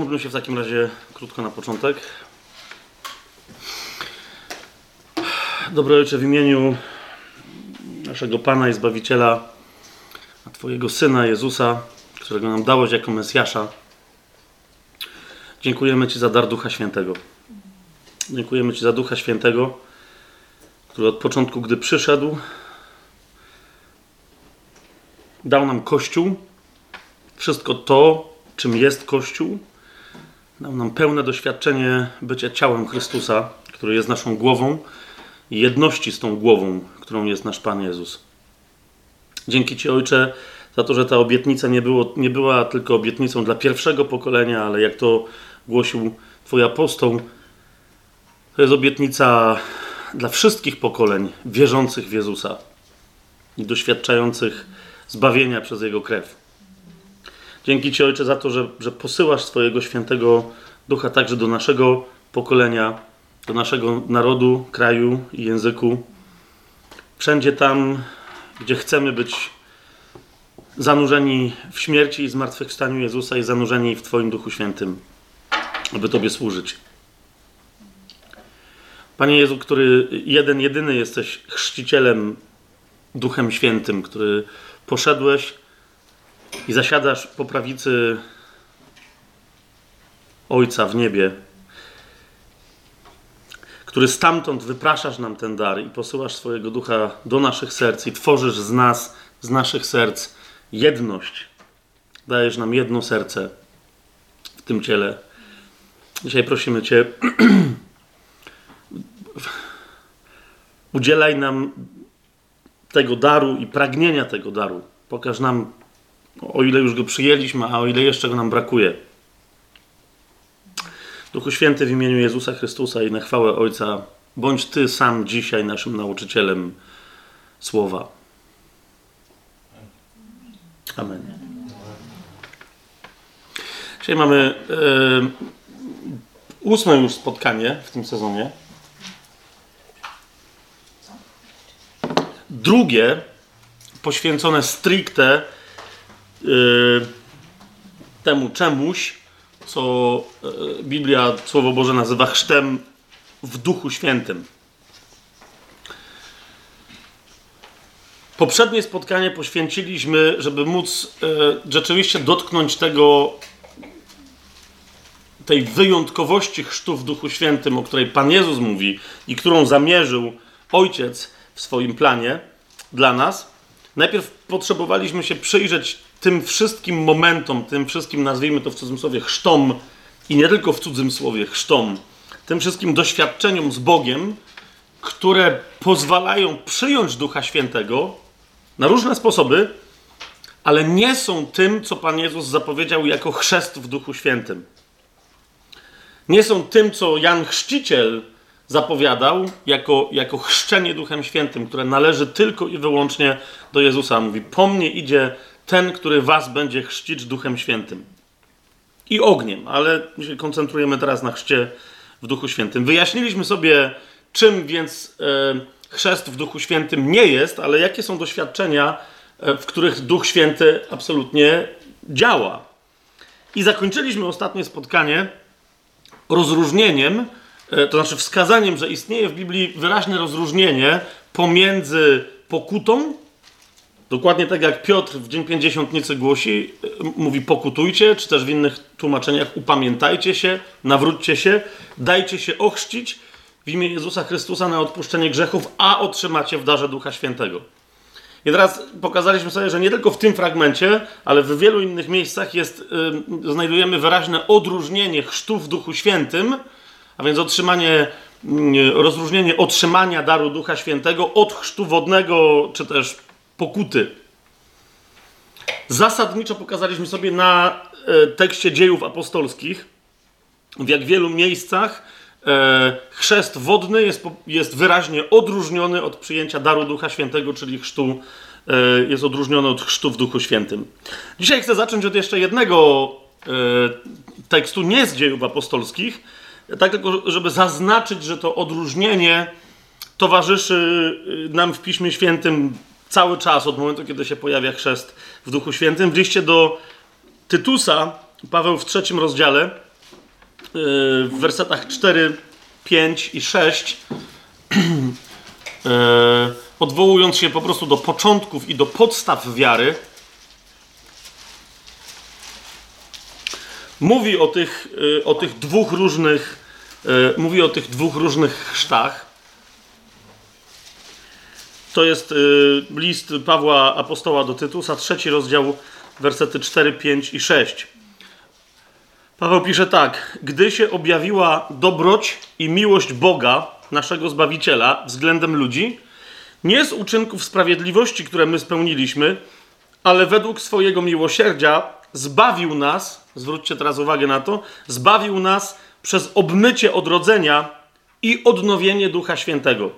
Pomóżmy się w takim razie krótko na początek. Dobry Ojcze, w imieniu naszego Pana i Zbawiciela, a Twojego Syna Jezusa, którego nam dałeś jako Mesjasza, dziękujemy Ci za dar Ducha Świętego. Dziękujemy Ci za Ducha Świętego, który od początku, gdy przyszedł, dał nam Kościół, wszystko to, czym jest Kościół, dał nam pełne doświadczenie bycia ciałem Chrystusa, który jest naszą głową i jedności z tą głową, którą jest nasz Pan Jezus. Dzięki Ci, Ojcze, za to, że ta obietnica nie, było, nie była tylko obietnicą dla pierwszego pokolenia, ale jak to głosił Twój apostoł, to jest obietnica dla wszystkich pokoleń wierzących w Jezusa i doświadczających zbawienia przez Jego krew. Dzięki Ci, Ojcze, za to, że, że posyłasz swojego świętego ducha także do naszego pokolenia, do naszego narodu, kraju i języku. Wszędzie tam, gdzie chcemy być zanurzeni w śmierci i zmartwychwstaniu Jezusa i zanurzeni w Twoim Duchu Świętym, aby Tobie służyć. Panie Jezu, który jeden, jedyny jesteś chrzcicielem Duchem Świętym, który poszedłeś i zasiadasz po prawicy Ojca w niebie, który stamtąd wypraszasz nam ten dar i posyłasz swojego ducha do naszych serc i tworzysz z nas, z naszych serc jedność. Dajesz nam jedno serce w tym ciele. Dzisiaj prosimy Cię, udzielaj nam tego daru i pragnienia tego daru. Pokaż nam, o ile już go przyjęliśmy, a o ile jeszcze go nam brakuje. Duchu Święty w imieniu Jezusa Chrystusa i na chwałę Ojca, bądź Ty sam dzisiaj naszym nauczycielem słowa. Amen. Dzisiaj mamy e, ósme już spotkanie w tym sezonie. Drugie, poświęcone stricte temu czemuś, co y, Biblia, Słowo Boże nazywa chrztem w Duchu Świętym. Poprzednie spotkanie poświęciliśmy, żeby móc y, rzeczywiście dotknąć tego, tej wyjątkowości chrztu w Duchu Świętym, o której Pan Jezus mówi i którą zamierzył Ojciec w swoim planie dla nas. Najpierw potrzebowaliśmy się przyjrzeć tym wszystkim momentom, tym wszystkim, nazwijmy to w cudzysłowie, chrztom i nie tylko w cudzym słowie, chrztom, tym wszystkim doświadczeniom z Bogiem, które pozwalają przyjąć Ducha Świętego na różne sposoby, ale nie są tym, co Pan Jezus zapowiedział jako chrzest w Duchu Świętym. Nie są tym, co Jan Chrzciciel zapowiadał jako, jako chrzczenie Duchem Świętym, które należy tylko i wyłącznie do Jezusa. Mówi: Po mnie idzie ten, który was będzie chrzcić Duchem Świętym i ogniem, ale się koncentrujemy teraz na chrzcie w Duchu Świętym. Wyjaśniliśmy sobie, czym więc e, chrzest w Duchu Świętym nie jest, ale jakie są doświadczenia, e, w których Duch Święty absolutnie działa. I zakończyliśmy ostatnie spotkanie rozróżnieniem, e, to znaczy wskazaniem, że istnieje w Biblii wyraźne rozróżnienie pomiędzy pokutą, dokładnie tak jak Piotr w Dzień Pięćdziesiątnicy głosi, e, mówi pokutujcie, czy też w innych tłumaczeniach upamiętajcie się, nawróćcie się, dajcie się ochrzcić w imię Jezusa Chrystusa na odpuszczenie grzechów, a otrzymacie w darze Ducha Świętego. I teraz pokazaliśmy sobie, że nie tylko w tym fragmencie, ale w wielu innych miejscach jest, yy, znajdujemy wyraźne odróżnienie chrztu w Duchu Świętym, a więc otrzymanie, yy, rozróżnienie otrzymania daru Ducha Świętego od chrztu wodnego, czy też pokuty. Zasadniczo pokazaliśmy sobie na yy, tekście dziejów apostolskich, w jak wielu miejscach e, chrzest wodny jest, jest wyraźnie odróżniony od przyjęcia daru Ducha Świętego, czyli chrztu, e, jest odróżniony od chrztu w Duchu Świętym. Dzisiaj chcę zacząć od jeszcze jednego e, tekstu, nie z dziejów apostolskich, tak tylko, żeby zaznaczyć, że to odróżnienie towarzyszy nam w Piśmie Świętym cały czas, od momentu, kiedy się pojawia chrzest w Duchu Świętym. W liście do Tytusa Paweł w trzecim rozdziale, yy, w wersetach 4, 5 i 6, yy, odwołując się po prostu do początków i do podstaw wiary, mówi o tych, yy, o tych dwóch różnych, mówi o tych dwóch różnych chrztach. To jest y, list Pawła Apostoła do Tytusa, trzeci rozdział, wersety 4, 5 i 6. Paweł pisze tak: Gdy się objawiła dobroć i miłość Boga, naszego Zbawiciela, względem ludzi, nie z uczynków sprawiedliwości, które my spełniliśmy, ale według swojego miłosierdzia zbawił nas, zwróćcie teraz uwagę na to, zbawił nas przez obmycie odrodzenia i odnowienie Ducha Świętego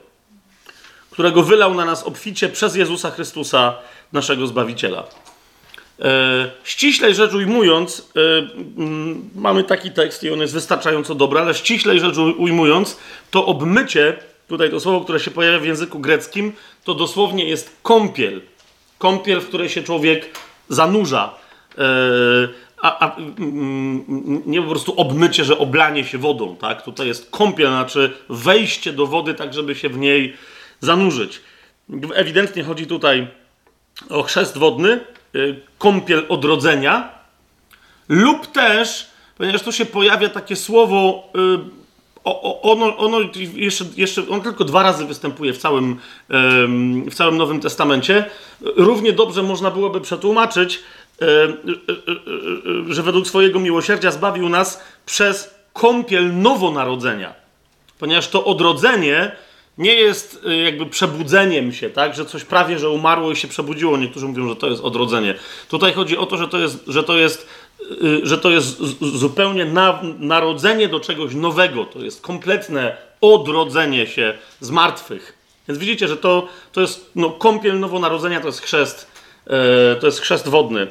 którego wylał na nas obficie przez Jezusa Chrystusa, naszego Zbawiciela. E, ściślej rzecz ujmując, e, m, mamy taki tekst i on jest wystarczająco dobry, ale ściślej rzecz ujmując, to obmycie, tutaj to słowo, które się pojawia w języku greckim, to dosłownie jest kąpiel. Kąpiel, w której się człowiek zanurza. E, a, a mm, nie po prostu obmycie, że oblanie się wodą, tak? Tutaj jest kąpiel, znaczy wejście do wody, tak żeby się w niej zanurzyć. Ewidentnie chodzi tutaj o chrzest wodny, y, kąpiel odrodzenia, lub też, ponieważ tu się pojawia takie słowo, y, ono, ono jeszcze, jeszcze on tylko dwa razy występuje w całym, w całym Nowym Testamencie. Równie dobrze można byłoby przetłumaczyć, y, że według swojego miłosierdzia zbawił nas przez kąpiel nowonarodzenia. Ponieważ to odrodzenie nie jest y, jakby przebudzeniem się, tak, że coś prawie, że umarło i się przebudziło. Niektórzy mówią, że to jest odrodzenie. Tutaj chodzi o to, że to jest, że to jest, y, że to jest zupełnie na, narodzenie do czegoś nowego. To jest kompletne odrodzenie się z martwych. Więc widzicie, że to, to jest no, kąpiel nowonarodzenia, to jest chrzest, to jest chrzest wodny.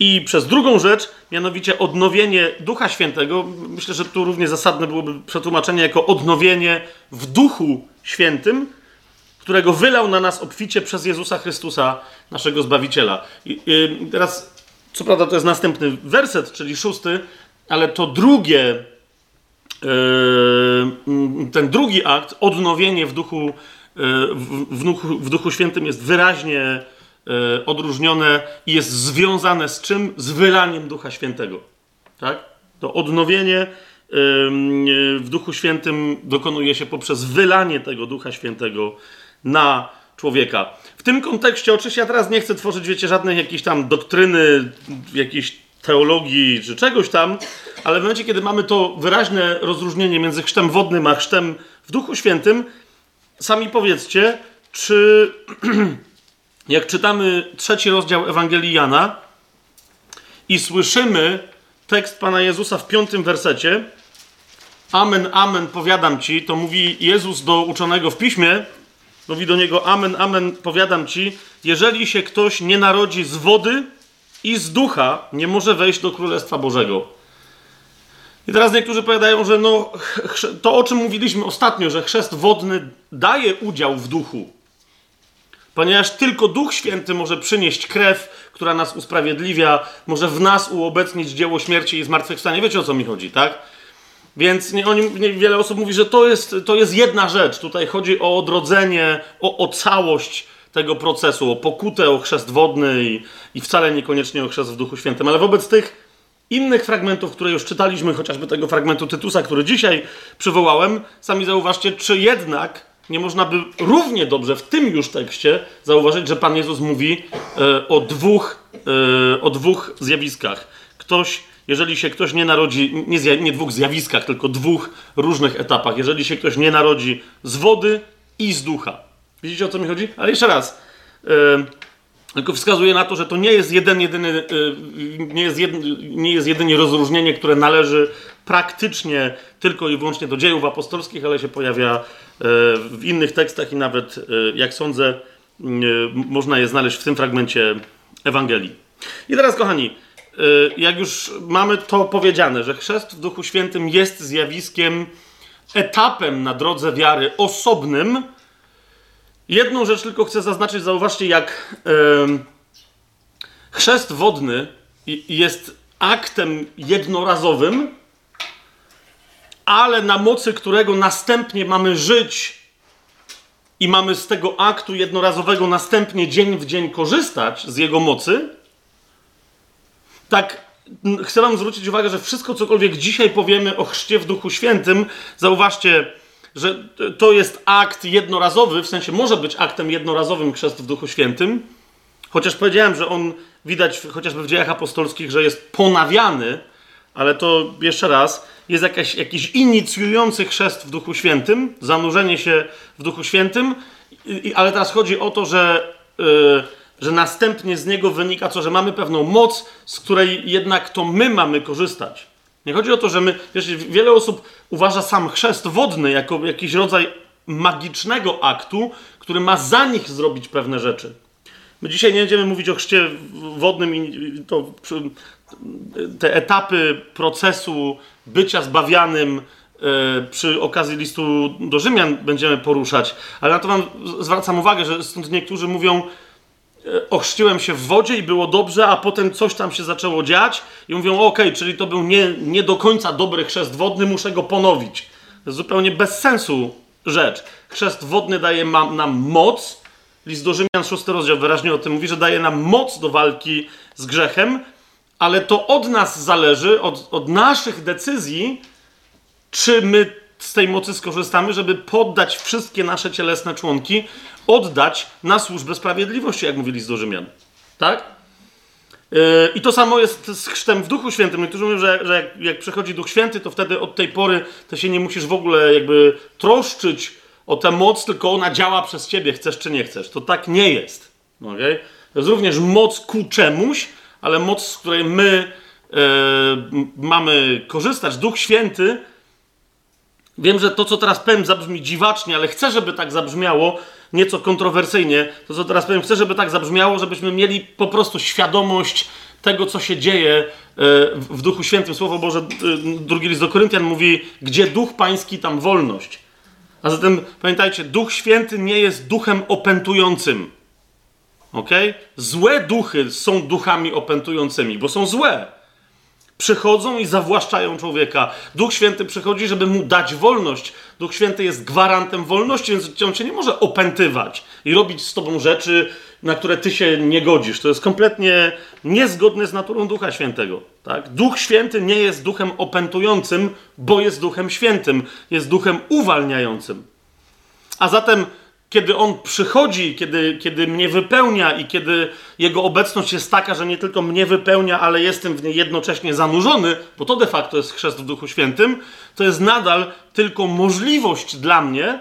I przez drugą rzecz, mianowicie odnowienie Ducha Świętego, myślę, że tu równie zasadne byłoby przetłumaczenie jako odnowienie w Duchu Świętym, którego wylał na nas obficie przez Jezusa Chrystusa, naszego Zbawiciela. I, i teraz, co prawda, to jest następny werset, czyli szósty, ale to drugie, yy, ten drugi akt, odnowienie w Duchu, yy, w, w, duchu, w Duchu Świętym jest wyraźnie odróżnione i jest związane z czym? Z wylaniem Ducha Świętego. Tak? To odnowienie w Duchu Świętym dokonuje się poprzez wylanie tego Ducha Świętego na człowieka. W tym kontekście, oczywiście, ja teraz nie chcę tworzyć, wiecie, żadnej jakiejś tam doktryny, jakiejś teologii czy czegoś tam, ale w momencie, kiedy mamy to wyraźne rozróżnienie między chrztem wodnym a chrztem w Duchu Świętym, sami powiedzcie, czy jak czytamy trzeci rozdział Ewangelii Jana i słyszymy tekst Pana Jezusa w piątym wersecie, Amen, amen, powiadam ci, to mówi Jezus do uczonego w piśmie, mówi do niego Amen, amen, powiadam ci, jeżeli się ktoś nie narodzi z wody i z ducha, nie może wejść do Królestwa Bożego. I teraz niektórzy powiadają, że no, to o czym mówiliśmy ostatnio, że chrzest wodny daje udział w duchu. Ponieważ tylko Duch Święty może przynieść krew, która nas usprawiedliwia, może w nas uobecnić dzieło śmierci i zmartwychwstania. Wiecie o co mi chodzi, tak? Więc nie, nie, wiele osób mówi, że to jest, to jest jedna rzecz. Tutaj chodzi o odrodzenie, o, o całość tego procesu, o pokutę, o chrzest wodny i, i wcale niekoniecznie o chrzest w Duchu Świętym. Ale wobec tych innych fragmentów, które już czytaliśmy, chociażby tego fragmentu Tytusa, który dzisiaj przywołałem, sami zauważcie, czy jednak nie można by równie dobrze w tym już tekście zauważyć, że Pan Jezus mówi e, o, dwóch, e, o dwóch zjawiskach. Ktoś jeżeli się ktoś nie narodzi, nie, zja, nie dwóch zjawiskach, tylko dwóch różnych etapach, jeżeli się ktoś nie narodzi z wody i z ducha. Widzicie o co mi chodzi? Ale jeszcze raz. Yy, tylko wskazuje na to, że to nie jest jeden, jedyny, yy, nie, jest jed, nie jest jedynie rozróżnienie, które należy praktycznie tylko i wyłącznie do dziejów apostolskich, ale się pojawia yy, w innych tekstach i nawet, jak sądzę, można je znaleźć w tym fragmencie Ewangelii. I teraz, kochani, jak już mamy to powiedziane, że chrzest w Duchu Świętym jest zjawiskiem, etapem na drodze wiary osobnym, jedną rzecz tylko chcę zaznaczyć, zauważcie, jak chrzest wodny jest aktem jednorazowym, ale na mocy którego następnie mamy żyć i mamy z tego aktu jednorazowego następnie dzień w dzień korzystać z jego mocy, tak chcę Wam zwrócić uwagę, że wszystko, cokolwiek dzisiaj powiemy o chrzcie w Duchu Świętym, zauważcie, że to jest akt jednorazowy, w sensie może być aktem jednorazowym chrzest w Duchu Świętym, chociaż powiedziałem, że on widać chociażby w dziejach apostolskich, że jest ponawiany, ale to jeszcze raz, jest jakaś, jakiś inicjujący chrzest w Duchu Świętym, zanurzenie się w Duchu Świętym, ale teraz chodzi o to, że, yy, że następnie z niego wynika co, że mamy pewną moc, z której jednak to my mamy korzystać. Nie chodzi o to, że my, wiesz, wiele osób uważa sam chrzest wodny jako jakiś rodzaj magicznego aktu, który ma za nich zrobić pewne rzeczy. My dzisiaj nie będziemy mówić o chrzcie wodnym i to, te etapy procesu bycia zbawianym e, przy okazji listu do Rzymian będziemy poruszać, ale na to wam zwracam uwagę, że stąd niektórzy mówią, ochrzciłem się w wodzie i było dobrze, a potem coś tam się zaczęło dziać i mówią, ok, czyli to był nie, nie do końca dobry chrzest wodny, muszę go ponowić. To jest zupełnie bez sensu rzecz. Chrzest wodny daje nam moc, list do Rzymian, szósty rozdział wyraźnie o tym mówi, że daje nam moc do walki z grzechem, ale to od nas zależy, od, od naszych decyzji, czy my z tej mocy skorzystamy, żeby poddać wszystkie nasze cielesne członki, oddać na służbę sprawiedliwości, jak mówili z do Rzymian. Tak? Yy, I to samo jest z chrztem w Duchu Świętym. Niektórzy mówią, że, że jak, jak przychodzi Duch Święty, to wtedy od tej pory to się nie musisz w ogóle jakby troszczyć o tę moc, tylko ona działa przez ciebie, chcesz czy nie chcesz. To tak nie jest. Okay? To jest również moc ku czemuś, ale moc, z której my e, mamy korzystać, Duch Święty, wiem, że to, co teraz powiem, zabrzmi dziwacznie, ale chcę, żeby tak zabrzmiało, nieco kontrowersyjnie, to, co teraz powiem, chcę, żeby tak zabrzmiało, żebyśmy mieli po prostu świadomość tego, co się dzieje e, w Duchu Świętym. Słowo Boże, e, drugi list do Koryntian mówi, gdzie Duch Pański, tam wolność. A zatem pamiętajcie, Duch Święty nie jest duchem opętującym. Ok? Złe duchy są duchami opętującymi, bo są złe. Przychodzą i zawłaszczają człowieka. Duch Święty przychodzi, żeby mu dać wolność. Duch Święty jest gwarantem wolności, więc on cię nie może opętywać i robić z tobą rzeczy, na które ty się nie godzisz. To jest kompletnie niezgodne z naturą Ducha Świętego. Tak? Duch Święty nie jest duchem opętującym, bo jest duchem świętym, jest duchem uwalniającym. A zatem kiedy On przychodzi, kiedy, kiedy mnie wypełnia i kiedy Jego obecność jest taka, że nie tylko mnie wypełnia, ale jestem w niej jednocześnie zanurzony, bo to de facto jest chrzest w Duchu Świętym, to jest nadal tylko możliwość dla mnie,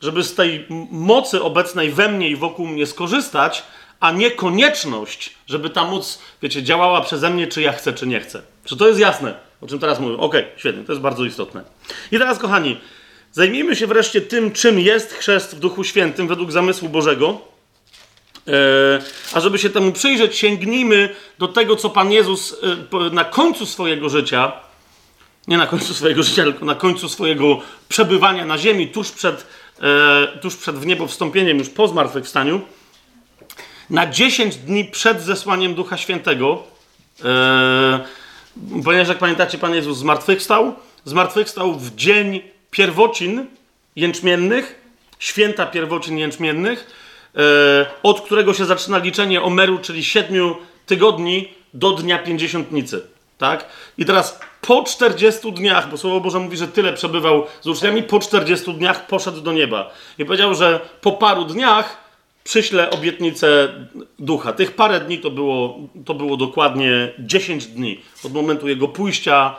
żeby z tej mocy obecnej we mnie i wokół mnie skorzystać, a nie konieczność, żeby ta moc, wiecie, działała przeze mnie, czy ja chcę, czy nie chcę. Czy to jest jasne, o czym teraz mówię? Okej, okay, świetnie, to jest bardzo istotne. I teraz, kochani, Zajmijmy się wreszcie tym, czym jest chrzest w Duchu Świętym według zamysłu Bożego. E, a żeby się temu przyjrzeć, sięgnijmy do tego, co Pan Jezus e, na końcu swojego życia, nie na końcu swojego życia, tylko na końcu swojego przebywania na ziemi, tuż przed, e, tuż przed w niebo wstąpieniem, już po zmartwychwstaniu, na 10 dni przed zesłaniem Ducha Świętego, ponieważ jak pamiętacie, Pan Jezus zmartwychwstał, zmartwychwstał w dzień pierwocin jęczmiennych, święta pierwocin jęczmiennych, e, od którego się zaczyna liczenie Omeru, czyli siedmiu tygodni do dnia pięćdziesiątnicy. Tak? I teraz po 40 dniach, bo Słowo Boże mówi, że tyle przebywał z uczniami, po 40 dniach poszedł do nieba. I powiedział, że po paru dniach przyślę obietnicę ducha. Tych parę dni to było, to było dokładnie 10 dni od momentu jego pójścia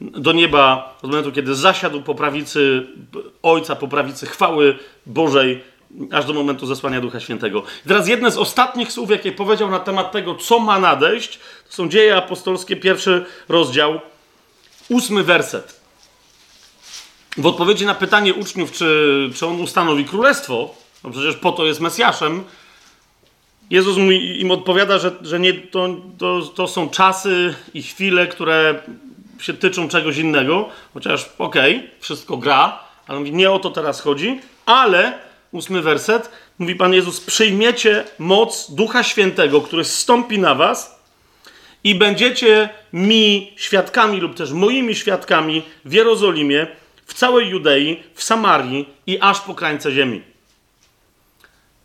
do nieba od momentu, kiedy zasiadł po prawicy Ojca, po prawicy chwały Bożej, aż do momentu zesłania Ducha Świętego. I teraz jedne z ostatnich słów, jakie powiedział na temat tego, co ma nadejść, to są dzieje apostolskie, pierwszy rozdział, ósmy werset. W odpowiedzi na pytanie uczniów, czy, czy on ustanowi królestwo, no przecież po to jest Mesjaszem, Jezus im odpowiada, że, że nie, to, to, to są czasy i chwile, które się tyczą czegoś innego, chociaż okej, okay, wszystko gra, ale mówi, nie o to teraz chodzi, ale, ósmy werset, mówi Pan Jezus, przyjmiecie moc Ducha Świętego, który zstąpi na was i będziecie mi świadkami lub też moimi świadkami w Jerozolimie, w całej Judei, w Samarii i aż po krańce ziemi.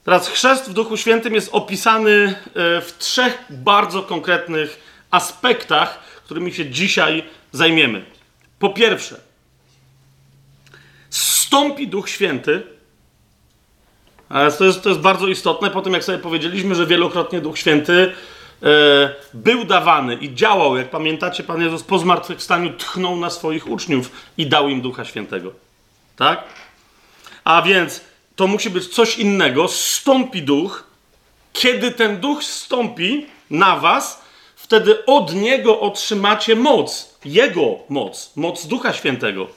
Teraz chrzest w Duchu Świętym jest opisany e, w trzech bardzo konkretnych aspektach, którymi się dzisiaj zajmiemy. Po pierwsze, stąpi Duch Święty. To jest, to jest bardzo istotne, po tym jak sobie powiedzieliśmy, że wielokrotnie Duch Święty e, był dawany i działał. Jak pamiętacie, Pan Jezus po zmartwychwstaniu tchnął na swoich uczniów i dał im Ducha Świętego. Tak? A więc to musi być coś innego. Stąpi duch. Kiedy ten duch stąpi na was, wtedy od niego otrzymacie moc. Jego moc. Moc Ducha Świętego.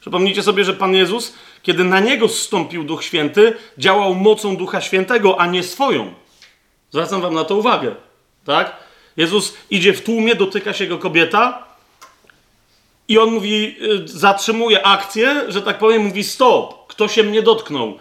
Przypomnijcie sobie, że Pan Jezus, kiedy na niego zstąpił Duch Święty, działał mocą Ducha Świętego, a nie swoją. Zwracam wam na to uwagę. Tak? Jezus idzie w tłumie, dotyka się go kobieta i on mówi, y, zatrzymuje akcję, że tak powiem, mówi stop, kto się mnie dotknął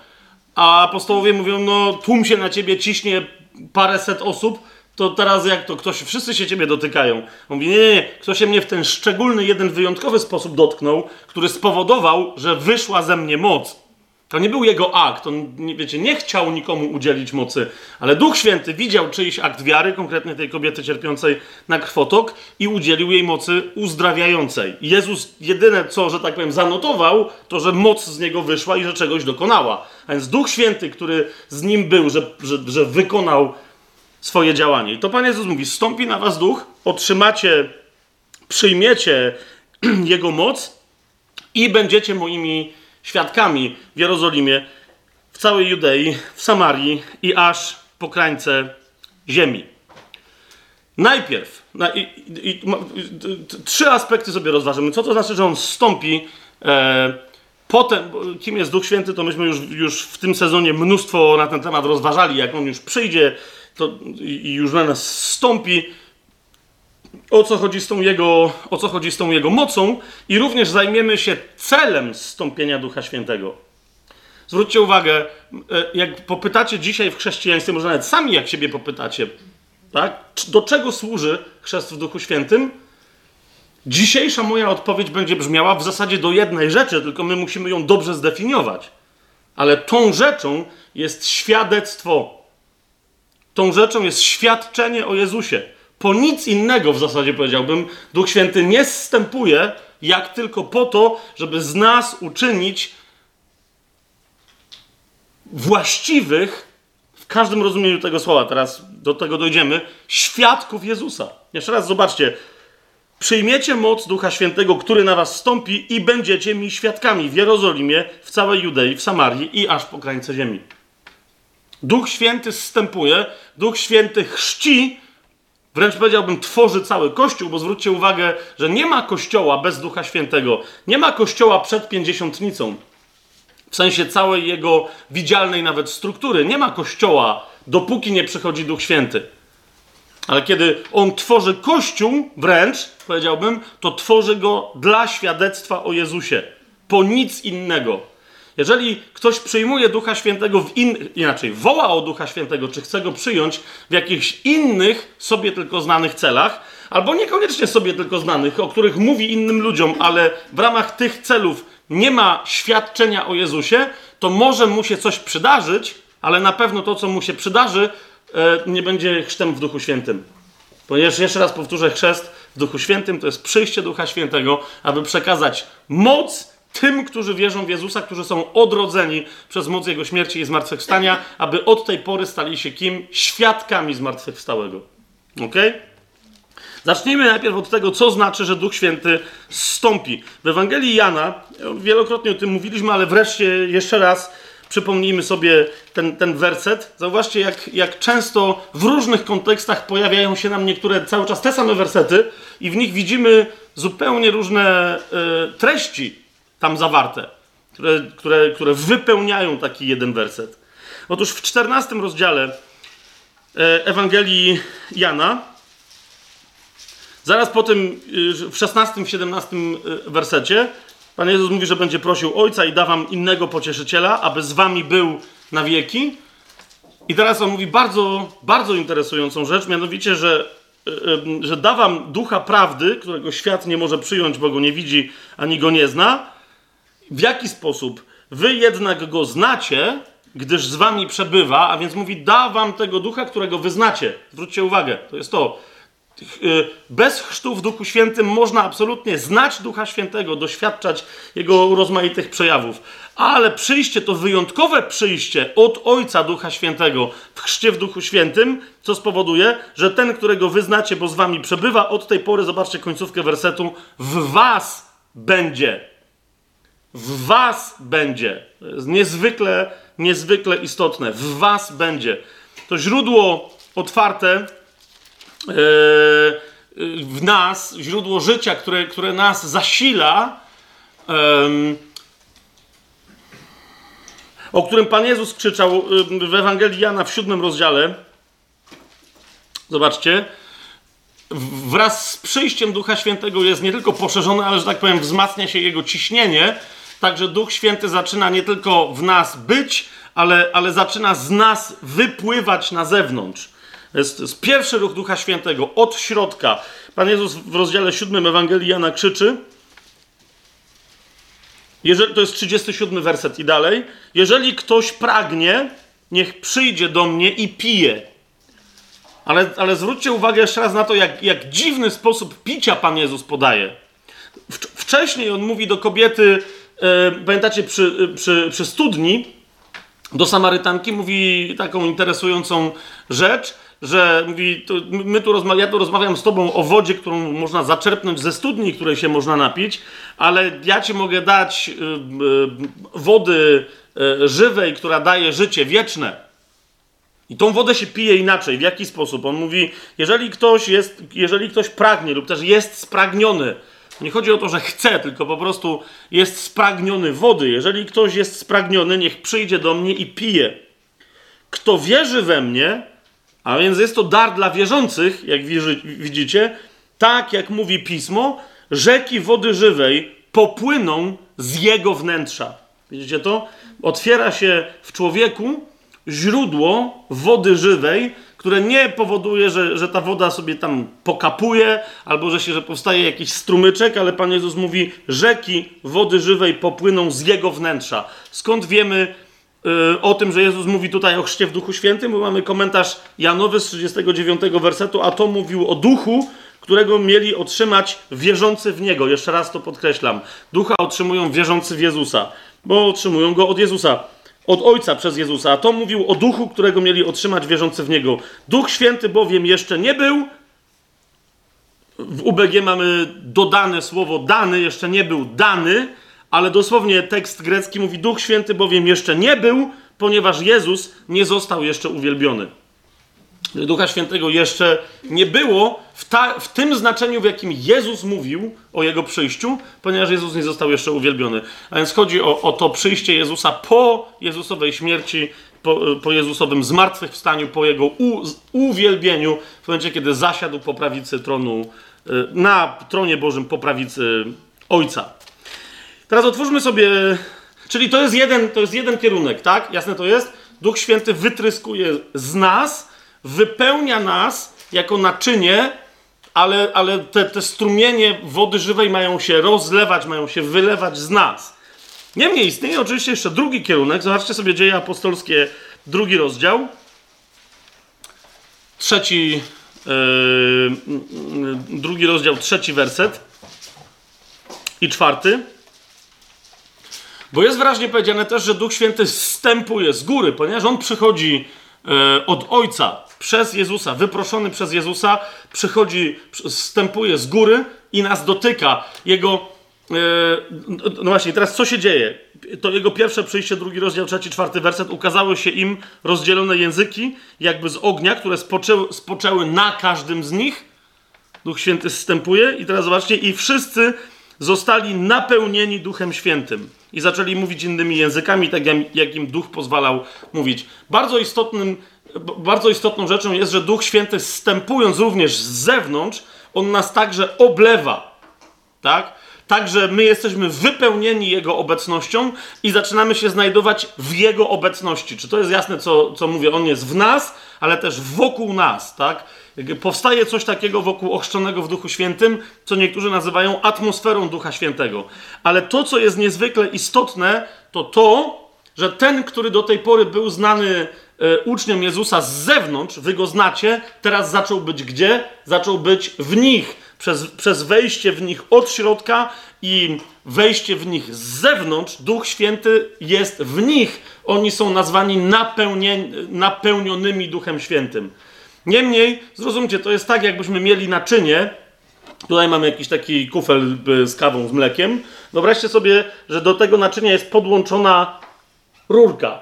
a apostołowie mówią, no tłum się na ciebie ciśnie paręset osób, to teraz jak to ktoś, wszyscy się ciebie dotykają. On mówi, nie, nie, nie, ktoś się mnie w ten szczególny, jeden wyjątkowy sposób dotknął, który spowodował, że wyszła ze mnie moc. To nie był jego akt, on, wiecie, nie chciał nikomu udzielić mocy, ale Duch Święty widział czyjś akt wiary, konkretnie tej kobiety cierpiącej na krwotok i udzielił jej mocy uzdrawiającej. Jezus jedyne, co, że tak powiem, zanotował, to, że moc z niego wyszła i że czegoś dokonała. A więc Duch Święty, który z nim był, że, że, że wykonał swoje działanie. I to Pan Jezus mówi, stąpi na was Duch, otrzymacie, przyjmiecie Jego moc i będziecie moimi świadkami w Jerozolimie, w całej Judei, w Samarii i aż po krańce ziemi. Najpierw, na, i, i, i, trzy aspekty sobie rozważymy. Co to znaczy, że on stąpi e, potem, kim jest Duch Święty, to myśmy już, już w tym sezonie mnóstwo na ten temat rozważali. Jak on już przyjdzie to, i, już na nas stąpi, o co chodzi z tą jego, o co chodzi z tą jego mocą i również zajmiemy się celem zstąpienia Ducha Świętego. Zwróćcie uwagę, e, jak popytacie dzisiaj w chrześcijaństwie, może nawet sami jak siebie popytacie, tak? Do czego służy chrzest w Duchu Świętym? Dzisiejsza moja odpowiedź będzie brzmiała w zasadzie do jednej rzeczy, tylko my musimy ją dobrze zdefiniować. Ale tą rzeczą jest świadectwo. Tą rzeczą jest świadczenie o Jezusie. Po nic innego w zasadzie powiedziałbym, Duch Święty nie zstępuje, jak tylko po to, żeby z nas uczynić właściwych, w każdym rozumieniu tego słowa, teraz do tego dojdziemy, świadków Jezusa. Jeszcze raz zobaczcie. Przyjmiecie moc Ducha Świętego, który na was stąpi i będziecie mi świadkami w Jerozolimie, w całej Judei, w Samarii i aż po krańce ziemi. Duch Święty zstępuje, Duch Święty chrzci, Wręcz powiedziałbym, tworzy cały Kościół, bo zwróćcie uwagę, że nie ma Kościoła bez Ducha Świętego. Nie ma Kościoła przed pięćdziesiątnicą. W sensie całej jego widzialnej nawet struktury. Nie ma Kościoła, dopóki nie przychodzi Duch Święty. Ale kiedy on tworzy Kościół, wręcz powiedziałbym, to tworzy go dla świadectwa o Jezusie. Po nic innego. Jeżeli ktoś przyjmuje Ducha Świętego w in... inaczej, woła o Ducha Świętego, czy chce go przyjąć w jakichś innych, sobie tylko znanych celach, albo niekoniecznie sobie tylko znanych, o których mówi innym ludziom, ale w ramach tych celów nie ma świadczenia o Jezusie, to może mu się coś przydarzyć, ale na pewno to, co mu się przydarzy, e, nie będzie chrztem w Duchu Świętym. Ponieważ jeszcze raz powtórzę, chrzest w Duchu Świętym to jest przyjście Ducha Świętego, aby przekazać moc tym, którzy wierzą w Jezusa, którzy są odrodzeni przez moc Jego śmierci i zmartwychwstania, aby od tej pory stali się kim? Świadkami zmartwychwstałego. Ok? Zacznijmy najpierw od tego, co znaczy, że Duch Święty stąpi. W Ewangelii Jana, wielokrotnie o tym mówiliśmy, ale wreszcie jeszcze raz przypomnijmy sobie ten, ten werset. Zauważcie, jak, jak często w różnych kontekstach pojawiają się nam niektóre cały czas te same wersety i w nich widzimy zupełnie różne y, treści tam zawarte, które, które, które wypełniają taki jeden werset. Otóż w 14 rozdziale e, Ewangelii Jana, zaraz po tym, e, w 16, 17 e, wersecie, Pan Jezus mówi, że będzie prosił Ojca i da wam innego pocieszyciela, aby z wami był na wieki. I teraz on mówi bardzo, bardzo interesującą rzecz, mianowicie, że że da wam ducha prawdy, którego świat nie może przyjąć, bo go nie widzi ani go nie zna. W jaki sposób? Wy jednak go znacie, gdyż z wami przebywa, a więc mówi, da wam tego ducha, którego wy znacie. Zwróćcie uwagę, to jest to. Y, bez chrztu w Duchu Świętym można absolutnie znać Ducha Świętego, doświadczać Jego rozmaitych przejawów. Ale przyjście to wyjątkowe przyjście od Ojca Ducha Świętego w chrzcie w Duchu Świętym, co spowoduje, że ten, którego wyznacie, bo z wami przebywa, od tej pory, zobaczcie końcówkę wersetu, w was będzie. W was będzie. To jest niezwykle, niezwykle istotne. W was będzie. To źródło otwarte E, w nas, źródło życia, które, które nas zasila, o którym Pan Jezus krzyczał w Ewangelii Jana w siódmym rozdziale. Zobaczcie. Wraz z przyjściem Ducha Świętego jest nie tylko poszerzony, ale że tak powiem, wzmacnia się jego ciśnienie. Także Duch Święty zaczyna nie tylko w nas być, ale, ale zaczyna z nas wypływać na zewnątrz. To jest, to jest pierwszy ruch Ducha Świętego od środka. Pan Jezus w rozdziale 7 Ewangelii Jana krzyczy, jeżeli, to jest 37 werset i dalej. Jeżeli ktoś pragnie, niech przyjdzie do mnie i pije. Ale, ale zwróćcie uwagę jeszcze raz na to, jak, jak dziwny sposób picia Pan Jezus podaje. Wcześniej on mówi do kobiety, pamiętacie, przy, przy, przy studni, do Samarytanki, mówi taką interesującą rzecz, że mówi, to my tu rozma- ja tu rozmawiam z tobą o wodzie, którą można zaczerpnąć ze studni, której się można napić, ale ja ci mogę dać y, y, wody y, żywej, która daje życie wieczne. I tą wodę się pije inaczej. W jaki sposób? On mówi, jeżeli ktoś jest, jeżeli ktoś pragnie lub też jest spragniony, nie chodzi o to, że chce, tylko po prostu jest spragniony wody. Jeżeli ktoś jest spragniony, niech przyjdzie do mnie i pije. Kto wierzy we mnie, a więc jest to dar dla wierzących, jak widzicie, tak jak mówi pismo, rzeki wody żywej popłyną z jego wnętrza. Widzicie to? Otwiera się w człowieku źródło wody żywej, które nie powoduje, że, że ta woda sobie tam pokapuje, albo że się, że powstaje jakiś strumyczek, ale Pan Jezus mówi, rzeki wody żywej popłyną z jego wnętrza. Skąd wiemy, Y, o tym, że Jezus mówi tutaj o chrzcie w Duchu Świętym, bo mamy komentarz Janowy z 39 wersetu, a to mówił o Duchu, którego mieli otrzymać wierzący w Niego. Jeszcze raz to podkreślam. Ducha otrzymują wierzący w Jezusa, bo otrzymują go od Jezusa, od Ojca przez Jezusa. A to mówił o Duchu, którego mieli otrzymać wierzący w Niego. Duch Święty bowiem jeszcze nie był. W UBG mamy dodane słowo dany, jeszcze nie był dany, ale dosłownie tekst grecki mówi: Duch Święty bowiem jeszcze nie był, ponieważ Jezus nie został jeszcze uwielbiony. Ducha Świętego jeszcze nie było w, ta, w, tym znaczeniu, w jakim Jezus mówił o jego przyjściu, ponieważ Jezus nie został jeszcze uwielbiony. A więc chodzi o, o to przyjście Jezusa po Jezusowej śmierci, po, po Jezusowym zmartwychwstaniu, po jego u, uwielbieniu, w momencie, kiedy zasiadł po prawicy tronu, y, na tronie Bożym po prawicy Ojca. Teraz otwórzmy sobie. Czyli to jest jeden, to jest jeden kierunek, tak? Jasne to jest? Duch Święty wytryskuje z nas, wypełnia nas jako naczynie, ale, ale te, te strumienie wody żywej mają się rozlewać, mają się wylewać z nas. Niemniej istnieje oczywiście jeszcze drugi kierunek. Zobaczcie sobie dzieje apostolskie, drugi rozdział. Trzeci, yy, drugi rozdział, trzeci werset i czwarty. Bo jest wyraźnie powiedziane też, że Duch Święty wstępuje z góry, ponieważ on przychodzi e, od Ojca przez Jezusa, wyproszony przez Jezusa, przychodzi, wstępuje z góry i nas dotyka. Jego. E, no właśnie, teraz co się dzieje? To jego pierwsze przyjście, drugi rozdział, trzeci, czwarty werset, ukazały się im rozdzielone języki, jakby z ognia, które spoczęły, spoczęły na każdym z nich. Duch Święty wstępuje i teraz zobaczcie, i wszyscy zostali napełnieni Duchem Świętym i zaczęli mówić innymi językami, tak jak im Duch pozwalał mówić. Bardzo, istotnym, bardzo istotną rzeczą jest, że Duch Święty wstępując również z zewnątrz, on nas także oblewa. Tak? Także my jesteśmy wypełnieni Jego obecnością i zaczynamy się znajdować w Jego obecności. Czy to jest jasne, co, co mówię? On jest w nas, ale też wokół nas, tak? Powstaje coś takiego wokół ochrzczonego w Duchu Świętym, co niektórzy nazywają atmosferą Ducha Świętego. Ale to, co jest niezwykle istotne, to to, że ten, który do tej pory był znany uczniom Jezusa z zewnątrz, wy go znacie, teraz zaczął być gdzie? Zaczął być w nich. Przez, przez wejście w nich od środka i wejście w nich z zewnątrz, Duch Święty jest w nich. Oni są nazwani napełnionymi Duchem Świętym. Niemniej, zrozumcie, to jest tak, jakbyśmy mieli naczynie. Tutaj mamy jakiś taki kufel z kawą, z mlekiem. Wyobraźcie sobie, że do tego naczynia jest podłączona rurka.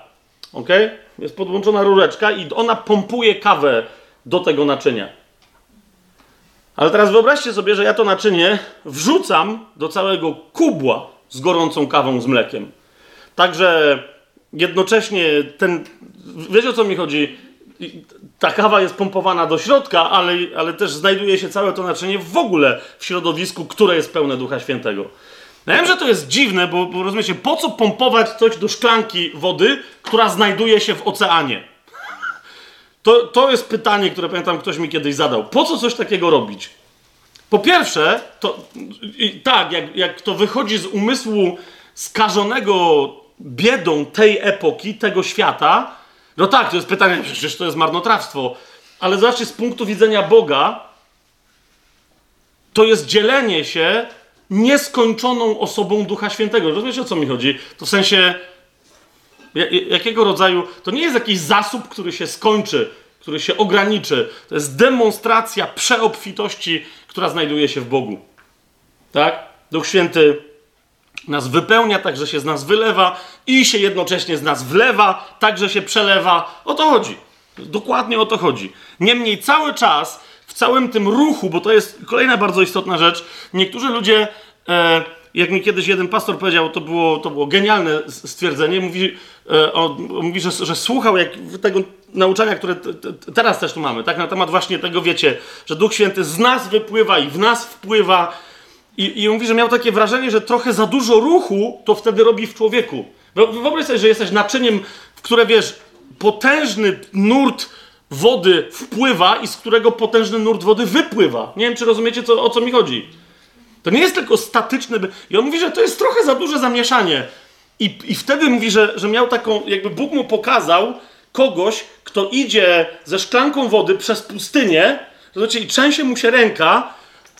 Ok? Jest podłączona rureczka i ona pompuje kawę do tego naczynia. Ale teraz wyobraźcie sobie, że ja to naczynie wrzucam do całego kubła z gorącą kawą z mlekiem. Także jednocześnie ten. Wiecie o co mi chodzi? Ta kawa jest pompowana do środka, ale, ale też znajduje się całe to naczynie w ogóle w środowisku, które jest pełne Ducha Świętego. Ja wiem, że to jest dziwne, bo, bo rozumiecie, po co pompować coś do szklanki wody, która znajduje się w oceanie? To, to jest pytanie, które pamiętam, ktoś mi kiedyś zadał. Po co coś takiego robić? Po pierwsze, to tak, jak, jak to wychodzi z umysłu skażonego biedą tej epoki, tego świata, no tak, to jest pytanie, przecież to jest marnotrawstwo. Ale zobaczcie, z punktu widzenia Boga, to jest dzielenie się nieskończoną osobą Ducha Świętego. Rozumiecie, o co mi chodzi? To w sensie, jakiego rodzaju, to nie jest jakiś zasób, który się skończy, który się ograniczy. To jest demonstracja przeobfitości, która znajduje się w Bogu. Tak? Duch Święty nas wypełnia, tak że się z nas wylewa i się jednocześnie z nas wlewa, tak że się przelewa. O to chodzi. Dokładnie o to chodzi. Niemniej cały czas całym tym ruchu, bo to jest kolejna bardzo istotna rzecz, niektórzy ludzie, e, jak mi kiedyś jeden pastor powiedział, to było, to było genialne stwierdzenie, mówi, e, on, mówi że, że słuchał jak, tego nauczania, które t, t, teraz też tu mamy, tak, na temat właśnie tego, wiecie, że Duch Święty z nas wypływa i w nas wpływa. I, i mówi, że miał takie wrażenie, że trochę za dużo ruchu to wtedy robi w człowieku. Wyobraź sobie, że jesteś naczyniem, w które, wiesz, potężny nurt wody wpływa i z którego potężny nurt wody wypływa. Nie wiem, czy rozumiecie, co, o co mi chodzi. To nie jest tylko statyczne. I on mówi, że to jest trochę za duże zamieszanie. I, i wtedy mówi, że, że miał taką, jakby Bóg mu pokazał kogoś, kto idzie ze szklanką wody przez pustynię, znaczy i trzęsie mu się ręka,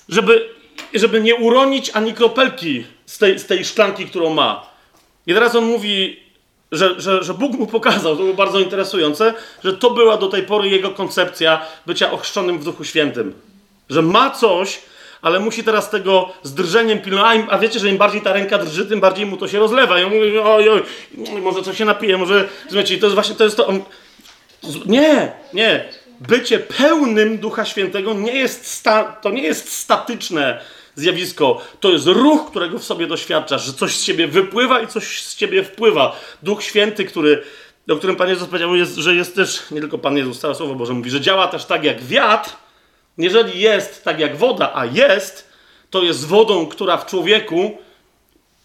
żeby, żeby nie uronić ani kropelki z tej, z tej szklanki, którą ma. I teraz on mówi, że, że, że Bóg mu pokazał, to było bardzo interesujące, że to była do tej pory jego koncepcja bycia ochrzczonym w Duchu Świętym. Że ma coś, ale musi teraz tego z drżeniem pilnować, a wiecie, że im bardziej ta ręka drży, tym bardziej mu to się rozlewa. I on mówi, oj, oj, może coś się napije, może, zobaczcie, to jest właśnie, to jest to, on... nie, nie, bycie pełnym Ducha Świętego nie jest, sta, to nie jest statyczne, zjawisko. To jest ruch, którego w sobie doświadczasz, że coś z ciebie wypływa i coś z ciebie wpływa. Duch Święty, który, o którym Pan Jezus powiedział, jest, że jest też, nie tylko Pan Jezus, całe Słowo Boże mówi, że działa też tak jak wiatr. Jeżeli jest tak jak woda, a jest, to jest wodą, która w człowieku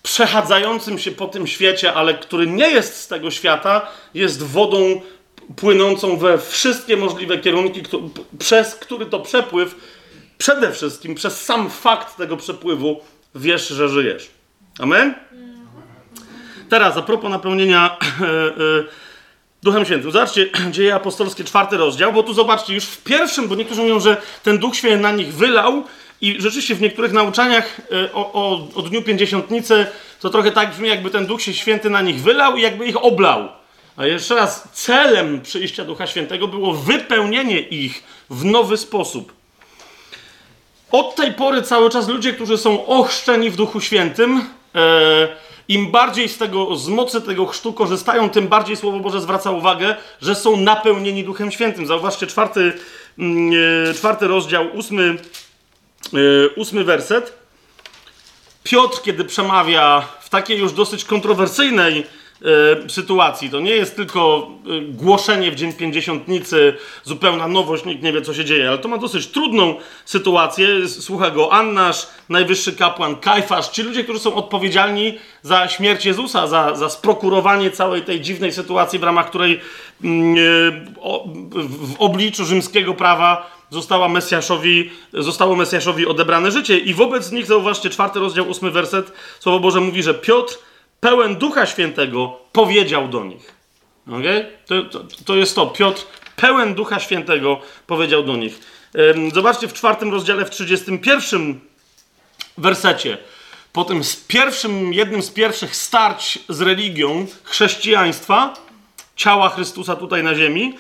przechadzającym się po tym świecie, ale który nie jest z tego świata, jest wodą płynącą we wszystkie możliwe kierunki, przez który to przepływ przede wszystkim przez sam fakt tego przepływu wiesz, że żyjesz. Amen? Teraz, a propos napełnienia e, e, Duchem Świętym. Zobaczcie, dzieje apostolskie, czwarty rozdział, bo tu zobaczcie, już w pierwszym, bo niektórzy mówią, że ten Duch Święty na nich wylał i rzeczywiście w niektórych nauczaniach e, o, o, o Dniu Pięćdziesiątnicy to trochę tak brzmi, jakby ten Duch się Święty na nich wylał i jakby ich oblał. A jeszcze raz, celem przyjścia Ducha Świętego było wypełnienie ich w nowy sposób. Od tej pory cały czas ludzie, którzy są ochrzczeni w Duchu Świętym, e, im bardziej z tego, z mocy tego chrztu korzystają, tym bardziej Słowo Boże zwraca uwagę, że są napełnieni Duchem Świętym. Zauważcie czwarty, mm, e, czwarty rozdział, ósmy, e, ósmy werset. Piotr, kiedy przemawia w takiej już dosyć kontrowersyjnej sytuacji. To nie jest tylko e, głoszenie w Dzień Pięćdziesiątnicy, zupełna nowość, nikt nie wie, co się dzieje, ale to ma dosyć trudną sytuację. Słucha go Annasz, najwyższy kapłan Kajfasz, ci ludzie, którzy są odpowiedzialni za śmierć Jezusa, za, za sprokurowanie całej tej dziwnej sytuacji, w ramach której mm, e, w obliczu rzymskiego prawa została Mesjaszowi, zostało Mesjaszowi odebrane życie. I wobec nich, zauważcie, czwarty rozdział, ósmy werset, Słowo Boże mówi, że Piotr, pełen Ducha Świętego, powiedział do nich. Okay? To, to, to jest to. Piotr, pełen Ducha Świętego, powiedział do nich. Zobaczcie w czwartym rozdziale, w 31 wersecie. Po tym z pierwszym, jednym z pierwszych starć z religią chrześcijaństwa, ciała Chrystusa tutaj na ziemi,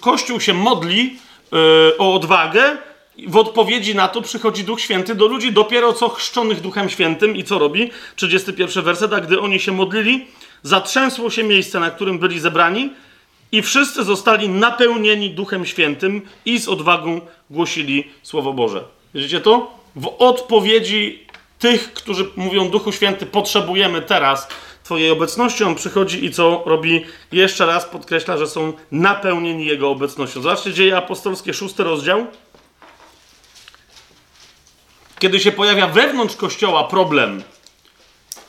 Kościół się modli yy, o odwagę. W odpowiedzi na to przychodzi Duch Święty do ludzi dopiero co chrzczonych Duchem Świętym i co robi? 31 werset, a gdy oni się modlili, zatrzęsło się miejsce, na którym byli zebrani i wszyscy zostali napełnieni Duchem Świętym i z odwagą głosili Słowo Boże. Widzicie to? W odpowiedzi tych, którzy mówią Duchu Święty, potrzebujemy teraz Twojej obecności. On przychodzi i co robi? Jeszcze raz podkreśla, że są napełnieni Jego obecnością. Zobaczcie, dzieje apostolskie, szósty rozdział. Kiedy się pojawia wewnątrz kościoła problem,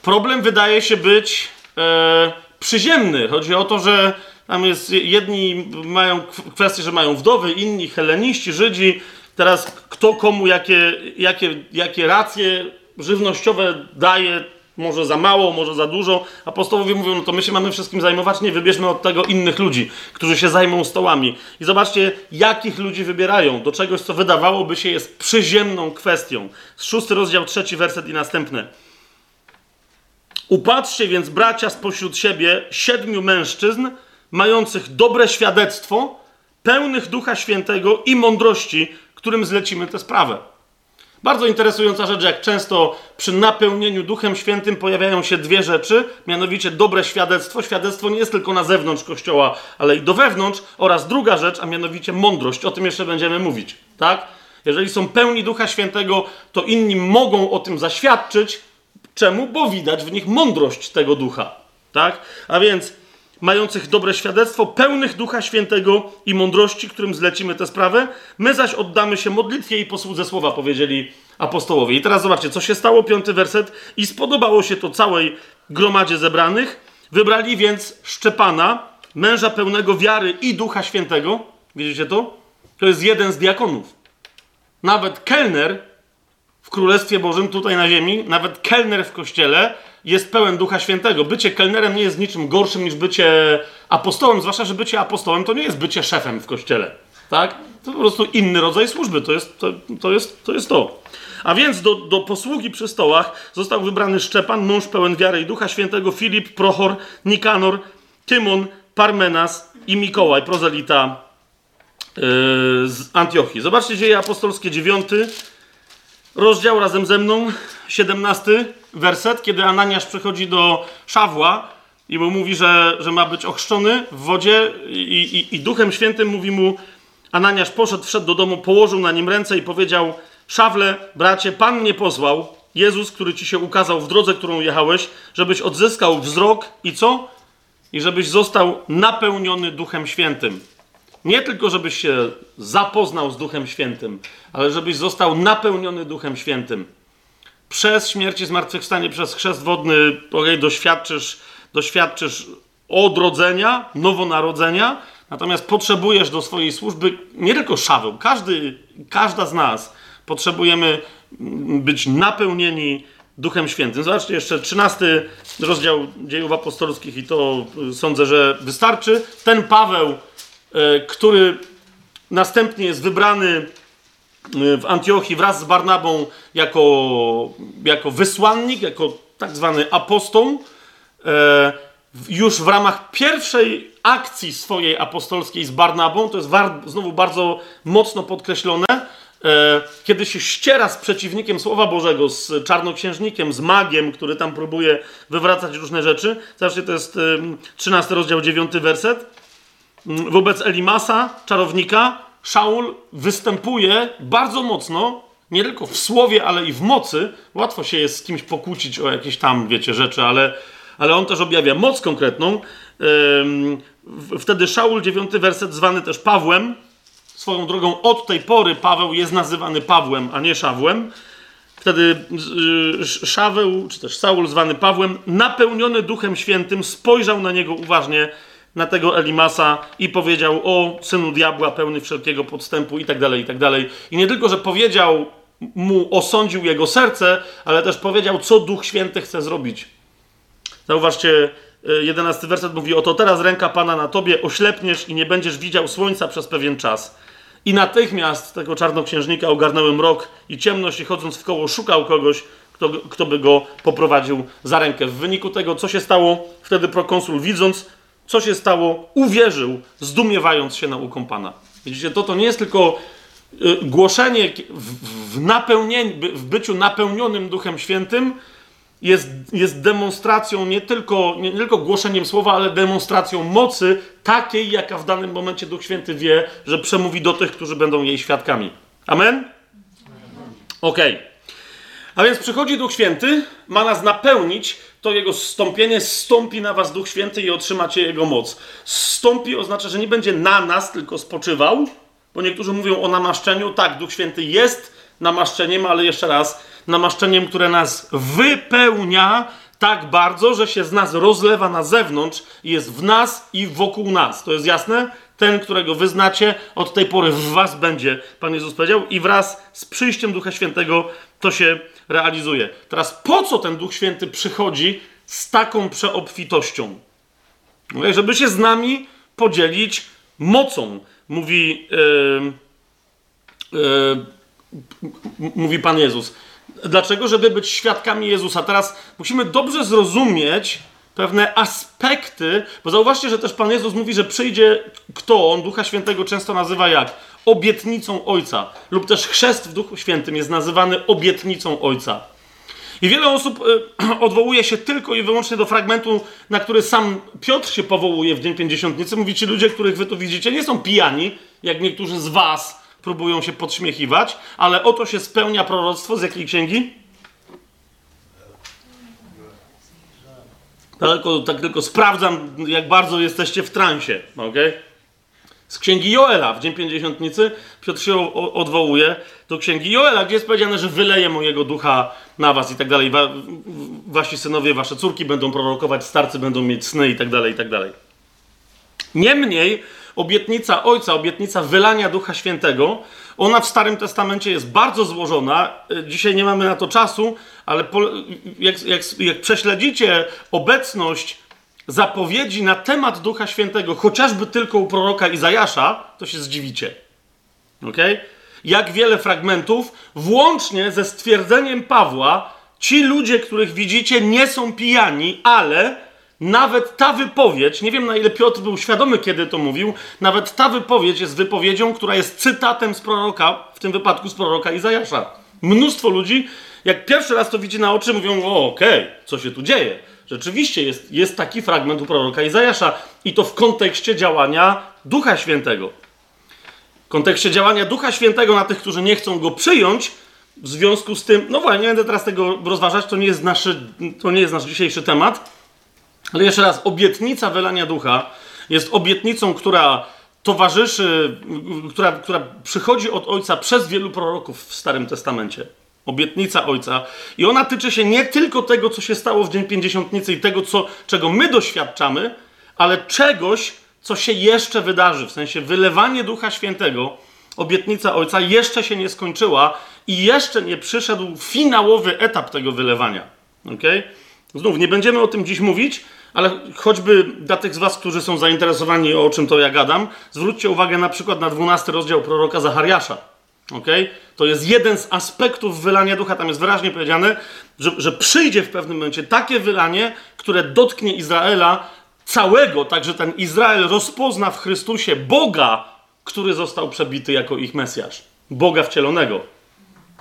problem wydaje się być e, przyziemny. Chodzi o to, że tam jest, jedni mają kwestię, że mają wdowy, inni heleniści, Żydzi. Teraz kto komu jakie, jakie, jakie racje żywnościowe daje, może za mało, może za dużo. Apostołowie mówią, no to my się mamy wszystkim zajmować, nie, wybierzmy od tego innych ludzi, którzy się zajmą stołami. I zobaczcie, jakich ludzi wybierają do czegoś, co wydawałoby się jest przyziemną kwestią. Szósty rozdział, trzeci werset i następne. Upatrzcie więc, bracia, spośród siebie siedmiu mężczyzn, mających dobre świadectwo, pełnych Ducha Świętego i mądrości, którym zlecimy tę sprawę. Bardzo interesująca rzecz, jak często przy napełnieniu Duchem Świętym pojawiają się dwie rzeczy, mianowicie dobre świadectwo. Świadectwo nie jest tylko na zewnątrz kościoła, ale i do wewnątrz, oraz druga rzecz, a mianowicie mądrość. O tym jeszcze będziemy mówić, tak? Jeżeli są pełni Ducha Świętego, to inni mogą o tym zaświadczyć. Czemu? Bo widać w nich mądrość tego ducha, tak? A więc mających dobre świadectwo, pełnych Ducha Świętego i mądrości, którym zlecimy tę sprawę. My zaś oddamy się modlitwie i posłudze słowa, powiedzieli apostołowie. I teraz zobaczcie, co się stało, piąty werset. I spodobało się to całej gromadzie zebranych. Wybrali więc Szczepana, męża pełnego wiary i Ducha Świętego. Widzicie to? To jest jeden z diakonów. Nawet kelner w Królestwie Bożym, tutaj na ziemi, nawet kelner w kościele jest pełen Ducha Świętego. Bycie kelnerem nie jest niczym gorszym niż bycie apostołem, zwłaszcza, że bycie apostołem to nie jest bycie szefem w kościele. Tak? To po prostu inny rodzaj służby. To jest to. to, jest, to, jest to. A więc do, do posługi przy stołach został wybrany Szczepan, mąż pełen wiary i Ducha Świętego, Filip, Prochor, Nikanor, Tymon, Parmenas i Mikołaj, prozelita yy, z Antiochii. Zobaczcie dzieje apostolskie 9, rozdział razem ze mną, 17 werset, kiedy Ananiasz przychodzi do Szawła i mu mówi, że, że ma być ochrzczony w wodzie i, i, i Duchem Świętym mówi mu, Ananiasz poszedł, wszedł do domu, położył na nim ręce i powiedział, Szawle, bracie, Pan mnie pozwał, Jezus, który ci się ukazał w drodze, którą jechałeś, żebyś odzyskał wzrok i co? I żebyś został napełniony Duchem Świętym. Nie tylko, żebyś się zapoznał z Duchem Świętym, ale żebyś został napełniony Duchem Świętym. Przez śmierć i zmartwychwstanie, przez chrzest wodny okay, doświadczysz, doświadczysz odrodzenia, nowonarodzenia, natomiast potrzebujesz do swojej służby nie tylko szaweł. Każdy, każda z nas potrzebujemy być napełnieni Duchem Świętym. Zobaczcie jeszcze 13 rozdział dziejów apostolskich i to sądzę, że wystarczy. Ten Paweł który następnie jest wybrany e, w Antiochii wraz z Barnabą jako, jako wysłannik, jako tak zwany apostoł. E, już w ramach pierwszej akcji swojej apostolskiej z Barnabą, to jest znowu bardzo mocno podkreślone, kiedy się ściera z przeciwnikiem Słowa Bożego, z czarnoksiężnikiem, z magiem, który tam próbuje wywracać różne rzeczy. Zobaczcie, to jest 13 rozdział, 9 werset wobec Elimasa, czarownika, Szaul występuje bardzo mocno, nie tylko w słowie, ale i w mocy. Łatwo się jest z kimś pokłócić o jakieś tam, wiecie, rzeczy, ale, ale on też objawia moc konkretną. Wtedy Szaul, dziewiąty werset, zwany też Pawłem, swoją drogą od tej pory Paweł jest nazywany Pawłem, a nie Szawłem. Wtedy y, Szaweł, czy też Saul, zwany Pawłem, napełniony Duchem Świętym, spojrzał na niego uważnie, na tego Elimasa i powiedział: O synu diabła, pełny wszelkiego podstępu, i tak dalej, i tak dalej. I nie tylko, że powiedział mu, osądził jego serce, ale też powiedział, co Duch Święty chce zrobić. Zauważcie, y, jedenasty werset mówi: Oto teraz ręka Pana na tobie, oślepniesz i nie będziesz widział słońca przez pewien czas. I natychmiast tego czarnoksiężnika ogarnęły mrok i ciemność i chodząc w koło szukał kogoś, kto, kto by go poprowadził za rękę. W wyniku tego, co się stało, wtedy prokonsul widząc, co się stało, uwierzył, zdumiewając się nauką Pana. Widzicie, to to nie jest tylko y, głoszenie w, w, w byciu napełnionym Duchem Świętym, jest, jest demonstracją nie tylko, nie, nie tylko głoszeniem słowa, ale demonstracją mocy takiej, jaka w danym momencie Duch Święty wie, że przemówi do tych, którzy będą jej świadkami. Amen? Okej. Okay. A więc przychodzi Duch Święty, ma nas napełnić, to jego zstąpienie stąpi na was Duch Święty i otrzymacie jego moc. Stąpi oznacza, że nie będzie na nas tylko spoczywał, bo niektórzy mówią o namaszczeniu. Tak, Duch Święty jest namaszczeniem, ale jeszcze raz, namaszczeniem, które nas wypełnia tak bardzo, że się z nas rozlewa na zewnątrz i jest w nas i wokół nas. To jest jasne? Ten, którego wyznacie, od tej pory w was będzie, Pan Jezus powiedział, i wraz z przyjściem Ducha Świętego to się realizuje. Teraz po co ten Duch Święty przychodzi z taką przeobfitością? Mówię, żeby się z nami podzielić mocą, mówi, yy, yy, mówi Pan Jezus. Dlaczego? Żeby być świadkami Jezusa. Teraz musimy dobrze zrozumieć pewne aspekty, bo zauważcie, że też Pan Jezus mówi, że przyjdzie kto? On Ducha Świętego często nazywa jak? Obietnicą Ojca. Lub też chrzest w Duchu Świętym jest nazywany obietnicą Ojca. I wiele osób y, odwołuje się tylko i wyłącznie do fragmentu, na który sam Piotr się powołuje w Dzień Pięćdziesiątnicy. Mówi, ci ludzie, których wy tu widzicie, nie są pijani, jak niektórzy z was próbują się podśmiechiwać, ale oto się spełnia proroctwo z jakiej księgi? Tak tylko, tak tylko sprawdzam, jak bardzo jesteście w transie, ok? Z księgi Joela, w dzień pięćdziesiątnicy, Piotr się odwołuje do księgi Joela, gdzie jest powiedziane, że wyleje mojego ducha na was i tak dalej. Wa wasi synowie, wasze córki będą prorokować, starcy będą mieć sny i tak dalej, i tak dalej. Niemniej, obietnica Ojca, obietnica wylania Ducha Świętego, ona w Starym Testamencie jest bardzo złożona. Dzisiaj nie mamy na to czasu, ale jak, jak, jak prześledzicie obecność zapowiedzi na temat Ducha Świętego, chociażby tylko u proroka Izajasza, to się zdziwicie. Okay? Jak wiele fragmentów, włącznie ze stwierdzeniem Pawła, ci ludzie, których widzicie, nie są pijani, ale nawet ta wypowiedź, nie wiem na ile Piotr był świadomy, kiedy to mówił, nawet ta wypowiedź jest wypowiedzią, która jest cytatem z proroka, w tym wypadku z proroka Izajasza. Mnóstwo ludzi, jak pierwszy raz to widzi na oczy, mówią: O, okej, okay, co się tu dzieje? Rzeczywiście jest, jest taki fragment u proroka Izajasza i to w kontekście działania Ducha Świętego. W kontekście działania Ducha Świętego na tych, którzy nie chcą go przyjąć, w związku z tym, no właśnie, nie będę teraz tego rozważać, to nie jest, naszy, to nie jest nasz dzisiejszy temat, ale jeszcze raz, obietnica wylania ducha jest obietnicą, która towarzyszy, która, która przychodzi od Ojca przez wielu proroków w Starym Testamencie. Obietnica Ojca. I ona tyczy się nie tylko tego, co się stało w Dzień Pięćdziesiątnicy i tego, co, czego my doświadczamy, ale czegoś, co się jeszcze wydarzy. W sensie wylewanie Ducha Świętego, obietnica Ojca jeszcze się nie skończyła i jeszcze nie przyszedł finałowy etap tego wylewania. Okay? Znów nie będziemy o tym dziś mówić, ale choćby dla tych z Was, którzy są zainteresowani o czym to ja gadam, zwróćcie uwagę na przykład na 12 rozdział proroka Zachariasza. Okay? To jest jeden z aspektów wylania ducha. Tam jest wyraźnie powiedziane, że, że przyjdzie w pewnym momencie takie wylanie, które dotknie Izraela całego, tak że ten Izrael rozpozna w Chrystusie Boga, który został przebity jako ich Mesjasz. Boga wcielonego.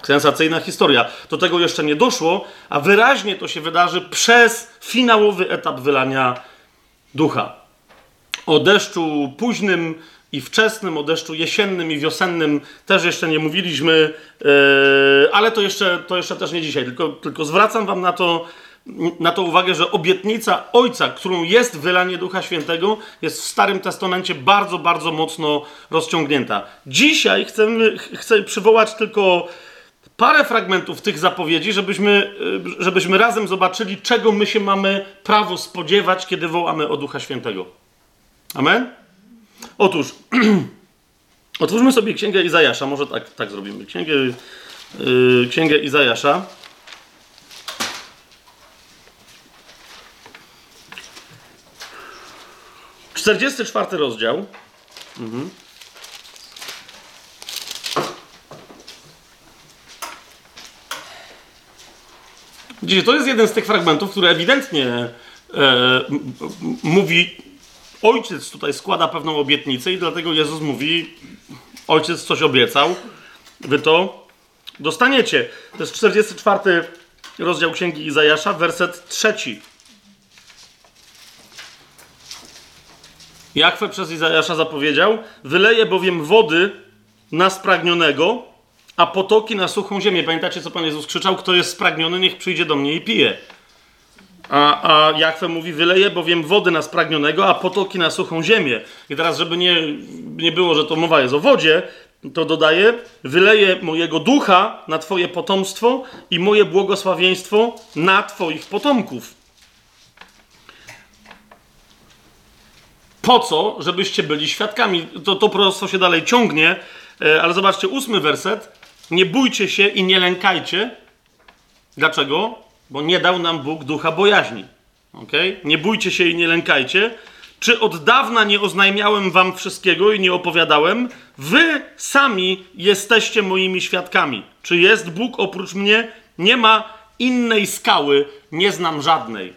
Sensacyjna historia. Do tego jeszcze nie doszło, a wyraźnie to się wydarzy przez finałowy etap wylania ducha. O deszczu późnym i wczesnym, o deszczu jesiennym i wiosennym też jeszcze nie mówiliśmy, yy, ale to jeszcze, to jeszcze też nie dzisiaj, tylko, tylko zwracam Wam na to na to uwagę, że obietnica Ojca, którą jest wylanie Ducha Świętego, jest w Starym Testamencie bardzo, bardzo mocno rozciągnięta. Dzisiaj chcemy, chcę przywołać tylko parę fragmentów tych zapowiedzi, żebyśmy, y, żebyśmy razem zobaczyli, czego my się mamy prawo spodziewać, kiedy wołamy o Ducha Świętego. Amen? Otóż, otwórzmy sobie Księgę Izajasza, może tak, tak zrobimy. Księgę, yy, Księgę Izajasza. Czterdziesty czwarty rozdział. Mhm. Widzicie, to jest jeden z tych fragmentów, który ewidentnie e, mówi, ojciec tutaj składa pewną obietnicę i dlatego Jezus mówi, ojciec coś obiecał, wy to dostaniecie. To jest 44 rozdział Księgi Izajasza, werset trzeci. Jakwe przez Izajasza zapowiedział, wyleje bowiem wody na spragnionego, a potoki na suchą ziemię. Pamiętacie, co Pan Jezus krzyczał? Kto jest spragniony, niech przyjdzie do mnie i pije. A, a Jachwę mówi, wyleje bowiem wody na spragnionego, a potoki na suchą ziemię. I teraz, żeby nie, nie było, że to mowa jest o wodzie, to dodaje, wyleje mojego ducha na Twoje potomstwo i moje błogosławieństwo na Twoich potomków. Po co? Żebyście byli świadkami. To, to prostwo się dalej ciągnie, e, ale zobaczcie, ósmy werset. Nie bójcie się i nie lękajcie. Dlaczego? Bo nie dał nam Bóg ducha bojaźni. Okay? Nie bójcie się i nie lękajcie. Czy od dawna nie oznajmiałem wam wszystkiego i nie opowiadałem? Wy sami jesteście moimi świadkami. Czy jest Bóg oprócz mnie? Nie ma innej skały, nie znam żadnej.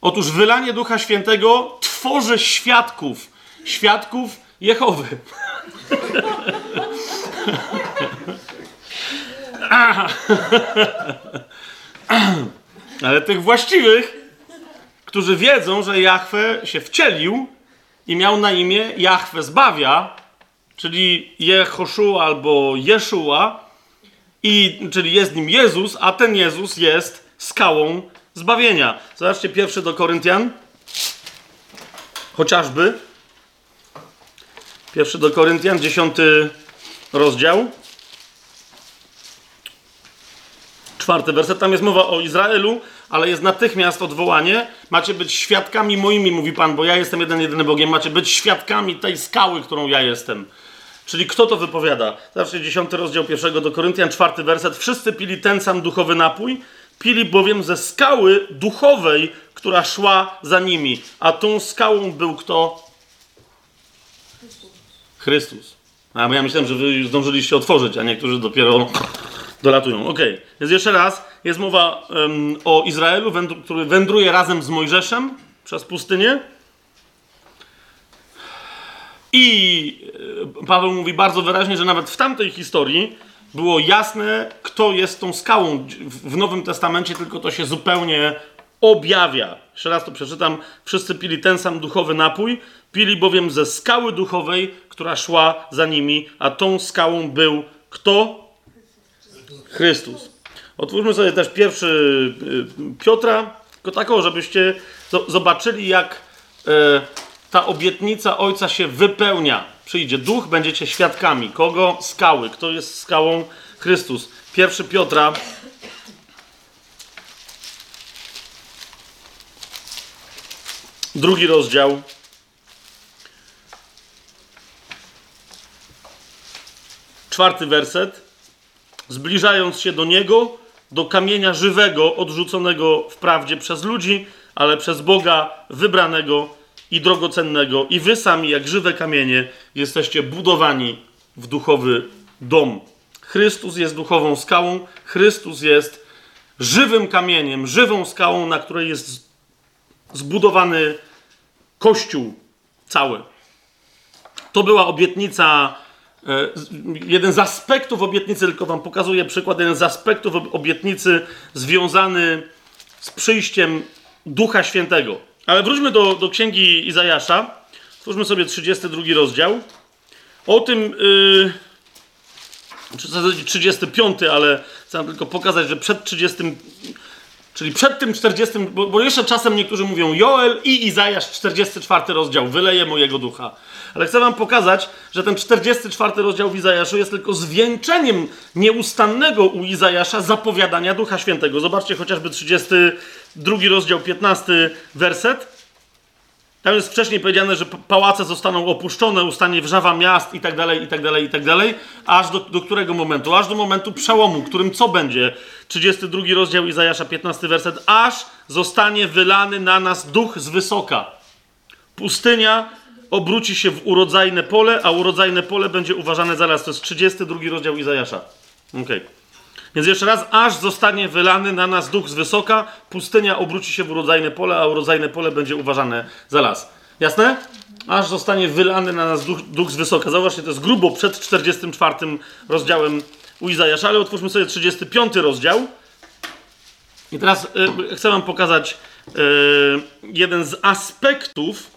Otóż wylanie Ducha Świętego tworzy świadków, świadków Jehowy. Ale tych właściwych, którzy wiedzą, że Jahwe się wcielił i miał na imię Jahwe zbawia, czyli Jehoszua albo Jeszua, i, czyli jest nim Jezus, a ten Jezus jest skałą zbawienia. Zobaczcie pierwszy do Koryntian. Chociażby. Pierwszy do Koryntian, dziesiąty rozdział. Czwarty werset, tam jest mowa o Izraelu, ale jest natychmiast odwołanie. Macie być świadkami moimi, mówi Pan, bo ja jestem jeden, jedyny Bogiem. Macie być świadkami tej skały, którą ja jestem. Czyli kto to wypowiada? Zawsze dziesiąty rozdział pierwszego do Koryntian, czwarty werset. Wszyscy pili ten sam duchowy napój, pili bowiem ze skały duchowej, która szła za nimi. A tą skałą był kto? Chrystus. A ja myślałem, że wy zdążyliście otworzyć, a niektórzy dopiero dolatują. Ok, więc jeszcze raz, jest mowa um, o Izraelu, który wędruje razem z Mojżeszem przez pustynię. I e, Paweł mówi bardzo wyraźnie, że nawet w tamtej historii było jasne, kto jest tą skałą. W Nowym Testamencie tylko to się zupełnie objawia. Jeszcze raz to przeczytam. Wszyscy pili ten sam duchowy napój, pili bowiem ze skały duchowej, która szła za nimi, a tą skałą był kto? Chrystus. Otwórzmy sobie też pierwszy y, Piotra, tylko taką, żebyście zobaczyli, jak e, ta obietnica Ojca się wypełnia. Przyjdzie duch, będziecie świadkami. Kogo? Skały. Kto jest skałą? Chrystus. Pierwszy Piotra. Drugi rozdział. Czwarty werset. Zbliżając się do Niego, do kamienia żywego, odrzuconego wprawdzie przez ludzi, ale przez Boga wybranego i drogocennego. I wy sami, jak żywe kamienie, jesteście budowani w duchowy dom. Chrystus jest duchową skałą, Chrystus jest żywym kamieniem, żywą skałą, na której jest zbudowany Kościół cały. To była obietnica, jeden z aspektów obietnicy, tylko wam pokazuję przykład, jeden z aspektów obietnicy związany z przyjściem Ducha Świętego. Ale wróćmy do, do księgi Izajasza. Stwórzmy sobie 32 rozdział. O tym, yy, czy 35, ale chcę tylko pokazać, że przed 30, Czyli przed tym 40, bo, bo jeszcze czasem niektórzy mówią Joel i Izajasz 44 rozdział, wyleje mojego ducha. Ale chcę wam pokazać, że ten 44 rozdział w Izajaszu jest tylko zwieńczeniem nieustannego u Izajasza zapowiadania Ducha Świętego. Zobaczcie chociażby 32 rozdział, 15 werset. Tam jest wcześniej powiedziane, że pałace zostaną opuszczone, ustanie wrzawa miast i tak dalej, i tak dalej, i tak dalej. Aż do, do którego momentu? Aż do momentu przełomu, którym co będzie? 32 rozdział Izajasza, 15 werset. Aż zostanie wylany na nas duch z wysoka. Pustynia obróci się w urodzajne pole, a urodzajne pole będzie uważane zaraz. To jest 32 rozdział Izajasza. Okay. Więc jeszcze raz, aż zostanie wylany na nas duch z wysoka, pustynia obróci się w urodzajne pole, a urodzajne pole będzie uważane za las. Jasne? Aż zostanie wylany na nas duch, duch z wysoka. Zauważcie, to jest grubo przed 44 rozdziałem u Izajasza, ale otwórzmy sobie 35 rozdział. I teraz y, chcę wam pokazać y, jeden z aspektów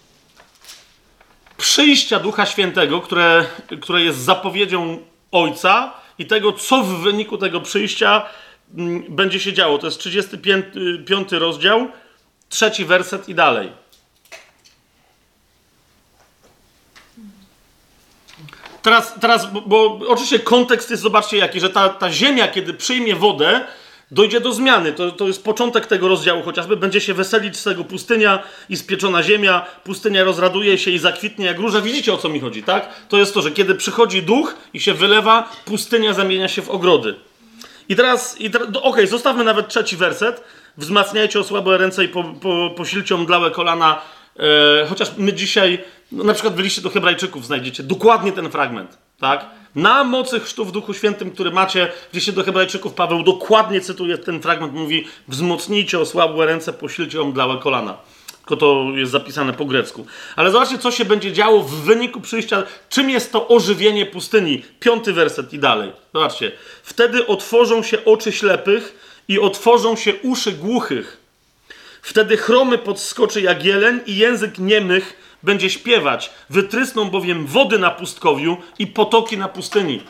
przyjścia Ducha Świętego, które, które jest zapowiedzią Ojca i tego, co w wyniku tego przyjścia m, będzie się działo. To jest 35 rozdział, trzeci werset i dalej. Teraz, teraz bo, bo oczywiście kontekst jest, zobaczcie jaki, że ta, ta ziemia, kiedy przyjmie wodę, dojdzie do zmiany. To, to jest początek tego rozdziału chociażby. Będzie się weselić z tego pustynia i spieczona ziemia. Pustynia rozraduje się i zakwitnie jak róża. Widzicie o co mi chodzi, tak? To jest to, że kiedy przychodzi duch i się wylewa, pustynia zamienia się w ogrody. I teraz, i teraz okej, okay, zostawmy nawet trzeci werset. Wzmacniajcie osłabe ręce i po, po, posilcie omdlałe kolana. E, chociaż my dzisiaj, no, na przykład w do Hebrajczyków znajdziecie dokładnie ten fragment, tak? Na mocy chrztu w Duchu Świętym, który macie, gdzie się do Hebrajczyków Paweł dokładnie cytuje ten fragment, mówi wzmocnijcie osłabłe ręce, posilcie omdlałe kolana. Tylko to jest zapisane po grecku. Ale zobaczcie, co się będzie działo w wyniku przyjścia. Czym jest to ożywienie pustyni? Piąty werset i dalej. Zobaczcie. Wtedy otworzą się oczy ślepych i otworzą się uszy głuchych. Wtedy chromy podskoczy jak jeleń i język niemych będzie śpiewać. Wytrysną bowiem wody na pustkowiu i potoki na pustyni.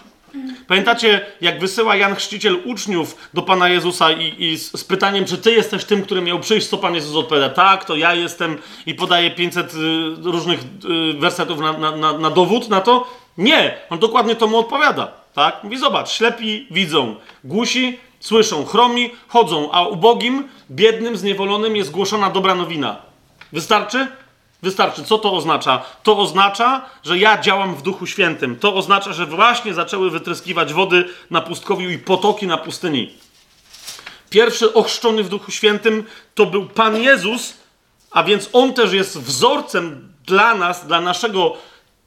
Pamiętacie, jak wysyła Jan Chrzciciel uczniów do Pana Jezusa i, i z, z, pytaniem, czy Ty jesteś tym, który miał przyjść, co Pan Jezus odpowiada? Tak, to ja jestem i podaje 500 y, różnych y, wersetów na, na, na, na dowód na to? Nie, on dokładnie to mu odpowiada. Tak? Mówi, zobacz, ślepi widzą, głusi słyszą, chromi chodzą, a ubogim, biednym, zniewolonym jest głoszona dobra nowina. Wystarczy? Wystarczy. Co to oznacza? To oznacza, że ja działam w Duchu Świętym. To oznacza, że właśnie zaczęły wytryskiwać wody na pustkowiu i potoki na pustyni. Pierwszy ochrzczony w Duchu Świętym to był Pan Jezus, a więc On też jest wzorcem dla nas, dla naszego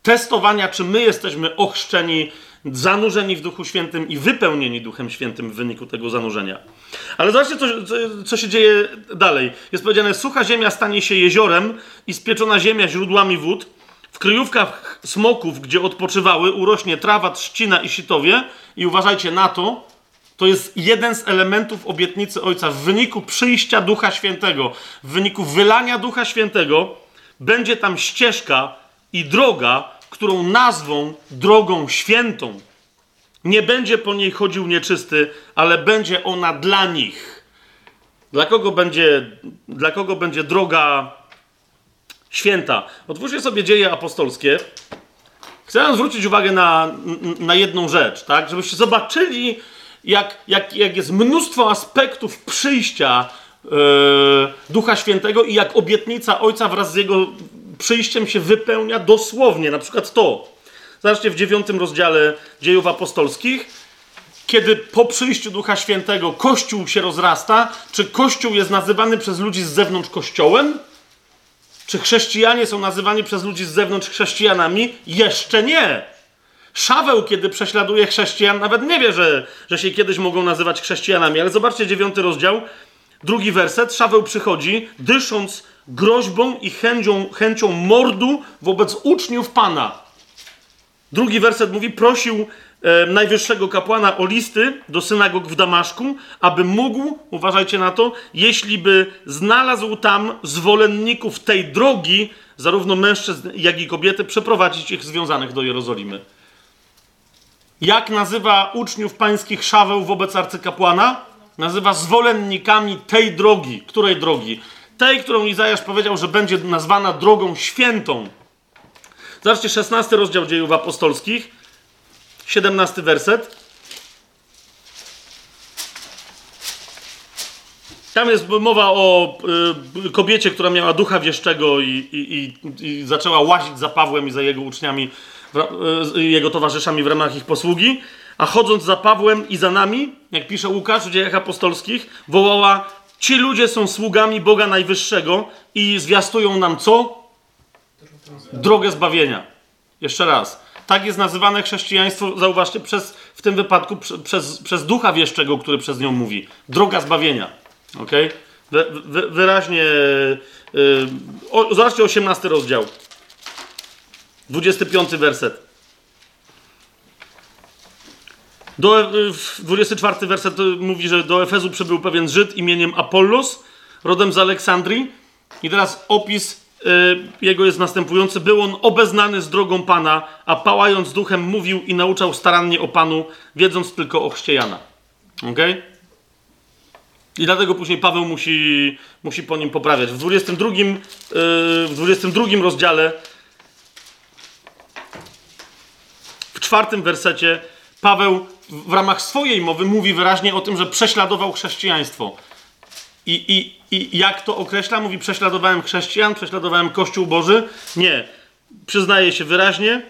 testowania, czy my jesteśmy ochrzczeni zanurzeni w Duchu Świętym i wypełnieni Duchem Świętym w wyniku tego zanurzenia. Ale zobaczcie, co, co, się dzieje dalej. Jest powiedziane, sucha ziemia stanie się jeziorem i spieczona ziemia źródłami wód. W kryjówkach smoków, gdzie odpoczywały, urośnie trawa, trzcina i sitowie. I uważajcie na to, to jest jeden z elementów obietnicy Ojca. W wyniku przyjścia Ducha Świętego, w wyniku wylania Ducha Świętego, będzie tam ścieżka i droga, którą nazwą drogą świętą. Nie będzie po niej chodził nieczysty, ale będzie ona dla nich. Dla kogo będzie, dla kogo będzie droga święta? Otwórzcie sobie dzieje apostolskie. Chcę zwrócić uwagę na, na jedną rzecz, tak? Żebyście zobaczyli, jak, jak, jak jest mnóstwo aspektów przyjścia yy, Ducha Świętego i jak obietnica Ojca wraz z Jego przyjściem się wypełnia dosłownie. Na przykład to. Zobaczcie w dziewiątym rozdziale dziejów apostolskich. Kiedy po przyjściu Ducha Świętego Kościół się rozrasta, czy Kościół jest nazywany przez ludzi z zewnątrz Kościołem? Czy chrześcijanie są nazywani przez ludzi z zewnątrz chrześcijanami? Jeszcze nie. Szaweł, kiedy prześladuje chrześcijan, nawet nie wie, że, że się kiedyś mogą nazywać chrześcijanami. Ale zobaczcie dziewiąty rozdział, drugi werset. Szaweł przychodzi, dysząc groźbą i chęcią, chęcią mordu wobec uczniów Pana. Drugi werset mówi: prosił e, najwyższego kapłana o listy do synagog w Damaszku, aby mógł, uważajcie na to, jeśli by znalazł tam zwolenników tej drogi, zarówno mężczyzn, jak i kobiety, przeprowadzić ich związanych do Jerozolimy. Jak nazywa uczniów pańskich Szaweł wobec arcykapłana? nazywa zwolennikami tej drogi. Której drogi? Tej, którą Izajasz powiedział, że będzie nazwana drogą świętą. Zobaczcie, 16 rozdział dziejów apostolskich, 17 werset. Tam jest mowa o y, kobiecie, która miała ducha wieszczego i, i, i, zaczęła łazić za Pawłem i za jego uczniami, y, jego towarzyszami w ramach ich posługi. A chodząc za Pawłem i za nami, jak pisze Łukasz w dziejach apostolskich, wołała: Ci ludzie są sługami Boga Najwyższego i zwiastują nam co? Drogę zbawienia. Jeszcze raz. Tak jest nazywane chrześcijaństwo, zauważcie, przez, w tym wypadku przez, przez ducha wieszczego, który przez nią mówi. Droga zbawienia. Ok? Wy, wy, wyraźnie. Yy, o, zobaczcie 18 rozdział. 25 werset. Do, 24 y, werset mówi, że do Efezu przybył pewien Żyd imieniem Apollos, rodem z Aleksandrii. I teraz opis y, jego jest następujący. Był on obeznany z drogą Pana, a pałając duchem mówił i nauczał starannie o Panu, wiedząc tylko o chrzcie Jana. Okay? I dlatego później Paweł musi, musi po nim poprawiać. W 22, yy, w 22 rozdziale, w czwartym wersecie, Paweł w ramach swojej mowy mówi wyraźnie o tym, że prześladował chrześcijaństwo. I, i, I jak to określa? Mówi: Prześladowałem chrześcijan, prześladowałem Kościół Boży. Nie. Przyznaje się wyraźnie: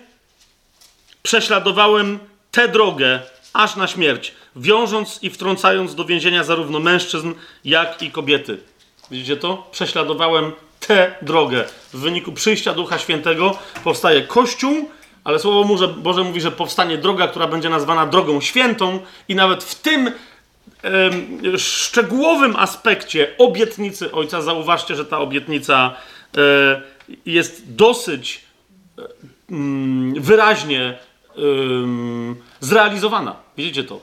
Prześladowałem tę drogę aż na śmierć wiążąc i wtrącając do więzienia zarówno mężczyzn, jak i kobiety. Widzicie to? Prześladowałem tę drogę. W wyniku przyjścia Ducha Świętego powstaje Kościół, ale Słowo Boże mówi, że powstanie droga, która będzie nazwana drogą świętą i nawet w tym szczegółowym aspekcie obietnicy Ojca, zauważcie, że ta obietnica e, jest dosyć e, wyraźnie zrealizowana. Widzicie to?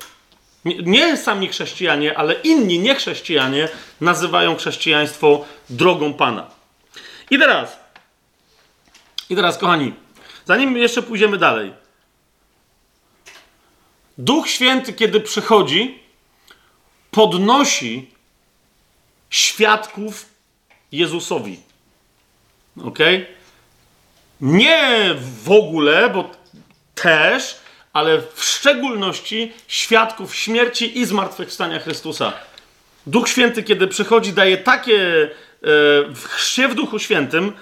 Nie, nie sami chrześcijanie, ale inni niechrześcijanie nazywają chrześcijaństwo drogą Pana. I teraz, i teraz, kochani, zanim jeszcze pójdziemy dalej. Duch Święty, kiedy przychodzi, podnosi świadków Jezusowi. Ok? Nie w ogóle, bo też, ale w szczególności świadków śmierci i zmartwychwstania Chrystusa. Duch Święty, kiedy przychodzi, daje takie e, w chrzcie w Duchu Świętym,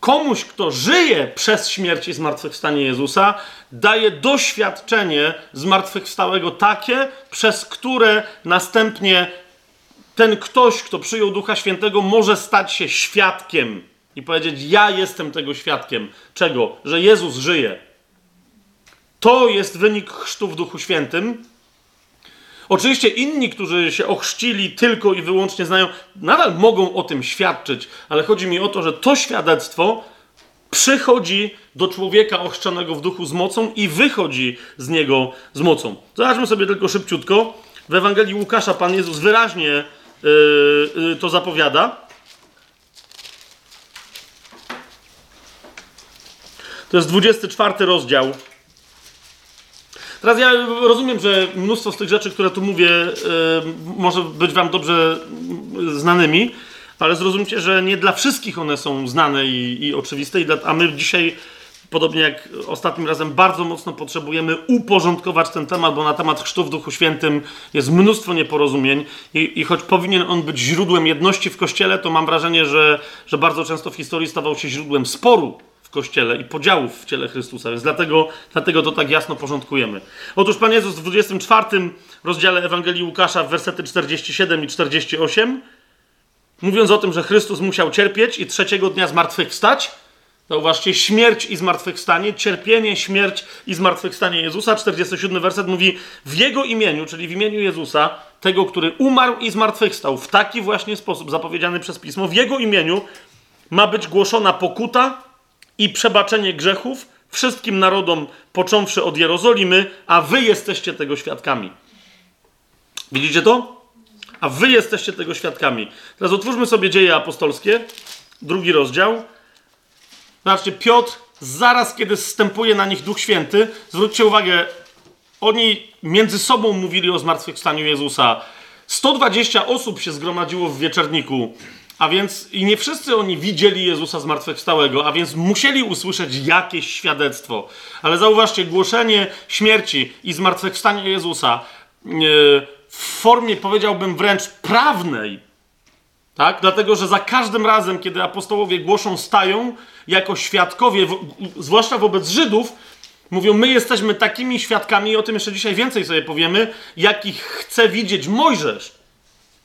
komuś, kto żyje przez śmierć i zmartwychwstanie Jezusa, daje doświadczenie zmartwychwstałego takie, przez które następnie ten ktoś, kto przyjął Ducha Świętego, może stać się świadkiem i powiedzieć: Ja jestem tego świadkiem. Czego? Że Jezus żyje. To jest wynik chrztu w Duchu Świętym. Oczywiście inni, którzy się ochrzcili tylko i wyłącznie znają, nadal mogą o tym świadczyć, ale chodzi mi o to, że to świadectwo przychodzi do człowieka ochrzczonego w duchu z mocą i wychodzi z niego z mocą. Zobaczmy sobie tylko szybciutko. W Ewangelii Łukasza Pan Jezus wyraźnie yy, yy, to zapowiada. To jest 24 rozdział. Teraz ja rozumiem, że mnóstwo z tych rzeczy, które tu mówię, yy, może być Wam dobrze znanymi, ale zrozumcie, że nie dla wszystkich one są znane i, i oczywiste, i dla, a my dzisiaj, podobnie jak ostatnim razem, bardzo mocno potrzebujemy uporządkować ten temat, bo na temat chrztu w Duchu Świętym jest mnóstwo nieporozumień i, i choć powinien on być źródłem jedności w Kościele, to mam wrażenie, że, że bardzo często w historii stawał się źródłem sporu Kościele i podziałów w ciele Chrystusa, więc dlatego, dlatego to tak jasno porządkujemy. Otóż Pan Jezus w 24 rozdziale Ewangelii Łukasza wersety 47 i 48 mówiąc o tym, że Chrystus musiał cierpieć i trzeciego dnia zmartwychwstać, zauważcie, śmierć i zmartwychwstanie, cierpienie, śmierć i zmartwychwstanie Jezusa, 47 werset mówi w Jego imieniu, czyli w imieniu Jezusa, tego, który umarł i zmartwychwstał w taki właśnie sposób zapowiedziany przez Pismo, w Jego imieniu ma być głoszona pokuta i przebaczenie grzechów wszystkim narodom, począwszy od Jerozolimy, a wy jesteście tego świadkami. Widzicie to? A wy jesteście tego świadkami. Teraz otwórzmy sobie dzieje apostolskie, drugi rozdział. Zobaczcie, Piotr, zaraz kiedy zstępuje na nich Duch Święty, zwróćcie uwagę, oni między sobą mówili o zmartwychwstaniu Jezusa. 120 osób się zgromadziło w wieczerniku, a więc i nie wszyscy oni widzieli Jezusa zmartwychwstałego, a więc musieli usłyszeć jakieś świadectwo. Ale zauważcie, głoszenie śmierci i zmartwychwstania Jezusa yy, w formie, powiedziałbym, wręcz prawnej, tak? Dlatego, że za każdym razem, kiedy apostołowie głoszą, stają jako świadkowie, zwłaszcza wobec Żydów, mówią: My jesteśmy takimi świadkami, i o tym jeszcze dzisiaj więcej sobie powiemy, jakich chce widzieć Mojżesz.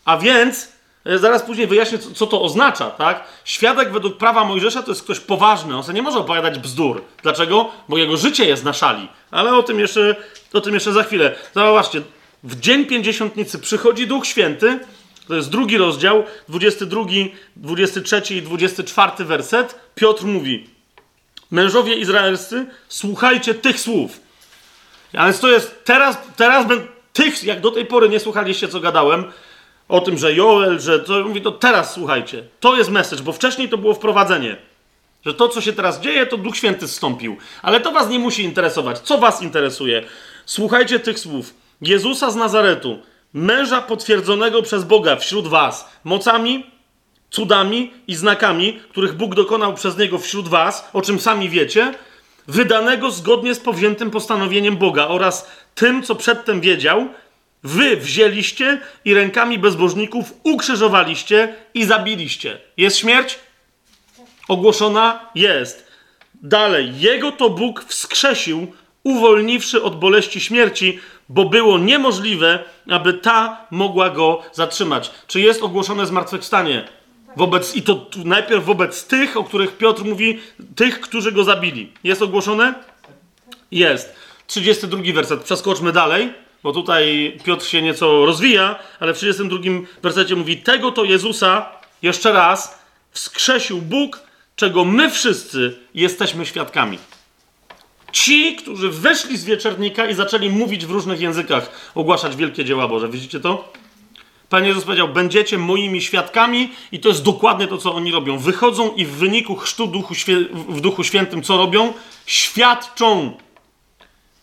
A więc, e, zaraz później wyjaśnię, co, to oznacza, tak? Świadek według prawa Mojżesza to jest ktoś poważny, on sobie nie może opowiadać bzdur. Dlaczego? Bo jego życie jest na szali. Ale o tym jeszcze, o tym jeszcze za chwilę. Zauważcie, w dzień pięćdziesiątnicy przychodzi Duch Święty, to jest drugi rozdział, 22, 23 i 24 werset. Piotr mówi: Mężowie izraelscy, słuchajcie tych słów. A więc to jest teraz, teraz tych, jak do tej pory nie słuchaliście, co gadałem, o tym, że Joel, że to mówi, to teraz słuchajcie. To jest message, bo wcześniej to było wprowadzenie. Że to, co się teraz dzieje, to Duch Święty zstąpił. Ale to was nie musi interesować. Co was interesuje? Słuchajcie tych słów. Jezusa z Nazaretu, męża potwierdzonego przez Boga wśród was mocami, cudami i znakami, których Bóg dokonał przez niego wśród was, o czym sami wiecie, wydanego zgodnie z powziętym postanowieniem Boga oraz tym, co przedtem wiedział, wy wzięliście i rękami bezbożników ukrzyżowaliście i zabiliście. Jest śmierć? Ogłoszona? Jest. Dalej, jego to Bóg wskrzesił, uwolniwszy od boleści śmierci, bo było niemożliwe, aby ta mogła go zatrzymać. Czy jest ogłoszone zmartwychwstanie? Wobec, I to najpierw wobec tych, o których Piotr mówi, tych, którzy go zabili. Jest ogłoszone? Jest. 32 werset. Przeskoczmy dalej, bo tutaj Piotr się nieco rozwija, ale w 32 wersecie mówi: Tego to Jezusa, jeszcze raz, wskrzesił Bóg, czego my wszyscy jesteśmy świadkami. Ci, którzy weszli z wieczernika i zaczęli mówić w różnych językach, ogłaszać wielkie dzieła Boże. Widzicie to? Pan Jezus powiedział: Będziecie moimi świadkami, i to jest dokładnie to, co oni robią. Wychodzą i w wyniku chrztu duchu w Duchu Świętym, co robią? Świadczą.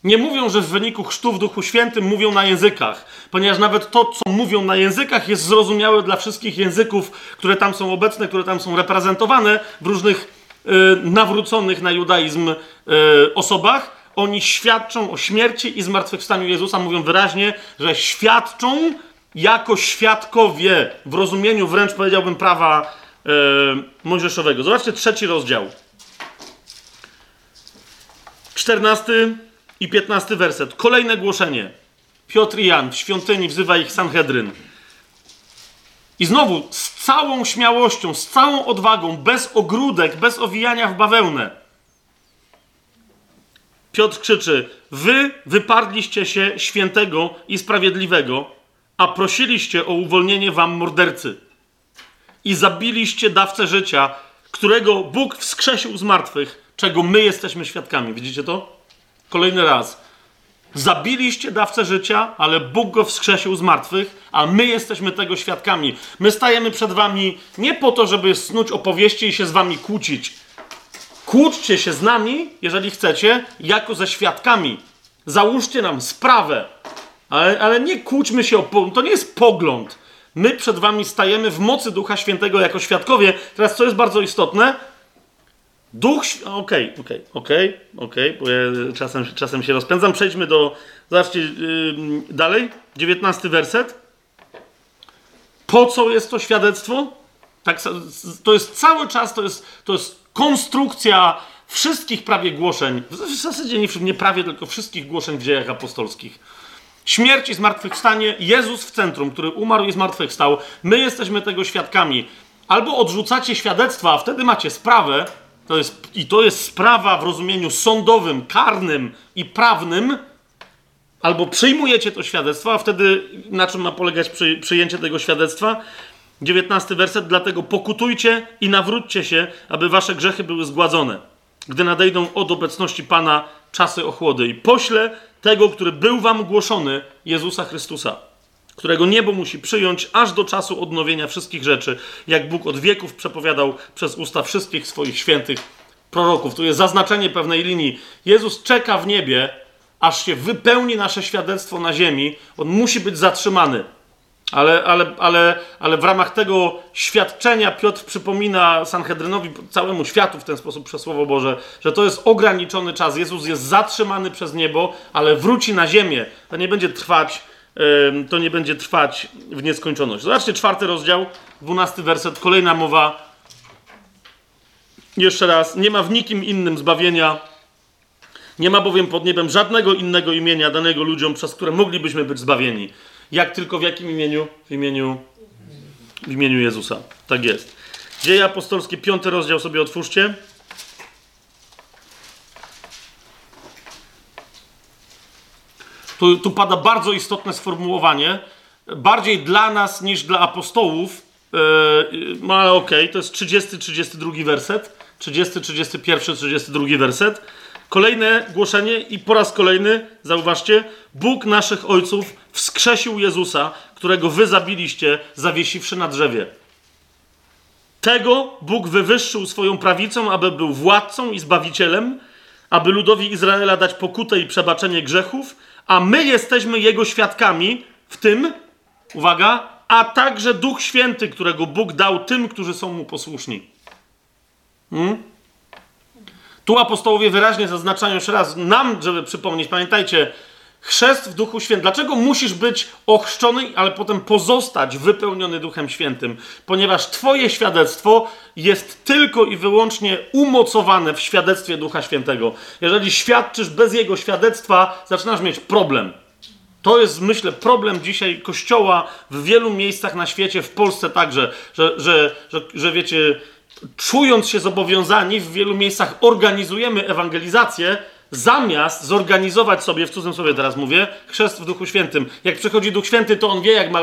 Nie mówią, że w wyniku chrztu w Duchu Świętym mówią na językach, ponieważ nawet to, co mówią na językach, jest zrozumiałe dla wszystkich języków, które tam są obecne, które tam są reprezentowane w różnych y, nawróconych na judaizm y, osobach. Oni świadczą o śmierci i zmartwychwstaniu Jezusa, mówią wyraźnie, że świadczą jako świadkowie w rozumieniu wręcz powiedziałbym prawa e, mojżeszowego. Zobaczcie trzeci rozdział. 14 i 15 werset. Kolejne głoszenie. Piotr i Jan w świątyni wzywa ich Sanhedryn. I znowu z całą śmiałością, z całą odwagą, bez ogródek, bez owijania w bawełnę. Piotr krzyczy: Wy wyparliście się świętego i sprawiedliwego a prosiliście o uwolnienie wam mordercy i zabiliście dawcę życia, którego Bóg wskrzesił z martwych, czego my jesteśmy świadkami. Widzicie to? Kolejny raz. Zabiliście dawcę życia, ale Bóg go wskrzesił z martwych, a my jesteśmy tego świadkami. My stajemy przed wami nie po to, żeby snuć opowieści i się z wami kłócić. Kłóćcie się z nami, jeżeli chcecie, jako ze świadkami. Załóżcie nam sprawę, ale, ale nie kłóćmy się o. To nie jest pogląd. My przed wami stajemy w mocy Ducha Świętego jako świadkowie. Teraz, co jest bardzo istotne, Duch. Okej, okej, okej, okej, bo ja czasem, czasem się rozpędzam. Przejdźmy do. Zobaczcie yy, dalej. 19 werset. Po co jest to świadectwo? Tak, to jest cały czas, to jest, to jest konstrukcja wszystkich prawie głoszeń. W zasadzie nie, nie prawie, tylko wszystkich głoszeń w dziejach apostolskich Śmierć i zmartwychwstanie, Jezus w centrum, który umarł i zmartwychwstał. My jesteśmy tego świadkami. Albo odrzucacie świadectwa, a wtedy macie sprawę, to jest, i to jest sprawa w rozumieniu sądowym, karnym i prawnym, albo przyjmujecie to świadectwo, a wtedy na czym ma polegać przy, przyjęcie tego świadectwa? 19 werset, dlatego pokutujcie i nawróćcie się, aby wasze grzechy były zgładzone, gdy nadejdą od obecności Pana czasy ochłody. I pośle tego, który był wam głoszony, Jezusa Chrystusa, którego niebo musi przyjąć aż do czasu odnowienia wszystkich rzeczy, jak Bóg od wieków przepowiadał przez usta wszystkich swoich świętych proroków. Tu jest zaznaczenie pewnej linii. Jezus czeka w niebie, aż się wypełni nasze świadectwo na ziemi. On musi być zatrzymany. Ale, ale, ale, ale w ramach tego świadczenia Piotr przypomina Sanhedrynowi, całemu światu w ten sposób przez Słowo Boże, że to jest ograniczony czas. Jezus jest zatrzymany przez niebo, ale wróci na ziemię. To nie będzie trwać, to nie będzie trwać w nieskończoność. Zobaczcie, czwarty rozdział, dwunasty werset, kolejna mowa. Jeszcze raz, nie ma w nikim innym zbawienia. Nie ma bowiem pod niebem żadnego innego imienia danego ludziom, przez które moglibyśmy być zbawieni. Jak tylko w jakim imieniu? W imieniu, w imieniu Jezusa. Tak jest. Dzieje apostolskie, piąty rozdział sobie otwórzcie. Tu, tu pada bardzo istotne sformułowanie, bardziej dla nas niż dla apostołów, no ale okej, okay, to jest 30, 32 werset, 30, 31, 32 werset. Kolejne głoszenie i po raz kolejny, zauważcie, Bóg naszych ojców wskrzesił Jezusa, którego wy zabiliście, zawiesiwszy na drzewie. Tego Bóg wywyższył swoją prawicą, aby był władcą i zbawicielem, aby ludowi Izraela dać pokutę i przebaczenie grzechów, a my jesteśmy Jego świadkami w tym, uwaga, a także Duch Święty, którego Bóg dał tym, którzy są Mu posłuszni. Hmm? Tu apostołowie wyraźnie zaznaczają jeszcze raz nam, żeby przypomnieć, pamiętajcie, chrzest w Duchu Świętym. Dlaczego musisz być ochrzczony, ale potem pozostać wypełniony Duchem Świętym? Ponieważ Twoje świadectwo jest tylko i wyłącznie umocowane w świadectwie Ducha Świętego. Jeżeli świadczysz bez Jego świadectwa, zaczynasz mieć problem. To jest, myślę, problem dzisiaj Kościoła w wielu miejscach na świecie, w Polsce także, że, że, że, że wiecie czując się zobowiązani, w wielu miejscach organizujemy ewangelizację, zamiast zorganizować sobie, w cudzysłowie teraz mówię, chrzest w Duchu Świętym. Jak przychodzi Duch Święty, to on wie, jak ma.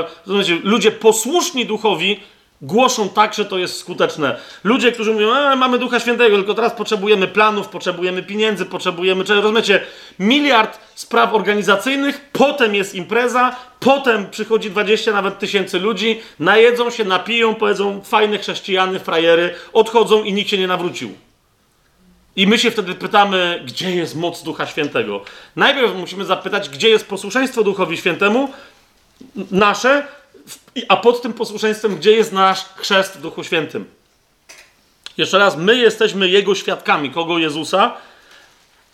Ludzie posłuszni duchowi głoszą tak, że to jest skuteczne. Ludzie, którzy mówią, e, mamy Ducha Świętego, tylko teraz potrzebujemy planów, potrzebujemy pieniędzy, potrzebujemy, czy rozumiecie, miliard spraw organizacyjnych, potem jest impreza, potem przychodzi 20 nawet tysięcy ludzi, najedzą się, napiją, powiedzą fajne chrześcijany, frajery, odchodzą i nikt się nie nawrócił. I my się wtedy pytamy, gdzie jest moc Ducha Świętego. Najpierw musimy zapytać, gdzie jest posłuszeństwo Duchowi Świętemu, nasze, a pod tym posłuszeństwem, gdzie jest nasz chrzest w Duchu Świętym. Jeszcze raz, my jesteśmy Jego świadkami, kogo Jezusa,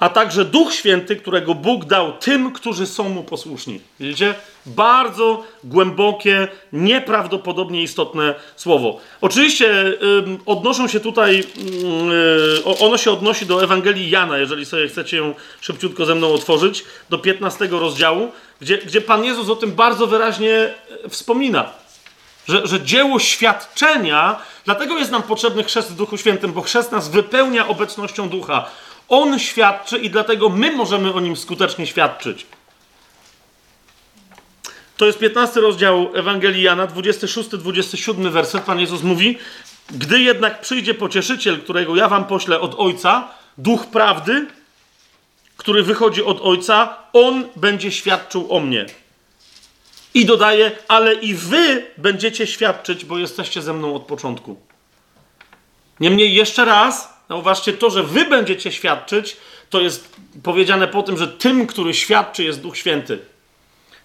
a także Duch Święty, którego Bóg dał tym, którzy są Mu posłuszni. Widzicie? Bardzo głębokie, nieprawdopodobnie istotne słowo. Oczywiście odnoszą się tutaj, yy, ono się odnosi do Ewangelii Jana, jeżeli sobie chcecie ją szybciutko ze mną otworzyć, do 15 rozdziału, gdzie, gdzie Pan Jezus o tym bardzo wyraźnie e, wspomina. Że, że dzieło świadczenia, dlatego jest nam potrzebny chrzest w Duchu Świętym, bo chrzest nas wypełnia obecnością Ducha. On świadczy i dlatego my możemy o nim skutecznie świadczyć. To jest 15 rozdział Ewangelii Jana, 26-27 werset. Pan Jezus mówi: Gdy jednak przyjdzie pocieszyciel, którego ja wam poślę od Ojca, duch prawdy, który wychodzi od Ojca, on będzie świadczył o mnie. I dodaje: Ale i wy będziecie świadczyć, bo jesteście ze mną od początku. Niemniej jeszcze raz, zauważcie, to, że wy będziecie świadczyć, to jest powiedziane po tym, że tym, który świadczy, jest Duch Święty.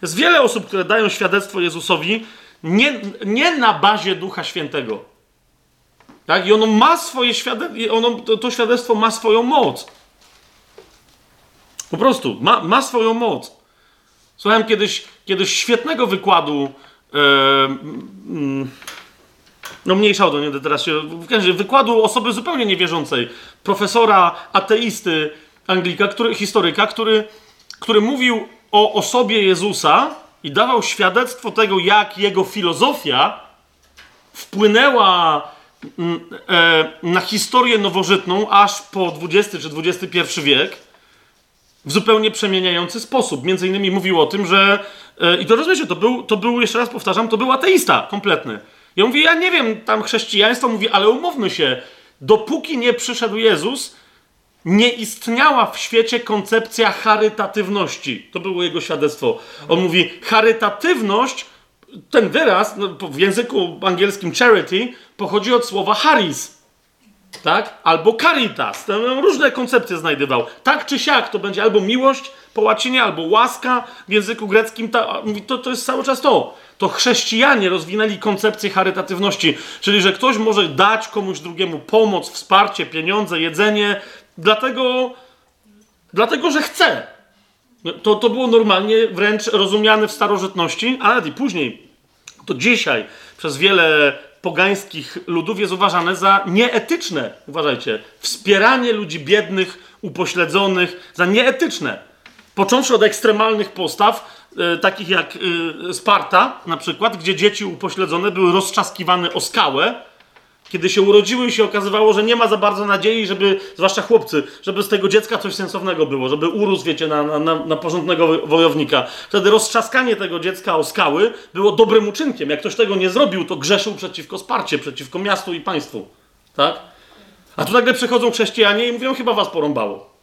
Jest wiele osób, które dają świadectwo Jezusowi nie, nie na bazie Ducha Świętego. Tak? I ono ma swoje świadectwo, ono, to, to świadectwo ma swoją moc. Po prostu, ma, ma swoją moc. Słuchałem kiedyś, kiedyś świetnego wykładu. Yy, yy, no mniejsza o to, nie będę teraz się. Wykładu osoby zupełnie niewierzącej. Profesora ateisty, Anglika, który, historyka, który, który mówił o osobie Jezusa i dawał świadectwo tego, jak jego filozofia wpłynęła mm, e, na historię nowożytną aż po XX czy XXI wiek w zupełnie przemieniający sposób. Między innymi mówił o tym, że e, i to rozumiecie, to był, to był, jeszcze raz powtarzam, to był ateista kompletny. Ja mówię, ja nie wiem, tam chrześcijaństwo mówi, ale umówmy się, dopóki nie przyszedł Jezus, nie istniała w świecie koncepcja charytatywności. To było jego świadectwo. On mówi, charytatywność, ten wyraz no, w języku angielskim charity, pochodzi od słowa charis. tak? Albo caritas. Tam różne koncepcje znajdywał. Tak czy siak to będzie albo miłość po łacinie, albo łaska w języku greckim. To, to, to jest cały czas to. To chrześcijanie rozwinęli koncepcję charytatywności, czyli że ktoś może dać komuś drugiemu pomoc, wsparcie, pieniądze, jedzenie, dlatego, dlatego że chce. To, to było normalnie wręcz rozumiane w starożytności, a nawet i później. To dzisiaj przez wiele pogańskich ludów jest uważane za nieetyczne. Uważajcie, wspieranie ludzi biednych, upośledzonych za nieetyczne. Począwszy od ekstremalnych postaw, takich jak e, Sparta na przykład, gdzie dzieci upośledzone były rozczaskiwane o skałę, kiedy się urodziły i się okazywało, że nie ma za bardzo nadziei, żeby, zwłaszcza chłopcy, żeby z tego dziecka coś sensownego było, żeby urósł, wiecie, na, na, na porządnego wojownika. Wtedy roztrzaskanie tego dziecka o skały było dobrym uczynkiem. Jak ktoś tego nie zrobił, to grzeszył przeciwko Sparcie, przeciwko miastu i państwu. Tak? A tu nagle przychodzą chrześcijanie i mówią, chyba was porąbało.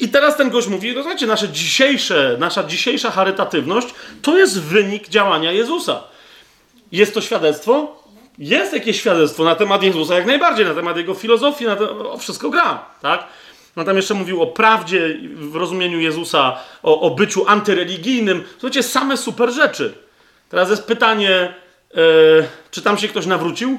I teraz ten gość mówi, rozumiecie, nasze dzisiejsze, nasza dzisiejsza charytatywność to jest wynik działania Jezusa. Jest to świadectwo? Jest jakieś świadectwo na temat Jezusa, jak najbardziej, na temat jego filozofii, na to, o wszystko gra, tak? No tam jeszcze mówił o prawdzie w rozumieniu Jezusa, o, o byciu antyreligijnym. Słuchajcie, same super rzeczy. Teraz jest pytanie, e, czy tam się ktoś nawrócił?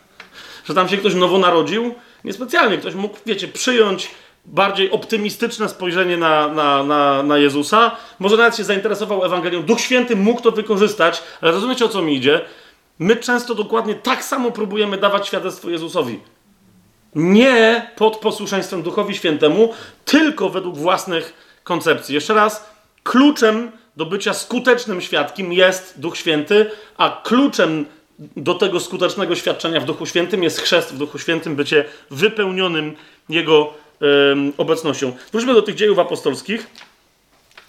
Czy tam się ktoś nowo narodził? Niespecjalnie. Ktoś mógł, wiecie, przyjąć bardziej optymistyczne spojrzenie na, na, na, na Jezusa. Może nawet się zainteresował Ewangelią. Duch Święty mógł to wykorzystać, ale rozumiecie o co mi idzie? My często dokładnie tak samo próbujemy dawać świadectwo Jezusowi. Nie pod posłuszeństwem Duchowi Świętemu, tylko według własnych koncepcji. Jeszcze raz, kluczem do bycia skutecznym świadkiem jest Duch Święty, a kluczem do tego skutecznego świadczenia w Duchu Świętym jest chrzest w Duchu Świętym, bycie wypełnionym Jego obecnością. Wróćmy do tych dziejów apostolskich.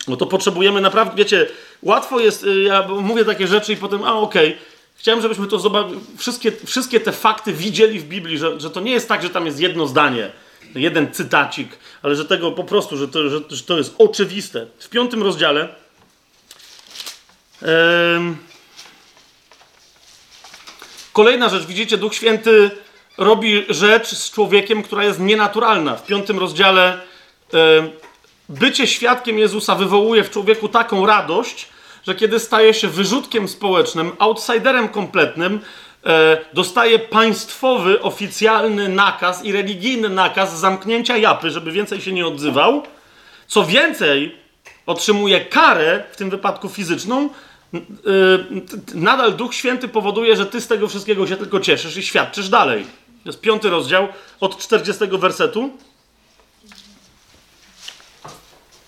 No to potrzebujemy naprawdę, wiecie, łatwo jest, y, ja mówię takie rzeczy i potem, a okej, okay. chciałem, żebyśmy to zobaczyli, wszystkie, wszystkie te fakty widzieli w Biblii, że, że to nie jest tak, że tam jest jedno zdanie, jeden cytacik, ale że tego po prostu, że to, że, że to jest oczywiste. W piątym rozdziale kolejna rzecz, widzicie, Duch Święty robi rzecz z człowiekiem, która jest nienaturalna. W piątym rozdziale e, bycie świadkiem Jezusa wywołuje w człowieku taką radość, że kiedy staje się wyrzutkiem społecznym, outsiderem kompletnym, e, dostaje państwowy, oficjalny nakaz i religijny nakaz zamknięcia japy, żeby więcej się nie odzywał. Co więcej, otrzymuje karę, w tym wypadku fizyczną, e, nadal Duch Święty powoduje, że ty z tego wszystkiego się tylko cieszysz i świadczysz dalej. To jest piąty rozdział, od 40 wersetu.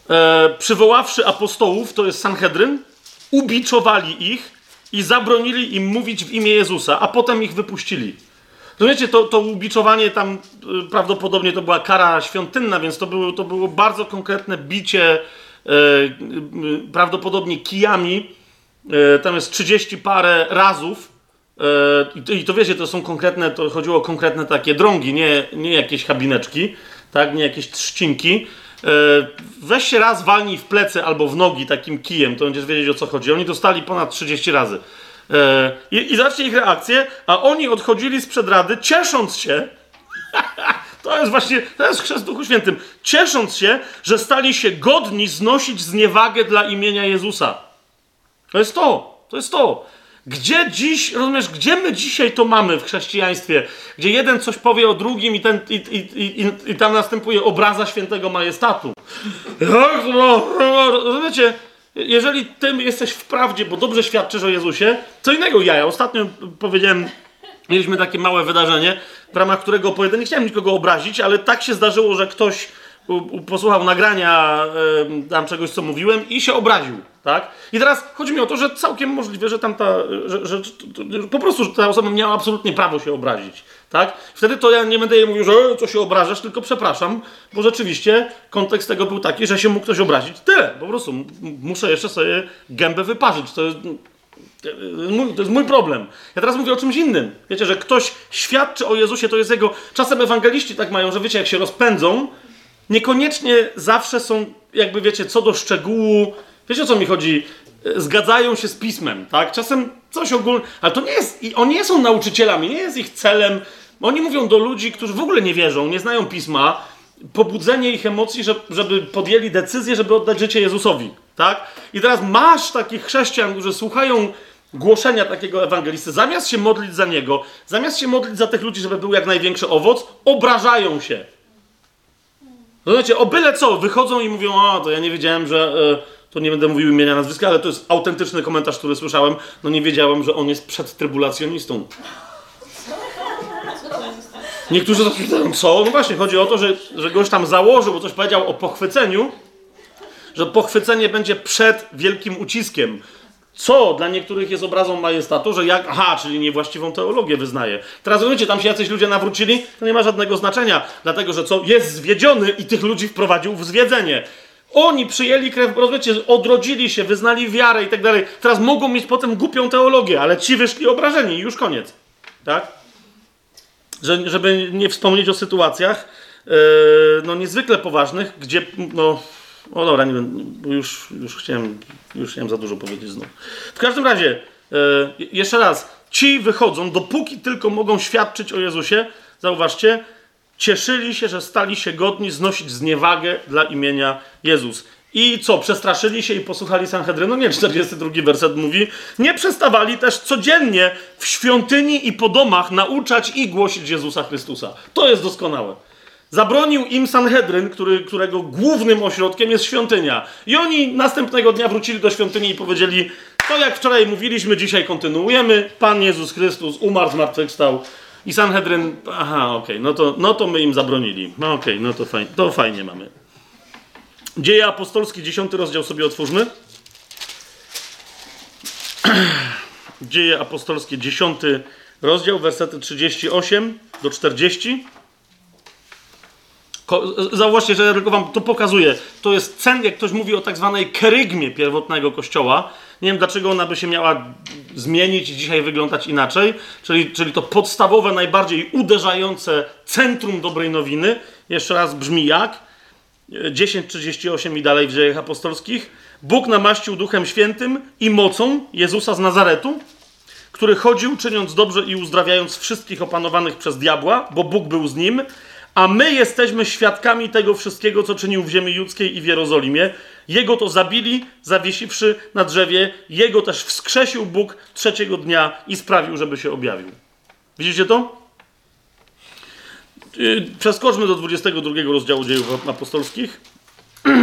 E, przywoławszy apostołów, to jest Sanhedryn, ubiczowali ich i zabronili im mówić w imię Jezusa, a potem ich wypuścili. Rozumiecie, to, to ubiczowanie tam y, prawdopodobnie to była kara świątynna, więc to było, to było bardzo konkretne bicie, e, y, prawdopodobnie kijami. E, tam jest 30 parę razów I to wiecie, to są konkretne, to chodziło o konkretne takie drągi, nie, nie jakieś habineczki, tak, nie jakieś trzcinki. E, weź się raz walnij w plecy albo w nogi takim kijem, to będziesz wiedzieć o co chodzi. Oni dostali ponad 30 razy. E, I, i zobaczcie ich reakcję, a oni odchodzili sprzed rady, ciesząc się, to jest właśnie, to jest chrzest Duchu Świętym, ciesząc się, że stali się godni znosić zniewagę dla imienia Jezusa. To jest to, to jest to. Gdzie dziś, rozumiesz, gdzie my dzisiaj to mamy w chrześcijaństwie? Gdzie jeden coś powie o drugim i, ten, i, i, i, i tam następuje obraza świętego majestatu. Rozumiecie? Jeżeli ty jesteś w prawdzie, bo dobrze świadczysz o Jezusie, co innego ja. ostatnio powiedziałem, mieliśmy takie małe wydarzenie, w ramach którego opowiadam, nie chciałem nikogo obrazić, ale tak się zdarzyło, że ktoś posłuchał nagrania tam czegoś, co mówiłem i się obraził, tak? I teraz chodzi mi o to, że całkiem możliwe, że tamta, że, że, po prostu że ta osoba miała absolutnie prawo się obrazić, tak? Wtedy to ja nie będę jej mówił, że co się obrażasz, tylko przepraszam, bo rzeczywiście kontekst tego był taki, że się mógł ktoś obrazić. Tyle, po prostu muszę jeszcze sobie gębę wyparzyć. To jest, to jest mój problem. Ja teraz mówię o czymś innym. Wiecie, że ktoś świadczy o Jezusie, to jest jego. Czasem ewangeliści tak mają, że wiecie, jak się rozpędzą, niekoniecznie zawsze są, jakby wiecie, co do szczegółu, wiecie o co mi chodzi, e, zgadzają się z pismem, tak? Czasem coś ogólne, ale to nie jest, i oni nie są nauczycielami, nie jest ich celem Oni mówią do ludzi, którzy w ogóle nie wierzą, nie znają pisma, pobudzenie ich emocji, żeby podjęli decyzję, żeby oddać życie Jezusowi. Tak? I teraz masz takich chrześcijan, którzy słuchają głoszenia takiego ewangelisty, zamiast się modlić za niego, zamiast się modlić za tych ludzi, żeby był jak największy owoc, obrażają się. Zobaczcie, o byle co, wychodzą i mówią, a to ja nie wiedziałem, że... E, to nie będę mówił imienia, nazwiska, ale to jest autentyczny komentarz, który słyszałem. No nie wiedziałem, że on jest przedtrybulacjonistą. Niektórzy zapytają, co? No właśnie, chodzi o to, że, że goś tam założył, bo coś powiedział o pochwyceniu, że pochwycenie będzie przed wielkim uciskiem. Co dla niektórych jest obrazą majestatu, że jak, aha, czyli niewłaściwą teologię wyznaje. Teraz rozumiecie, tam się jacyś ludzie nawrócili, to nie ma żadnego znaczenia, dlatego że co, jest zwiedziony i tych ludzi wprowadził w zwiedzenie. Oni przyjęli krew, rozumiecie, odrodzili się, wyznali wiarę i tak dalej. Teraz mogą mieć potem głupią teologię, ale ci wyszli obrażeni i już koniec. Tak? Że, żeby nie wspomnieć o sytuacjach yy, no niezwykle poważnych, gdzie no, o dobra, nie już, już, chciałem, już chciałem za dużo powiedzieć znów. W każdym razie, yy, jeszcze raz, ci wychodzą, dopóki tylko mogą świadczyć o Jezusie, zauważcie, cieszyli się, że stali się godni znosić zniewagę dla imienia Jezus. I co, przestraszyli się i posłuchali Sanhedrynu? Nie, 42 werset mówi. Nie przestawali też codziennie w świątyni i po domach nauczać i głosić Jezusa Chrystusa. To jest doskonałe. Zabronił im Sanhedryn, który, którego głównym ośrodkiem jest świątynia. I oni następnego dnia wrócili do świątyni i powiedzieli: To jak wczoraj mówiliśmy, dzisiaj kontynuujemy. Pan Jezus Chrystus umarł, zmartwychwstał. I Sanhedryn, aha, okej, okay, no, to, no to my im zabronili. No okej, okay, no to, fajnie, to fajnie mamy. Dzieje apostolskie, 10 rozdział sobie otwórzmy. Dzieje apostolskie, 10 rozdział, wersety 38 do 40. Zauważcie, że ja tylko wam to pokazuję. To jest cen, jak ktoś mówi o tak zwanej kerygmie pierwotnego kościoła. Nie wiem, dlaczego ona by się miała zmienić i dzisiaj wyglądać inaczej. Czyli, czyli to podstawowe, najbardziej uderzające centrum dobrej nowiny. Jeszcze raz brzmi jak? 10.38 i dalej w dziejach apostolskich. Bóg namaścił Duchem Świętym i mocą Jezusa z Nazaretu, który chodził, czyniąc dobrze i uzdrawiając wszystkich opanowanych przez diabła, bo Bóg był z nim, a my jesteśmy świadkami tego wszystkiego, co czynił w ziemi judzkiej i w Jerozolimie. Jego to zabili, zawiesiwszy na drzewie. Jego też wskrzesił Bóg trzeciego dnia i sprawił, żeby się objawił. Widzicie to? Y, przeskoczmy do 22 rozdziału dziejów apostolskich.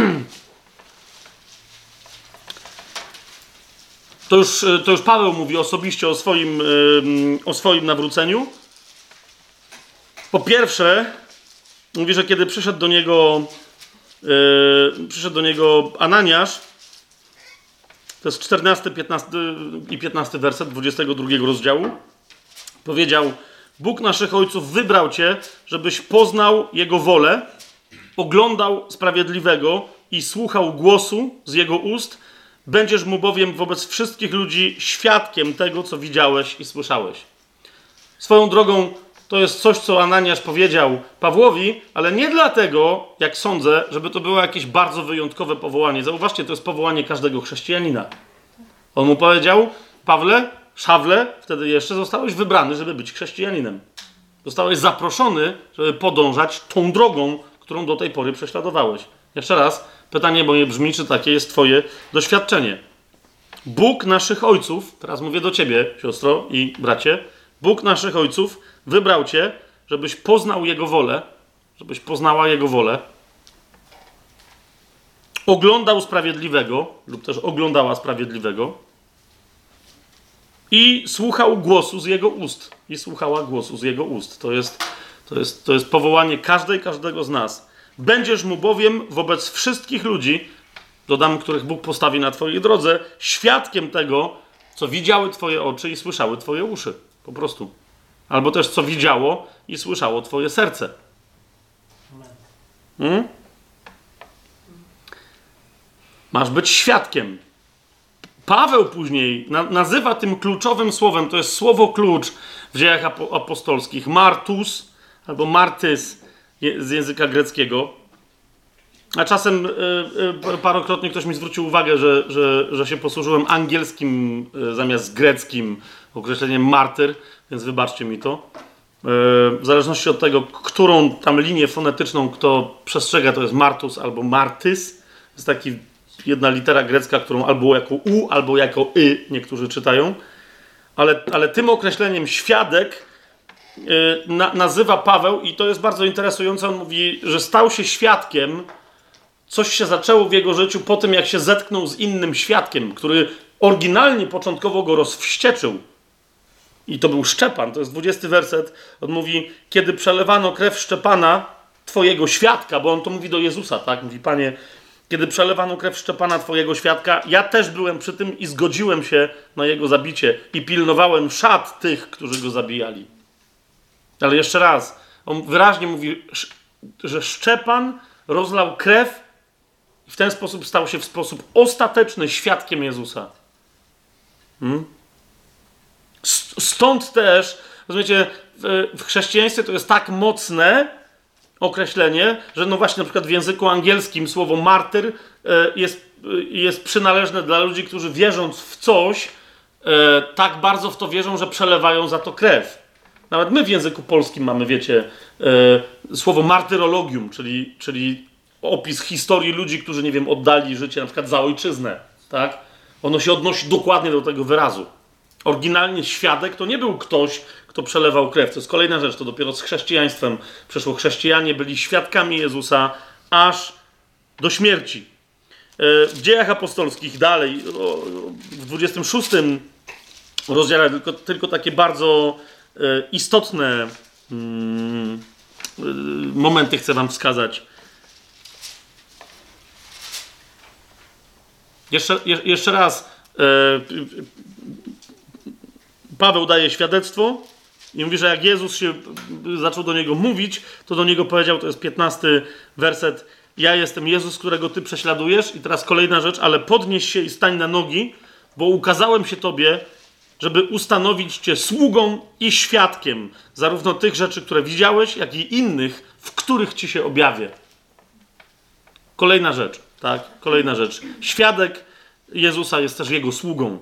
To już, y, to już Paweł mówi osobiście o swoim, o swoim nawróceniu. Po pierwsze, mówi, że kiedy przyszedł do niego, yy, przyszedł do niego Ananiasz, to jest 14 15 i 15 werset 22 rozdziału, powiedział: Bóg naszych ojców wybrał cię, żebyś poznał Jego wolę, oglądał sprawiedliwego i słuchał głosu z Jego ust. Będziesz mu bowiem wobec wszystkich ludzi świadkiem tego, co widziałeś i słyszałeś. Swoją drogą, to jest coś, co Ananiasz powiedział Pawłowi, ale nie dlatego, jak sądzę, żeby to było jakieś bardzo wyjątkowe powołanie. Zauważcie, to jest powołanie każdego chrześcijanina. On mu powiedział, Pawle, Szawle, wtedy jeszcze zostałeś wybrany, żeby być chrześcijaninem. Zostałeś zaproszony, żeby podążać tą drogą, którą do tej pory prześladowałeś. Jeszcze raz, pytanie moje brzmi, czy takie jest Twoje doświadczenie. Bóg naszych ojców, teraz mówię do Ciebie, siostro i bracie, Bóg naszych ojców wybrał Cię, żebyś poznał Jego wolę, żebyś poznała Jego wolę, oglądał sprawiedliwego, lub też oglądała sprawiedliwego, i słuchał głosu z jego ust. I słuchała głosu z jego ust. To jest, to jest, to jest powołanie każdej, każdego z nas. Będziesz mu bowiem wobec wszystkich ludzi, dodam, których Bóg postawi na Twojej drodze, świadkiem tego, co widziały Twoje oczy i słyszały Twoje uszy. Po prostu. Albo też co widziało i słyszało Twoje serce. Hmm? Masz być świadkiem. Paweł później na, nazywa tym kluczowym słowem, to jest słowo klucz w dziejach apostolskich, martus albo martys z języka greckiego. A czasem y, y, parokrotnie ktoś mi zwrócił uwagę, że, że, że się posłużyłem angielskim y, zamiast greckim określeniem martyr, więc wybaczcie mi to. w zależności od tego, którą tam linię fonetyczną kto przestrzega, to jest Martus albo Martys. Jest taki jedna litera grecka, którą albo jako U, albo jako Y niektórzy czytają. Ale, ale tym określeniem świadek yy, na, nazywa Paweł, i to jest bardzo interesujące. On mówi, że stał się świadkiem. Coś się zaczęło w jego życiu po tym, jak się zetknął z innym świadkiem, który oryginalnie początkowo go rozwścieczył. I to był Szczepan, to jest 20 werset. On mówi, kiedy przelewano krew Szczepana, twojego świadka, bo on to mówi do Jezusa, tak? Mówi, panie, kiedy przelewano krew Szczepana, twojego świadka, ja też byłem przy tym i zgodziłem się na jego zabicie i pilnowałem szat tych, którzy go zabijali. Ale jeszcze raz, on wyraźnie mówi, że Szczepan rozlał krew i w ten sposób stał się w sposób ostateczny świadkiem Jezusa. Hmm? Stąd też, rozumiecie, w chrześcijaństwie to jest tak mocne określenie, że no właśnie na przykład w języku angielskim słowo martyr e, jest, jest przynależne dla ludzi, którzy wierząc w coś, e, tak bardzo w to wierzą, że przelewają za to krew. Nawet my w języku polskim mamy, wiecie, e, słowo martyrologium, czyli, czyli opis historii ludzi, którzy, nie wiem, oddali życie na przykład za ojczyznę, tak? Ono się odnosi dokładnie do tego wyrazu. Oryginalnie świadek to nie był ktoś, kto przelewał krew. To jest kolejna rzecz, to dopiero z chrześcijaństwem przeszło. Chrześcijanie byli świadkami Jezusa aż do śmierci. E, w dziejach apostolskich dalej, w 26 rozdziale, tylko, tylko takie bardzo e, istotne mm, e, momenty chcę Wam wskazać. Jeszcze, jeszcze raz. Paweł daje świadectwo i mówi, że jak Jezus się zaczął do niego mówić, to do niego powiedział, to jest 15 werset, ja jestem Jezus, którego ty prześladujesz. I teraz kolejna rzecz, ale podnieś się i stań na nogi, bo ukazałem się tobie, żeby ustanowić cię sługą i świadkiem zarówno tych rzeczy, które widziałeś, jak i innych, w których ci się objawię. Kolejna rzecz, tak? Kolejna rzecz. Świadek Jezusa jest też jego sługą.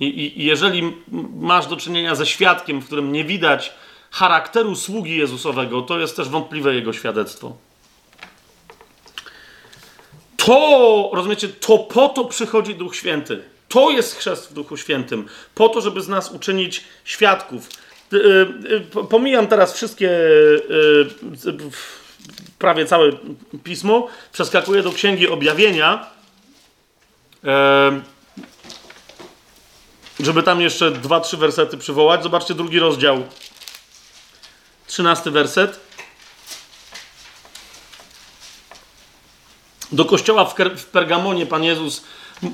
I, I, jeżeli masz do czynienia ze świadkiem, w którym nie widać charakteru sługi Jezusowego, to jest też wątpliwe jego świadectwo. To, rozumiecie, to po to przychodzi Duch Święty. To jest chrzest w Duchu Świętym. Po to, żeby z nas uczynić świadków. Y, y, pomijam teraz wszystkie, y, prawie całe pismo. Przeskakuję do Księgi Objawienia żeby tam jeszcze dwa, trzy wersety przywołać. Zobaczcie drugi rozdział, trzynasty werset. Do kościoła w, w Pergamonie Pan Jezus e,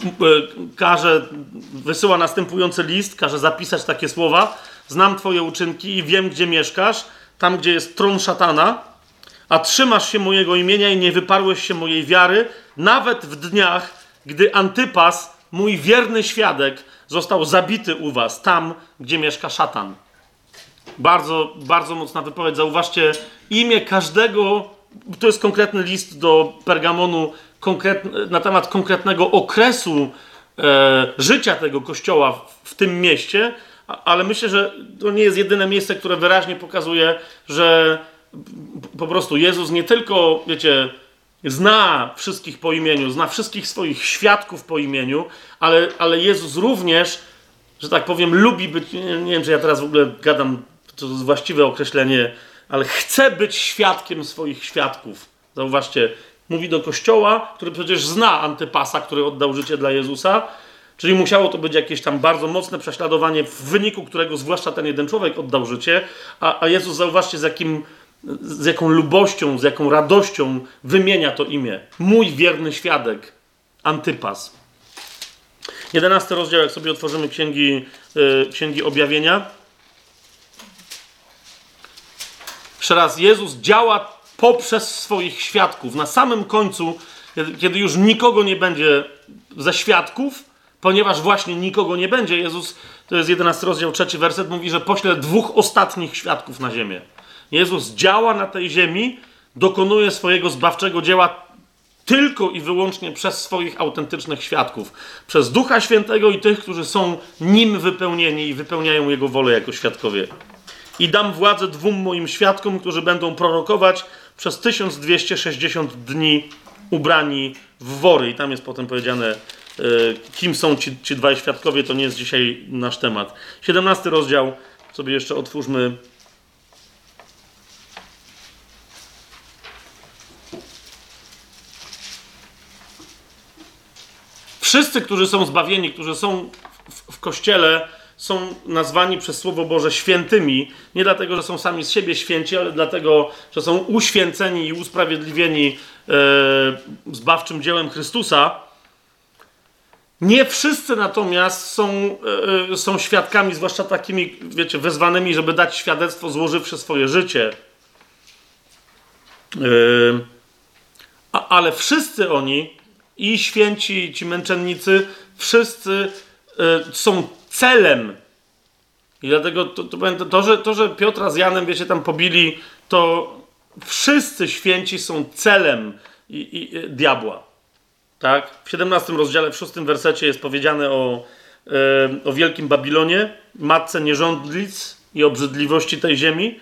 każe, wysyła następujący list, każe zapisać takie słowa. Znam Twoje uczynki i wiem, gdzie mieszkasz, tam, gdzie jest tron szatana, a trzymasz się mojego imienia i nie wyparłeś się mojej wiary, nawet w dniach, gdy Antypas, mój wierny świadek, został zabity u was, tam, gdzie mieszka szatan. Bardzo, bardzo mocna wypowiedź. Zauważcie, imię każdego, to jest konkretny list do Pergamonu na temat konkretnego okresu e, życia tego kościoła w, w tym mieście, ale myślę, że to nie jest jedyne miejsce, które wyraźnie pokazuje, że po prostu Jezus nie tylko, wiecie, zna wszystkich po imieniu, zna wszystkich swoich świadków po imieniu, ale, ale Jezus również, że tak powiem, lubi być, nie, nie wiem, czy ja teraz w ogóle gadam, to jest właściwe określenie, ale chce być świadkiem swoich świadków. Zauważcie, mówi do kościoła, który przecież zna Antypasa, który oddał życie dla Jezusa, czyli musiało to być jakieś tam bardzo mocne prześladowanie, w wyniku którego zwłaszcza ten jeden człowiek oddał życie, a, a Jezus, zauważcie, z jakim z jaką lubością, z jaką radością wymienia to imię. Mój wierny świadek, Antypas. Jedenasty rozdział, jak sobie otworzymy księgi, yy, księgi objawienia. Jeszcze raz, Jezus działa poprzez swoich świadków. Na samym końcu, kiedy już nikogo nie będzie ze świadków, ponieważ właśnie nikogo nie będzie, Jezus, to jest 11 rozdział, trzeci werset, mówi, że pośle dwóch ostatnich świadków na ziemię. Jezus działa na tej ziemi, dokonuje swojego zbawczego dzieła tylko i wyłącznie przez swoich autentycznych świadków, przez Ducha Świętego i tych, którzy są nim wypełnieni i wypełniają Jego wolę jako świadkowie. I dam władzę dwóm moim świadkom, którzy będą prorokować przez 1260 dni ubrani w wory. I tam jest potem powiedziane, e, kim są ci, ci dwaj świadkowie, to nie jest dzisiaj nasz temat. 17 rozdział, sobie jeszcze otwórzmy. Wszyscy, którzy są zbawieni, którzy są w, w kościele, są nazwani przez Słowo Boże świętymi, nie dlatego, że są sami z siebie święci, ale dlatego, że są uświęceni i usprawiedliwieni e, zbawczym dziełem Chrystusa. Nie wszyscy natomiast są, e, e, są świadkami, zwłaszcza takimi, wiecie, wezwanymi, żeby dać świadectwo, złożywszy swoje życie. E, a, ale wszyscy oni, i święci, ci męczennicy, wszyscy e, są celem. I dlatego to, to, to, że, to, że Piotra z Janem, wiecie, tam pobili, to wszyscy święci są celem i, i, i diabła. Tak? W 17 rozdziale, w 6 wersecie jest powiedziane o, e, o Wielkim Babilonie, matce nierządlic i obrzydliwości tej ziemi.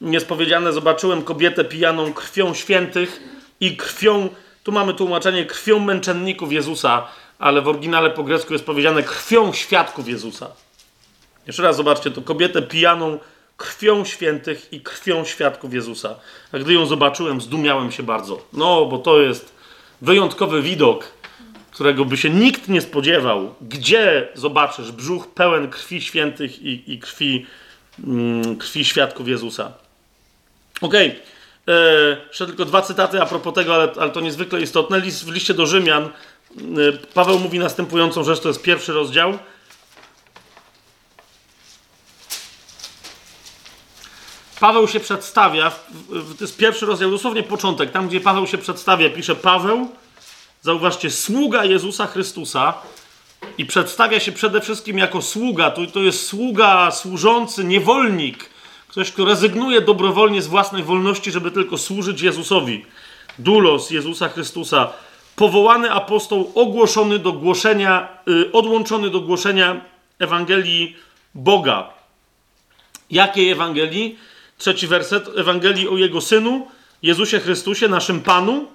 Jest powiedziane, zobaczyłem kobietę pijaną krwią świętych i krwią, tu mamy tłumaczenie, krwią męczenników Jezusa, ale w oryginale po grecku jest powiedziane krwią świadków Jezusa. Jeszcze raz zobaczcie, to kobietę pijaną krwią świętych i krwią świadków Jezusa. A gdy ją zobaczyłem, zdumiałem się bardzo. No, bo to jest wyjątkowy widok, którego by się nikt nie spodziewał. Gdzie zobaczysz brzuch pełen krwi świętych i, i krwi, mm, krwi świadków Jezusa? Okej. Okay. E, jeszcze tylko dwa cytaty a propos tego, ale, ale to niezwykle istotne. List, w liście do Rzymian Y, Paweł mówi następującą rzecz, to jest pierwszy rozdział. Paweł się przedstawia, to jest pierwszy rozdział, dosłownie początek, tam gdzie Paweł się przedstawia, pisze Paweł, zauważcie, sługa Jezusa Chrystusa i przedstawia się przede wszystkim jako sługa, to, to jest sługa, służący, niewolnik, ktoś, kto rezygnuje dobrowolnie z własnej wolności, żeby tylko służyć Jezusowi. Dulos Jezusa Chrystusa, powołany apostoł ogłoszony do głoszenia, yy, odłączony do głoszenia Ewangelii Boga. Jakiej Ewangelii? Trzeci werset Ewangelii o Jego Synu, Jezusie Chrystusie, naszym Panu,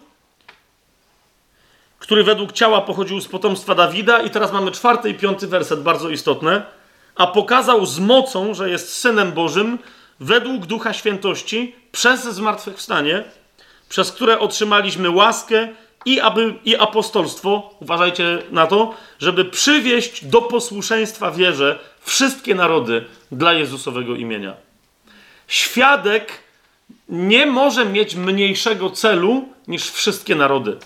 który według ciała pochodził z potomstwa Dawida. I teraz mamy czwarty i piąty werset, bardzo istotne. A pokazał z mocą, że jest Synem Bożym, według Ducha Świętości, przez zmartwychwstanie, przez które otrzymaliśmy łaskę i, aby, i apostolstwo, uważajcie na to, żeby przywieść do posłuszeństwa wierze wszystkie narody dla Jezusowego imienia. Świadek nie może mieć mniejszego celu niż wszystkie narody.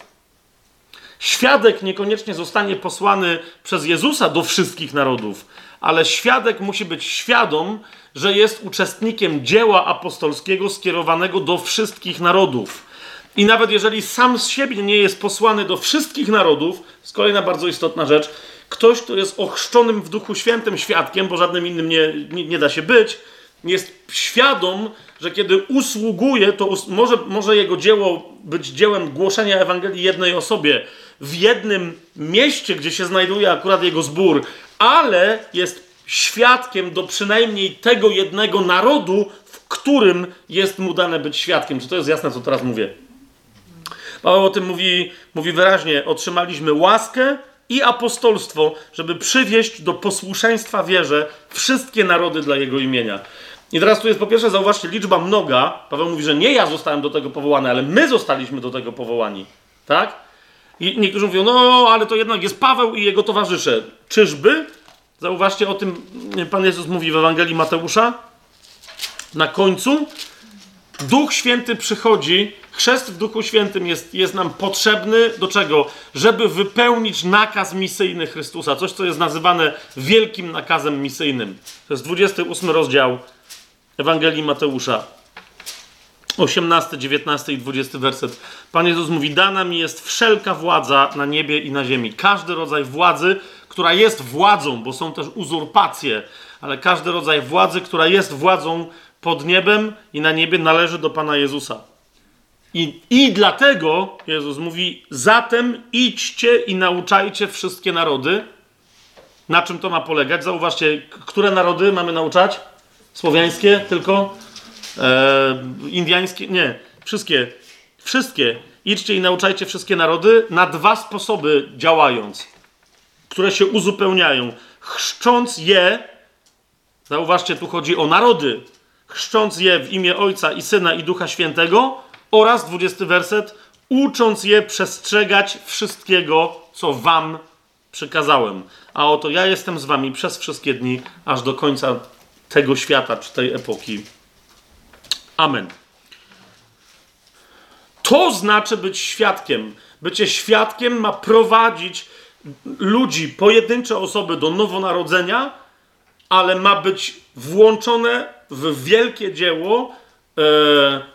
Świadek niekoniecznie zostanie posłany przez Jezusa do wszystkich narodów, ale świadek musi być świadom, że jest uczestnikiem dzieła apostolskiego skierowanego do wszystkich narodów. I nawet jeżeli sam z siebie nie jest posłany do wszystkich narodów, jest kolejna bardzo istotna rzecz, ktoś, kto jest ochrzczonym w Duchu Świętym świadkiem, bo żadnym innym nie, nie, nie da się być, jest świadom, że kiedy usługuje, to us może, może jego dzieło być dziełem głoszenia Ewangelii jednej osobie w jednym mieście, gdzie się znajduje akurat jego zbór, ale jest świadkiem do przynajmniej tego jednego narodu, w którym jest mu dane być świadkiem. Czy to jest jasne, co teraz mówię? Paweł o tym mówi, mówi wyraźnie: otrzymaliśmy łaskę i apostolstwo, żeby przywieść do posłuszeństwa wierze wszystkie narody dla Jego imienia. I teraz tu jest po pierwsze, zauważcie, liczba mnoga. Paweł mówi, że nie ja zostałem do tego powołany, ale my zostaliśmy do tego powołani. Tak? I niektórzy mówią, no ale to jednak jest Paweł i jego towarzysze. Czyżby? Zauważcie, o tym Pan Jezus mówi w Ewangelii Mateusza. Na końcu Duch Święty przychodzi, chrzest w Duchu Świętym jest, jest nam potrzebny do czego? Żeby wypełnić nakaz misyjny Chrystusa, coś, co jest nazywane wielkim nakazem misyjnym. To jest 28 rozdział Ewangelii Mateusza. 18, 19 i 20 werset. Pan Jezus mówi: Dana mi jest wszelka władza na niebie i na ziemi. Każdy rodzaj władzy, która jest władzą, bo są też uzurpacje, ale każdy rodzaj władzy, która jest władzą, pod niebem i na niebie należy do Pana Jezusa. I, I dlatego Jezus mówi: Zatem idźcie i nauczajcie wszystkie narody. Na czym to ma polegać? Zauważcie, które narody mamy nauczać? Słowiańskie tylko? E, indiańskie? Nie. Wszystkie. Wszystkie. Idźcie i nauczajcie wszystkie narody na dwa sposoby działając, które się uzupełniają. Chrzcząc je, zauważcie, tu chodzi o narody, chrzcząc je w imię Ojca i Syna i Ducha Świętego oraz, 20 werset, ucząc je przestrzegać wszystkiego, co wam przykazałem. A oto ja jestem z wami przez wszystkie dni, aż do końca tego świata czy tej epoki. Amen. To znaczy być świadkiem. Bycie świadkiem ma prowadzić ludzi, pojedyncze osoby do nowonarodzenia, ale ma być włączone w wielkie dzieło e,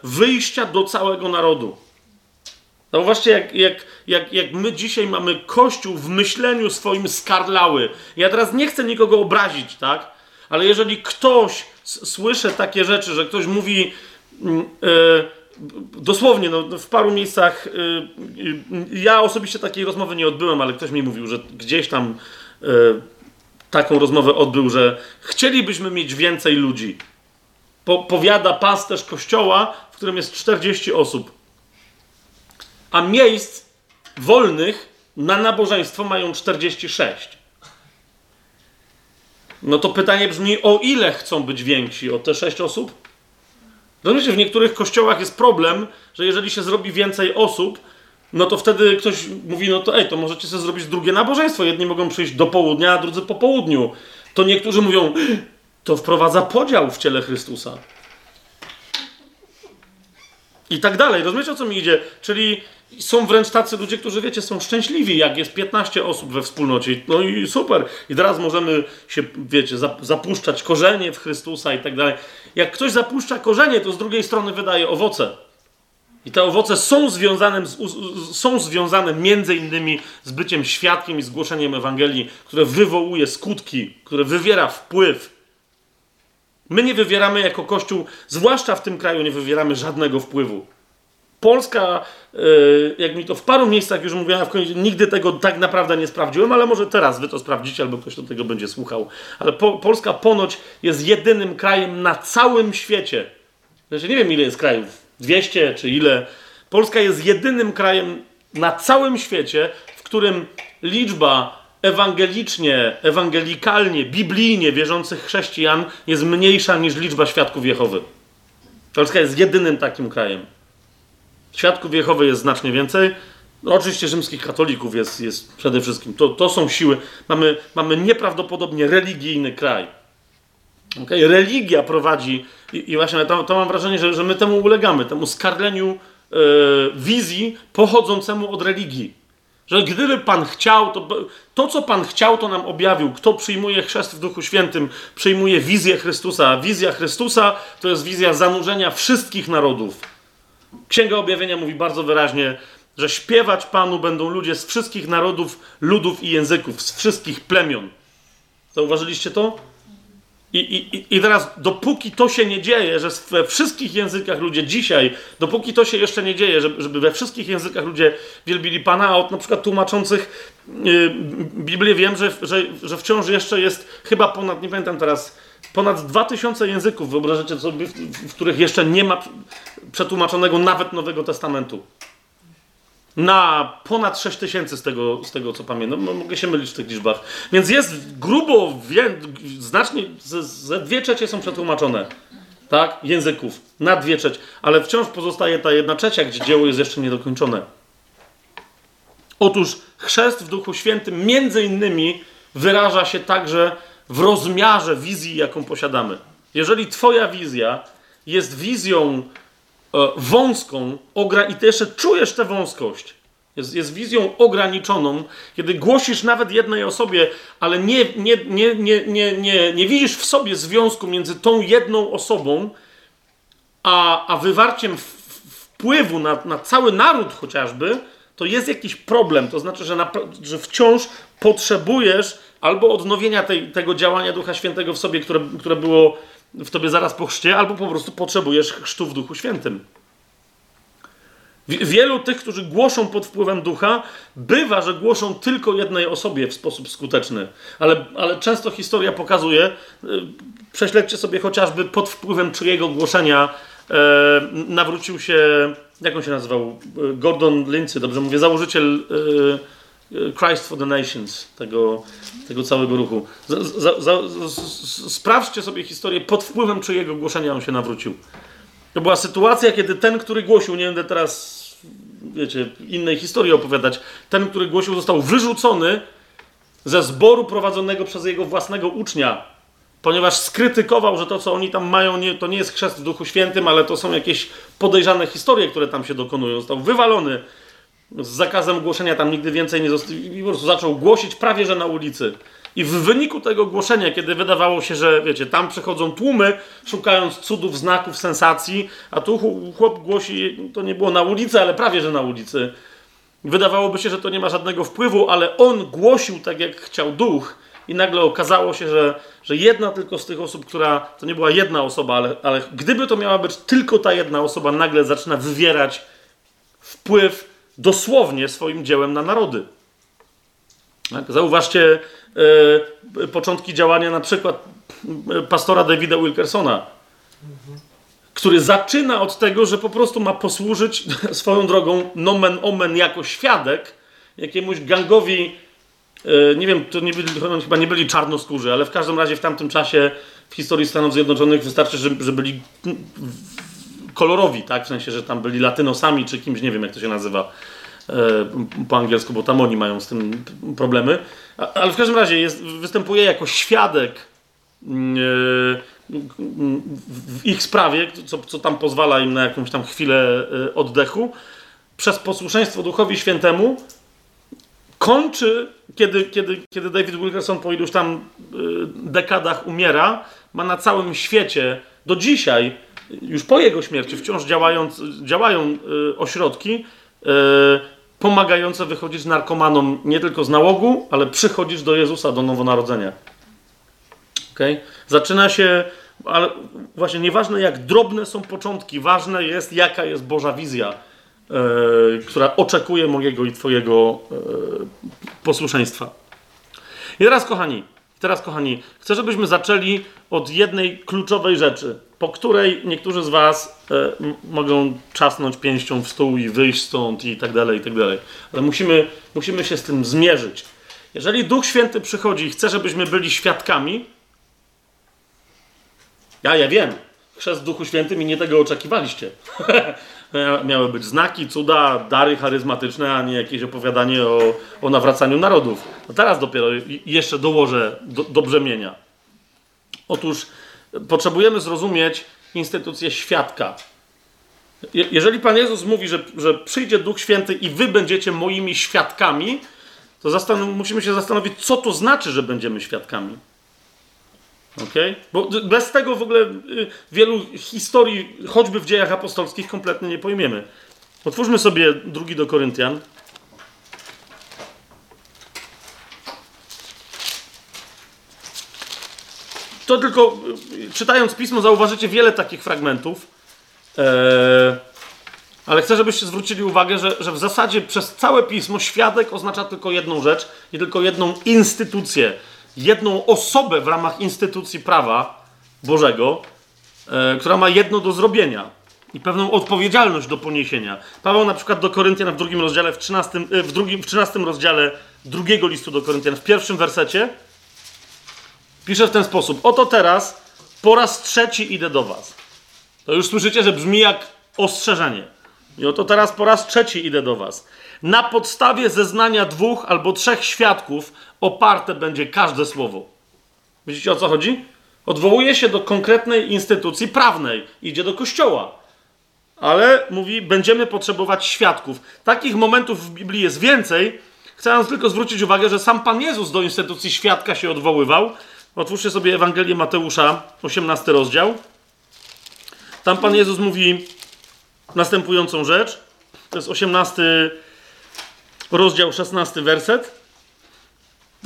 wyjścia do całego narodu. Zauważcie, jak, jak, jak, jak my dzisiaj mamy Kościół w myśleniu swoim skarlały. Ja teraz nie chcę nikogo obrazić, tak? Ale jeżeli ktoś słyszy takie rzeczy, że ktoś mówi yy, dosłownie, no, w paru miejscach, yy, yy, ja osobiście takiej rozmowy nie odbyłem, ale ktoś mi mówił, że gdzieś tam taką rozmowę odbył, że chcielibyśmy mieć więcej ludzi. Po, powiada pasterz kościoła, w którym jest 40 osób a miejsc wolnych na nabożeństwo mają 46. No to pytanie brzmi, o ile chcą być więksi? O te 6 osób? Rozumiecie, w niektórych kościołach jest problem, że jeżeli się zrobi więcej osób, no to wtedy ktoś mówi, no to ej, to możecie sobie zrobić drugie nabożeństwo. Jedni mogą przyjść do południa, a drudzy po południu. To niektórzy mówią, to wprowadza podział w ciele Chrystusa. I tak dalej. Rozumiecie, o co mi idzie? Czyli są wręcz tacy ludzie, którzy, wiecie, są szczęśliwi, jak jest 15 osób we wspólnocie. No i super. I teraz możemy się, wiecie, zapuszczać korzenie w Chrystusa i tak dalej. Jak ktoś zapuszcza korzenie, to z drugiej strony wydaje owoce. I te owoce są związane, z, są związane między innymi z byciem świadkiem i zgłoszeniem Ewangelii, które wywołuje skutki, które wywiera wpływ. My nie wywieramy jako Kościół, zwłaszcza w tym kraju, nie wywieramy żadnego wpływu. Polska, e, jak mi to w paru miejscach już mówiłem, w końcu nigdy tego tak naprawdę nie sprawdziłem, ale może teraz wy to sprawdzicie, albo ktoś do tego będzie słuchał. Ale po, Polska ponoć jest jedynym krajem na całym świecie. Znaczy, nie wiem ile jest krajów, 200 czy ile. Polska jest jedynym krajem na całym świecie, w którym liczba ewangelicznie, ewangelikalnie, biblijnie wierzących chrześcijan jest mniejsza niż liczba świadków Jehowy. Polska jest jedynym takim krajem. Świadków Jehowy jest znacznie więcej. No, oczywiście rzymskich katolików jest, jest przede wszystkim. To, to są siły. Mamy, mamy nieprawdopodobnie religijny kraj. Okay? Religia prowadzi, i, i właśnie to, to, mam wrażenie, że, że my temu ulegamy, temu skarleniu e, wizji pochodzącemu od religii. Że gdyby Pan chciał, to, to co Pan chciał, to nam objawił. Kto przyjmuje chrzest w Duchu Świętym, przyjmuje wizję Chrystusa. A wizja Chrystusa to jest wizja zanurzenia wszystkich narodów Księga Objawienia mówi bardzo wyraźnie, że śpiewać Panu będą ludzie z wszystkich narodów, ludów i języków, z wszystkich plemion. Zauważyliście to? I, i, I teraz, dopóki to się nie dzieje, że we wszystkich językach ludzie dzisiaj, dopóki to się jeszcze nie dzieje, żeby, we wszystkich językach ludzie wielbili Pana, a od na przykład tłumaczących yy, Biblię wiem, że, że, że wciąż jeszcze jest chyba ponad, nie pamiętam teraz, ponad 2000 języków, wyobrażacie sobie, w, w których jeszcze nie ma przetłumaczonego nawet Nowego Testamentu. Na ponad 6 tysięcy z tego, z tego, co pamiętam. No, mogę się mylić w tych liczbach. Więc jest grubo, wie, znacznie, ze, ze dwie trzecie są przetłumaczone. Tak? Języków. Na dwie trzecie. Ale wciąż pozostaje ta jedna trzecia, gdzie dzieło jest jeszcze niedokończone. Otóż chrzest w Duchu Świętym między innymi wyraża się także w rozmiarze wizji, jaką posiadamy. Jeżeli Twoja wizja jest wizją e, wąską, i Ty jeszcze czujesz tę wąskość, jest, jest wizją ograniczoną, kiedy głosisz nawet jednej osobie, ale nie, nie, nie, nie, nie, nie, nie widzisz w sobie związku między tą jedną osobą, a, a wywarciem wpływu na, na cały naród chociażby, to jest jakiś problem. To znaczy, że, na, że wciąż potrzebujesz albo odnowienia tej, tego działania Ducha Świętego w sobie, które, które było w tobie zaraz po chrzcie, albo po prostu potrzebujesz chrztu w Duchu Świętym. Wielu tych, którzy głoszą pod wpływem ducha, bywa, że głoszą tylko jednej osobie w sposób skuteczny. Ale, ale często historia pokazuje, y, prześledźcie sobie chociażby pod wpływem czyjego głoszenia e, nawrócił się, jak on się nazywał? Gordon Lindsay, dobrze mówię, założyciel e, Christ for the Nations, tego, tego całego ruchu. Sprawdźcie sobie historię, pod wpływem czyjego głoszenia on się nawrócił. To była sytuacja, kiedy ten, który głosił, nie będę teraz, wiecie, innej historii opowiadać, ten, który głosił, został wyrzucony ze zboru prowadzonego przez jego własnego ucznia, ponieważ skrytykował, że to, co oni tam mają, nie, to nie jest chrzest w Duchu Świętym, ale to są jakieś podejrzane historie, które tam się dokonują. Został wywalony z zakazem głoszenia, tam nigdy więcej nie został i po prostu zaczął głosić prawie, że na ulicy. I w wyniku tego głoszenia, kiedy wydawało się, że wiecie, tam przychodzą tłumy, szukając cudów, znaków, sensacji, a tu chłop głosi, to nie było na ulicy, ale prawie, że na ulicy. Wydawałoby się, że to nie ma żadnego wpływu, ale on głosił tak, jak chciał duch, i nagle okazało się, że, że jedna tylko z tych osób, która to nie była jedna osoba, ale, ale gdyby to miała być tylko ta jedna osoba, nagle zaczyna wywierać wpływ dosłownie swoim dziełem na narody. Tak? Zauważcie e, początki działania na przykład e, pastora Davida Wilkersona, który zaczyna od tego, że po prostu ma posłużyć swoją drogą nomen omen jako świadek jakiemuś gangowi, e, nie wiem, to nie byli, chyba nie byli czarnoskórzy, ale w każdym razie w tamtym czasie w historii Stanów Zjednoczonych wystarczy, że, że byli kolorowi, tak? W sensie, że tam byli latynosami czy kimś, nie wiem jak to się nazywa po angielsku, bo tam oni mają z tym problemy. Ale w każdym razie jest, występuje jako świadek w ich sprawie, co, co tam pozwala im na jakąś tam chwilę e, oddechu, przez posłuszeństwo Duchowi Świętemu kończy, kiedy, kiedy, kiedy David Wilkerson po iluś tam e, dekadach umiera, ma na całym świecie do dzisiaj, już po jego śmierci, wciąż działając, działają e, ośrodki pomagające wychodzić narkomanom nie tylko z nałogu, ale przychodzisz do Jezusa, do nowonarodzenia. Okay? Zaczyna się, ale właśnie nieważne jak drobne są początki, ważne jest jaka jest Boża wizja, yy, która oczekuje mojego i Twojego posłuszeństwa. I teraz, kochani, teraz, kochani, chcę, żebyśmy zaczęli od jednej kluczowej rzeczy, po której niektórzy z Was e, mogą czasnąć pięścią w stół i wyjść stąd i tak dalej, i tak dalej. Ale musimy, musimy się z tym zmierzyć. Jeżeli Duch Święty przychodzi i chce, żebyśmy byli świadkami, ja, ja wiem, chrzest w Duchu Świętym i nie tego oczekiwaliście. Miały być znaki, cuda, dary charyzmatyczne, a nie jakieś opowiadanie o, o nawracaniu narodów. No teraz dopiero jeszcze dołożę do, do brzemienia. Otóż potrzebujemy zrozumieć instytucję świadka. jeżeli Pan Jezus mówi, że, że przyjdzie Duch Święty i wy będziecie moimi świadkami, to musimy się zastanowić, co to znaczy, że będziemy świadkami. Okay? Bo bez tego w ogóle y, wielu historii, choćby w dziejach apostolskich, kompletnie nie pojmiemy. Otwórzmy sobie drugi do Koryntian. To tylko y, czytając pismo zauważycie wiele takich fragmentów. Eee, ale chcę, żebyście zwrócili uwagę, że, że w zasadzie przez całe pismo świadek oznacza tylko jedną rzecz i tylko jedną instytucję jedną osobę w ramach instytucji prawa Bożego, e, która ma jedno do zrobienia i pewną odpowiedzialność do poniesienia. Paweł na przykład do Koryntian w drugim rozdziale, w 13, e, w drugim, w 13 rozdziale drugiego listu do Koryntian, w pierwszym wersecie, pisze w ten sposób. Oto teraz po raz trzeci idę do was. To już słyszycie, że brzmi jak ostrzeżenie. I oto teraz po raz trzeci idę do was. Na podstawie zeznania dwóch albo trzech świadków oparte będzie każde słowo. Widzicie o co chodzi? Odwołuje się do konkretnej instytucji prawnej, idzie do kościoła. Ale mówi, będziemy potrzebować świadków. Takich momentów w Biblii jest więcej. Chcę tylko zwrócić uwagę, że sam Pan Jezus do instytucji świadka się odwoływał. Otwórzcie sobie Ewangelię Mateusza, 18 rozdział. Tam Pan Jezus mówi następującą rzecz. To jest 18 rozdział, 16 werset.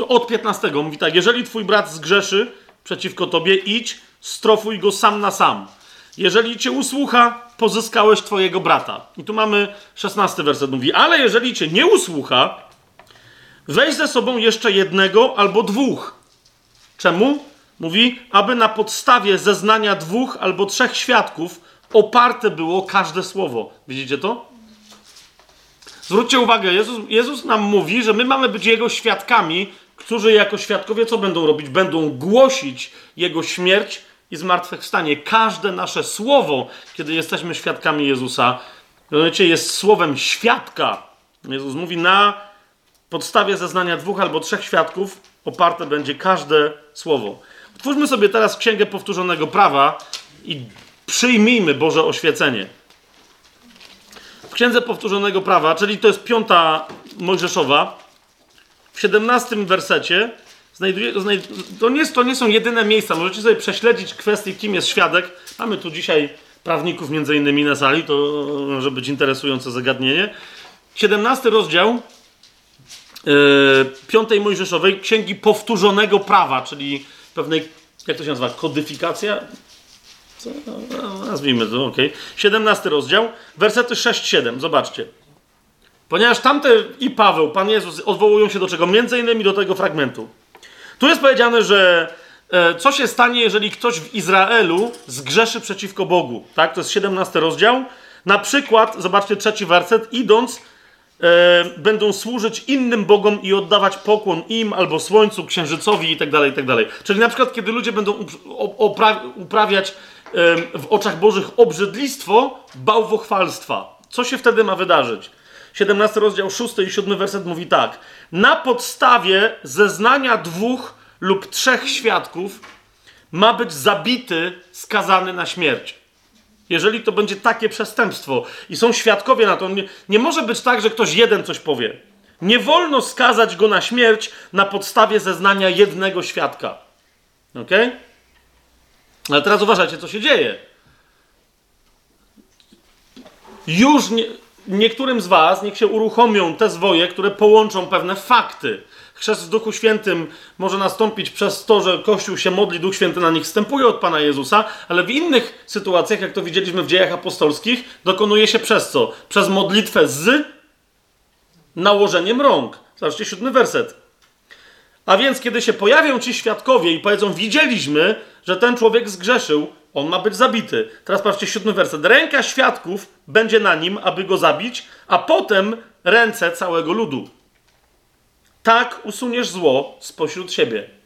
Od 15 mówi tak: Jeżeli twój brat zgrzeszy przeciwko tobie, idź, strofuj go sam na sam. Jeżeli cię usłucha, pozyskałeś twojego brata. I tu mamy 16 werset mówi: Ale jeżeli cię nie usłucha, weź ze sobą jeszcze jednego albo dwóch. Czemu? Mówi, aby na podstawie zeznania dwóch albo trzech świadków oparte było każde słowo. Widzicie to? Zwróćcie uwagę, Jezus, Jezus nam mówi, że my mamy być Jego świadkami, którzy jako świadkowie co będą robić? Będą głosić Jego śmierć i zmartwychwstanie. Każde nasze słowo, kiedy jesteśmy świadkami Jezusa, jest słowem świadka. Jezus mówi, na podstawie zeznania dwóch albo trzech świadków oparte będzie każde słowo. Otwórzmy sobie teraz Księgę Powtórzonego Prawa i przyjmijmy Boże oświecenie. W Księdze Powtórzonego Prawa, czyli to jest piąta Mojżeszowa, w 17 wersecie znajduje, znajd to, nie, to nie są jedyne miejsca. Możecie sobie prześledzić kwestię, kim jest świadek. Mamy tu dzisiaj prawników między innymi na sali, to może być interesujące zagadnienie. 17 rozdział yy, piątej Mojżeszowej, Księgi Powtórzonego Prawa, czyli pewnej, jak to się nazywa, kodyfikacja? Co? No, nazwijmy to, ok. 17 rozdział, wersety 6-7, zobaczcie. Ponieważ tamte i Paweł, Pan Jezus odwołują się do czego? Między innymi do tego fragmentu. Tu jest powiedziane, że e, co się stanie, jeżeli ktoś w Izraelu zgrzeszy przeciwko Bogu. Tak? To jest 17 rozdział. Na przykład, zobaczcie trzeci werset, idąc, e, będą służyć innym bogom i oddawać pokłon im albo słońcu, księżycowi itd., tak itd. Tak kiedy na przykład, kiedy ludzie będą uprawiać e, w oczach Bożych obrzydlistwo, bałwochwalstwa. Co się wtedy ma wydarzyć? 17 rozdział 6 i 7 werset mówi tak. Na podstawie zeznania dwóch lub trzech świadków ma być zabity, skazany na śmierć. Jeżeli to będzie takie przestępstwo i są świadkowie na to, nie, nie może być tak, że ktoś jeden coś powie. Nie wolno skazać go na śmierć na podstawie zeznania jednego świadka. Ok? Ale teraz uważajcie, co się dzieje. Już nie, niektórym z Was niech się uruchomią te zwoje, które połączą pewne fakty. Chrzest w Duchu Świętym może nastąpić przez to, że Kościół się modli, Duch Święty na nich wstępuje od Pana Jezusa, ale w innych sytuacjach, jak to widzieliśmy w dziejach apostolskich, dokonuje się przez co? Przez modlitwę z nałożeniem rąk. Zobaczcie siódmy werset. A więc, kiedy się pojawią ci świadkowie i powiedzą, widzieliśmy, że ten człowiek zgrzeszył, on ma być zabity. Teraz patrzcie, siódmy werset. Ręka świadków będzie na nim, aby go zabić, a potem ręce całego ludu. Tak usuniesz zło spośród siebie.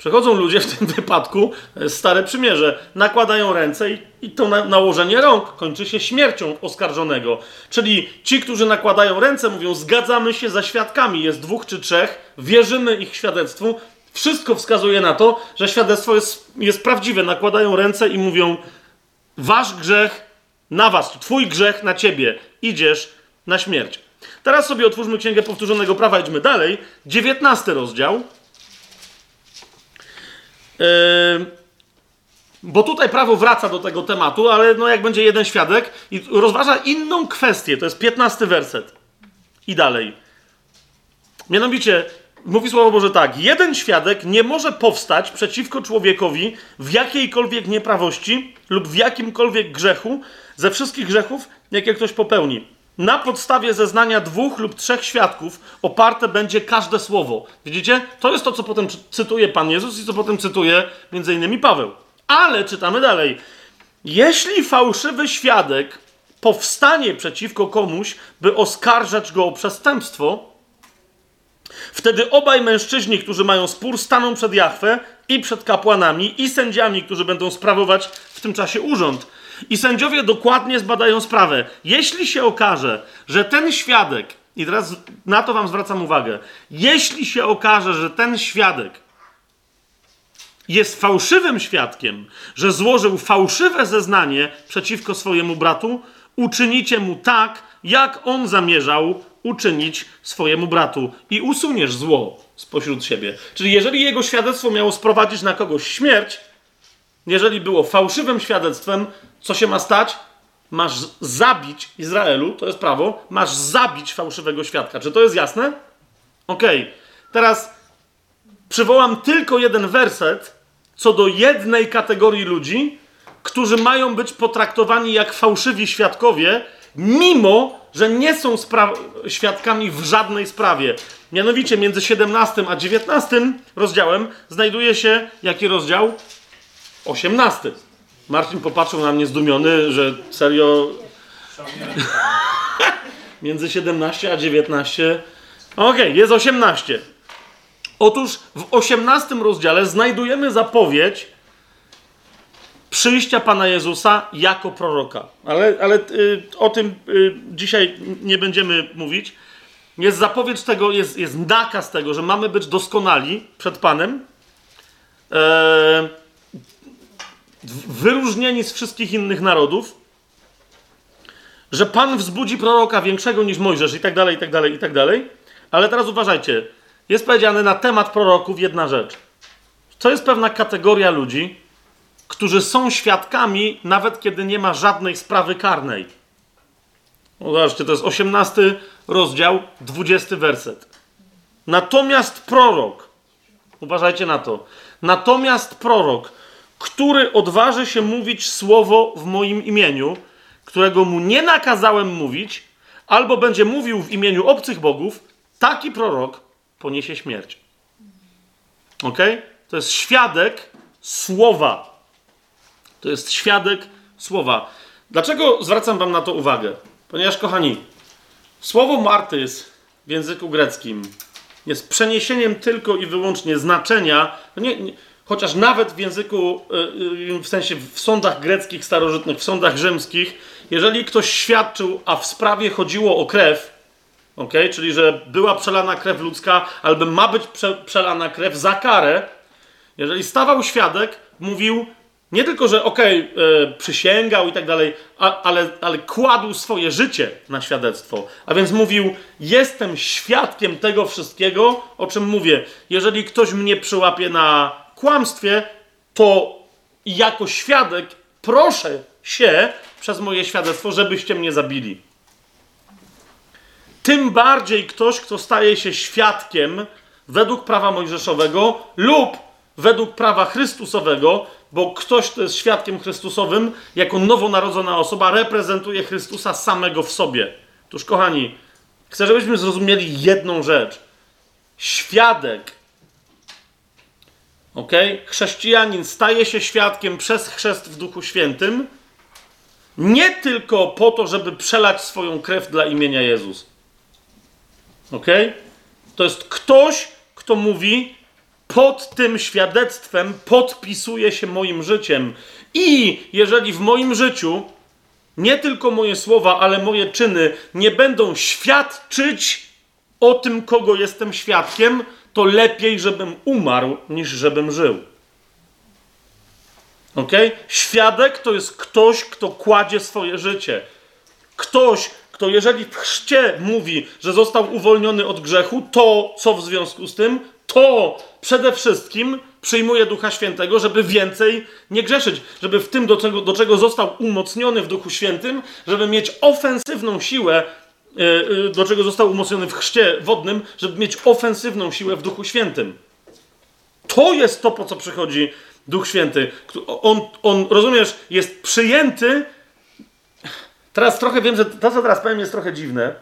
Przechodzą ludzie w tym wypadku, e, stare przymierze, nakładają ręce i, i to na, nałożenie rąk kończy się śmiercią oskarżonego. Czyli ci, którzy nakładają ręce, mówią: Zgadzamy się za świadkami, jest dwóch czy trzech, wierzymy ich świadectwu, wszystko wskazuje na to, że świadectwo jest, jest prawdziwe. Nakładają ręce i mówią: Wasz grzech na was, twój grzech na ciebie, idziesz na śmierć. Teraz sobie otwórzmy Księgę Powtórzonego Prawa, idźmy dalej. 19 rozdział. Bo tutaj prawo wraca do tego tematu, ale no jak będzie jeden świadek i rozważa inną kwestię, to jest 15 werset. I dalej. Mianowicie, Mówi Słowo Boże tak: jeden świadek nie może powstać przeciwko człowiekowi w jakiejkolwiek nieprawości lub w jakimkolwiek grzechu ze wszystkich grzechów, jakie ktoś popełni. Na podstawie zeznania dwóch lub trzech świadków oparte będzie każde słowo. Widzicie? To jest to, co potem cytuje Pan Jezus i co potem cytuje między innymi Paweł. Ale czytamy dalej. Jeśli fałszywy świadek powstanie przeciwko komuś, by oskarżać go o przestępstwo, Wtedy obaj mężczyźni, którzy mają spór, staną przed Jachwę i przed kapłanami i sędziami, którzy będą sprawować w tym czasie urząd. I sędziowie dokładnie zbadają sprawę. Jeśli się okaże, że ten świadek, i teraz na to wam zwracam uwagę, jeśli się okaże, że ten świadek jest fałszywym świadkiem, że złożył fałszywe zeznanie przeciwko swojemu bratu, uczynicie mu tak, jak on zamierzał uczynić swojemu bratu i usuniesz zło spośród siebie. Czyli jeżeli jego świadectwo miało sprowadzić na kogoś śmierć, jeżeli było fałszywym świadectwem, co się ma stać? Masz zabić Izraelu, to jest prawo, masz zabić fałszywego świadka. Czy to jest jasne? Okej. Okay. Teraz przywołam tylko jeden werset co do jednej kategorii ludzi, którzy mają być potraktowani jak fałszywi świadkowie, mimo że nie są świadkami w żadnej sprawie. Mianowicie między 17 a 19 rozdziałem znajduje się jaki rozdział? 18. Marcin popatrzył na mnie zdumiony, że serio. między 17 a 19. Okej, okay, jest 18. Otóż w 18 rozdziale znajdujemy zapowiedź przyjścia Pana Jezusa jako proroka. Ale, ale y, o tym y, dzisiaj nie będziemy mówić. Jest zapowiedź tego, jest, jest nakaz tego, że mamy być doskonali przed Panem. E, wyróżnieni z wszystkich innych narodów. Że Pan wzbudzi proroka większego niż Mojżesz i tak dalej, i tak dalej, i tak dalej. Ale teraz uważajcie. Jest powiedziane na temat proroków jedna rzecz. To jest pewna kategoria ludzi, którzy są świadkami, nawet kiedy nie ma żadnej sprawy karnej. Zobaczcie, to jest 18 rozdział, 20 werset. Natomiast prorok, uważajcie na to, natomiast prorok, który odważy się mówić słowo w moim imieniu, którego mu nie nakazałem mówić, albo będzie mówił w imieniu obcych bogów, taki prorok poniesie śmierć. Ok? To jest świadek słowa. To jest świadek słowa. Dlaczego zwracam wam na to uwagę? Ponieważ, kochani, słowo martys w języku greckim jest przeniesieniem tylko i wyłącznie znaczenia, no nie, nie, chociaż nawet w języku, y, y, w sensie w sądach greckich starożytnych, w sądach rzymskich, jeżeli ktoś świadczył, a w sprawie chodziło o krew, okay, czyli że była przelana krew ludzka, albo ma być prze, przelana krew za karę, jeżeli stawał świadek, mówił, nie tylko, że okej, okay, e, przysięgał i tak dalej, ale, ale kładł swoje życie na świadectwo. A więc mówił: Jestem świadkiem tego wszystkiego, o czym mówię. Jeżeli ktoś mnie przyłapie na kłamstwie, to jako świadek proszę się przez moje świadectwo, żebyście mnie zabili. Tym bardziej ktoś, kto staje się świadkiem według prawa mojżeszowego lub według prawa Chrystusowego, bo ktoś, kto jest świadkiem Chrystusowym, jako nowonarodzona osoba, reprezentuje Chrystusa samego w sobie. Otóż, kochani, chcę, żebyśmy zrozumieli jedną rzecz. Świadek, ok? Chrześcijanin staje się świadkiem przez chrzest w Duchu Świętym, nie tylko po to, żeby przelać swoją krew dla imienia Jezus. Ok? To jest ktoś, kto mówi: pod tym świadectwem podpisuje się moim życiem. I jeżeli w moim życiu nie tylko moje słowa, ale moje czyny nie będą świadczyć o tym, kogo jestem świadkiem, to lepiej, żebym umarł, niż żebym żył. Ok? Świadek to jest ktoś, kto kładzie swoje życie. Ktoś, kto jeżeli w chrzcie mówi, że został uwolniony od grzechu, to co w związku z tym? to przede wszystkim przyjmuje Ducha Świętego, żeby więcej nie grzeszyć, żeby w tym, do czego, do czego został umocniony w Duchu Świętym, żeby mieć ofensywną siłę, do czego został umocniony w chrzcie wodnym, żeby mieć ofensywną siłę w Duchu Świętym. To jest to, po co przychodzi Duch Święty. On, on rozumiesz, jest przyjęty. Teraz trochę wiem, że to, co teraz powiem, jest trochę dziwne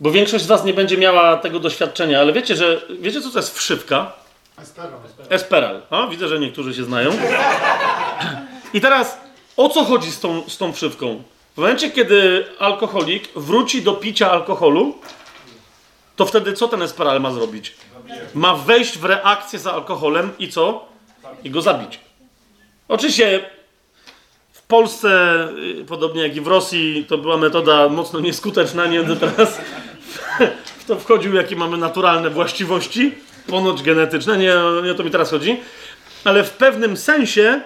bo większość z Was nie będzie miała tego doświadczenia, ale wiecie, że wiecie, co to jest wszywka? Esperal. Esperal. O, widzę, że niektórzy się znają. I teraz o co chodzi z tą, z tą wszywką? W momencie, kiedy alkoholik wróci do picia alkoholu, to wtedy co ten esperal ma zrobić? Ma wejść w reakcję z alkoholem i co? I go zabić. Oczywiście w Polsce, y, podobnie jak i w Rosji, to była metoda mocno nieskuteczna, nie będę teraz w to wchodził, jakie mamy naturalne właściwości, ponoć genetyczne, nie, nie o to mi teraz chodzi, ale w pewnym sensie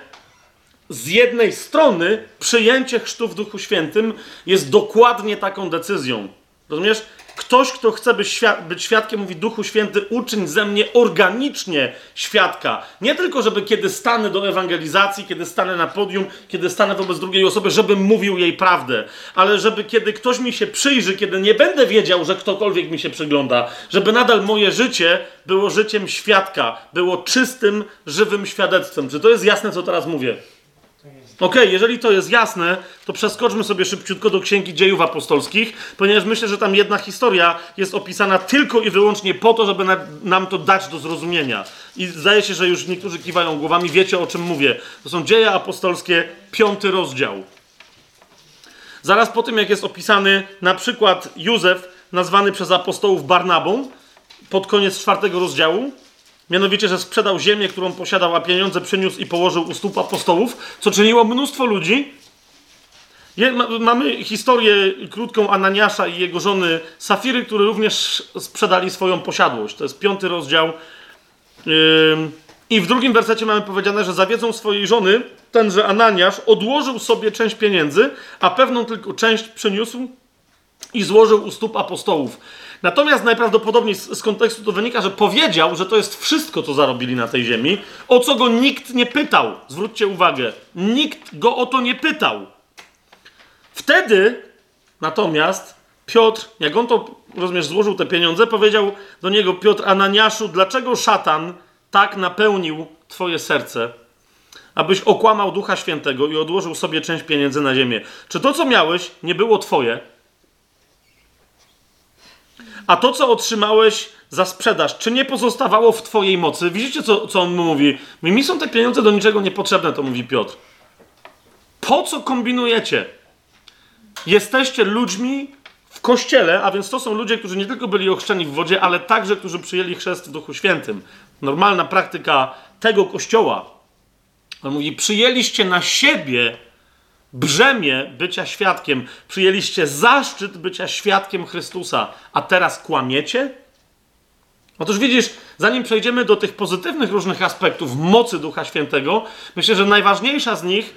z jednej strony przyjęcie chrztu w Duchu Świętym jest dokładnie taką decyzją. Rozumiesz? Ktoś, kto chce być, być świadkiem, mówi Duchu Święty, uczyń ze mnie organicznie świadka. Nie tylko, żeby kiedy stanę do ewangelizacji, kiedy stanę na podium, kiedy stanę wobec drugiej osoby, żebym mówił jej prawdę, ale żeby kiedy ktoś mi się przyjrzy, kiedy nie będę wiedział, że ktokolwiek mi się przygląda, żeby nadal moje życie było życiem świadka, było czystym, żywym świadectwem. Czy to jest jasne, co teraz mówię? To jest. Ok, jeżeli to jest jasne, to przeskoczmy sobie szybciutko do Księgi Dziejów Apostolskich, ponieważ myślę, że tam jedna historia jest opisana tylko i wyłącznie po to, żeby na, nam to dać do zrozumienia. I zdaje się, że już niektórzy kiwają głowami, wiecie o czym mówię. To są Dzieje Apostolskie, piąty rozdział. Zaraz po tym, jak jest opisany na przykład Józef, nazwany przez apostołów Barnabą, pod koniec czwartego rozdziału, Mianowicie, że sprzedał ziemię, którą posiadał, a pieniądze przyniósł i położył u stóp apostołów, co czyniło mnóstwo ludzi. Mamy historię krótką Ananiasza i jego żony Safiry, które również sprzedali swoją posiadłość. To jest piąty rozdział. I w drugim wersecie mamy powiedziane, że za wiedzą swojej żony tenże Ananiasz odłożył sobie część pieniędzy, a pewną tylko część przyniósł i złożył u stóp apostołów. Natomiast najprawdopodobniej z, z, kontekstu to wynika, że powiedział, że to jest wszystko, co zarobili na tej ziemi, o co go nikt nie pytał. Zwróćcie uwagę, nikt go o to nie pytał. Wtedy natomiast Piotr, jak on to, rozumiesz, złożył te pieniądze, powiedział do niego Piotr Ananiaszu, dlaczego szatan tak napełnił twoje serce, abyś okłamał Ducha Świętego i odłożył sobie część pieniędzy na ziemię? Czy to, co miałeś, nie było twoje? A to, co otrzymałeś za sprzedaż, czy nie pozostawało w twojej mocy? Widzicie, co, co on mówi? Mi są te pieniądze do niczego niepotrzebne, to mówi Piotr. Po co kombinujecie? Jesteście ludźmi w kościele, a więc to są ludzie, którzy nie tylko byli ochrzczeni w wodzie, ale także, którzy przyjęli chrzest w Duchu Świętym. Normalna praktyka tego kościoła. On mówi, przyjęliście na siebie brzemię bycia świadkiem, przyjęliście zaszczyt bycia świadkiem Chrystusa, a teraz kłamiecie? Otóż widzisz, zanim przejdziemy do tych pozytywnych różnych aspektów mocy Ducha Świętego, myślę, że najważniejsza z nich,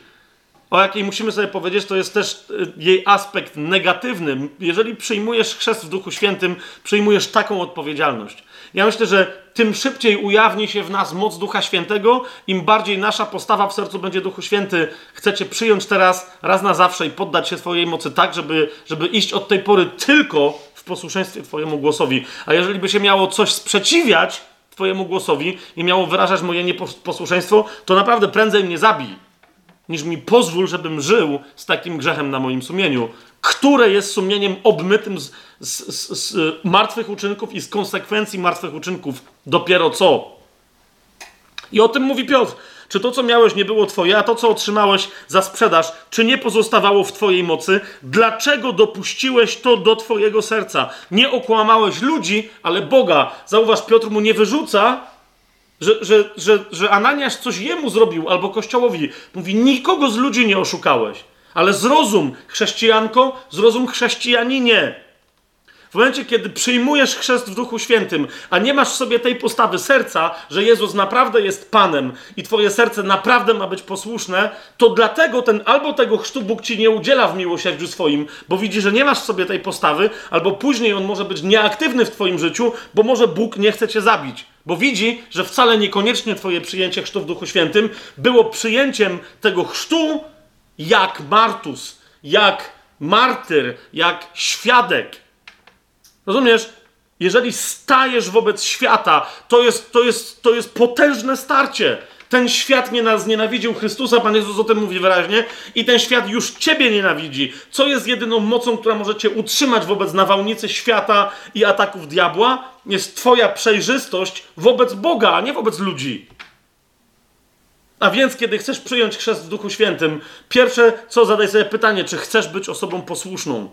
o jakiej musimy sobie powiedzieć, to jest też y, jej aspekt negatywny. Jeżeli przyjmujesz chrzest w Duchu Świętym, przyjmujesz taką odpowiedzialność. Ja myślę, że tym szybciej ujawni się w nas moc Ducha Świętego, im bardziej nasza postawa w sercu będzie Duchu Święty. Chcecie przyjąć teraz raz na zawsze i poddać się swojej mocy tak, żeby, żeby iść od tej pory tylko w posłuszeństwie Twojemu głosowi. A jeżeli by się miało coś sprzeciwiać Twojemu głosowi i miało wyrażać moje nieposłuszeństwo, to naprawdę prędzej mnie zabij, niż mi pozwól, żebym żył z takim grzechem na moim sumieniu które jest sumieniem obmytym z, z, z, z martwych uczynków i z konsekwencji martwych uczynków dopiero co. I o tym mówi Piotr. Czy to, co miałeś, nie było twoje, a to, co otrzymałeś za sprzedaż, czy nie pozostawało w twojej mocy? Dlaczego dopuściłeś to do twojego serca? Nie okłamałeś ludzi, ale Boga. Zauważ, Piotr mu nie wyrzuca, że, że, że, że Ananiasz coś jemu zrobił albo Kościołowi. Mówi, nikogo z ludzi nie oszukałeś. Ale zrozum, chrześcijanko, zrozum chrześcijaninie. W momencie, kiedy przyjmujesz chrzest w Duchu Świętym, a nie masz w sobie tej postawy serca, że Jezus naprawdę jest Panem i twoje serce naprawdę ma być posłuszne, to dlatego ten albo tego chrztu Bóg ci nie udziela w miłosierdziu swoim, bo widzi, że nie masz w sobie tej postawy, albo później on może być nieaktywny w twoim życiu, bo może Bóg nie chce cię zabić. Bo widzi, że wcale niekoniecznie twoje przyjęcie chrztu w Duchu Świętym było przyjęciem tego chrztu, jak martus, jak martyr, jak świadek. Rozumiesz? Jeżeli stajesz wobec świata, to jest, to jest, to jest potężne starcie. Ten świat nie nas nienawidził Chrystusa, Pan Jezus o tym mówi wyraźnie, i ten świat już Ciebie nienawidzi. Co jest jedyną mocą, która może Cię utrzymać wobec nawałnicy świata i ataków diabła? Jest Twoja przejrzystość wobec Boga, a nie wobec ludzi. A więc, kiedy chcesz przyjąć chrzest w Duchu Świętym, pierwsze co zadaj sobie pytanie, czy chcesz być osobą posłuszną?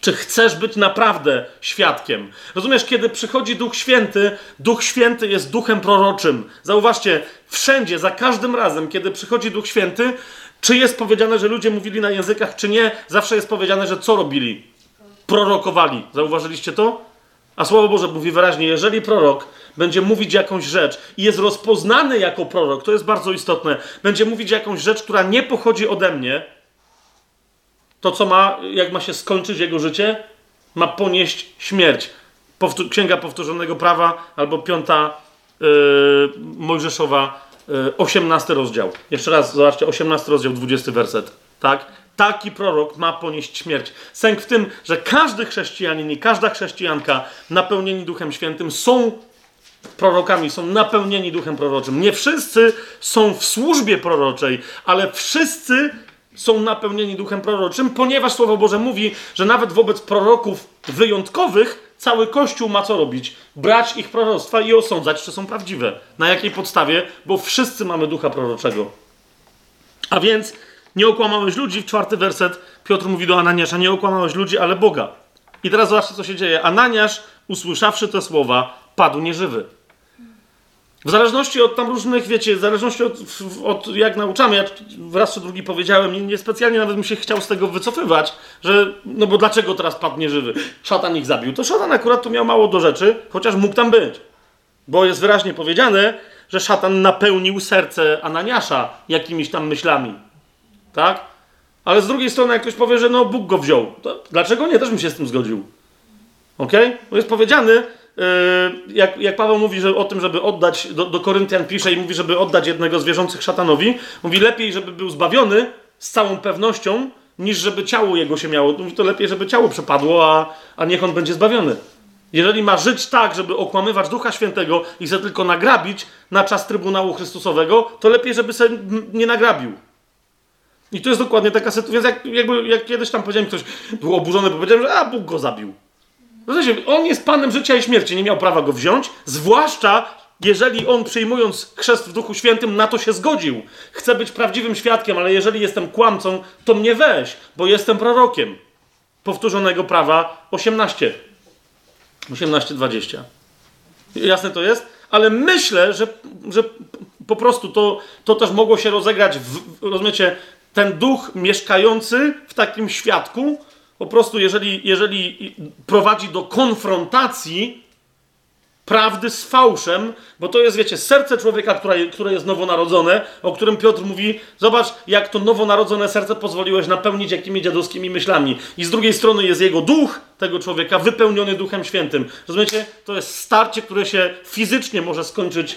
Czy chcesz być naprawdę świadkiem? Rozumiesz, kiedy przychodzi Duch Święty, Duch Święty jest duchem proroczym. Zauważcie, wszędzie, za każdym razem, kiedy przychodzi Duch Święty, czy jest powiedziane, że ludzie mówili na językach, czy nie, zawsze jest powiedziane, że co robili? Prorokowali. Zauważyliście to? A Słowo Boże mówi wyraźnie, jeżeli prorok będzie mówić jakąś rzecz i jest rozpoznany jako prorok, to jest bardzo istotne, będzie mówić jakąś rzecz, która nie pochodzi ode mnie, to co ma, jak ma się skończyć jego życie, ma ponieść śmierć. Powtór Księga Powtórzonego Prawa albo piąta yy, Mojżeszowa, yy, 18 rozdział. Jeszcze raz, zobaczcie, 18 rozdział, 20 werset. Tak? Taki prorok ma ponieść śmierć. Sęk w tym, że każdy chrześcijanin i każda chrześcijanka napełnieni Duchem Świętym są prorokami, są napełnieni duchem proroczym. Nie wszyscy są w służbie proroczej, ale wszyscy są napełnieni duchem proroczym, ponieważ Słowo Boże mówi, że nawet wobec proroków wyjątkowych cały Kościół ma co robić? Brać ich proroctwa i osądzać, czy są prawdziwe. Na jakiej podstawie? Bo wszyscy mamy ducha proroczego. A więc nie okłamałeś ludzi, w czwarty werset Piotr mówi do Ananiasza, nie okłamałeś ludzi, ale Boga. I teraz zobaczcie, co się dzieje. Ananiasz, usłyszawszy te słowa, padł nieżywy. W zależności od tam różnych, wiecie, w zależności od, od jak nauczamy, ja raz czy drugi powiedziałem, niespecjalnie nawet mi się chciał z tego wycofywać, że, no bo dlaczego teraz padł nieżywy? Szatan ich zabił. To szatan akurat tu miał mało do rzeczy, chociaż mógł tam być. Bo jest wyraźnie powiedziane, że szatan napełnił serce Ananiasza jakimiś tam myślami. Tak? Ale z drugiej strony, jak ktoś powie, że no Bóg go wziął, to dlaczego nie? Też bym się z tym zgodził. Ok? Bo jest powiedziane, yy, jak, jak Paweł mówi że o tym, żeby oddać, do, do Koryntian pisze i mówi, żeby oddać jednego z wierzących szatanowi, mówi lepiej, żeby był zbawiony z całą pewnością, niż żeby ciało jego się miało. Mówi to lepiej, żeby ciało przepadło, a, a niech on będzie zbawiony. Jeżeli ma żyć tak, żeby okłamywać Ducha Świętego i chce tylko nagrabić na czas Trybunału Chrystusowego, to lepiej, żeby sobie nie nagrabił. I to jest dokładnie taka sytuacja, więc jak, jakby, jak kiedyś tam powiedziałem, ktoś był oburzony, bo powiedziałem, że a, Bóg go zabił. Rozumiecie, on jest Panem życia i śmierci, nie miał prawa go wziąć, zwłaszcza jeżeli on przyjmując chrzest w Duchu Świętym na to się zgodził. Chcę być prawdziwym świadkiem, ale jeżeli jestem kłamcą, to mnie weź, bo jestem prorokiem. Powtórzonego prawa 18. 18-20. Jasne to jest? Ale myślę, że, że po prostu to, to też mogło się rozegrać, w, rozumiecie, ten duch mieszkający w takim świadku, po prostu jeżeli, jeżeli prowadzi do konfrontacji prawdy z fałszem, bo to jest, wiecie, serce człowieka, które, które jest nowonarodzone, o którym Piotr mówi, zobacz, jak to nowonarodzone serce pozwoliłeś napełnić jakimi dziadowskimi myślami. I z drugiej strony jest jego duch, tego człowieka, wypełniony Duchem Świętym. Rozumiecie? To jest starcie, które się fizycznie może skończyć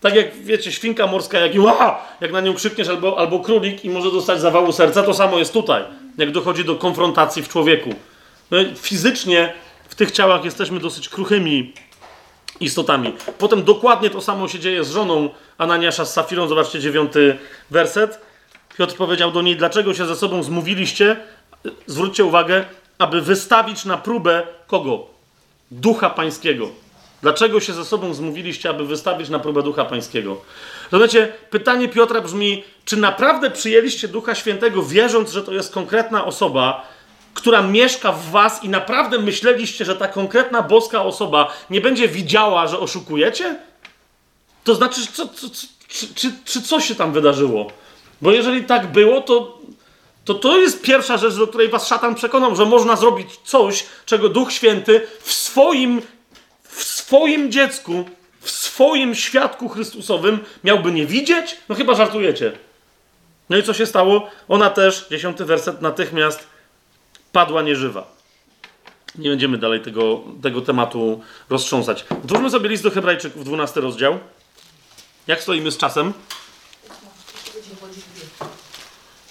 tak jak, wiecie, świnka morska, jak, ła, jak na nią krzykniesz, albo, albo królik i może dostać zawału serca, to samo jest tutaj, jak dochodzi do konfrontacji w człowieku. No, fizycznie w tych ciałach jesteśmy dosyć kruchymi istotami. Potem dokładnie to samo się dzieje z żoną Ananiasza z Safirą. Zobaczcie dziewiąty werset. Piotr powiedział do niej, dlaczego się ze sobą zmówiliście? Zwróćcie uwagę, aby wystawić na próbę kogo? Ducha Pańskiego. Dlaczego się ze sobą zmówiliście, aby wystawić na próbę Ducha Pańskiego? Rozumiecie, pytanie Piotra brzmi, czy naprawdę przyjęliście Ducha Świętego, wierząc, że to jest konkretna osoba, która mieszka w was i naprawdę myśleliście, że ta konkretna boska osoba nie będzie widziała, że oszukujecie? To znaczy, co, co, czy, czy, czy coś się tam wydarzyło? Bo jeżeli tak było, to, to to jest pierwsza rzecz, do której was szatan przekonał, że można zrobić coś, czego Duch Święty w swoim, swoim dziecku, w swoim świadku Chrystusowym miałby nie widzieć? No chyba żartujecie. No i co się stało? Ona też, dziesiąty werset, natychmiast padła nieżywa. Nie będziemy dalej tego, tego tematu roztrząsać. Otwórzmy sobie list do Hebrajczyków, 12 rozdział. Jak stoimy z czasem?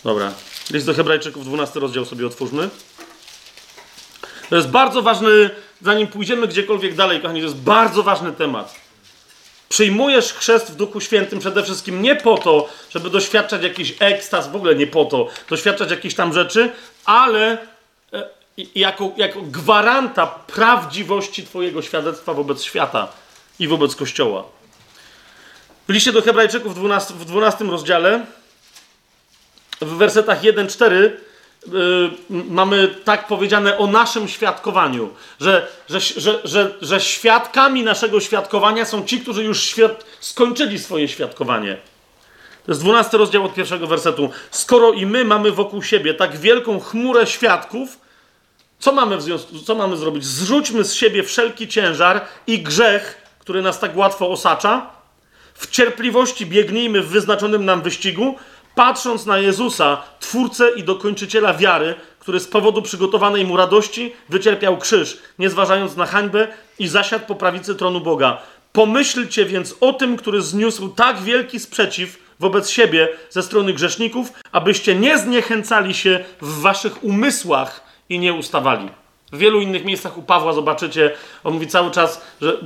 Dobra. List do Hebrajczyków, 12 rozdział sobie otwórzmy. To jest bardzo ważny, zanim pójdziemy gdziekolwiek dalej, kochani, to jest bardzo ważny temat. Przyjmujesz chrzest w Duchu Świętym przede wszystkim nie po to, żeby doświadczać jakiś ekstaz, w ogóle nie po to, doświadczać jakichś tam rzeczy, ale E, jako, jako gwaranta prawdziwości Twojego świadectwa wobec świata i wobec Kościoła. W liście do Hebrajczyków w 12, w 12 rozdziale, w wersetach 1-4, yy, mamy tak powiedziane o naszym świadkowaniu, że, że, że, że, świadkami naszego świadkowania są ci, którzy już skończyli swoje świadkowanie. To jest 12 rozdział od pierwszego wersetu. Skoro i my mamy wokół siebie tak wielką chmurę świadków, co mamy, w związku, co mamy zrobić? Zrzućmy z siebie wszelki ciężar i grzech, który nas tak łatwo osacza. W cierpliwości biegnijmy w wyznaczonym nam wyścigu, patrząc na Jezusa, Twórcę i dokończyciela wiary, który z powodu przygotowanej mu radości wycierpiał krzyż, nie zważając na hańbę i zasiadł po prawicy tronu Boga. Pomyślcie więc o tym, który zniósł tak wielki sprzeciw wobec siebie ze strony grzeszników, abyście nie zniechęcali się w waszych umysłach i nie ustawali. W wielu innych miejscach u Pawła zobaczycie, on mówi cały czas, że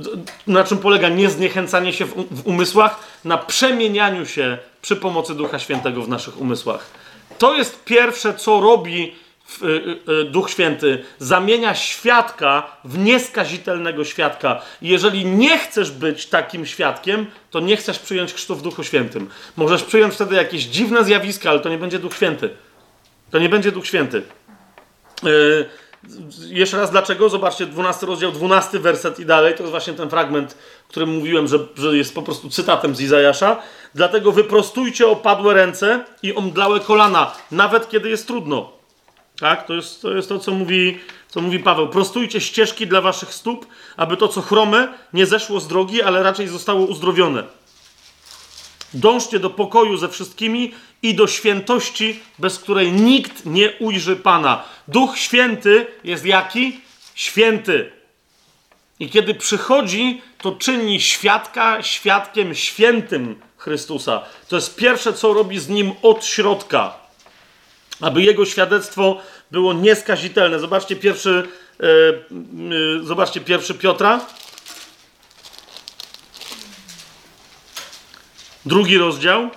na czym polega niezniechęcanie się w, w umysłach, na przemienianiu się przy pomocy Ducha Świętego w naszych umysłach. To jest pierwsze, co robi y, y, y, Duch Święty. Zamienia świadka w nieskazitelnego świadka. Jeżeli nie chcesz być takim świadkiem, to nie chcesz przyjąć chrztu w Duchu Świętym. Możesz przyjąć wtedy jakieś dziwne zjawiska, ale to nie będzie Duch Święty. To nie będzie Duch Święty. Jeszcze raz dlaczego? Zobaczcie, 12 rozdział, 12 werset i dalej. To jest właśnie ten fragment, którym mówiłem, że, że jest po prostu cytatem z Izajasza. Dlatego wyprostujcie opadłe ręce i omdlałe kolana, nawet kiedy jest trudno. Tak? To jest to, jest to co, mówi, co mówi Paweł. Prostujcie ścieżki dla waszych stóp, aby to, co chrome, nie zeszło z drogi, ale raczej zostało uzdrowione. Dążcie do pokoju ze wszystkimi i do świętości, bez której nikt nie ujrzy Pana. Duch Święty jest jaki? Święty. I kiedy przychodzi, to czyni świadka świadkiem świętym Chrystusa. To jest pierwsze, co robi z nim od środka, aby jego świadectwo było nieskazitelne. Zobaczcie pierwszy, e, e, zobaczcie pierwszy Piotra. Drugi rozdział.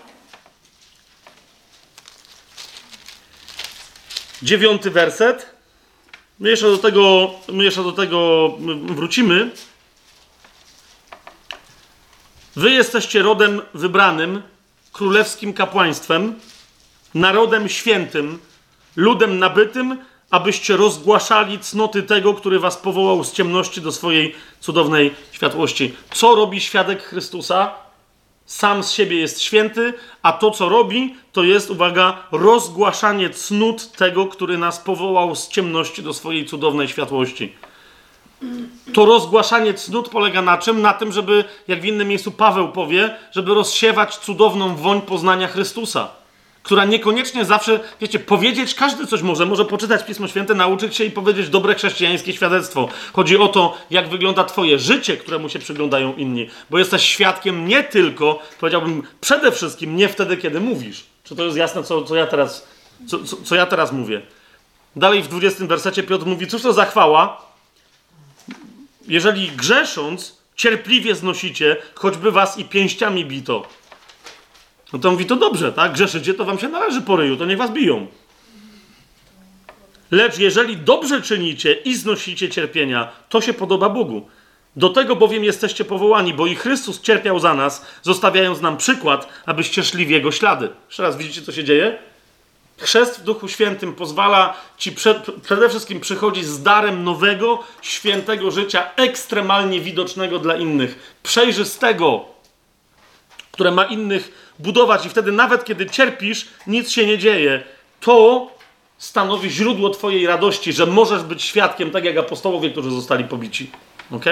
Dziewiąty werset. My jeszcze do tego, my jeszcze do tego wrócimy. Wy jesteście rodem wybranym, królewskim kapłaństwem, narodem świętym, ludem nabytym, abyście rozgłaszali cnoty tego, który was powołał z ciemności do swojej cudownej światłości. Co robi świadek Chrystusa? Sam z siebie jest święty, a to, co robi, to jest, uwaga, rozgłaszanie cnót tego, który nas powołał z ciemności do swojej cudownej światłości. To rozgłaszanie cnót polega na czym? Na tym, żeby, jak w innym miejscu Paweł powie, żeby rozsiewać cudowną woń poznania Chrystusa, która niekoniecznie zawsze, wiecie, powiedzieć każdy coś może, może poczytać Pismo Święte, nauczyć się i powiedzieć dobre chrześcijańskie świadectwo. Chodzi o to, jak wygląda Twoje życie, któremu się przyglądają inni, bo jesteś świadkiem nie tylko, powiedziałbym, przede wszystkim nie wtedy, kiedy mówisz. Czy to jest jasne, co, co ja teraz, co, co, co ja teraz mówię? Dalej w 20 wersecie Piotr mówi, cóż to za chwała, jeżeli grzesząc, cierpliwie znosicie, choćby was i pięściami bito. No to mówi, to dobrze, tak? Grzeszycie, to wam się należy po ryju, to niech was biją. Lecz jeżeli dobrze czynicie i znosicie cierpienia, to się podoba Bogu. Do tego bowiem jesteście powołani, bo i Chrystus cierpiał za nas, zostawiając nam przykład, abyście szli w Jego ślady. Jeszcze raz widzicie, co się dzieje? Chrzest w Duchu Świętym pozwala ci przede wszystkim przychodzić z darem nowego, świętego życia, ekstremalnie widocznego dla innych, przejrzystego, które ma innych budować, i wtedy nawet kiedy cierpisz, nic się nie dzieje. To stanowi źródło Twojej radości, że możesz być świadkiem, tak jak apostołowie, którzy zostali pobici. Ok?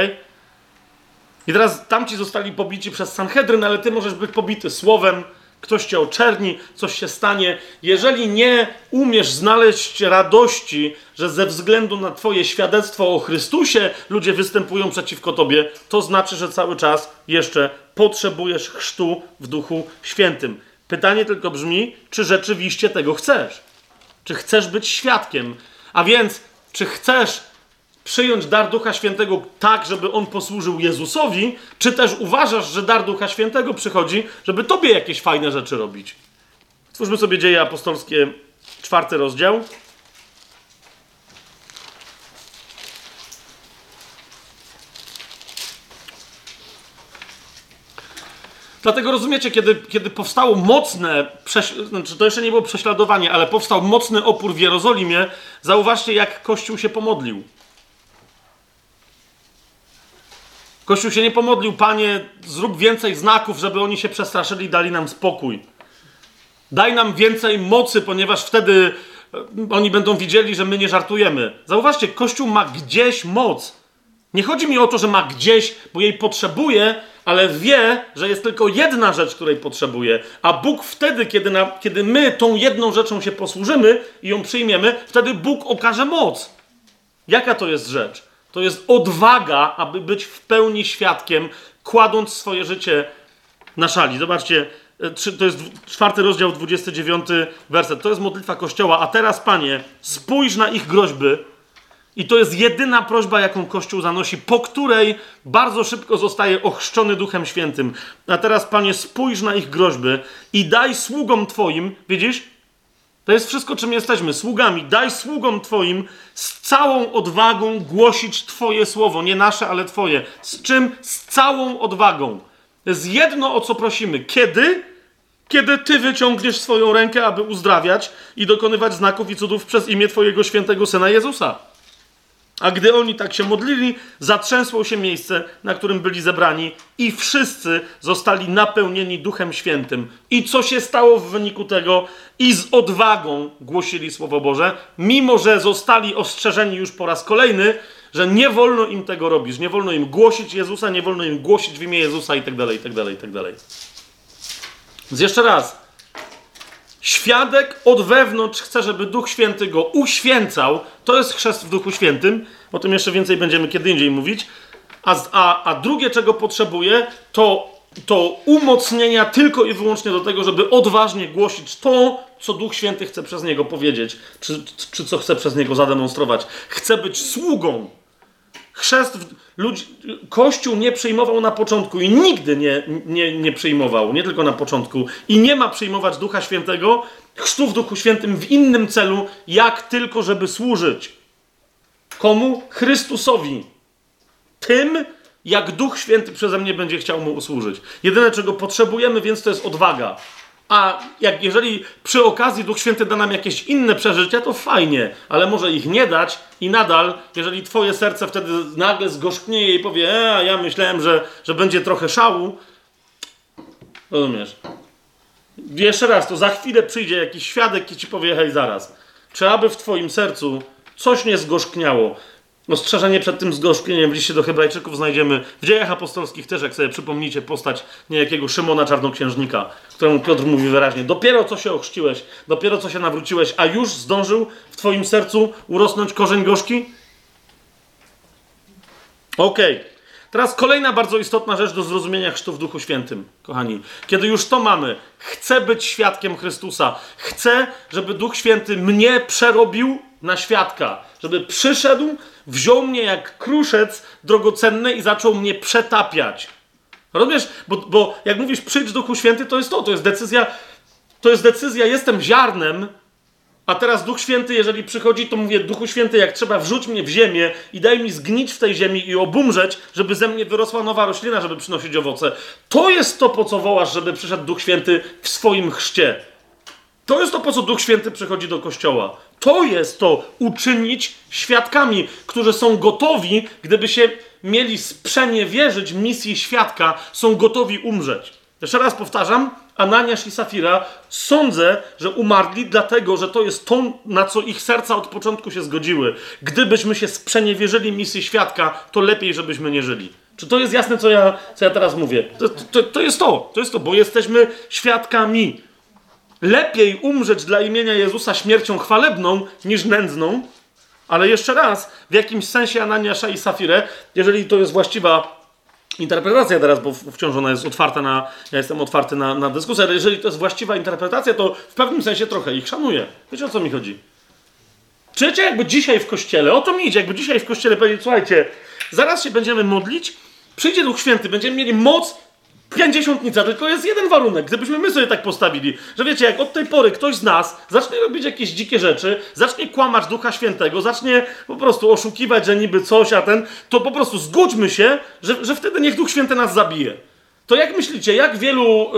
I teraz tamci zostali pobici przez Sanhedryn, ale Ty możesz być pobity słowem, ktoś cię oczerni, coś się stanie. Jeżeli nie umiesz znaleźć radości, że ze względu na Twoje świadectwo o Chrystusie ludzie występują przeciwko Tobie, to znaczy, że cały czas jeszcze potrzebujesz chrztu w Duchu Świętym. Pytanie tylko brzmi, czy rzeczywiście tego chcesz? Czy chcesz być świadkiem? A więc, czy chcesz przyjąć dar Ducha Świętego tak, żeby on posłużył Jezusowi, czy też uważasz, że dar Ducha Świętego przychodzi, żeby tobie jakieś fajne rzeczy robić? Stwórzmy sobie dzieje apostolskie, czwarty rozdział. Dlatego rozumiecie, kiedy, kiedy powstało mocne, znaczy to jeszcze nie było prześladowanie, ale powstał mocny opór w Jerozolimie, zauważcie, jak Kościół się pomodlił. Kościół się nie pomodlił, panie, zrób więcej znaków, żeby oni się przestraszyli i dali nam spokój. Daj nam więcej mocy, ponieważ wtedy e, oni będą widzieli, że my nie żartujemy. Zauważcie, Kościół ma gdzieś moc. Nie chodzi mi o to, że ma gdzieś, bo jej potrzebuje, ale wie, że jest tylko jedna rzecz, której potrzebuje. A Bóg wtedy, kiedy, na, kiedy my tą jedną rzeczą się posłużymy i ją przyjmiemy, wtedy Bóg okaże moc. Jaka to jest rzecz? To jest odwaga, aby być w pełni świadkiem, kładąc swoje życie na szali. Zobaczcie, e, to jest czwarty rozdział, 29 werset. To jest modlitwa Kościoła. A teraz, Panie, spójrz na ich groźby I to jest jedyna prośba, jaką Kościół zanosi, po której bardzo szybko zostaje ochrzczony Duchem Świętym. A teraz, Panie, spójrz na ich groźby i daj sługom Twoim, widzisz? To jest wszystko, czym jesteśmy, sługami. Daj sługom Twoim z całą odwagą głosić Twoje słowo. Nie nasze, ale Twoje. Z czym? Z całą odwagą. To jest jedno, o co prosimy. Kiedy? Kiedy Ty wyciągniesz swoją rękę, aby uzdrawiać i dokonywać znaków i cudów przez imię Twojego świętego Syna Jezusa. A gdy oni tak się modlili, zatrzęsło się miejsce, na którym byli zebrani, i wszyscy zostali napełnieni Duchem Świętym. I co się stało w wyniku tego? I z odwagą głosili Słowo Boże, mimo że zostali ostrzeżeni już po raz kolejny, że nie wolno im tego robić, nie wolno im głosić Jezusa, nie wolno im głosić w imię Jezusa i tak dalej, i tak dalej, i tak dalej. Więc jeszcze raz, Świadek od wewnątrz chce, żeby Duch Święty go uświęcał. To jest chrzest w Duchu Świętym. O tym jeszcze więcej będziemy kiedy indziej mówić. A, a, a drugie, czego potrzebuje, to, to umocnienia tylko i wyłącznie do tego, żeby odważnie głosić to, co Duch Święty chce przez niego powiedzieć, czy, czy co chce przez niego zademonstrować. Chce być sługą Chrzest ludzi, Kościół nie przyjmował na początku i nigdy nie, nie, nie przyjmował, nie tylko na początku, i nie ma przyjmować Ducha Świętego, chrztu w Duchu Świętym w innym celu, jak tylko, żeby służyć. Komu? Chrystusowi. Tym, jak Duch Święty przeze mnie będzie chciał mu usłużyć. Jedyne, czego potrzebujemy, więc to jest odwaga. A jak jeżeli przy okazji Duch Święty da nam jakieś inne przeżycia, to fajnie, ale może ich nie dać i nadal, jeżeli twoje serce wtedy nagle zgorzknieje i powie, e, ja myślałem, że, że będzie trochę szału, rozumiesz? Jeszcze raz, to za chwilę przyjdzie jakiś świadek i ci powie, hej, zaraz, czy aby w twoim sercu coś nie zgorzkniało, Ostrzeżenie przed tym zgorzknieniem w liście do Hebrajczyków znajdziemy w dziejach apostolskich też, jak sobie przypomnicie, postać niejakiego Szymona Czarnoksiężnika, któremu Piotr mówi wyraźnie: Dopiero co się ochrzciłeś, dopiero co się nawróciłeś, a już zdążył w Twoim sercu urosnąć korzeń gorzki? Okej. Okay. Teraz kolejna bardzo istotna rzecz do zrozumienia chrztu w Duchu Świętym, kochani. Kiedy już to mamy, chcę być świadkiem Chrystusa. Chcę, żeby Duch Święty mnie przerobił na świadka. Żeby przyszedł, wziął mnie jak kruszec drogocenny i zaczął mnie przetapiać. Rozumiesz? Bo, bo jak mówisz przyjdź Duchu Święty, to jest to, to jest decyzja, to jest decyzja, jestem ziarnem, a teraz Duch Święty, jeżeli przychodzi, to mówię, Duchu Święty, jak trzeba, wrzuć mnie w ziemię i daj mi zgnić w tej ziemi i obumrzeć, żeby ze mnie wyrosła nowa roślina, żeby przynosić owoce. To jest to, po co wołasz, żeby przyszedł Duch Święty w swoim chrzcie. To jest to, po co Duch Święty przychodzi do kościoła. To jest to uczynić świadkami, którzy są gotowi, gdyby się mieli sprzeniewierzyć misji świadka, są gotowi umrzeć. Jeszcze raz powtarzam, Ananiasz i Safira sądzę, że umarli dlatego, że to jest to, na co ich serca od początku się zgodziły. Gdybyśmy się sprzeniewierzyli misji świadka, to lepiej, żebyśmy nie żyli. Czy to jest jasne, co ja, co ja teraz mówię? To, to, to jest to, to jest to, bo jesteśmy świadkami. Lepiej umrzeć dla imienia Jezusa śmiercią chwalebną niż nędzną, ale jeszcze raz, w jakimś sensie Ananiasza i Safirę, jeżeli to jest właściwa interpretacja teraz, bo wciąż ona jest otwarta na, ja jestem otwarty na, na dyskusję, ale jeżeli to jest właściwa interpretacja, to w pewnym sensie trochę ich szanuję. Wiecie o co mi chodzi? Czycie jakby dzisiaj w kościele, o to mi idzie, jakby dzisiaj w kościele powiedzieć, słuchajcie, zaraz się będziemy modlić, przyjdzie Duch Święty, będziemy mieli moc pięćdziesiątnica, tylko jest jeden warunek. Gdybyśmy my sobie tak postawili, że wiecie, jak od tej pory ktoś z nas zacznie robić jakieś dzikie rzeczy, zacznie kłamać Ducha Świętego, zacznie po prostu oszukiwać, że niby coś, a ten, to po prostu zgódźmy się, że, że wtedy niech Duch Święty nas zabije. To jak myślicie, jak wielu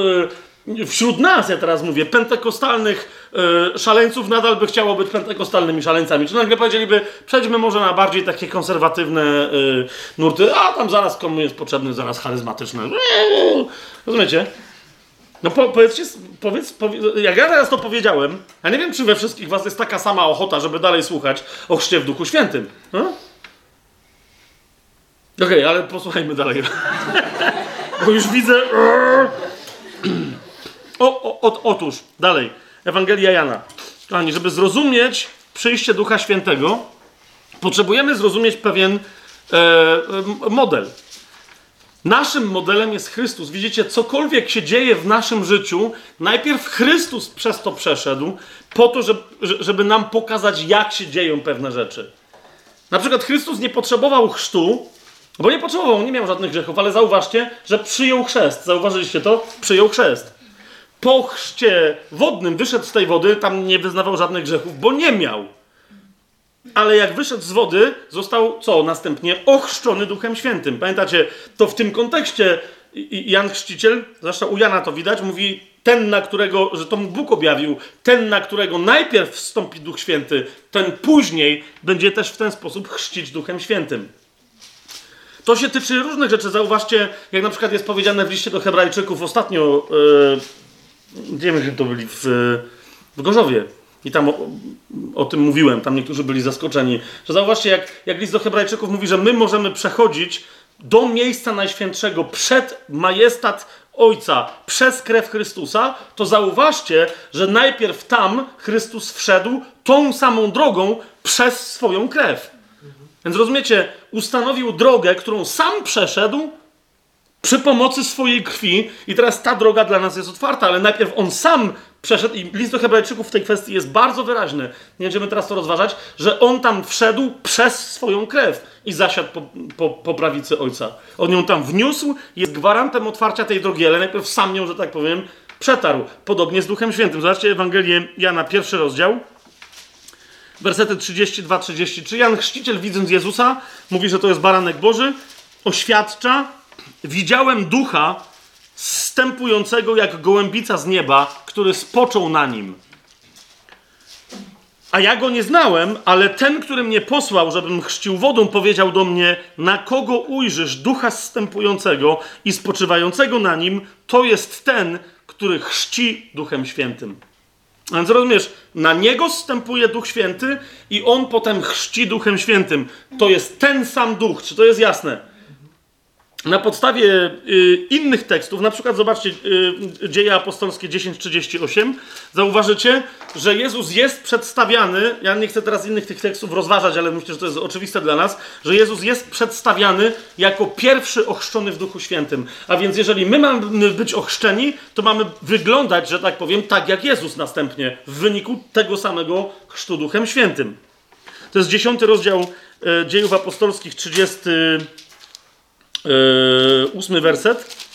yy, wśród nas, ja teraz mówię, pentekostalnych yy, szaleńców nadal by chciało być pentekostalnymi szaleńcami? Czy nagle powiedzieliby, przejdźmy może na bardziej takie konserwatywne yy, nurty, a tam zaraz komu jest potrzebny, zaraz charyzmatyczne. Rozumiecie? No po, powiedzcie, powiedz, jak ja teraz to powiedziałem, ja nie wiem, czy we wszystkich was jest taka sama ochota, żeby dalej słuchać o chrzcie w Duchu Świętym. No? Okej, okay, ale posłuchajmy dalej. Bo już widzę... O, o, o, otóż, dalej. Ewangelia Jana. Kochani, żeby zrozumieć przyjście Ducha Świętego, potrzebujemy zrozumieć pewien e, model. Naszym modelem jest Chrystus. Widzicie, cokolwiek się dzieje w naszym życiu, najpierw Chrystus przez to przeszedł, po to, żeby, żeby nam pokazać, jak się dzieją pewne rzeczy. Na przykład Chrystus nie potrzebował chrztu, bo nie potrzebował, nie miał żadnych grzechów, ale zauważcie, że przyjął chrzest. Zauważyliście to? Przyjął chrzest. Po chrzcie wodnym wyszedł z tej wody, tam nie wyznawał żadnych grzechów, bo nie miał. Ale jak wyszedł z wody, został co następnie? Ochrzczony Duchem Świętym. Pamiętacie, to w tym kontekście Jan Chrzciciel, zresztą u Jana to widać, mówi ten, na którego, że to mu Bóg objawił, ten, na którego najpierw wstąpi Duch Święty, ten później będzie też w ten sposób chrzcić Duchem Świętym. To się tyczy różnych rzeczy. Zauważcie, jak na przykład jest powiedziane w liście do Hebrajczyków ostatnio, yy, nie wiem, to byli w, w Gorzowie. I tam o, o, tym mówiłem, tam niektórzy byli zaskoczeni. Że zauważcie, jak, jak list do Hebrajczyków mówi, że my możemy przechodzić do miejsca najświętszego przed majestat Ojca przez krew Chrystusa, to zauważcie, że najpierw tam Chrystus wszedł tą samą drogą przez swoją krew. Więc rozumiecie, ustanowił drogę, którą sam przeszedł przy pomocy swojej krwi, i teraz ta droga dla nas jest otwarta, ale najpierw on sam przeszedł, i list do Hebrajczyków w tej kwestii jest bardzo wyraźny. Nie będziemy teraz to rozważać, że on tam wszedł przez swoją krew i zasiadł po, po, po prawicy ojca. On ją tam wniósł, jest gwarantem otwarcia tej drogi, ale najpierw sam ją, że tak powiem, przetarł. Podobnie z Duchem Świętym. Zobaczcie Ewangelię Jana, pierwszy rozdział. Wersety 32-33. Jan Chrzciciel, widząc Jezusa, mówi, że to jest baranek Boży, oświadcza, widziałem ducha stępującego jak gołębica z nieba, który spoczął na nim. A ja go nie znałem, ale ten, który mnie posłał, żebym chrzcił wodą, powiedział do mnie: Na kogo ujrzysz ducha zstępującego i spoczywającego na nim, to jest ten, który chrzci duchem świętym. A więc rozumiesz, na niego zstępuje Duch Święty i on potem chrzci Duchem Świętym. To jest ten sam duch, czy to jest jasne? Na podstawie y, innych tekstów, na przykład zobaczcie y, Dzieje Apostolskie 10:38, zauważycie, że Jezus jest przedstawiany, ja nie chcę teraz innych tych tekstów rozważać, ale myślę, że to jest oczywiste dla nas, że Jezus jest przedstawiany jako pierwszy ochrzczony w Duchu Świętym. A więc jeżeli my mamy być ochrzczeni, to mamy wyglądać, że tak powiem, tak jak Jezus następnie, w wyniku tego samego chrztu Duchem Świętym. To jest dziesiąty rozdział y, Dziejów Apostolskich, 30 yy, ósmy werset,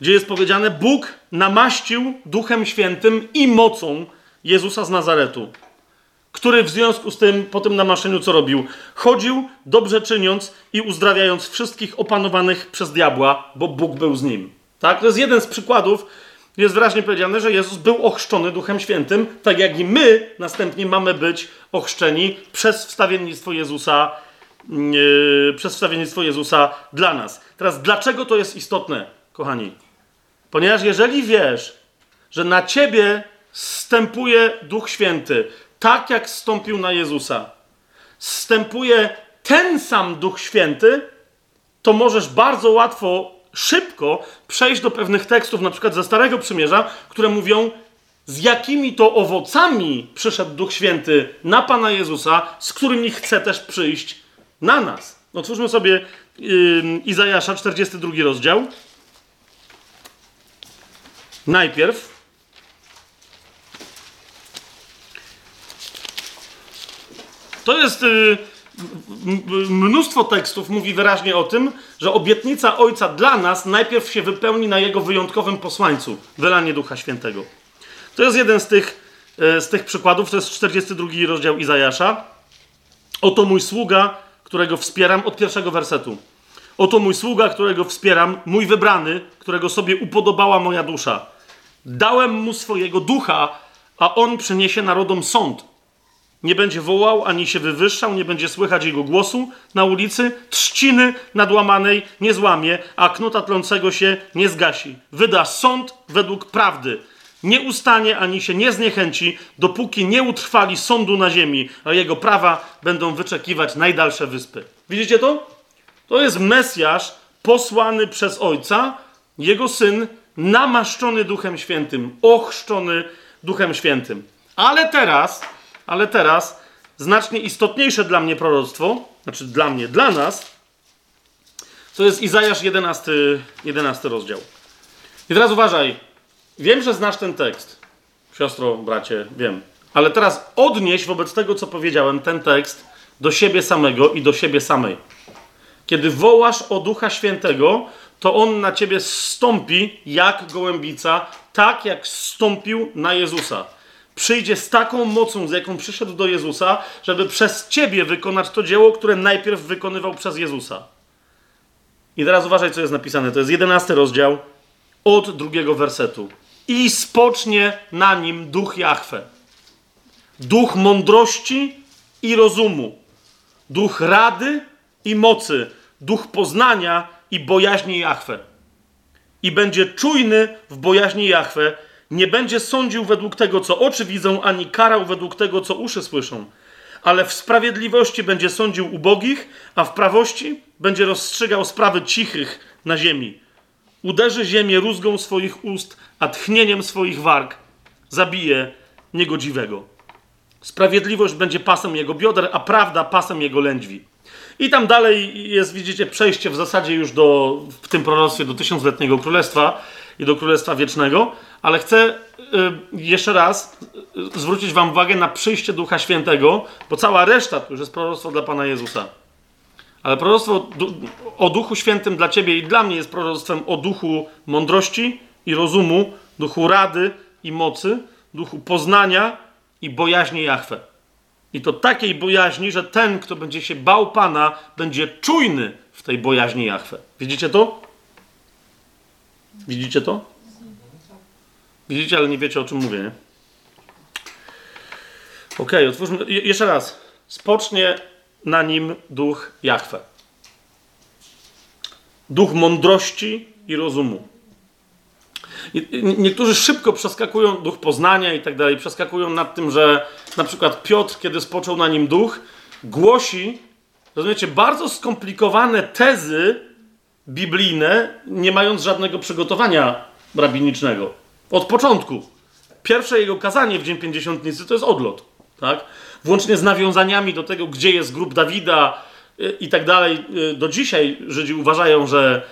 gdzie jest powiedziane: Bóg namaścił Duchem Świętym i mocą Jezusa z Nazaretu, który w związku z tym, po tym namaszczeniu, co robił? Chodził, dobrze czyniąc i uzdrawiając wszystkich opanowanych przez diabła, bo Bóg był z nim. Tak? To jest jeden z przykładów. Jest wyraźnie powiedziane, że Jezus był ochrzczony Duchem Świętym, tak jak i my następnie mamy być ochrzczeni przez wstawiennictwo Jezusa przez wstawiennictwo Jezusa dla nas. Teraz, dlaczego to jest istotne, kochani? Ponieważ jeżeli wiesz, że na ciebie stępuje Duch Święty, tak jak stąpił na Jezusa, stępuje ten sam Duch Święty, to możesz bardzo łatwo, szybko przejść do pewnych tekstów, na przykład ze Starego Przymierza, które mówią, z jakimi to owocami przyszedł Duch Święty na Pana Jezusa, z którymi chce też przyjść na nas. Otwórzmy sobie yy, Izajasza, 42 rozdział. Najpierw. To jest yy, mnóstwo tekstów mówi wyraźnie o tym, że obietnica Ojca dla nas najpierw się wypełni na Jego wyjątkowym posłańcu, wylanie Ducha Świętego. To jest jeden z tych, y, z tych przykładów, to jest 42 rozdział Izajasza. Oto mój sługa, którego wspieram od pierwszego wersetu. Oto mój sługa, którego wspieram, mój wybrany, którego sobie upodobała moja dusza. Dałem mu swojego ducha, a on przyniesie narodom sąd. Nie będzie wołał ani się wywyższał, nie będzie słychać jego głosu na ulicy, trzciny nadłamanej nie złamie, a knuta tlącego się nie zgasi. Wyda sąd według prawdy nie ustanie ani się nie zniechęci, dopóki nie utrwali sądu na ziemi, a jego prawa będą wyczekiwać najdalsze wyspy. Widzicie to? To jest Mesjasz posłany przez Ojca, jego syn, namaszczony Duchem Świętym, ochrzczony Duchem Świętym. Ale teraz, ale teraz, znacznie istotniejsze dla mnie proroctwo, znaczy dla mnie, dla nas, to jest Izajasz 11, 11 rozdział. I teraz uważaj, Wiem, że znasz ten tekst. Siostro, bracie, wiem. Ale teraz odnieś wobec tego, co powiedziałem, ten tekst do siebie samego i do siebie samej. Kiedy wołasz o Ducha Świętego, to On na ciebie stąpi jak gołębica, tak jak stąpił na Jezusa. Przyjdzie z taką mocą, z jaką przyszedł do Jezusa, żeby przez ciebie wykonać to dzieło, które najpierw wykonywał przez Jezusa. I teraz uważaj, co jest napisane. To jest jedenasty rozdział od drugiego wersetu. I spocznie na nim duch Jahwe. Duch mądrości i rozumu. Duch rady i mocy. Duch poznania i bojaźni Jahwe. I będzie czujny w bojaźni Jahwe. Nie będzie sądził według tego, co oczy widzą, ani karał według tego, co uszy słyszą. Ale w sprawiedliwości będzie sądził ubogich, a w prawości będzie rozstrzygał sprawy cichych na ziemi. Uderzy ziemię rózgą swoich ust, a tchnieniem swoich warg zabije niegodziwego. Sprawiedliwość będzie pasem jego bioder, a prawda pasem jego lędźwi. I tam dalej jest, widzicie, przejście w zasadzie już do, w tym proroctwie do tysiącletniego królestwa i do królestwa wiecznego, ale chcę y, jeszcze raz y, zwrócić wam uwagę na przyjście Ducha Świętego, bo cała reszta to już jest proroctwo dla Pana Jezusa. Ale proroctwo o Duchu Świętym dla ciebie i dla mnie jest proroctwem o duchu mądrości i rozumu, duchu rady i mocy, duchu poznania i bojaźni Jahwe. I to takiej bojaźni, że ten, kto będzie się bał Pana, będzie czujny w tej bojaźni Jahwe. Widzicie to? Widzicie to? Widzicie, ale nie wiecie o czym mówię, nie? Ok, otwórzmy. Je jeszcze raz. Spocznie na nim duch Jahwe. Duch mądrości i rozumu. Niektórzy szybko przeskakują duch poznania i tak dalej, przeskakują nad tym, że na przykład Piotr, kiedy spoczął na nim duch, głosi, rozumiecie, bardzo skomplikowane tezy biblijne, nie mając żadnego przygotowania rabinicznego. Od początku. Pierwsze jego kazanie w Dzień Pięćdziesiątnicy to jest odlot. Tak? Włącznie z nawiązaniami do tego, gdzie jest grób Dawida y, i tak dalej. Y, do dzisiaj Żydzi uważają, że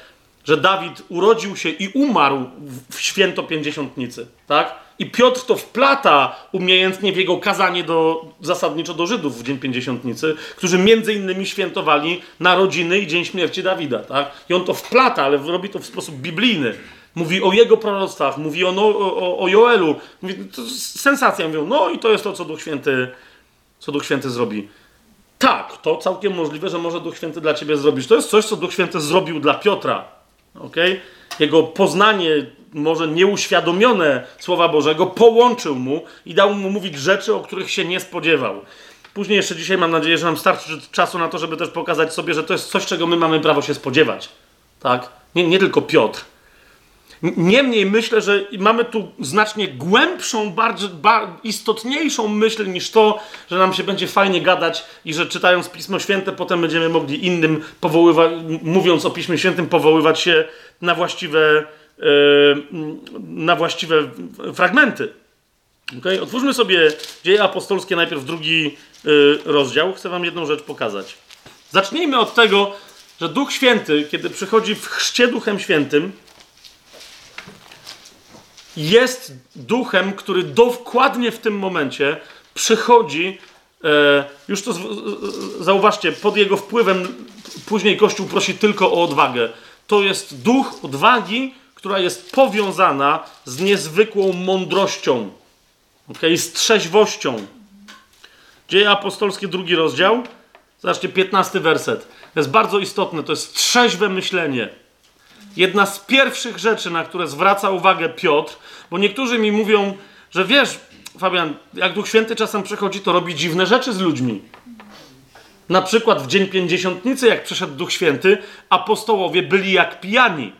że Dawid urodził się i umarł w święto pięćdziesiątnicy, tak? I Piotr to wplata umiejętnie w jego kazanie do, zasadniczo do Żydów w Dzień Pięćdziesiątnicy, którzy między innymi świętowali narodziny i Dzień Śmierci Dawida, tak? I on to wplata, ale robi to w sposób biblijny. Mówi o jego proroctwach, mówi o, no, o, o Joelu. Mówi, to sensacja, mówią, no i to jest to, co Duch Święty, co Duch Święty zrobi. Tak, to całkiem możliwe, że może Duch Święty dla ciebie zrobić. To jest coś, co Duch Święty zrobił dla Piotra, Okay? Jego poznanie, może nieuświadomione Słowa Bożego, połączył mu i dał mu mówić rzeczy, o których się nie spodziewał. Później jeszcze dzisiaj mam nadzieję, że nam starczy czasu na to, żeby też pokazać sobie, że to jest coś, czego my mamy prawo się spodziewać. Tak? Nie, nie tylko Piotr. Niemniej myślę, że mamy tu znacznie głębszą, bardziej, istotniejszą myśl niż to, że nam się będzie fajnie gadać i że czytając Pismo Święte potem będziemy mogli innym powoływać, mówiąc o Piśmie Świętym, powoływać się na właściwe, yy, na właściwe fragmenty. Okay? Otwórzmy sobie Dzieje Apostolskie, najpierw drugi yy, rozdział. Chcę wam jedną rzecz pokazać. Zacznijmy od tego, że Duch Święty, kiedy przychodzi w chrzcie Duchem Świętym, jest duchem, który dokładnie w tym momencie przychodzi. E, już to zauważcie, pod jego wpływem później Kościół prosi tylko o odwagę. To jest duch odwagi, która jest powiązana z niezwykłą mądrością, okay? z trzeźwością. Dzieje apostolskie, drugi rozdział. Zobaczcie, 15 werset. To jest bardzo istotne, to jest trzeźwe myślenie jedna z pierwszych rzeczy, na które zwraca uwagę Piotr, bo niektórzy mi mówią, że wiesz, Fabian, jak Duch Święty czasem przychodzi, to robi dziwne rzeczy z ludźmi. Na przykład w Dzień Pięćdziesiątnicy, jak przyszedł Duch Święty, apostołowie byli jak pijani.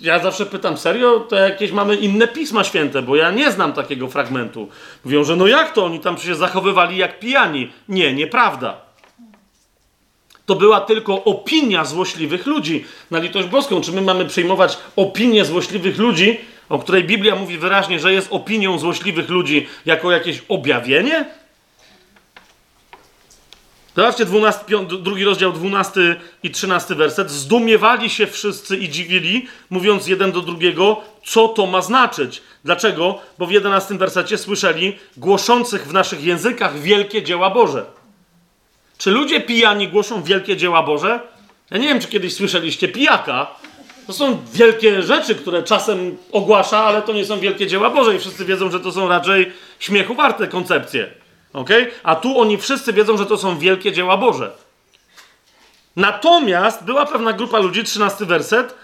Ja zawsze pytam, serio? To jakieś mamy inne Pisma Święte, bo ja nie znam takiego fragmentu. Mówią, że no jak to? Oni tam się zachowywali jak pijani. Nie, nieprawda. To była tylko opinia złośliwych ludzi. Na litość boską, czy my mamy przyjmować opinię złośliwych ludzi, o której Biblia mówi wyraźnie, że jest opinią złośliwych ludzi, jako jakieś objawienie? Zobaczcie, 12, drugi rozdział, 12 i 13 werset. Zdumiewali się wszyscy i dziwili, mówiąc jeden do drugiego, co to ma znaczyć. Dlaczego? Bo w 11 wersecie słyszeli głoszących w naszych językach wielkie dzieła Boże. Czy ludzie pijani głoszą wielkie dzieła Boże? Ja nie wiem, czy kiedyś słyszeliście pijaka. To są wielkie rzeczy, które czasem ogłasza, ale to nie są wielkie dzieła Boże i wszyscy wiedzą, że to są raczej śmiechu warte koncepcje. Okay? A tu oni wszyscy wiedzą, że to są wielkie dzieła Boże. Natomiast była pewna grupa ludzi, 13 werset,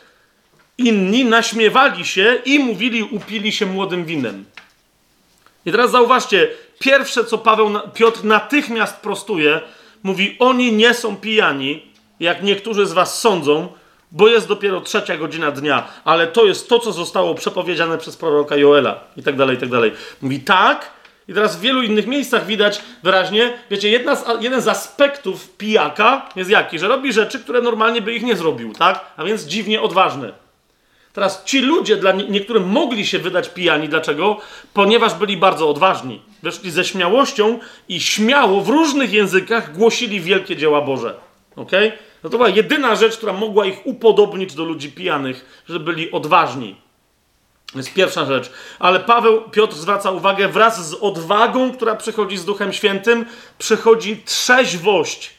inni naśmiewali się i mówili, upili się młodym winem. I teraz zauważcie, pierwsze co Paweł, Piotr natychmiast prostuje, mówi: Oni nie są pijani, jak niektórzy z was sądzą, bo jest dopiero trzecia godzina dnia, ale to jest to, co zostało przepowiedziane przez proroka Joela i tak dalej, i tak dalej. Mówi tak, i teraz w wielu innych miejscach widać wyraźnie, wiecie, jedna z, jeden z aspektów pijaka jest jaki, że robi rzeczy, które normalnie by ich nie zrobił, tak? A więc dziwnie odważne. Teraz ci ludzie, dla niektórym mogli się wydać pijani. Dlaczego? Ponieważ byli bardzo odważni. Weszli ze śmiałością i śmiało w różnych językach głosili wielkie dzieła Boże. Ok? No to była jedyna rzecz, która mogła ich upodobnić do ludzi pijanych, że byli odważni. To jest pierwsza rzecz. Ale Paweł, Piotr zwraca uwagę, wraz z odwagą, która przychodzi z Duchem Świętym, przychodzi trzeźwość.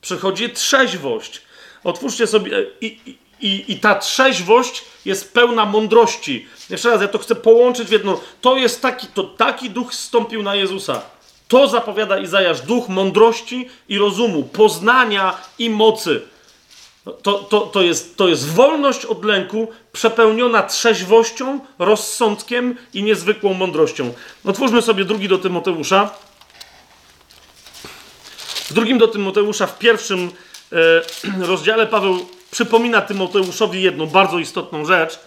Przychodzi trzeźwość. Otwórzcie sobie. I, i, i ta trzeźwość jest pełna mądrości. Jeszcze raz, ja to chcę połączyć w jedno. To jest taki, to taki duch zstąpił na Jezusa. To zapowiada Izajasz, duch mądrości i rozumu, poznania i mocy. To, to, to, jest, to jest wolność od lęku, przepełniona trzeźwością, rozsądkiem i niezwykłą mądrością. Otwórzmy sobie drugi do Tymoteusza. W drugim do Tymoteusza, w pierwszym e, rozdziale, Paweł przypomina Tymoteuszowi jedną bardzo istotną rzecz.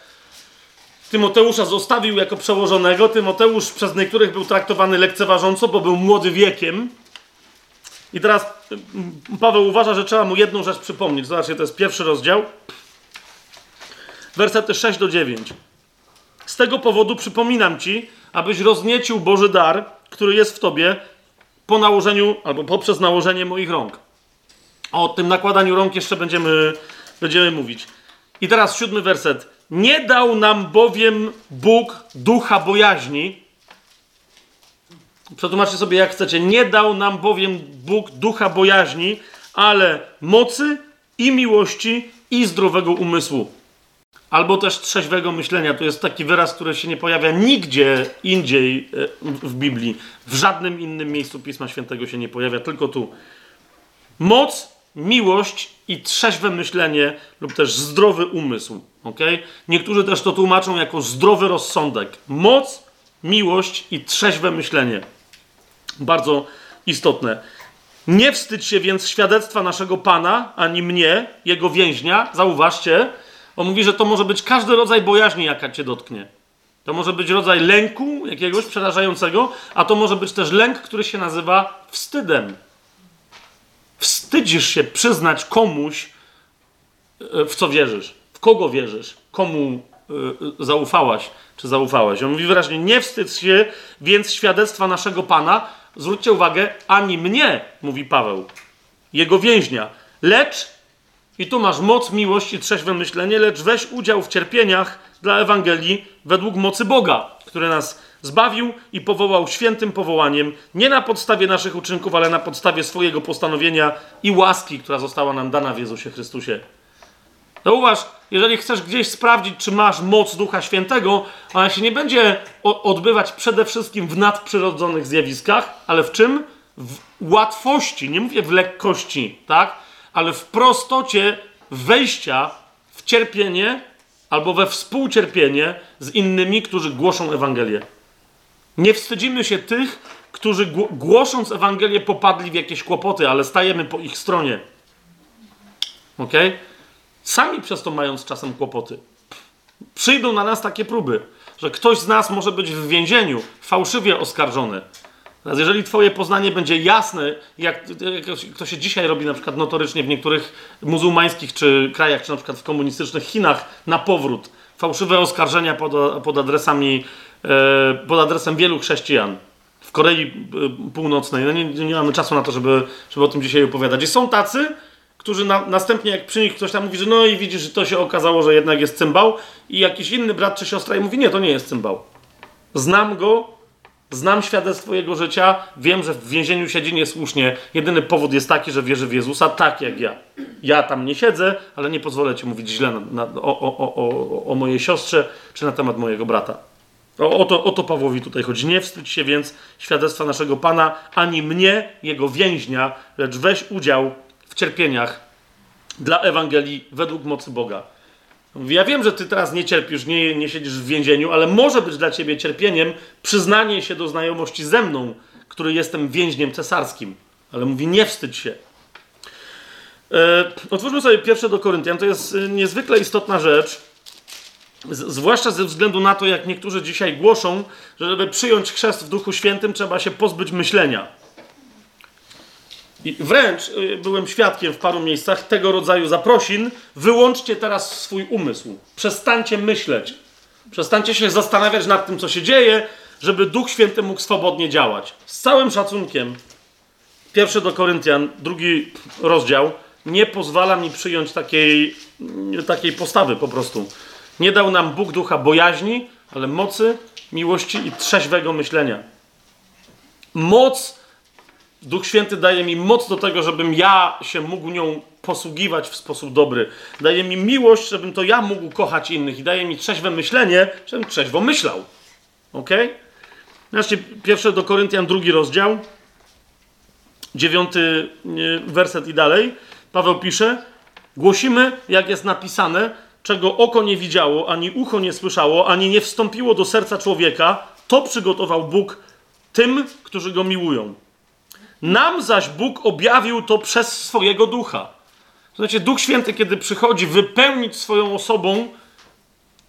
Tymoteusza zostawił jako przełożonego. Tymoteusz przez niektórych był traktowany lekceważąco, bo był młody wiekiem. I teraz mm, Paweł uważa, że trzeba mu jedną rzecz przypomnieć. Zobaczcie, to jest pierwszy rozdział. Wersety 6 do 9. Z tego powodu przypominam ci, abyś rozniecił Boży dar, który jest w tobie po nałożeniu albo poprzez nałożenie moich rąk. O tym nakładaniu rąk jeszcze będziemy, będziemy mówić. I teraz siódmy werset. Nie dał nam bowiem Bóg ducha bojaźni. Przetłumaczcie sobie jak chcecie. Nie dał nam bowiem Bóg ducha bojaźni, ale mocy i miłości i zdrowego umysłu. Albo też trzeźwego myślenia. To jest taki wyraz, który się nie pojawia nigdzie indziej e, w Biblii. W żadnym innym miejscu Pisma Świętego się nie pojawia, tylko tu. Moc, miłość i trzeźwe myślenie lub też zdrowy umysł. Okay? Niektórzy też to tłumaczą jako zdrowy rozsądek. Moc, miłość i trzeźwe myślenie. Bardzo istotne. Nie wstydź się więc świadectwa naszego Pana, ani mnie, jego więźnia. Zauważcie, on mówi, że to może być każdy rodzaj bojaźni, jaka cię dotknie. To może być rodzaj lęku jakiegoś przerażającego, a to może być też lęk, który się nazywa wstydem. Wstydzisz się przyznać komuś, e, w co wierzysz, w kogo wierzysz, komu e, zaufałaś, czy zaufałeś. On mówi wyraźnie, nie wstydź się więc świadectwa naszego Pana, zwróćcie uwagę, ani mnie, mówi Paweł, jego więźnia, lecz, i tu masz moc, miłość i trzeźwe myślenie, lecz weź udział w cierpieniach dla Ewangelii według mocy Boga, który nas zbawił i powołał świętym powołaniem, nie na podstawie naszych uczynków, ale na podstawie swojego postanowienia i łaski, która została nam dana w Jezusie Chrystusie. Zauważ, jeżeli chcesz gdzieś sprawdzić, czy masz moc Ducha Świętego, ona się nie będzie odbywać przede wszystkim w nadprzyrodzonych zjawiskach, ale w czym? W łatwości, nie mówię w lekkości, tak? Ale w prostocie wejścia w cierpienie albo we współcierpienie z innymi, którzy głoszą Ewangelię. Nie wstydzimy się tych, którzy głosząc Ewangelię popadli w jakieś kłopoty, ale stajemy po ich stronie. Ok? Sami przez to mając czasem kłopoty. Przyjdą na nas takie próby, że ktoś z nas może być w więzieniu, fałszywie oskarżony. Teraz jeżeli twoje poznanie będzie jasne, jak, jak to się dzisiaj robi na przykład notorycznie w niektórych muzułmańskich czy krajach, czy na przykład w komunistycznych Chinach, na powrót, fałszywe oskarżenia pod, pod adresami pod adresem wielu chrześcijan w Korei e, Północnej. No nie, nie mamy czasu na to, żeby, żeby o tym dzisiaj opowiadać. I są tacy, którzy na, następnie, jak przy nich ktoś tam mówi, że no i widzisz, że to się okazało, że jednak jest cymbał, i jakiś inny brat czy siostra i mówi, nie, to nie jest cymbał. Znam go, Znam świadectwo jego życia, wiem, że w więzieniu siedzi niesłusznie. Jedyny powód jest taki, że wierzy w Jezusa, tak jak ja. Ja tam nie siedzę, ale nie pozwolę ci mówić źle na, na, o, o, o, o mojej siostrze czy na temat mojego brata. O, to, o to Pawłowi tutaj chodzi. Nie wstydź się więc świadectwa naszego Pana, ani mnie, jego więźnia, lecz weź udział w cierpieniach dla Ewangelii według mocy Boga. Ja wiem, że ty teraz nie cierpisz, nie, nie siedzisz w więzieniu, ale może być dla ciebie cierpieniem przyznanie się do znajomości ze mną, który jestem więźniem cesarskim. Ale mówi, nie wstydź się. E, otwórzmy sobie pierwsze do Koryntian. To jest e, niezwykle istotna rzecz. Zwłaszcza ze względu na to, jak niektórzy dzisiaj głoszą, że żeby przyjąć chrzest w Duchu Świętym, trzeba się pozbyć myślenia. I wręcz y, byłem świadkiem w paru miejscach tego rodzaju zaprosin. Wyłączcie teraz swój umysł. Przestańcie myśleć. Przestańcie się zastanawiać nad tym, co się dzieje, żeby Duch Święty mógł swobodnie działać. Z całym szacunkiem, pierwszy do Koryntian, drugi rozdział, nie pozwala mi przyjąć takiej, takiej postawy po prostu. Nie dał nam Bóg ducha bojaźni, ale mocy, miłości i trzeźwego myślenia. Moc Duch Święty daje mi moc do tego, żebym ja się mógł nią posługiwać w sposób dobry. Daje mi miłość, żebym to ja mógł kochać innych i daje mi trzeźwe myślenie, żebym trzeźwo myślał. Ok? Zobaczcie, pierwsze do Koryntian, drugi rozdział, dziewiąty werset i dalej. Paweł pisze, głosimy, jak jest napisane, czego oko nie widziało, ani ucho nie słyszało, ani nie wstąpiło do serca człowieka, to przygotował Bóg tym, którzy go miłują. Nam zaś Bóg objawił to przez swojego ducha. Znaczy, Duch Święty, kiedy przychodzi wypełnić swoją osobą,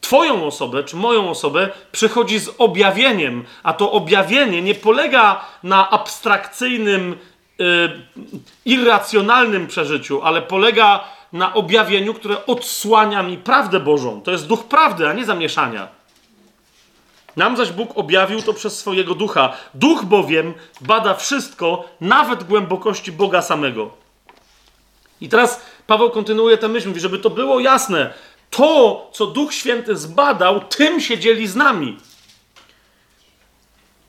Twoją osobę, czy moją osobę, przychodzi z objawieniem, a to objawienie nie polega na abstrakcyjnym, yy, irracjonalnym przeżyciu, ale polega na objawieniu, które odsłania mi prawdę Bożą. To jest duch prawdy, a nie zamieszania. Nam zaś Bóg objawił to przez swojego ducha. Duch bowiem bada wszystko, nawet głębokości Boga samego. I teraz Paweł kontynuuje tę myśl, mówi, żeby to było jasne. To, co Duch Święty zbadał, tym się dzieli z nami.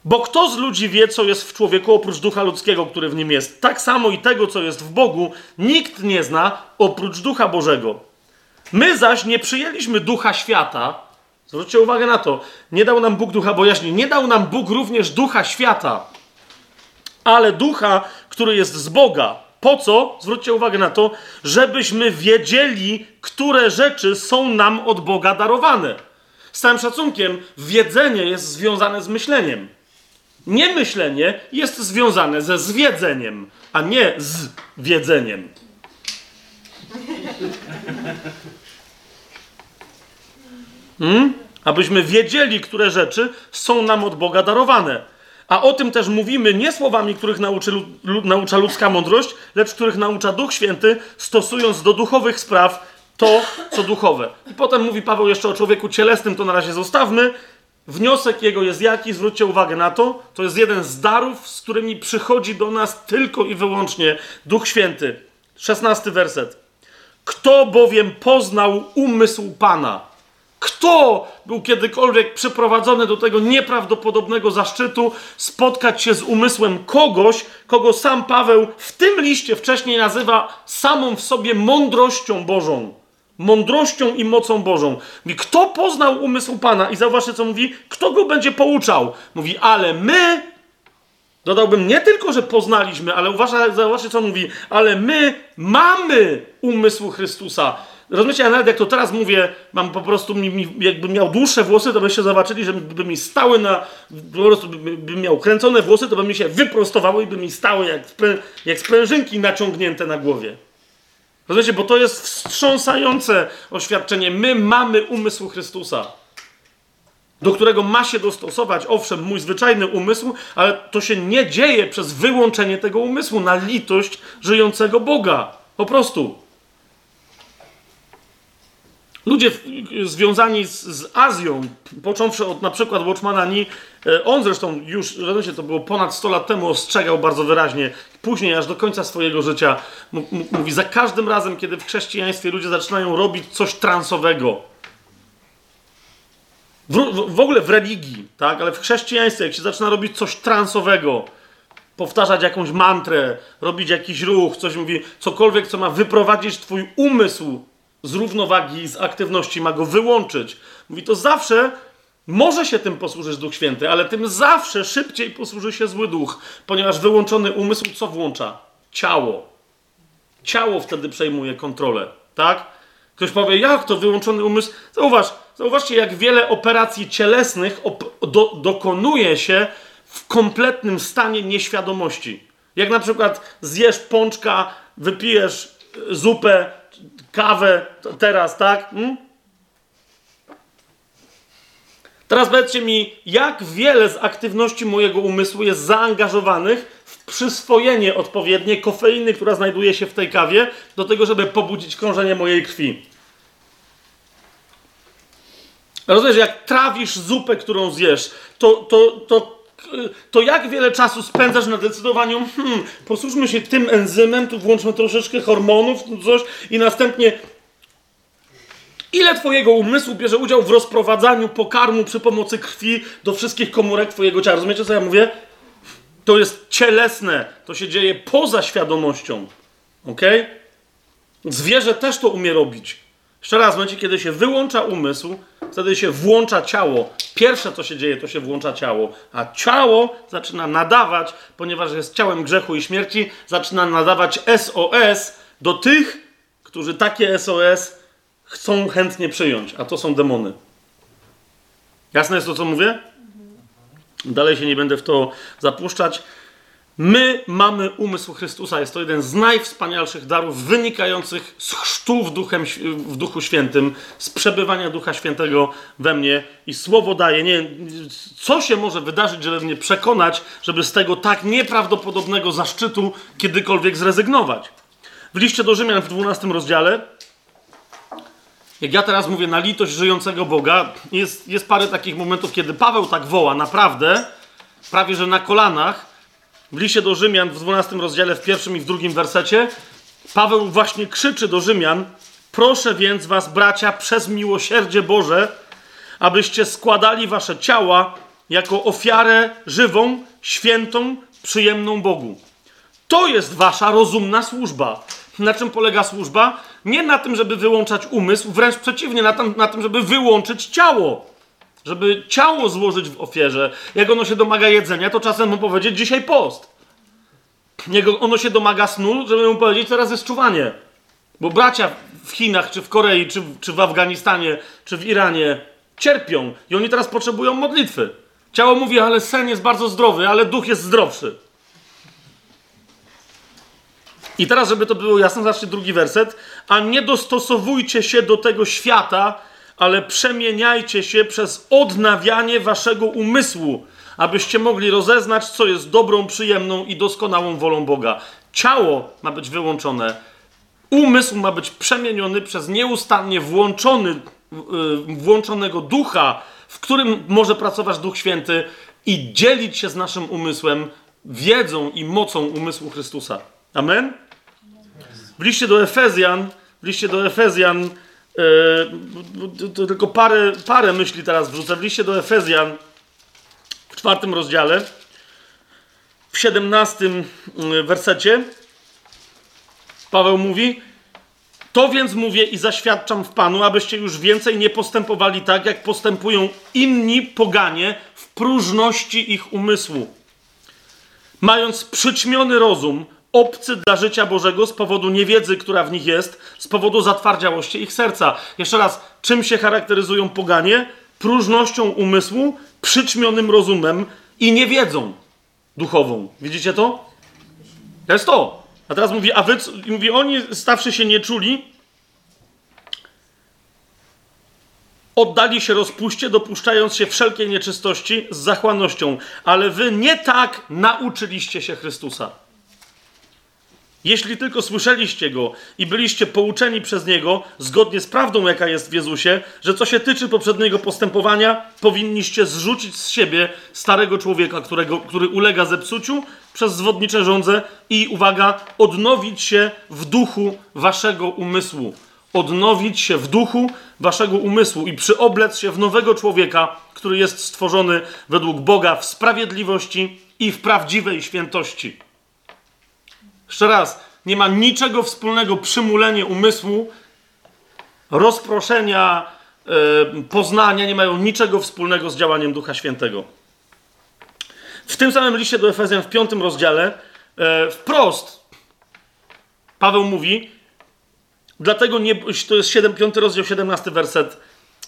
Bo kto z ludzi wie, co jest w człowieku oprócz ducha ludzkiego, który w nim jest? Tak samo i tego, co jest w Bogu, nikt nie zna oprócz ducha Bożego. My zaś nie przyjęliśmy ducha świata, Zwróćcie uwagę na to. Nie dał nam Bóg ducha bojaźni. Nie dał nam Bóg również ducha świata, ale ducha, który jest z Boga. Po co? Zwróćcie uwagę na to, żebyśmy wiedzieli, które rzeczy są nam od Boga darowane. Z całym szacunkiem, wiedzenie jest związane z myśleniem. Niemyślenie jest związane ze zwiedzeniem, a nie z wiedzeniem. Hmm? Abyśmy wiedzieli, które rzeczy są nam od Boga darowane. A o tym też mówimy nie słowami, których nauczy, naucza ludzka mądrość, lecz których naucza Duch Święty, stosując do duchowych spraw to, co duchowe. I potem mówi Paweł jeszcze o człowieku cielesnym, to na razie zostawmy. Wniosek jego jest jaki? Zwróćcie uwagę na to. To jest jeden z darów, z którymi przychodzi do nas tylko i wyłącznie Duch Święty. Szesnasty werset. Kto bowiem poznał umysł Pana? Kto był kiedykolwiek przyprowadzony do tego nieprawdopodobnego zaszczytu spotkać się z umysłem kogoś, kogo sam Paweł w tym liście wcześniej nazywa samą w sobie mądrością Bożą? Mądrością i mocą Bożą. Mówi, kto poznał umysł Pana? I zauważcie, co mówi, kto go będzie pouczał? Mówi, ale my, dodałbym, nie tylko, że poznaliśmy, ale uważaj, zauważcie, co mówi, ale my mamy umysł Chrystusa. Rozumiecie, ja nawet jak to teraz mówię, mam po prostu, mi, mi, jakbym miał dłuższe włosy, to byście zobaczyli, że by mi stały na, po prostu bym by miał kręcone włosy, to by mi się wyprostowały i by mi stały jak, jak sprężynki naciągnięte na głowie. Rozumiecie, bo to jest wstrząsające oświadczenie. My mamy umysł Chrystusa, do którego ma się dostosować, owszem, mój zwyczajny umysł, ale to się nie dzieje przez wyłączenie tego umysłu na litość żyjącego Boga. Po prostu. Ludzie związani z, z, Azją, począwszy od na przykład Watchmana Ni, e, on zresztą już, rozumiecie, to było ponad 100 lat temu, ostrzegał bardzo wyraźnie, później aż do końca swojego życia, mówi, za każdym razem, kiedy w chrześcijaństwie ludzie zaczynają robić coś transowego, W, w, ogóle w religii, tak, ale w chrześcijaństwie, jak się zaczyna robić coś transowego, powtarzać jakąś mantrę, robić jakiś ruch, coś mówi, cokolwiek, co ma wyprowadzić twój umysł z równowagi, z aktywności, ma go wyłączyć. Mówi, to zawsze może się tym posłużyć Duch Święty, ale tym zawsze szybciej posłuży się zły duch, ponieważ wyłączony umysł co włącza? Ciało. Ciało wtedy przejmuje kontrolę, tak? Ktoś powie, jak to wyłączony umysł? Zauważ, zauważcie, jak wiele operacji cielesnych do, dokonuje się w kompletnym stanie nieświadomości. Jak na przykład zjesz pączka, wypijesz zupę, kawę teraz, tak? Hmm? Teraz powiedzcie mi, jak wiele z aktywności mojego umysłu jest zaangażowanych w przyswojenie odpowiednie kofeiny, która znajduje się w tej kawie, do tego, żeby pobudzić krążenie mojej krwi. Rozumiesz, jak trawisz zupę, którą zjesz, to, to, to, to jak wiele czasu spędzasz na decydowaniu, hmm, posłużmy się tym enzymem, tu włączmy troszeczkę hormonów, coś i następnie Ile Twojego umysłu bierze udział w rozprowadzaniu pokarmu przy pomocy krwi do wszystkich komórek Twojego ciała? Rozumiecie, co ja mówię? To jest cielesne. To się dzieje poza świadomością. Ok? Zwierzę też to umie robić. Jeszcze raz, w momencie, kiedy się wyłącza umysł, wtedy się włącza ciało. Pierwsze, co się dzieje, to się włącza ciało. A ciało zaczyna nadawać, ponieważ jest ciałem grzechu i śmierci, zaczyna nadawać SOS do tych, którzy takie SOS chcą chętnie przyjąć, a to są demony. Jasne jest to, co mówię? Dalej się nie będę w to zapuszczać. My mamy umysł Chrystusa. Jest to jeden z najwspanialszych darów wynikających z chrztu w, duchem, w Duchu Świętym, z przebywania Ducha Świętego we mnie. I słowo daje. Nie, co się może wydarzyć, żeby mnie przekonać, żeby z tego tak nieprawdopodobnego zaszczytu kiedykolwiek zrezygnować? W liście do Rzymian w 12 rozdziale jak ja teraz mówię na litość żyjącego Boga, jest, jest parę takich momentów, kiedy Paweł tak woła, naprawdę, prawie że na kolanach, w liście do Rzymian w 12 rozdziale, w pierwszym i w drugim wersecie, Paweł właśnie krzyczy do Rzymian: Proszę więc was, bracia, przez miłosierdzie Boże, abyście składali wasze ciała jako ofiarę żywą, świętą, przyjemną Bogu. To jest wasza rozumna służba. Na czym polega służba? Nie na tym, żeby wyłączać umysł, wręcz przeciwnie, na na tym żeby wyłączyć ciało. Żeby ciało złożyć w ofierze. Jak ono się domaga jedzenia, to czasem mu powiedzieć dzisiaj post. Jak ono się domaga snu, żeby mu powiedzieć teraz jest czuwanie. Bo bracia w Chinach, czy w Korei, czy, czy w Afganistanie, czy w Iranie cierpią i oni teraz potrzebują modlitwy. Ciało mówi, ale sen jest bardzo zdrowy, ale duch jest zdrowszy. I teraz, żeby to było jasne, zobaczcie drugi werset. A nie dostosowujcie się do tego świata, ale przemieniajcie się przez odnawianie waszego umysłu, abyście mogli rozeznać, co jest dobrą, przyjemną i doskonałą wolą Boga. Ciało ma być wyłączone, umysł ma być przemieniony przez nieustannie włączony, yy, włączonego ducha, w którym może pracować Duch Święty i dzielić się z naszym umysłem wiedzą i mocą umysłu Chrystusa. Amen? W liście do Efezjan, w liście do Efezjan, yy, tylko parę, parę myśli teraz wrzucę. W liście do Efezjan w czwartym rozdziale, w siedemnastym e, wersecie, Paweł mówi: To więc mówię i zaświadczam w Panu, abyście już więcej nie postępowali tak, jak postępują inni poganie w próżności ich umysłu. Mając przyćmiony rozum, obcy dla życia Bożego z powodu niewiedzy, która w nich jest, z powodu zatwardziałości ich serca. Jeszcze raz, czym się charakteryzują poganie? Próżnością umysłu, przyćmionym rozumem i niewiedzą duchową. Widzicie to? To jest to. A teraz mówi, a wy, mówi, oni stawszy się nieczuli, oddali się rozpuście, dopuszczając się wszelkiej nieczystości z zachłannością. Ale wy nie tak nauczyliście się Chrystusa. Jeśli tylko słyszeliście go i byliście pouczeni przez niego, zgodnie z prawdą, jaka jest w Jezusie, że co się tyczy poprzedniego postępowania, powinniście zrzucić z siebie starego człowieka, którego, który ulega zepsuciu przez zwodnicze żądze i, uwaga, odnowić się w duchu waszego umysłu. odnowić się w duchu waszego umysłu i przyoblec się w nowego człowieka, który jest stworzony według Boga w sprawiedliwości i w prawdziwej świętości. Jeszcze raz, nie ma niczego wspólnego przymulenie umysłu, rozproszenia, yy, poznania, nie mają niczego wspólnego z działaniem Ducha Świętego. W tym samym liście do Efezjan w piątym rozdziale yy, wprost Paweł mówi, dlatego nie, to jest 7, 5 rozdział, 17 werset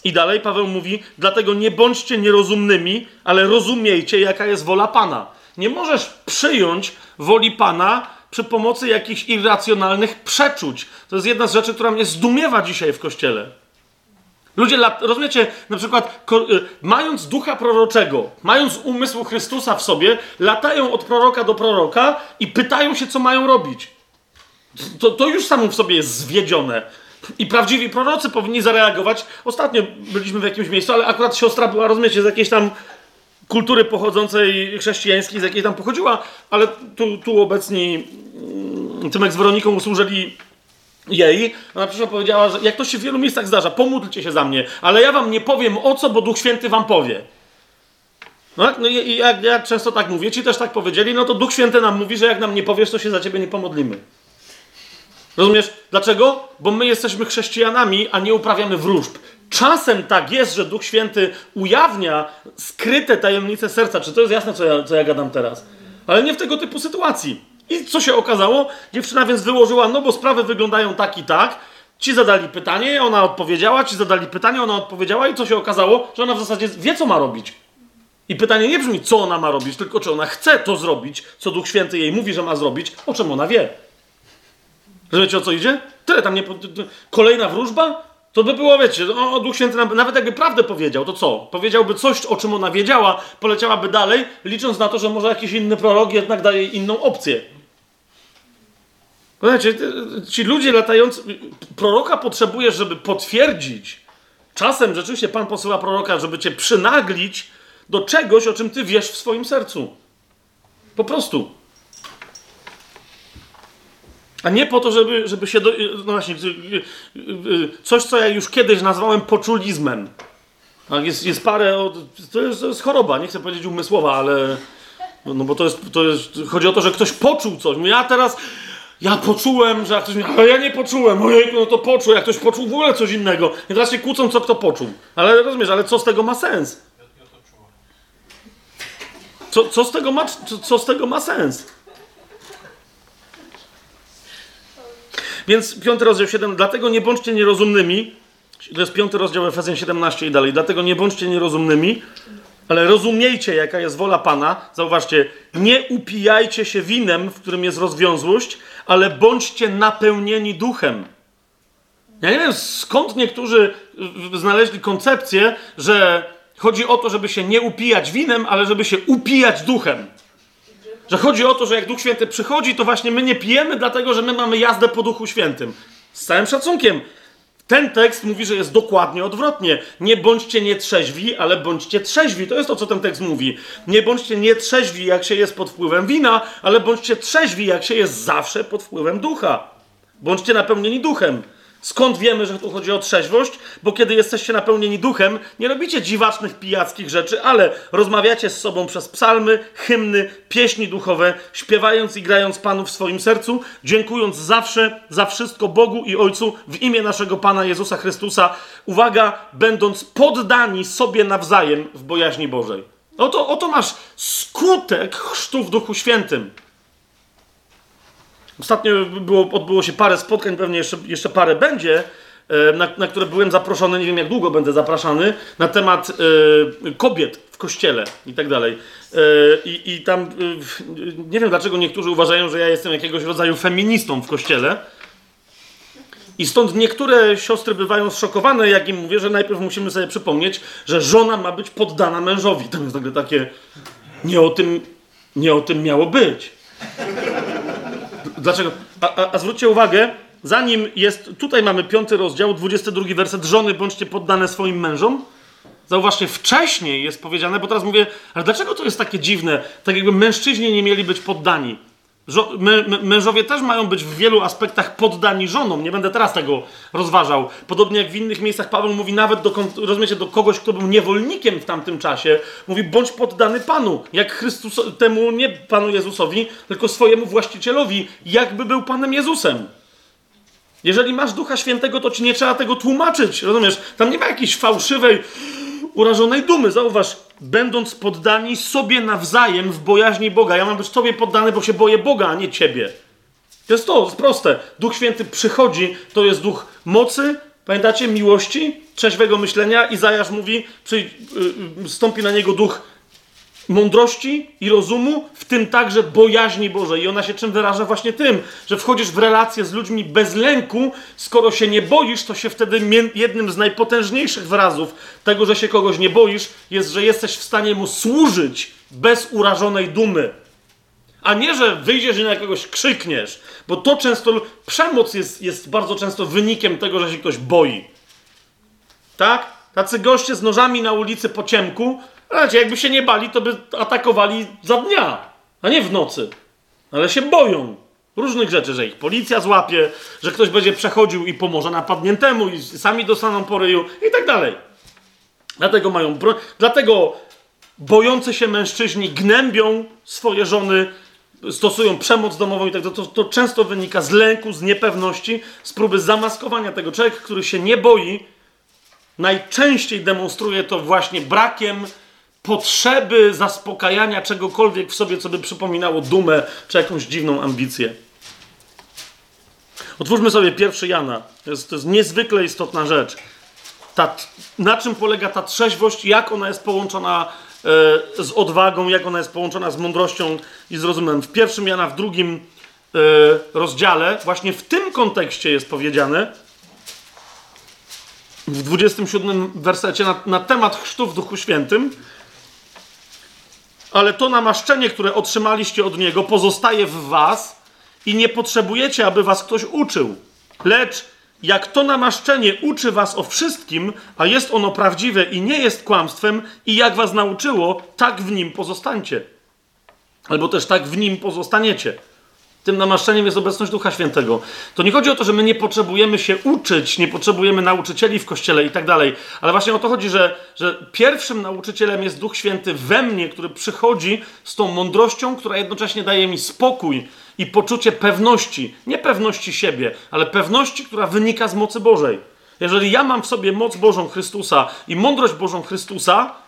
i dalej Paweł mówi, dlatego nie bądźcie nierozumnymi, ale rozumiejcie, jaka jest wola Pana. Nie możesz przyjąć woli Pana przy pomocy jakichś irracjonalnych przeczuć. To jest jedna z rzeczy, która mnie zdumiewa dzisiaj w kościele. Ludzie, rozumiecie, na przykład, y, mając ducha proroczego, mając umysł Chrystusa w sobie, latają od proroka do proroka i pytają się, co mają robić. To, to już samo w sobie jest zwiedzione. I prawdziwi prorocy powinni zareagować. Ostatnio byliśmy w jakimś miejscu, ale akurat siostra była, rozumiecie, z jakiejś tam kultury pochodzącej chrześcijańskiej, z jakiej tam pochodziła, ale tu, tu obecni mm, Tymek z Weroniką usłużyli jej. Ona przyszła powiedziała, że jak to się w wielu miejscach zdarza, pomódlcie się za mnie, ale ja wam nie powiem o co, bo Duch Święty wam powie. No, no i jak ja często tak mówię, ci też tak powiedzieli, no to Duch Święty nam mówi, że jak nam nie powiesz, to się za ciebie nie pomodlimy. Rozumiesz? Dlaczego? Bo my jesteśmy chrześcijanami, a nie uprawiamy wróżb. Czasem tak jest, że Duch Święty ujawnia skryte tajemnice serca. Czy to jest jasne, co ja, co ja gadam teraz? Ale nie w tego typu sytuacji. I co się okazało? Dziewczyna więc wyłożyła, no bo sprawy wyglądają tak i tak. Ci zadali pytanie, ona odpowiedziała, ci zadali pytanie, ona odpowiedziała i co się okazało? Że ona w zasadzie wie, co ma robić. I pytanie nie brzmi, co ona ma robić, tylko czy ona chce to zrobić, co Duch Święty jej mówi, że ma zrobić, o czym ona wie. Rozumiecie o co idzie? Tyle tam nie. Kolejna wróżba? To by było, wiecie, o, Duch Święty nawet jakby prawdę powiedział, to co? Powiedziałby coś, o czym ona wiedziała, poleciałaby dalej, licząc na to, że może jakiś inny prorok jednak daje inną opcję. Wiecie, ci ludzie latający. Proroka potrzebujesz, żeby potwierdzić. Czasem rzeczywiście Pan posyła proroka, żeby cię przynaglić do czegoś, o czym ty wiesz w swoim sercu. Po prostu. A nie po to, żeby, żeby się. Do, no właśnie, coś, co ja już kiedyś nazwałem poczulizmem. Tak, jest, jest parę. To jest, to jest choroba, nie chcę powiedzieć umysłowa, ale. No bo to jest, to jest. Chodzi o to, że ktoś poczuł coś. Ja teraz. Ja poczułem, że jak ktoś ja nie poczułem. Ojej, no to poczuł. Jak ktoś poczuł w ogóle coś innego. I teraz się kłócą, co kto poczuł. Ale rozumiesz, ale co z tego ma sens? Co, co, z, tego ma, co, co z tego ma sens? Więc piąty rozdział 7, dlatego nie bądźcie nierozumnymi, to jest piąty rozdział Efezjan 17 i dalej, dlatego nie bądźcie nierozumnymi, ale rozumiejcie, jaka jest wola Pana. Zauważcie, nie upijajcie się winem, w którym jest rozwiązłość, ale bądźcie napełnieni duchem. Ja nie wiem, skąd niektórzy znaleźli koncepcję, że chodzi o to, żeby się nie upijać winem, ale żeby się upijać duchem. Że chodzi o to, że jak Duch Święty przychodzi, to właśnie my nie pijemy, dlatego że my mamy jazdę po Duchu Świętym. Z całym szacunkiem. Ten tekst mówi, że jest dokładnie odwrotnie. Nie bądźcie nietrzeźwi, ale bądźcie trzeźwi. To jest to, co ten tekst mówi. Nie bądźcie nietrzeźwi, jak się jest pod wpływem wina, ale bądźcie trzeźwi, jak się jest zawsze pod wpływem ducha. Bądźcie napełnieni duchem. Skąd wiemy, że tu chodzi o trzeźwość? Bo kiedy jesteście napełnieni duchem, nie robicie dziwacznych, pijackich rzeczy, ale rozmawiacie z sobą przez psalmy, hymny, pieśni duchowe, śpiewając i grając Panu w swoim sercu, dziękując zawsze za wszystko Bogu i Ojcu w imię naszego Pana Jezusa Chrystusa. Uwaga, będąc poddani sobie nawzajem w bojaźni Bożej. Oto, oto masz skutek chrztu w Duchu Świętym. Ostatnio było, odbyło się parę spotkań, pewnie jeszcze, jeszcze parę będzie, e, na, na, które byłem zaproszony, nie wiem jak długo będę zapraszany, na temat y, kobiet w kościele i tak dalej. E, I, tam y, nie wiem dlaczego niektórzy uważają, że ja jestem jakiegoś rodzaju feministą w kościele. I stąd niektóre siostry bywają zszokowane, jak im mówię, że najpierw musimy sobie przypomnieć, że żona ma być poddana mężowi. To jest nagle takie. Nie o tym, nie o tym miało być. Dlaczego? A, a, a zwróćcie uwagę, zanim jest, tutaj mamy piąty rozdział, 22 werset, żony bądźcie poddane swoim mężom. Zauważcie, wcześniej jest powiedziane, bo teraz mówię, ale dlaczego to jest takie dziwne? Tak jakby mężczyźni nie mieli być poddani. Mężowie też mają być w wielu aspektach poddani żonom. Nie będę teraz tego rozważał. Podobnie jak w innych miejscach Paweł mówi nawet do, rozumiecie, do kogoś, kto był niewolnikiem w tamtym czasie. Mówi, bądź poddany Panu. Jak Chrystus, temu nie Panu Jezusowi, tylko swojemu właścicielowi, jakby był Panem Jezusem. Jeżeli masz Ducha Świętego, to ci nie trzeba tego tłumaczyć. Rozumiesz? Tam nie ma jakiejś fałszywej, urażonej dumy. Zauważ, będąc poddani sobie nawzajem w bojaźni Boga. Ja mam być Tobie poddany, bo się boję Boga, a nie Ciebie. To jest to, jest proste. Duch Święty przychodzi, to jest duch mocy, pamiętacie, miłości, trzeźwego myślenia. Izajasz mówi, przy, yy, na niego duch mądrości i rozumu, w tym także bojaźni Bożej. I ona się czym wyraża? Właśnie tym, że wchodzisz w relacje z ludźmi bez lęku. Skoro się nie boisz, to się wtedy jednym z najpotężniejszych wyrazów tego, że się kogoś nie boisz, jest, że jesteś w stanie mu służyć bez urażonej dumy. A nie, że wyjdziesz i na kogoś krzykniesz, bo to często, przemoc jest, jest bardzo często wynikiem tego, że się ktoś boi. Tak? Tacy goście z nożami na ulicy po ciemku, Słuchajcie, jakby się nie bali, to by atakowali za dnia, a nie w nocy. Ale się boją różnych rzeczy, że ich policja złapie, że ktoś będzie przechodził i pomoże napadniętemu i sami dostaną po ryju i tak dalej. Dlatego mają. Dlatego bojący się mężczyźni gnębią swoje żony, stosują przemoc domową i tak dalej. To, to często wynika z lęku, z niepewności, z próby zamaskowania tego. Człowiek, który się nie boi, najczęściej demonstruje to właśnie brakiem potrzeby zaspokajania czegokolwiek w sobie, co by przypominało dumę czy jakąś dziwną ambicję. Otwórzmy sobie pierwszy Jana. To jest, to jest niezwykle istotna rzecz. Ta, na czym polega ta trzeźwość, jak ona jest połączona e, z odwagą, jak ona jest połączona z mądrością i z rozumem. W pierwszym Jana, w drugim e, rozdziale, właśnie w tym kontekście jest powiedziane, w 27 wersecie na, na temat chrztu w Duchu Świętym, ale to namaszczenie, które otrzymaliście od Niego, pozostaje w Was i nie potrzebujecie, aby Was ktoś uczył. Lecz jak to namaszczenie uczy Was o wszystkim, a jest ono prawdziwe i nie jest kłamstwem, i jak Was nauczyło, tak w nim pozostańcie. Albo też tak w nim pozostaniecie. Tym namaszczeniem jest obecność Ducha Świętego. To nie chodzi o to, że my nie potrzebujemy się uczyć, nie potrzebujemy nauczycieli w kościele i tak dalej, ale właśnie o to chodzi, że, że pierwszym nauczycielem jest Duch Święty we mnie, który przychodzi z tą mądrością, która jednocześnie daje mi spokój i poczucie pewności. Nie pewności siebie, ale pewności, która wynika z mocy Bożej. Jeżeli ja mam w sobie moc Bożą Chrystusa i mądrość Bożą Chrystusa,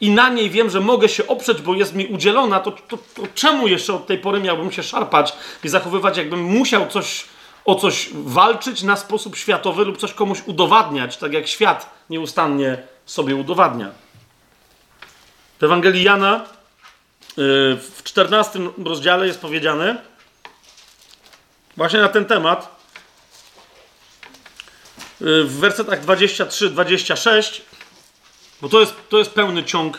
i na niej wiem, że mogę się oprzeć, bo jest mi udzielona, to, to, to, czemu jeszcze od tej pory miałbym się szarpać i zachowywać, jakbym musiał coś, o coś walczyć na sposób światowy lub coś komuś udowadniać, tak jak świat nieustannie sobie udowadnia. W Ewangelii Jana yy, w 14 rozdziale jest powiedziane właśnie na ten temat yy, w wersetach 23-26 bo to jest, to jest pełny ciąg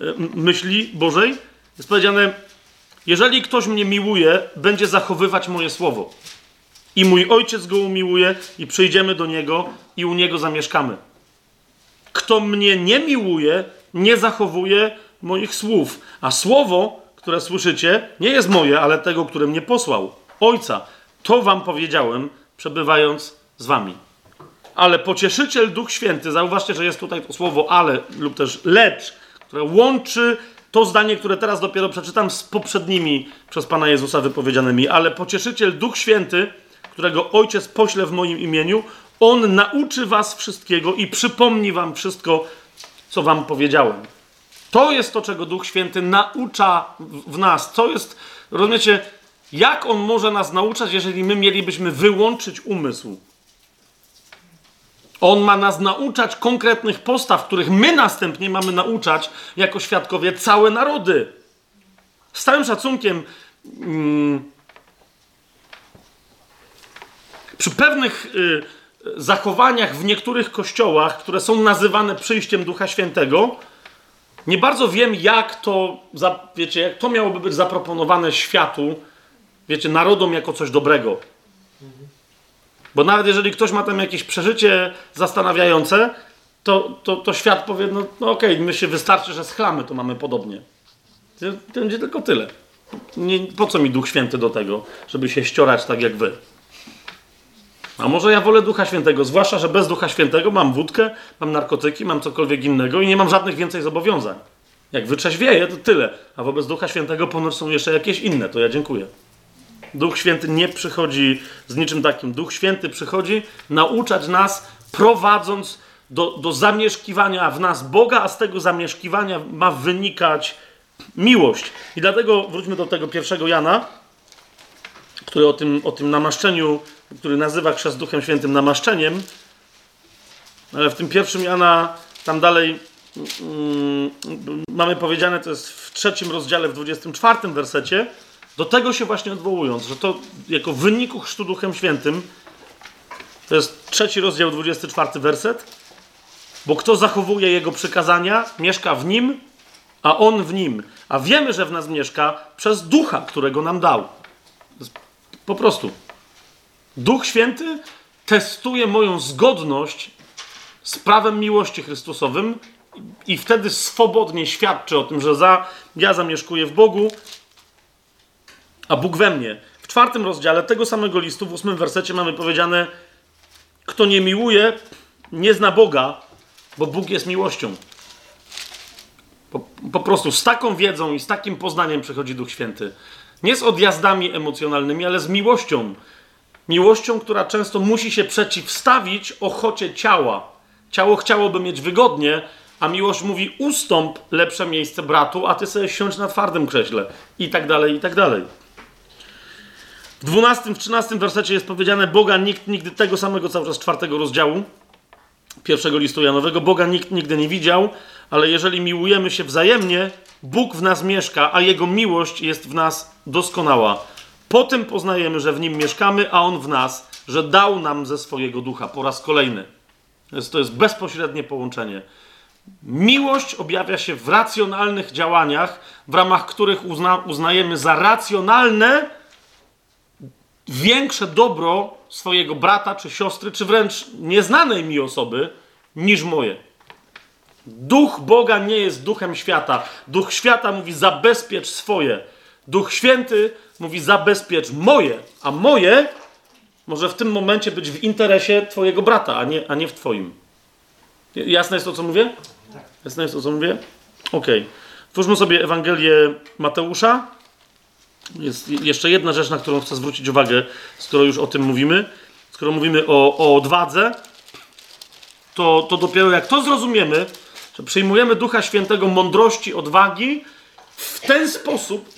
e, myśli Bożej. Jest powiedziane, jeżeli ktoś mnie miłuje, będzie zachowywać moje słowo. I mój ojciec go umiłuje, i przyjdziemy do niego, i u niego zamieszkamy. Kto mnie nie miłuje, nie zachowuje moich słów. A słowo, które słyszycie, nie jest moje, ale tego, który mnie posłał. Ojca. To wam powiedziałem, przebywając z wami ale pocieszyciel Duch Święty, zauważcie, że jest tutaj to słowo ale lub też lecz, które łączy to zdanie, które teraz dopiero przeczytam z poprzednimi przez Pana Jezusa wypowiedzianymi, ale pocieszyciel Duch Święty, którego Ojciec pośle w moim imieniu, on nauczy was wszystkiego i przypomni wam wszystko, co wam powiedziałem. To jest to, czego Duch Święty naucza w nas. Co jest, rozumiecie, jak on może nas nauczać, jeżeli my mielibyśmy wyłączyć umysł? On ma nas nauczać konkretnych postaw, których my następnie mamy nauczać jako świadkowie całe narody. Z całym szacunkiem, mm, przy pewnych y, zachowaniach w niektórych kościołach, które są nazywane przyjściem Ducha Świętego, nie bardzo wiem, jak to, wiecie, jak to miałoby być zaproponowane światu, wiecie, narodom jako coś dobrego. Bo nawet jeżeli ktoś ma tam jakieś przeżycie zastanawiające, to, to, to świat powie, no, no okej, okay, my się wystarczy, że schlamy, to mamy podobnie. To będzie tylko tyle. Nie, po co mi Duch Święty do tego, żeby się ściorać tak jak wy? A może ja wolę Ducha Świętego, zwłaszcza, że bez Ducha Świętego mam wódkę, mam narkotyki, mam cokolwiek innego i nie mam żadnych więcej zobowiązań. Jak wytrzeźwieję, to tyle. A wobec Ducha Świętego ponoć są jeszcze jakieś inne, to ja dziękuję. Duch Święty nie przychodzi z niczym takim. Duch Święty przychodzi nauczać nas, prowadząc do, do zamieszkiwania w nas Boga, a z tego zamieszkiwania ma wynikać miłość. I dlatego wróćmy do tego pierwszego Jana, który o tym, o tym namaszczeniu, który nazywa chrzest Duchem Świętym namaszczeniem, ale w tym pierwszym Jana, tam dalej mm, mamy powiedziane, to jest w trzecim rozdziale, w 24 wersecie, do tego się właśnie odwołując, że to jako wyniku chrztu Duchem Świętym, to jest trzeci rozdział, 24 werset, bo kto zachowuje Jego przykazania, mieszka w Nim, a On w Nim. A wiemy, że w nas mieszka przez Ducha, którego nam dał. Po prostu. Duch Święty testuje moją zgodność z prawem miłości Chrystusowym i wtedy swobodnie świadczy o tym, że za, ja zamieszkuję w Bogu, a Bóg we mnie. W czwartym rozdziale tego samego listu, w ósmym wersecie mamy powiedziane: Kto nie miłuje, nie zna Boga, bo Bóg jest miłością. Po, po, prostu z taką wiedzą i z takim poznaniem przychodzi Duch Święty. Nie z odjazdami emocjonalnymi, ale z miłością. Miłością, która często musi się przeciwstawić ochocie ciała. Ciało chciałoby mieć wygodnie, a miłość mówi: ustąp lepsze miejsce bratu, a ty sobie siądź na twardym krześle. I tak dalej, i tak dalej. W 12, w 13 wersecie jest powiedziane: Boga nikt nigdy tego samego cały czas czwartego rozdziału pierwszego listu Janowego. Boga nikt nigdy nie widział, ale jeżeli miłujemy się wzajemnie, Bóg w nas mieszka, a Jego miłość jest w nas doskonała. Po tym poznajemy, że w Nim mieszkamy, a On w nas, że dał nam ze swojego ducha po raz kolejny. To jest, bezpośrednie połączenie. Miłość objawia się w racjonalnych działaniach, w ramach których uzna, uznajemy za racjonalne większe dobro swojego brata czy siostry, czy wręcz nieznanej mi osoby, niż moje. Duch Boga nie jest duchem świata. Duch świata mówi zabezpiecz swoje. Duch święty mówi zabezpiecz moje, a moje może w tym momencie być w interesie twojego brata, a nie, a nie w twoim. Jasne jest to, co mówię? Jasne jest to, co mówię? Okej. Okay. Twórzmy sobie Ewangelię Mateusza. Jest jeszcze jedna rzecz, na którą chcę zwrócić uwagę, skoro już o tym mówimy. Skoro mówimy o, o odwadze, to, to dopiero jak to zrozumiemy, że przyjmujemy Ducha Świętego mądrości, odwagi, w ten sposób,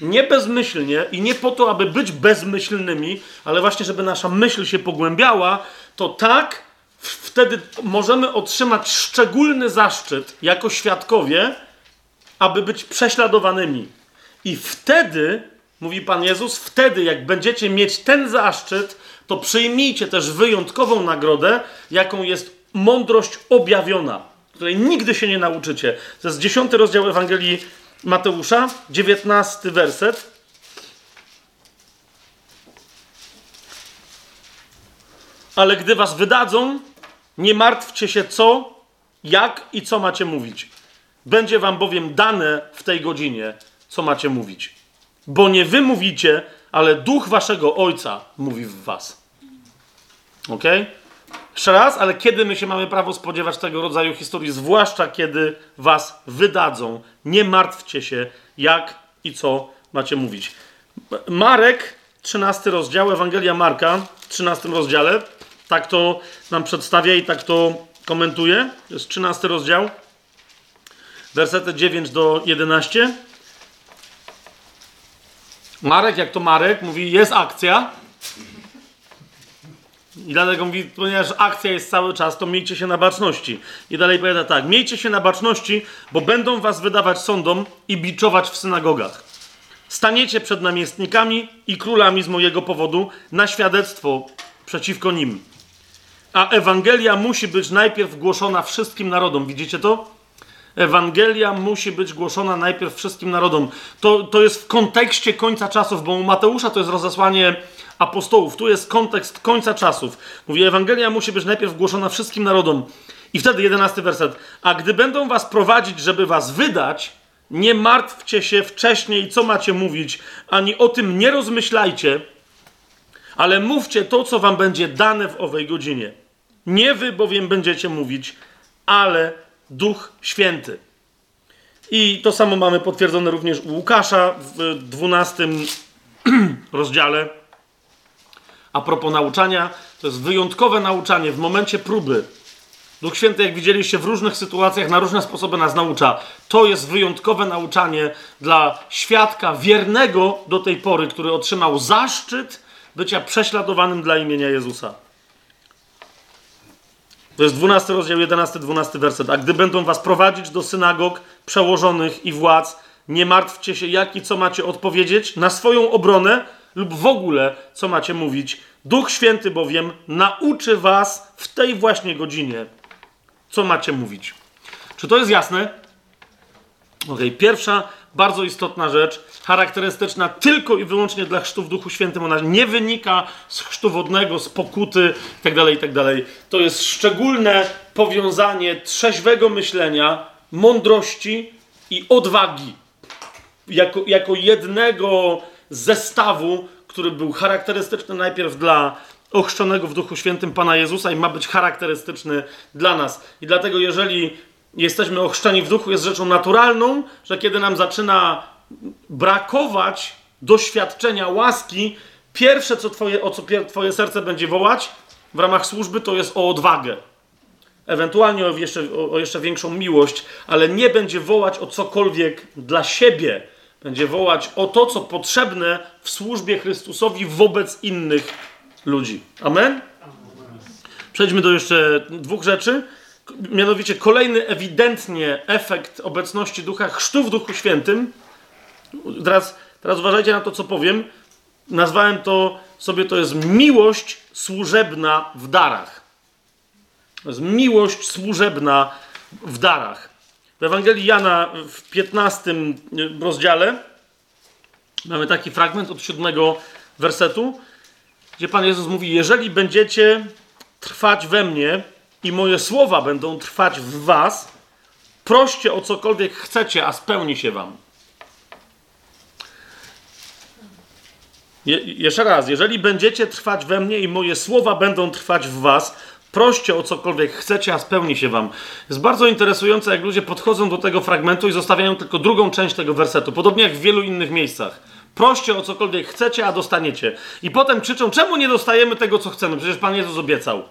nie bezmyślnie i nie po to, aby być bezmyślnymi, ale właśnie, żeby nasza myśl się pogłębiała, to tak wtedy możemy otrzymać szczególny zaszczyt jako świadkowie, aby być prześladowanymi. I wtedy mówi Pan Jezus, wtedy jak będziecie mieć ten zaszczyt, to przyjmijcie też wyjątkową nagrodę, jaką jest mądrość objawiona, której nigdy się nie nauczycie. To jest dziesiąty rozdział Ewangelii Mateusza, dziewiętnasty werset. Ale gdy was wydadzą, nie martwcie się co, jak i co macie mówić. Będzie wam bowiem dane w tej godzinie, co macie mówić bo nie wy mówicie, ale duch waszego ojca mówi w was. Ok? Jeszcze raz, ale kiedy my się mamy prawo spodziewać tego rodzaju historii, zwłaszcza kiedy was wydadzą, nie martwcie się, jak i co macie mówić. Marek, 13 rozdział, Ewangelia Marka, 13 rozdziale, tak to nam przedstawia i tak to komentuje. To jest 13 rozdział, wersety 9 do 11. Marek, jak to Marek, mówi, jest akcja. I dlatego mówi, ponieważ akcja jest cały czas, to miejcie się na baczności. I dalej powiada tak, miejcie się na baczności, bo będą was wydawać sądom i biczować w synagogach. Staniecie przed namiestnikami i królami z mojego powodu na świadectwo przeciwko nim. A Ewangelia musi być najpierw głoszona wszystkim narodom. Widzicie to? Ewangelia musi być głoszona najpierw wszystkim narodom. To, to jest w kontekście końca czasów, bo u Mateusza to jest rozesłanie apostołów. Tu jest kontekst końca czasów. Mówi, Ewangelia musi być najpierw głoszona wszystkim narodom. I wtedy jedenasty werset. A gdy będą was prowadzić, żeby was wydać, nie martwcie się wcześniej, co macie mówić, ani o tym nie rozmyślajcie, ale mówcie to, co wam będzie dane w owej godzinie. Nie wy bowiem będziecie mówić, ale Duch Święty. I to samo mamy potwierdzone również u Łukasza w 12 rozdziale. A propos nauczania, to jest wyjątkowe nauczanie w momencie próby. Duch Święty, jak widzieliście, w różnych sytuacjach, na różne sposoby nas naucza. To jest wyjątkowe nauczanie dla świadka wiernego do tej pory, który otrzymał zaszczyt bycia prześladowanym dla imienia Jezusa. To jest 12 rozdział, 11-12 werset. A gdy będą was prowadzić do synagog, przełożonych i władz, nie martwcie się, jak i co macie odpowiedzieć na swoją obronę lub w ogóle co macie mówić. Duch Święty bowiem nauczy was w tej właśnie godzinie, co macie mówić. Czy to jest jasne? Ok, pierwsza bardzo istotna rzecz, charakterystyczna tylko i wyłącznie dla chrztu w Duchu Świętym. Ona nie wynika z chrztu wodnego, z pokuty itd., tak itd. Tak to jest szczególne powiązanie trzeźwego myślenia, mądrości i odwagi. Jako, jako jednego zestawu, który był charakterystyczny najpierw dla ochrzczonego w Duchu Świętym Pana Jezusa i ma być charakterystyczny dla nas. I dlatego, jeżeli jesteśmy ochrzczeni w duchu, jest rzeczą naturalną, że kiedy nam zaczyna brakować doświadczenia łaski, pierwsze, co twoje, o co Twoje serce będzie wołać w ramach służby, to jest o odwagę. Ewentualnie o jeszcze, o jeszcze większą miłość, ale nie będzie wołać o cokolwiek dla siebie. Będzie wołać o to, co potrzebne w służbie Chrystusowi wobec innych ludzi. Amen? Przejdźmy do jeszcze dwóch rzeczy. Mianowicie kolejny ewidentnie efekt obecności ducha, chrztu w Duchu Świętym. Teraz, teraz uważajcie na to, co powiem. Nazwałem to sobie, to jest miłość służebna w darach. To jest miłość służebna w darach. W Ewangelii Jana w 15 rozdziale mamy taki fragment od siódmego wersetu, gdzie Pan Jezus mówi: Jeżeli będziecie trwać we mnie, i moje słowa będą trwać w was, proście o cokolwiek chcecie, a spełni się wam. Je, jeszcze raz, jeżeli będziecie trwać we mnie i moje słowa będą trwać w was, proście o cokolwiek chcecie, a spełni się wam. Jest bardzo interesujące, jak ludzie podchodzą do tego fragmentu i zostawiają tylko drugą część tego wersetu, podobnie jak w wielu innych miejscach. Proście o cokolwiek chcecie, a dostaniecie. I potem krzyczą, czemu nie dostajemy tego, co chcemy? Przecież Pan Jezus obiecał.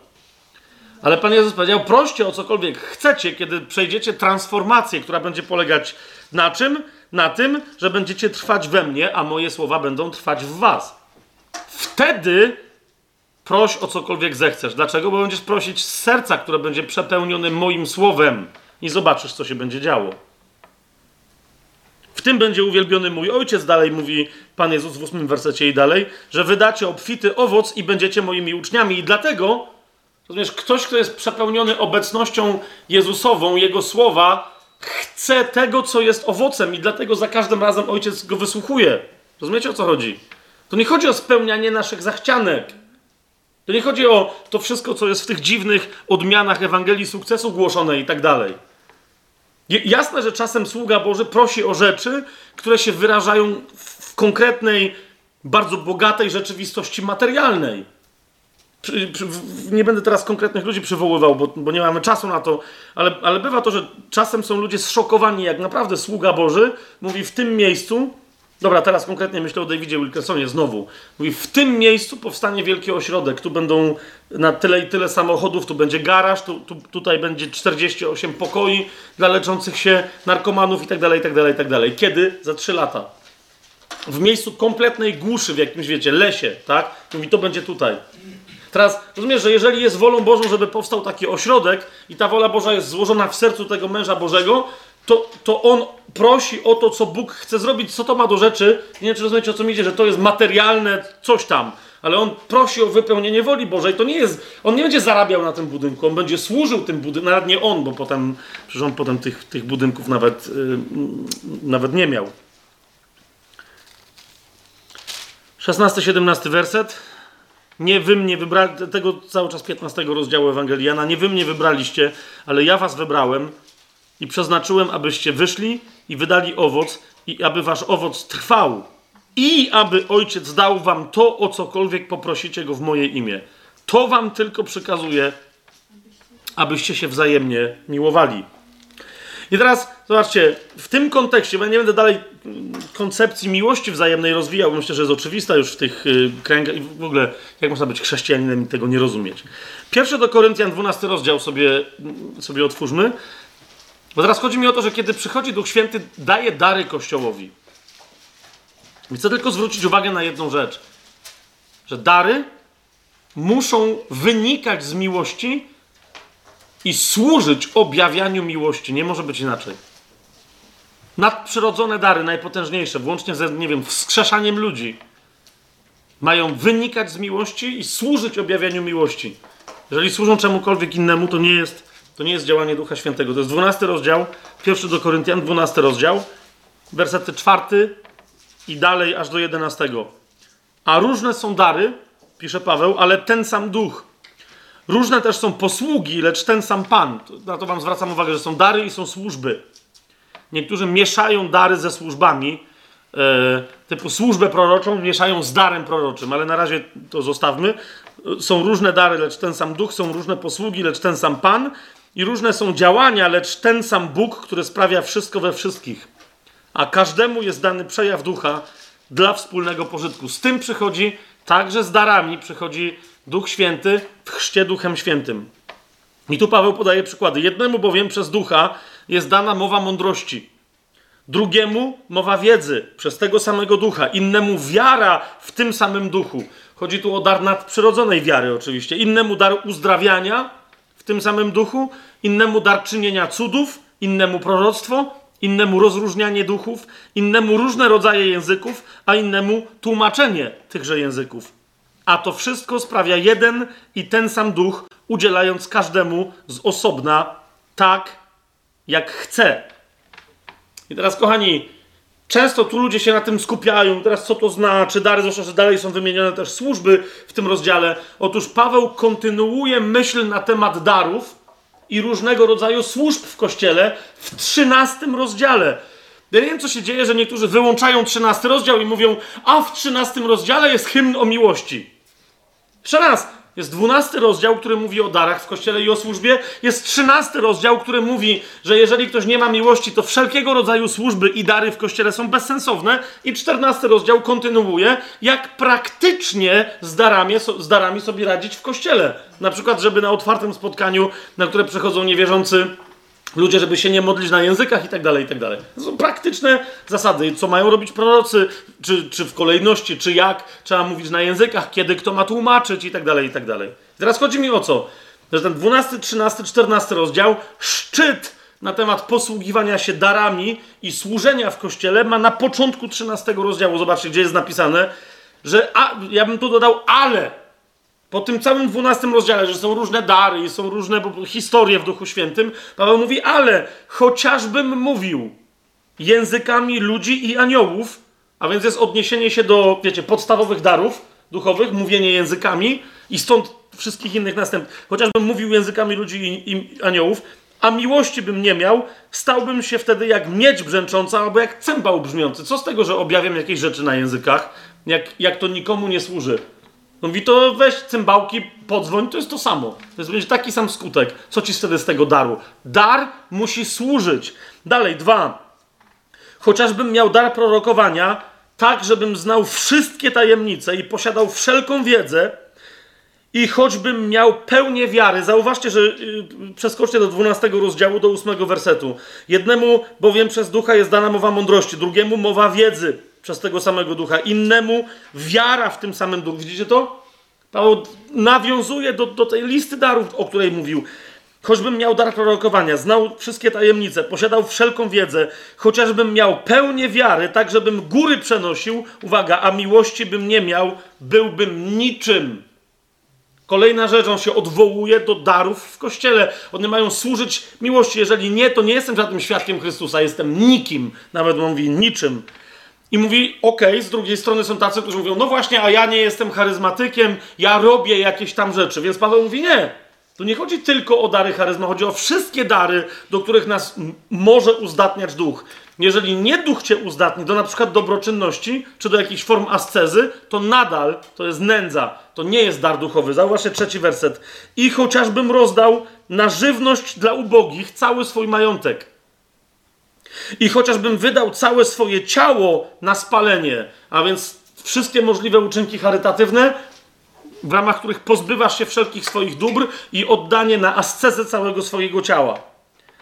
Ale Pan Jezus powiedział: proście o cokolwiek chcecie, kiedy przejdziecie transformację, która będzie polegać na czym? Na tym, że będziecie trwać we mnie, a moje słowa będą trwać w Was. Wtedy proś o cokolwiek zechcesz. Dlaczego? Bo będziesz prosić z serca, które będzie przepełnione moim słowem i zobaczysz, co się będzie działo. W tym będzie uwielbiony mój ojciec, dalej mówi Pan Jezus w ósmym wersecie i dalej, że wydacie obfity owoc i będziecie moimi uczniami. I dlatego Rozumiesz, ktoś, kto jest przepełniony obecnością Jezusową, Jego słowa, chce tego, co jest owocem i dlatego za każdym razem Ojciec go wysłuchuje. Rozumiecie, o co chodzi? To nie chodzi o spełnianie naszych zachcianek. To nie chodzi o to wszystko, co jest w tych dziwnych odmianach Ewangelii sukcesu głoszone i tak dalej. Jasne, że czasem sługa Boży prosi o rzeczy, które się wyrażają w konkretnej, bardzo bogatej rzeczywistości materialnej nie będę teraz konkretnych ludzi przywoływał, bo, bo, nie mamy czasu na to, ale, ale bywa to, że czasem są ludzie zszokowani, jak naprawdę sługa Boży mówi w tym miejscu, dobra, teraz konkretnie myślę o Davidzie Wilkersonie znowu, mówi w tym miejscu powstanie wielki ośrodek, tu będą na tyle i tyle samochodów, tu będzie garaż, tu, tu, tutaj będzie 48 pokoi dla leczących się narkomanów i tak dalej, i tak dalej, i tak dalej. Kiedy? Za 3 lata. W miejscu kompletnej głuszy, w jakimś, wiecie, lesie, tak? Mówi, to będzie tutaj. Teraz rozumiesz, że jeżeli jest wolą Bożą, żeby powstał taki ośrodek i ta wola Boża jest złożona w sercu tego męża Bożego, to, to on prosi o to, co Bóg chce zrobić, co to ma do rzeczy. Nie wiem, czy rozumiecie, o co mi idzie, że to jest materialne coś tam, ale on prosi o wypełnienie woli Bożej. To nie jest, on nie będzie zarabiał na tym budynku, on będzie służył tym budynkom, nawet nie on, bo potem, przecież on potem tych, tych budynków nawet, yy, nawet nie miał. 16-17 werset. Nie wy mnie wybrali, tego cały czas 15 rozdziału Ewangeliana, nie wy mnie wybraliście, ale ja was wybrałem i przeznaczyłem, abyście wyszli i wydali owoc, i aby wasz owoc trwał, i aby ojciec dał wam to, o cokolwiek poprosicie go w moje imię. To wam tylko przykazuje, abyście się wzajemnie miłowali. I teraz zobaczcie, w tym kontekście, bo ja nie będę dalej mm, koncepcji miłości wzajemnej rozwijał, bo myślę, że jest oczywista już w tych y, kręgach i w ogóle jak można być chrześcijaninem i tego nie rozumieć. Pierwszy do Koryntian 12 rozdział sobie, mm, sobie otwórzmy. Bo teraz chodzi mi o to, że kiedy przychodzi Duch Święty, daje dary Kościołowi. I chcę tylko zwrócić uwagę na jedną rzecz. Że dary muszą wynikać z miłości i służyć objawianiu miłości. Nie może być inaczej. Nadprzyrodzone dary, najpotężniejsze, włącznie ze, nie wiem, wskrzeszaniem ludzi, mają wynikać z miłości i służyć objawianiu miłości. Jeżeli służą czemukolwiek innemu, to nie jest, to nie jest działanie Ducha Świętego. To jest 12 rozdział, pierwszy do Koryntian, 12 rozdział, wersety czwarty i dalej aż do 11. A różne są dary, pisze Paweł, ale ten sam duch. Różne też są posługi, lecz ten sam Pan. Na to Wam zwracam uwagę, że są dary i są służby. Niektórzy mieszają dary ze służbami, e, typu służbę proroczą mieszają z darem proroczym, ale na razie to zostawmy. Są różne dary, lecz ten sam duch, są różne posługi, lecz ten sam Pan. I różne są działania, lecz ten sam Bóg, który sprawia wszystko we wszystkich. A każdemu jest dany przejaw ducha dla wspólnego pożytku. Z tym przychodzi, także z darami przychodzi Duch Święty w chrzcie Duchem Świętym. I tu Paweł podaje przykłady. Jednemu bowiem przez ducha jest dana mowa mądrości, drugiemu mowa wiedzy przez tego samego ducha, innemu wiara w tym samym duchu. Chodzi tu o dar nadprzyrodzonej wiary, oczywiście. Innemu dar uzdrawiania w tym samym duchu, innemu dar czynienia cudów, innemu proroctwo, innemu rozróżnianie duchów, innemu różne rodzaje języków, a innemu tłumaczenie tychże języków. A to wszystko sprawia jeden i ten sam duch, udzielając każdemu z osobna tak, jak chce. I teraz, kochani, często tu ludzie się na tym skupiają. Teraz, co to znaczy? Dary, zwłaszcza, że dalej są wymienione też służby w tym rozdziale. Otóż Paweł kontynuuje myśl na temat darów i różnego rodzaju służb w kościele w trzynastym rozdziale. Ja nie wiem, co się dzieje, że niektórzy wyłączają trzynasty rozdział i mówią, a w trzynastym rozdziale jest hymn o miłości. Jeszcze raz, jest dwunasty rozdział, który mówi o darach w kościele i o służbie. Jest trzynasty rozdział, który mówi, że jeżeli ktoś nie ma miłości, to wszelkiego rodzaju służby i dary w kościele są bezsensowne. I czternasty rozdział kontynuuje, jak praktycznie z darami, z darami sobie radzić w kościele. Na przykład, żeby na otwartym spotkaniu, na które przychodzą niewierzący ludzie, żeby się nie modlić na językach i tak dalej, i tak dalej. To są praktyczne zasady, co mają robić prorocy, czy, czy w kolejności, czy jak trzeba mówić na językach, kiedy kto ma tłumaczyć i tak dalej, i tak dalej. Teraz chodzi mi o co? Że ten 12, 13, 14 rozdział, szczyt na temat posługiwania się darami i służenia w kościele ma na początku 13 rozdziału. Zobaczcie, gdzie jest napisane, że a, ja bym tu dodał ale po tym całym dwunastym rozdziale, że są różne dary i są różne historie w Duchu Świętym, Paweł mówi, ale chociażbym mówił językami ludzi i aniołów, a więc jest odniesienie się do, wiecie, podstawowych darów duchowych, mówienie językami i stąd wszystkich innych następnych. Chociażbym mówił językami ludzi i, i aniołów, a miłości bym nie miał, stałbym się wtedy jak miedź brzęcząca albo jak cymbał brzmiący. Co z tego, że objawiam jakieś rzeczy na językach, jak, jak to nikomu nie służy? On mówi, to weź cymbałki, podzwoń, to jest to samo. To jest będzie taki sam skutek. Co ci wtedy z tego daru? Dar musi służyć. Dalej, dwa. Chociażbym miał dar prorokowania, tak, żebym znał wszystkie tajemnice i posiadał wszelką wiedzę, i choćbym miał pełnię wiary, zauważcie, że yy, przeskoczcie do 12 rozdziału, do 8 wersetu. Jednemu bowiem przez ducha jest dana mowa mądrości, drugiemu mowa wiedzy przez tego samego ducha, innemu wiara w tym samym duchu. Widzicie to? Paweł nawiązuje do, do tej listy darów, o której mówił. Choćbym miał dar prorokowania, znał wszystkie tajemnice, posiadał wszelką wiedzę, chociażbym miał pełnię wiary, tak żebym góry przenosił, uwaga, a miłości bym nie miał, byłbym niczym. Kolejna rzecz, on się odwołuje do darów w kościele. One mają służyć miłości. Jeżeli nie, to nie jestem żadnym świadkiem Chrystusa, jestem nikim. Nawet on mówi niczym. I mówi, okej, okay, z drugiej strony są tacy, którzy mówią, no właśnie, a ja nie jestem charyzmatykiem, ja robię jakieś tam rzeczy. Więc Paweł mówi, nie. To nie chodzi tylko o dary charyzma, chodzi o wszystkie dary, do których nas może uzdatniać duch. Jeżeli nie duch cię uzdatni do na przykład dobroczynności, czy do jakichś form ascezy, to nadal to jest nędza. To nie jest dar duchowy. Zauważcie trzeci werset. I chociażbym rozdał na żywność dla ubogich cały swój majątek. I chociażbym wydał całe swoje ciało na spalenie, a więc wszystkie możliwe uczynki charytatywne, w ramach których pozbywasz się wszelkich swoich dóbr i oddanie na ascezę całego swojego ciała.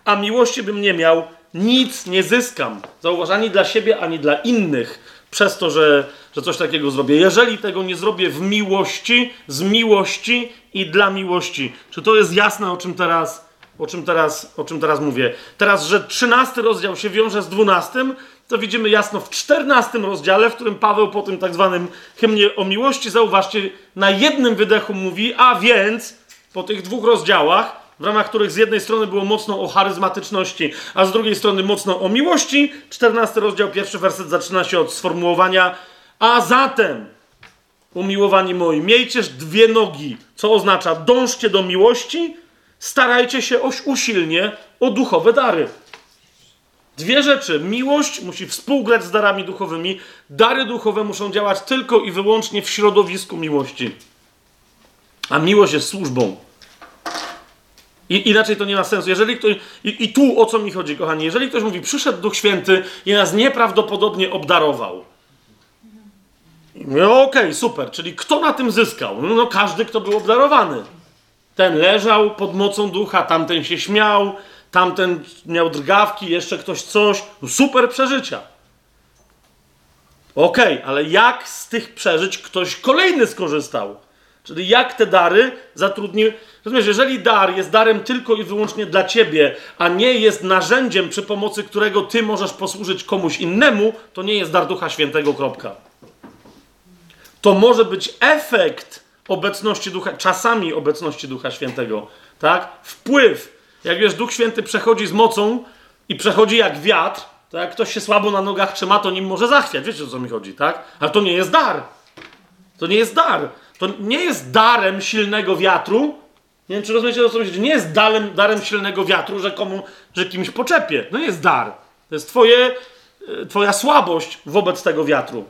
A miłości bym nie miał, nic nie zyskam. Zauważ, ani dla siebie, ani dla innych, przez to, że, że coś takiego zrobię. Jeżeli tego nie zrobię w miłości, z miłości i dla miłości. Czy to jest jasne, o czym teraz, o czym teraz, o czym teraz mówię? Teraz, że trzynasty rozdział się wiąże z dwunastym, to widzimy jasno w czternastym rozdziale, w którym Paweł po tym tak zwanym hymnie o miłości, zauważcie, na jednym wydechu mówi, a więc po tych dwóch rozdziałach, w ramach których z jednej strony było mocno o charyzmatyczności, a z drugiej strony mocno o miłości. 14 rozdział, pierwszy werset zaczyna się od sformułowania a zatem, umiłowani moi, miejcież dwie nogi, co oznacza dążcie do miłości, starajcie się usilnie o duchowe dary. Dwie rzeczy. Miłość musi współgrać z darami duchowymi. Dary duchowe muszą działać tylko i wyłącznie w środowisku miłości. A miłość jest służbą. I, inaczej to nie ma sensu. Jeżeli ktoś, i, I tu o co mi chodzi, kochani? Jeżeli ktoś mówi, przyszedł Duch Święty i nas nieprawdopodobnie obdarował. No okej, okay, super. Czyli kto na tym zyskał? No, no każdy, kto był obdarowany. Ten leżał pod mocą ducha, tamten się śmiał, tamten miał drgawki, jeszcze ktoś coś. No super przeżycia. Okej, okay, ale jak z tych przeżyć ktoś kolejny skorzystał? Czyli jak te dary zatrudnił. Rozumiesz, jeżeli dar jest darem tylko i wyłącznie dla ciebie, a nie jest narzędziem, przy pomocy którego ty możesz posłużyć komuś innemu, to nie jest dar Ducha Świętego. Kropka. To może być efekt obecności Ducha, czasami obecności Ducha Świętego, tak? Wpływ. Jak wiesz, Duch Święty przechodzi z mocą i przechodzi jak wiatr, to jak ktoś się słabo na nogach trzyma, to nim może zachwiać. Wiecie o co mi chodzi, tak? Ale to nie jest dar. To nie jest dar. To nie jest darem silnego wiatru. Nie wiem, czy rozumiecie o co mi chodzi. Nie jest darem, darem silnego wiatru, że, komu, że kimś poczepie. No jest dar. To jest twoje, e, twoja słabość wobec tego wiatru.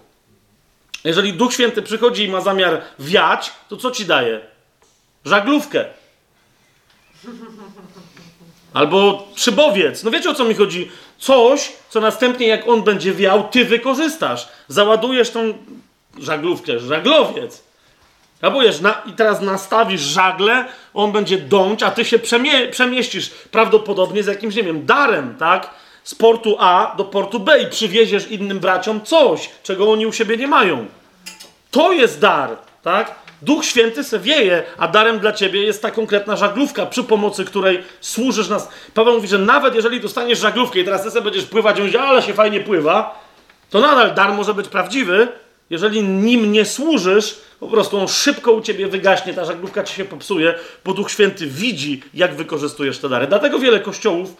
Jeżeli Duch Święty przychodzi i ma zamiar wiać, to co ci daje? Żaglówkę. Albo szybowiec. No wiecie o co mi chodzi? Coś, co następnie jak on będzie wiał, ty wykorzystasz. Załadujesz tą żaglówkę, żaglowiec. Albo na, i teraz nastawisz żagle, on będzie dąć, a ty się przemie przemieścisz prawdopodobnie z jakimś, nie wiem, darem, tak? Z portu A do portu B i przywieziesz innym braciom coś, czego oni u siebie nie mają. To jest dar, tak? Duch Święty se wieje, a darem dla ciebie jest ta konkretna żaglówka, przy pomocy której służysz nas. Paweł mówi, że nawet jeżeli dostaniesz żaglówkę i teraz ty sobie będziesz pływać, on ale się fajnie pływa, to nadal dar może być prawdziwy, jeżeli nim nie służysz, po prostu on szybko u ciebie wygaśnie, ta żaglówka ci się popsuje, bo Duch Święty widzi, jak wykorzystujesz te dary. Dlatego wiele kościołów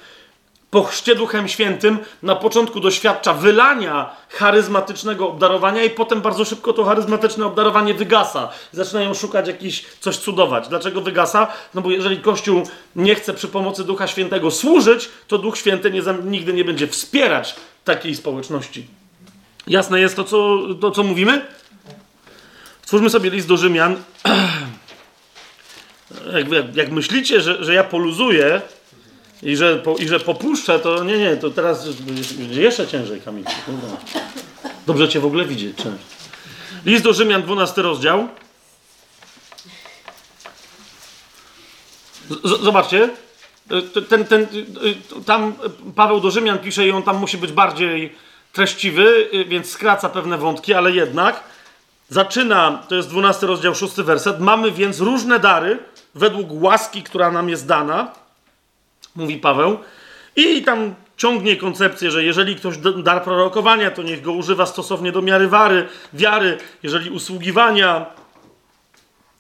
po chrzcie Duchem Świętym na początku doświadcza wylania charyzmatycznego obdarowania i potem bardzo szybko to charyzmatyczne obdarowanie wygasa. Zaczynają szukać jakiś coś cudować. Dlaczego wygasa? No bo jeżeli Kościół nie chce przy pomocy Ducha Świętego służyć, to Duch Święty nie, nigdy nie będzie wspierać takiej społeczności. Jasne jest to, co, to, co mówimy? Stwórzmy sobie list do Rzymian. Jak, jak, jak myślicie, że, że ja poluzuję, i że, po, i że popuszczę, to nie, nie, to teraz jeszcze ciężej, Kamil. Dobrze cię w ogóle widzieć. List do Rzymian, 12 rozdział. Z, zobaczcie. Ten, ten, tam Paweł do Rzymian pisze i on tam musi być bardziej treściwy, więc skraca pewne wątki, ale jednak zaczyna, to jest 12 rozdział, 6 werset. Mamy więc różne dary według łaski, która nam jest dana mówi Paweł. I tam ciągnie koncepcję, że jeżeli ktoś dar prorokowania, to niech go używa stosownie do miary wary, wiary, jeżeli usługiwania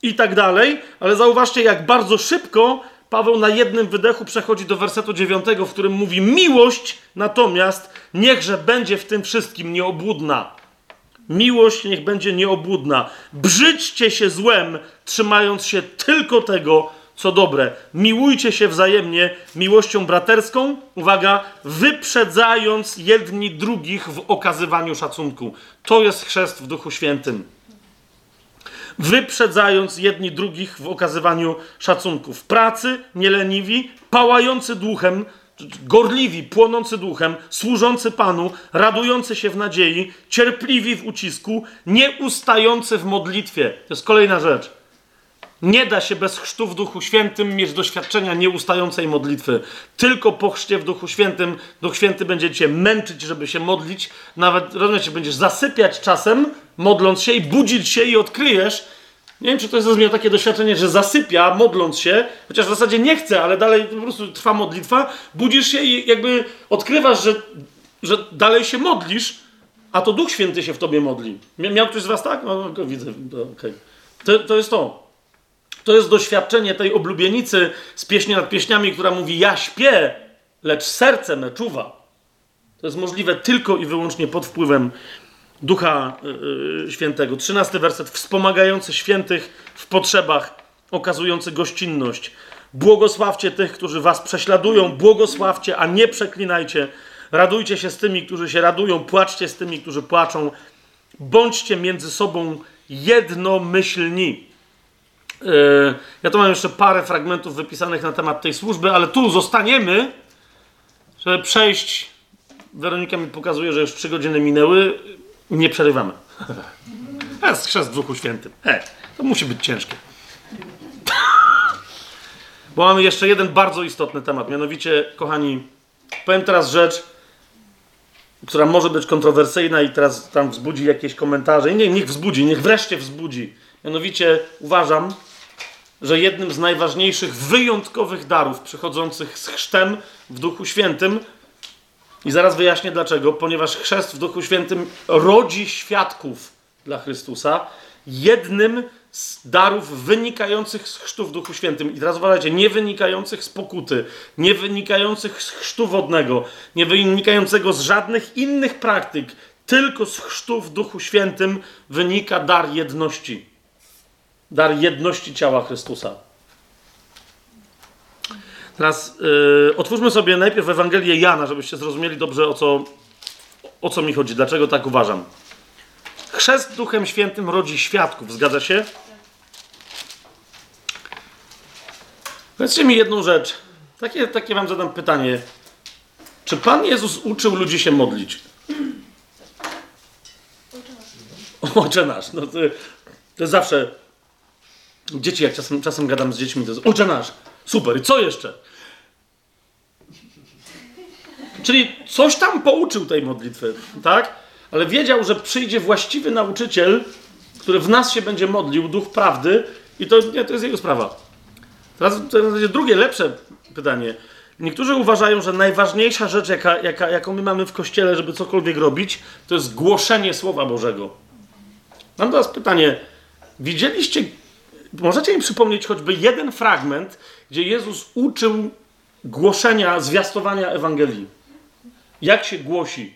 i tak dalej. Ale zauważcie, jak bardzo szybko Paweł na jednym wydechu przechodzi do wersetu dziewiątego, w którym mówi: Miłość natomiast niechże będzie w tym wszystkim nieobłudna. Miłość niech będzie nieobłudna. Brzydźcie się złem, trzymając się tylko tego, co dobre. Miłujcie się wzajemnie miłością braterską, uwaga, wyprzedzając jedni drugich w okazywaniu szacunku. To jest chrzest w Duchu Świętym. Wyprzedzając jedni drugich w okazywaniu szacunku. W pracy nieleniwi, pałający duchem, gorliwi, płonący duchem, służący Panu, radujący się w nadziei, cierpliwi w ucisku, nieustający w modlitwie. To jest kolejna rzecz. Nie da się bez chrztu w Duchu Świętym mieć doświadczenia nieustającej modlitwy. Tylko po chrzcie w Duchu Świętym Duch Święty będzie cię męczyć, żeby się modlić. Nawet, rozumiecie, będziesz zasypiać czasem, modląc się i budzić się i odkryjesz, nie wiem, czy to jest miał takie doświadczenie, że zasypia, modląc się, chociaż w zasadzie nie chce, ale dalej po prostu trwa modlitwa, budzisz się i jakby odkrywasz, że, że dalej się modlisz, a to Duch Święty się w tobie modli. Miał ktoś z was tak? No, go widzę. No, okay. to, to jest to. To jest doświadczenie tej oblubienicy z pieśni nad pieśniami, która mówi: Ja śpię, lecz serce me czuwa. To jest możliwe tylko i wyłącznie pod wpływem Ducha yy, Świętego. Trzynasty werset. Wspomagający świętych w potrzebach, okazujący gościnność. Błogosławcie tych, którzy was prześladują, błogosławcie, a nie przeklinajcie. Radujcie się z tymi, którzy się radują, płaczcie z tymi, którzy płaczą. Bądźcie między sobą jednomyślni. Yy, ja tu mam jeszcze parę fragmentów wypisanych na temat tej służby, ale tu zostaniemy, żeby przejść. Weronika mi pokazuje, że już trzy godziny minęły. Nie przerywamy. To jest chrzest w Duchu Świętym. E, to musi być ciężkie. Bo mamy jeszcze jeden bardzo istotny temat. Mianowicie, kochani, powiem teraz rzecz, która może być kontrowersyjna i teraz tam wzbudzi jakieś komentarze. Nie, niech wzbudzi, niech wreszcie wzbudzi. Mianowicie uważam, że jednym z najważniejszych, wyjątkowych darów przychodzących z chrztem w Duchu Świętym, i zaraz wyjaśnię dlaczego, ponieważ chrzest w Duchu Świętym rodzi świadków dla Chrystusa, jednym z darów wynikających z chrztu w Duchu Świętym. I teraz uważajcie, nie wynikających z pokuty, nie wynikających z chrztu wodnego, nie wynikającego z żadnych innych praktyk, tylko z chrztu w Duchu Świętym wynika dar jedności dar jedności ciała Chrystusa. Teraz yy, otwórzmy sobie najpierw Ewangelię Jana, żebyście zrozumieli dobrze, o co, o co mi chodzi, dlaczego tak uważam. Chrzest Duchem Świętym rodzi świadków, zgadza się? Powiedzcie mi jedną rzecz. Takie, takie wam zadam pytanie. Czy Pan Jezus uczył ludzi się modlić? Ojcze nasz. No to, to jest zawsze Dzieci, jak czasem, czasem gadam z dziećmi, to jest Ojcze nasz, super, i co jeszcze? Czyli coś tam pouczył tej modlitwy, tak? Ale wiedział, że przyjdzie właściwy nauczyciel, który w nas się będzie modlił, duch prawdy, i to, nie, to jest jego sprawa. Teraz to jest drugie, lepsze pytanie. Niektórzy uważają, że najważniejsza rzecz, jaka, jaka, jaką my mamy w kościele, żeby cokolwiek robić, to jest głoszenie Słowa Bożego. Mam teraz pytanie. Widzieliście Możecie mi przypomnieć choćby jeden fragment, gdzie Jezus uczył głoszenia, zwiastowania Ewangelii. Jak się głosi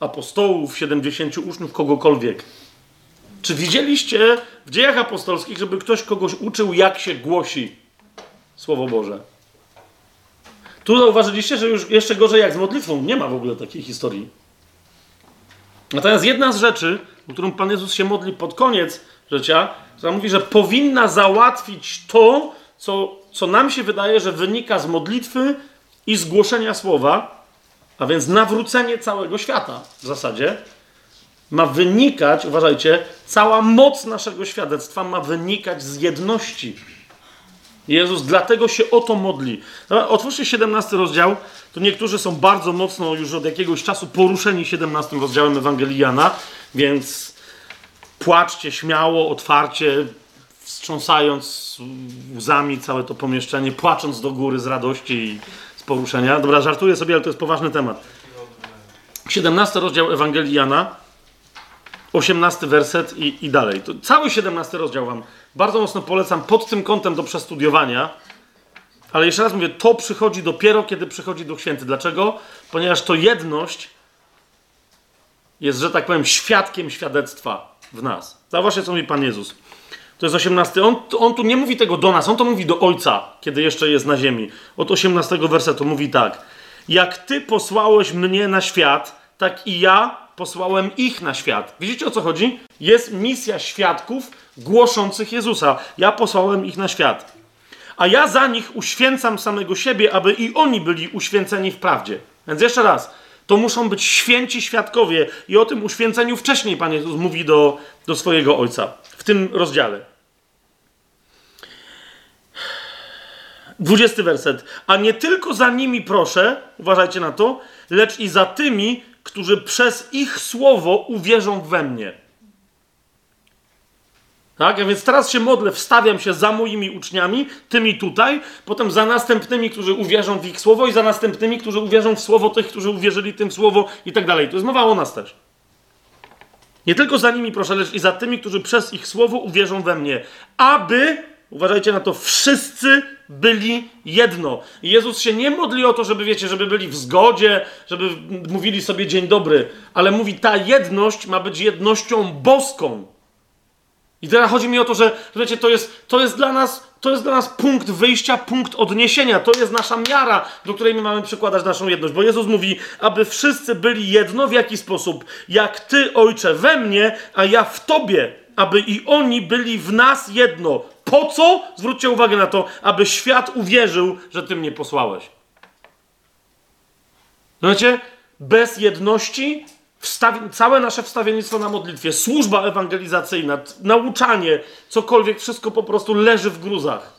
apostołów, 70 uczniów, kogokolwiek. Czy widzieliście w dziejach apostolskich, żeby ktoś kogoś uczył, jak się głosi Słowo Boże? Tu zauważyliście, że już jeszcze gorzej jak z modlitwą. Nie ma w ogóle takiej historii. Natomiast jedna z rzeczy, którą Pan Jezus się modli pod koniec życia, która mówi, że powinna załatwić to, co, co nam się wydaje, że wynika z modlitwy i zgłoszenia słowa, a więc nawrócenie całego świata w zasadzie, ma wynikać, uważajcie, cała moc naszego świadectwa ma wynikać z jedności. Jezus dlatego się o to modli. Otwórzcie 17 rozdział. To niektórzy są bardzo mocno już od jakiegoś czasu poruszeni 17 rozdziałem Ewangelii Jana, więc płaczcie śmiało, otwarcie, wstrząsając łzami całe to pomieszczenie, płacząc do góry z radości i z poruszenia. Dobra, żartuję sobie, ale to jest poważny temat. 17 rozdział Ewangelii Jana, 18 werset i, i dalej. To cały 17 rozdział wam bardzo mocno polecam pod tym kątem do przestudiowania. Ale jeszcze raz mówię, to przychodzi dopiero, kiedy przychodzi Duch Święty. Dlaczego? Ponieważ to jedność jest, że tak powiem, świadkiem świadectwa w nas. Zauważcie, co mówi Pan Jezus. To jest 18. On, on tu nie mówi tego do nas, on to mówi do Ojca, kiedy jeszcze jest na ziemi. Od 18 wersetu mówi tak. Jak Ty posłałeś mnie na świat, tak i ja posłałem ich na świat. Widzicie o co chodzi? Jest misja świadków głoszących Jezusa. Ja posłałem ich na świat. A ja za nich uświęcam samego siebie, aby i oni byli uświęceni w prawdzie. Więc jeszcze raz, to muszą być święci świadkowie i o tym uświęceniu wcześniej Pan Jezus mówi do, do swojego Ojca w tym rozdziale. Dwudziesty werset. A nie tylko za nimi proszę, uważajcie na to, lecz i za tymi, którzy przez ich słowo uwierzą we mnie. Tak? A więc teraz się modlę, wstawiam się za moimi uczniami, tymi tutaj, potem za następnymi, którzy uwierzą w ich słowo i za następnymi, którzy uwierzą w słowo tych, którzy uwierzyli tym słowo i tak dalej. To jest mowa o nas też. Nie tylko za nimi proszę, lecz i za tymi, którzy przez ich słowo uwierzą we mnie, aby, uważajcie na to, wszyscy byli jedno. I Jezus się nie modli o to, żeby, wiecie, żeby byli w zgodzie, żeby mówili sobie dzień dobry, ale mówi, ta jedność ma być jednością boską. I teraz chodzi mi o to, że wiecie, to jest, to jest dla nas, to jest dla nas punkt wyjścia, punkt odniesienia. To jest nasza miara, do której my mamy przykładać naszą jedność. Bo Jezus mówi, aby wszyscy byli jedno w jaki sposób? Jak Ty, Ojcze, we mnie, a ja w Tobie, aby i oni byli w nas jedno. Po co? Zwróćcie uwagę na to, aby świat uwierzył, że Ty mnie posłałeś. Znacie, bez jedności Wstawi, całe nasze wstawiennictwo na modlitwie, służba ewangelizacyjna, nauczanie, cokolwiek, wszystko po prostu leży w gruzach.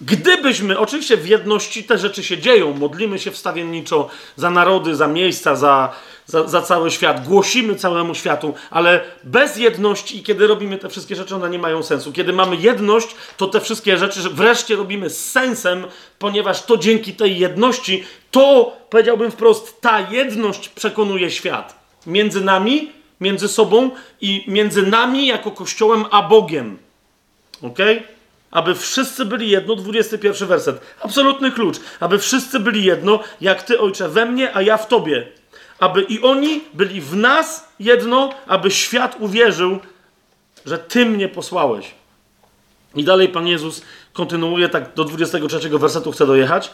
Gdybyśmy, oczywiście w jedności te rzeczy się dzieją, modlimy się wstawienniczo za narody, za miejsca, za, za, za, cały świat, głosimy całemu światu, ale bez jedności, kiedy robimy te wszystkie rzeczy, one nie mają sensu. Kiedy mamy jedność, to te wszystkie rzeczy wreszcie robimy z sensem, ponieważ to dzięki tej jedności, to powiedziałbym wprost, ta jedność przekonuje świat między nami, między sobą i między nami jako Kościołem a Bogiem. Okay? aby wszyscy byli jedno, 21 werset. Absolutny klucz. Aby wszyscy byli jedno, jak Ty, Ojcze, we mnie, a ja w Tobie. Aby i oni byli w nas jedno, aby świat uwierzył, że Ty mnie posłałeś. I dalej Pan Jezus kontynuuje, tak do 23 wersetu chcę dojechać.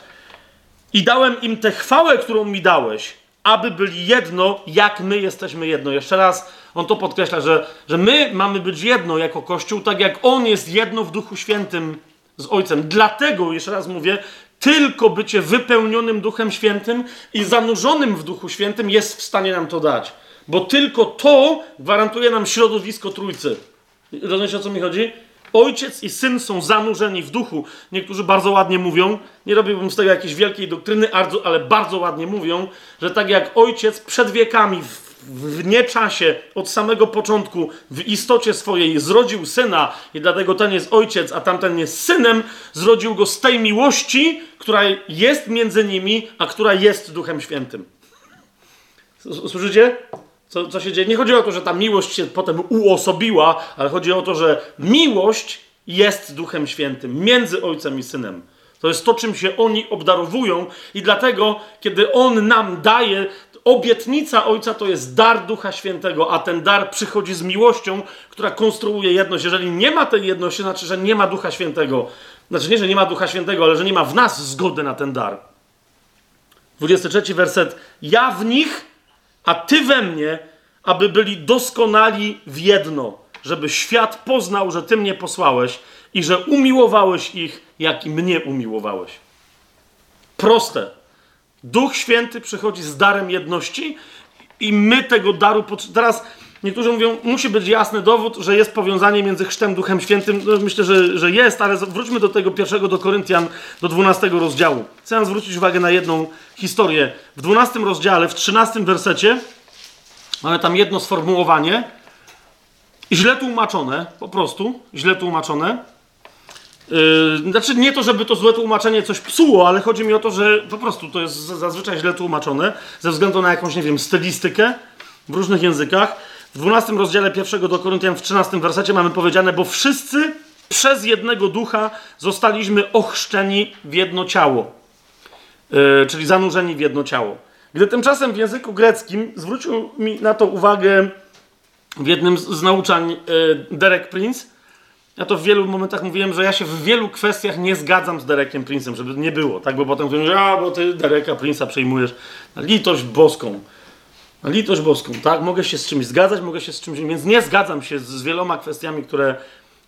I dałem im tę chwałę, którą mi dałeś, aby byli jedno, jak my jesteśmy jedno. Jeszcze raz on to podkreśla, że, że my mamy być jedno jako Kościół, tak jak On jest jedno w Duchu Świętym z Ojcem. Dlatego, jeszcze raz mówię, tylko bycie wypełnionym Duchem Świętym i zanurzonym w Duchu Świętym jest w stanie nam to dać. Bo tylko to gwarantuje nam środowisko Trójcy. Rozumiecie, o co mi chodzi? Ojciec i syn są zanurzeni w duchu. Niektórzy bardzo ładnie mówią, nie robiłbym z tego jakiejś wielkiej doktryny, ale bardzo ładnie mówią, że tak jak ojciec przed wiekami w, w nieczasie od samego początku w istocie swojej zrodził syna i dlatego ten jest ojciec, a tamten jest synem, zrodził go z tej miłości, która jest między nimi, a która jest Duchem Świętym. Słyszycie? Co, co się dzieje? Nie chodzi o to, że ta miłość się potem uosobiła, ale chodzi o to, że miłość jest Duchem Świętym między Ojcem i Synem. To jest to, czym się oni obdarowują, i dlatego, kiedy On nam daje, obietnica Ojca to jest dar Ducha Świętego, a ten dar przychodzi z miłością, która konstruuje jedność. Jeżeli nie ma tej jedności, znaczy, że nie ma Ducha Świętego. Znaczy nie, że nie ma Ducha Świętego, ale że nie ma w nas zgody na ten dar. 23 werset. Ja w nich a Ty we mnie, aby byli doskonali w jedno, żeby świat poznał, że Ty mnie posłałeś i że umiłowałeś ich, jak i mnie umiłowałeś. Proste. Duch Święty przychodzi z darem jedności i my tego daru Teraz niektórzy mówią, musi być jasny dowód, że jest powiązanie między chrztem Duchem Świętym. No, myślę, że, że jest, ale wróćmy do tego pierwszego do Koryntian, do 12 rozdziału. Chcę zwrócić uwagę na jedną historię. W 12 rozdziale, w 13 wersecie mamy tam jedno sformułowanie, źle tłumaczone, po prostu, źle tłumaczone. Yy, znaczy nie to, żeby to złe tłumaczenie coś psuło, ale chodzi mi o to, że po prostu to jest zazwyczaj źle tłumaczone ze względu na jakąś, nie wiem, stylistykę w różnych językach. W 12 rozdziale pierwszego do Koryntian w 13 wersecie mamy powiedziane, bo wszyscy przez jednego ducha zostaliśmy ochrzczeni w jedno ciało. Yy, czyli zanurzeni w jedno ciało. Gdy tymczasem w języku greckim zwrócił mi na to uwagę w jednym z, nauczań e, Derek Prince. Ja to w wielu momentach mówiłem, że ja się w wielu kwestiach nie zgadzam z Derekiem Prince'em, żeby nie było, tak? Bo potem mówią, że a, bo ty Dereka Prince'a przejmujesz na litość boską. Na litość boską, tak? Mogę się z czymś zgadzać, mogę się z czymś... Więc nie zgadzam się z, z wieloma kwestiami, które,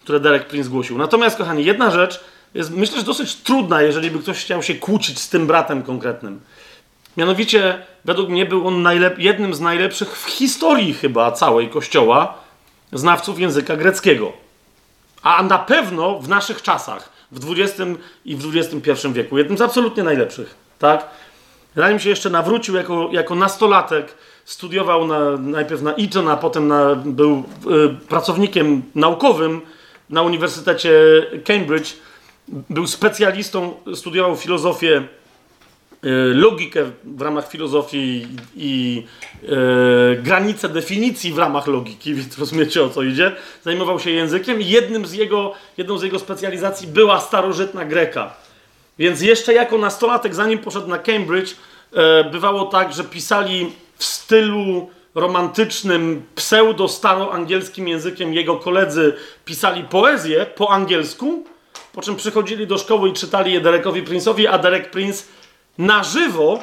które Derek Prince głosił. Natomiast, kochani, jedna rzecz jest, myślę, że dosyć trudna, jeżeli by ktoś chciał się kłócić z tym bratem konkretnym. Mianowicie, według mnie był on jednym z najlepszych w historii chyba całej Kościoła znawców języka greckiego. A na pewno w naszych czasach, w XX i w XXI wieku, jednym z absolutnie najlepszych. Tak? Zanim się jeszcze nawrócił jako, jako nastolatek, studiował na, najpierw na Eton, a potem na, był y, pracownikiem naukowym na Uniwersytecie Cambridge. Był specjalistą, studiował filozofię logikę w ramach filozofii i e, granice definicji w ramach logiki, więc rozumiecie o co idzie. Zajmował się językiem i jednym z jego, jedną z jego specjalizacji była starożytna Greka. Więc jeszcze jako nastolatek, zanim poszedł na Cambridge, e, bywało tak, że pisali w stylu romantycznym, pseudo-staroangielskim językiem jego koledzy pisali poezję po angielsku, po czym przychodzili do szkoły i czytali je Derekowi Prince'owi, a Derek Prince na żywo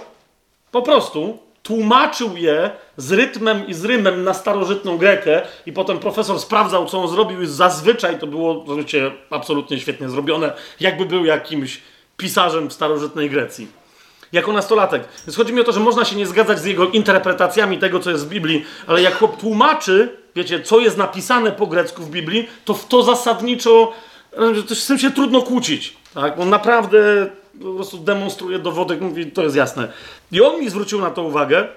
po prostu tłumaczył je z rytmem i z rymem na starożytną Grekę i potem profesor sprawdzał, co on zrobił i zazwyczaj to było, rozumiecie, absolutnie świetnie zrobione, jakby był jakimś pisarzem w starożytnej Grecji. Jako nastolatek. Więc chodzi mi o to, że można się nie zgadzać z jego interpretacjami tego, co jest w Biblii, ale jak chłop tłumaczy, wiecie, co jest napisane po grecku w Biblii, to w to zasadniczo, z tym się trudno kłócić. Tak? On naprawdę po prostu demonstruje dowody, mówi, to jest jasne. I on mi zwrócił na to uwagę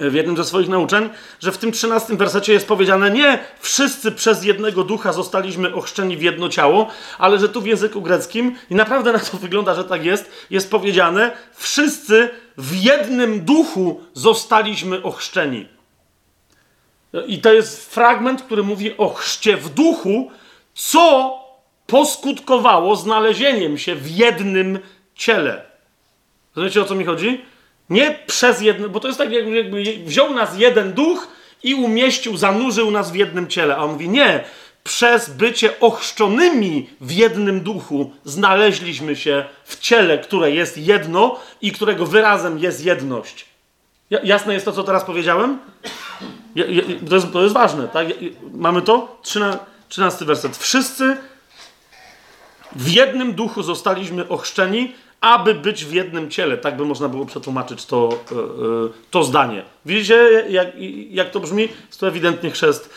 w jednym ze swoich nauczeń, że w tym trzynastym wersecie jest powiedziane nie wszyscy przez jednego ducha zostaliśmy ochrzczeni w jedno ciało, ale że tu w języku greckim, i naprawdę na to wygląda, że tak jest, jest powiedziane wszyscy w jednym duchu zostaliśmy ochrzczeni. I to jest fragment, który mówi o chrzcie w duchu, co poskutkowało znalezieniem się w jednym ciele. Rozumiecie o co mi chodzi? Nie przez jedno, bo to jest tak, jakby wziął nas jeden duch i umieścił, zanurzył nas w jednym ciele. A on mówi, nie, przez bycie ochrzczonymi w jednym duchu znaleźliśmy się w ciele, które jest jedno i którego wyrazem jest jedność. Jasne jest to, co teraz powiedziałem? To jest, to jest ważne, tak? Mamy to? 13 werset. Wszyscy w jednym duchu zostaliśmy ochrzczeni, aby być w jednym ciele. Tak by można było przetłumaczyć to, e, e, to zdanie. Widzicie, jak, jak to brzmi? Jest to ewidentnie chrzest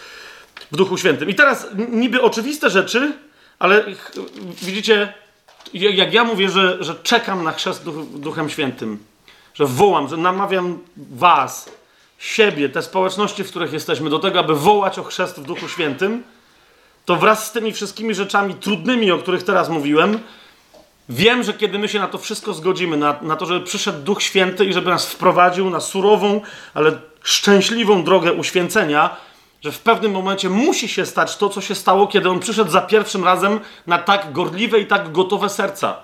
w Duchu Świętym. I teraz niby oczywiste rzeczy, ale widzicie, jak ja mówię, że, że czekam na chrzest Duchem Świętym, że wołam, że namawiam was, siebie, te społeczności, w których jesteśmy, do tego, aby wołać o chrzest w Duchu Świętym, to wraz z tymi wszystkimi rzeczami trudnymi, o których teraz mówiłem, wiem, że kiedy my się na to wszystko zgodzimy, na, na to, żeby przyszedł Duch Święty i żeby nas wprowadził na surową, ale szczęśliwą drogę uświęcenia, że w pewnym momencie musi się stać to, co się stało, kiedy on przyszedł za pierwszym razem na tak gorliwe i tak gotowe serca.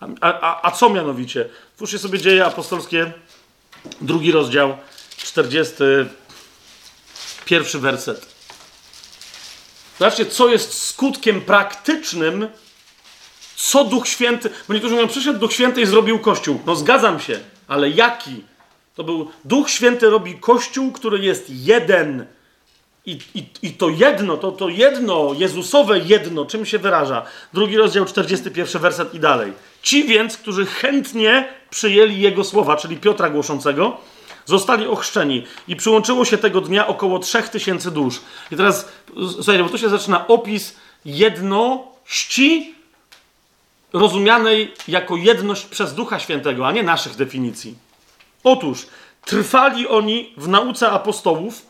A, a, a co mianowicie? Twórzcie sobie dzieje apostolskie, drugi rozdział, 41 werset. Zobaczcie, co jest skutkiem praktycznym, co Duch Święty. Bo niektórzy mówią, przyszedł Duch Święty i zrobił Kościół. No zgadzam się, ale jaki? To był Duch Święty robi Kościół, który jest jeden. I, i, I to jedno, to, to jedno, Jezusowe jedno, czym się wyraża? Drugi rozdział, 41 werset i dalej. Ci więc, którzy chętnie przyjęli Jego słowa, czyli Piotra głoszącego, zostali ochrzczeni i przyłączyło się tego dnia około 3000 dusz. I teraz, słuchajcie, bo tu się zaczyna opis jedności rozumianej jako jedność przez Ducha Świętego, a nie naszych definicji. Otóż trwali oni w nauce apostołów,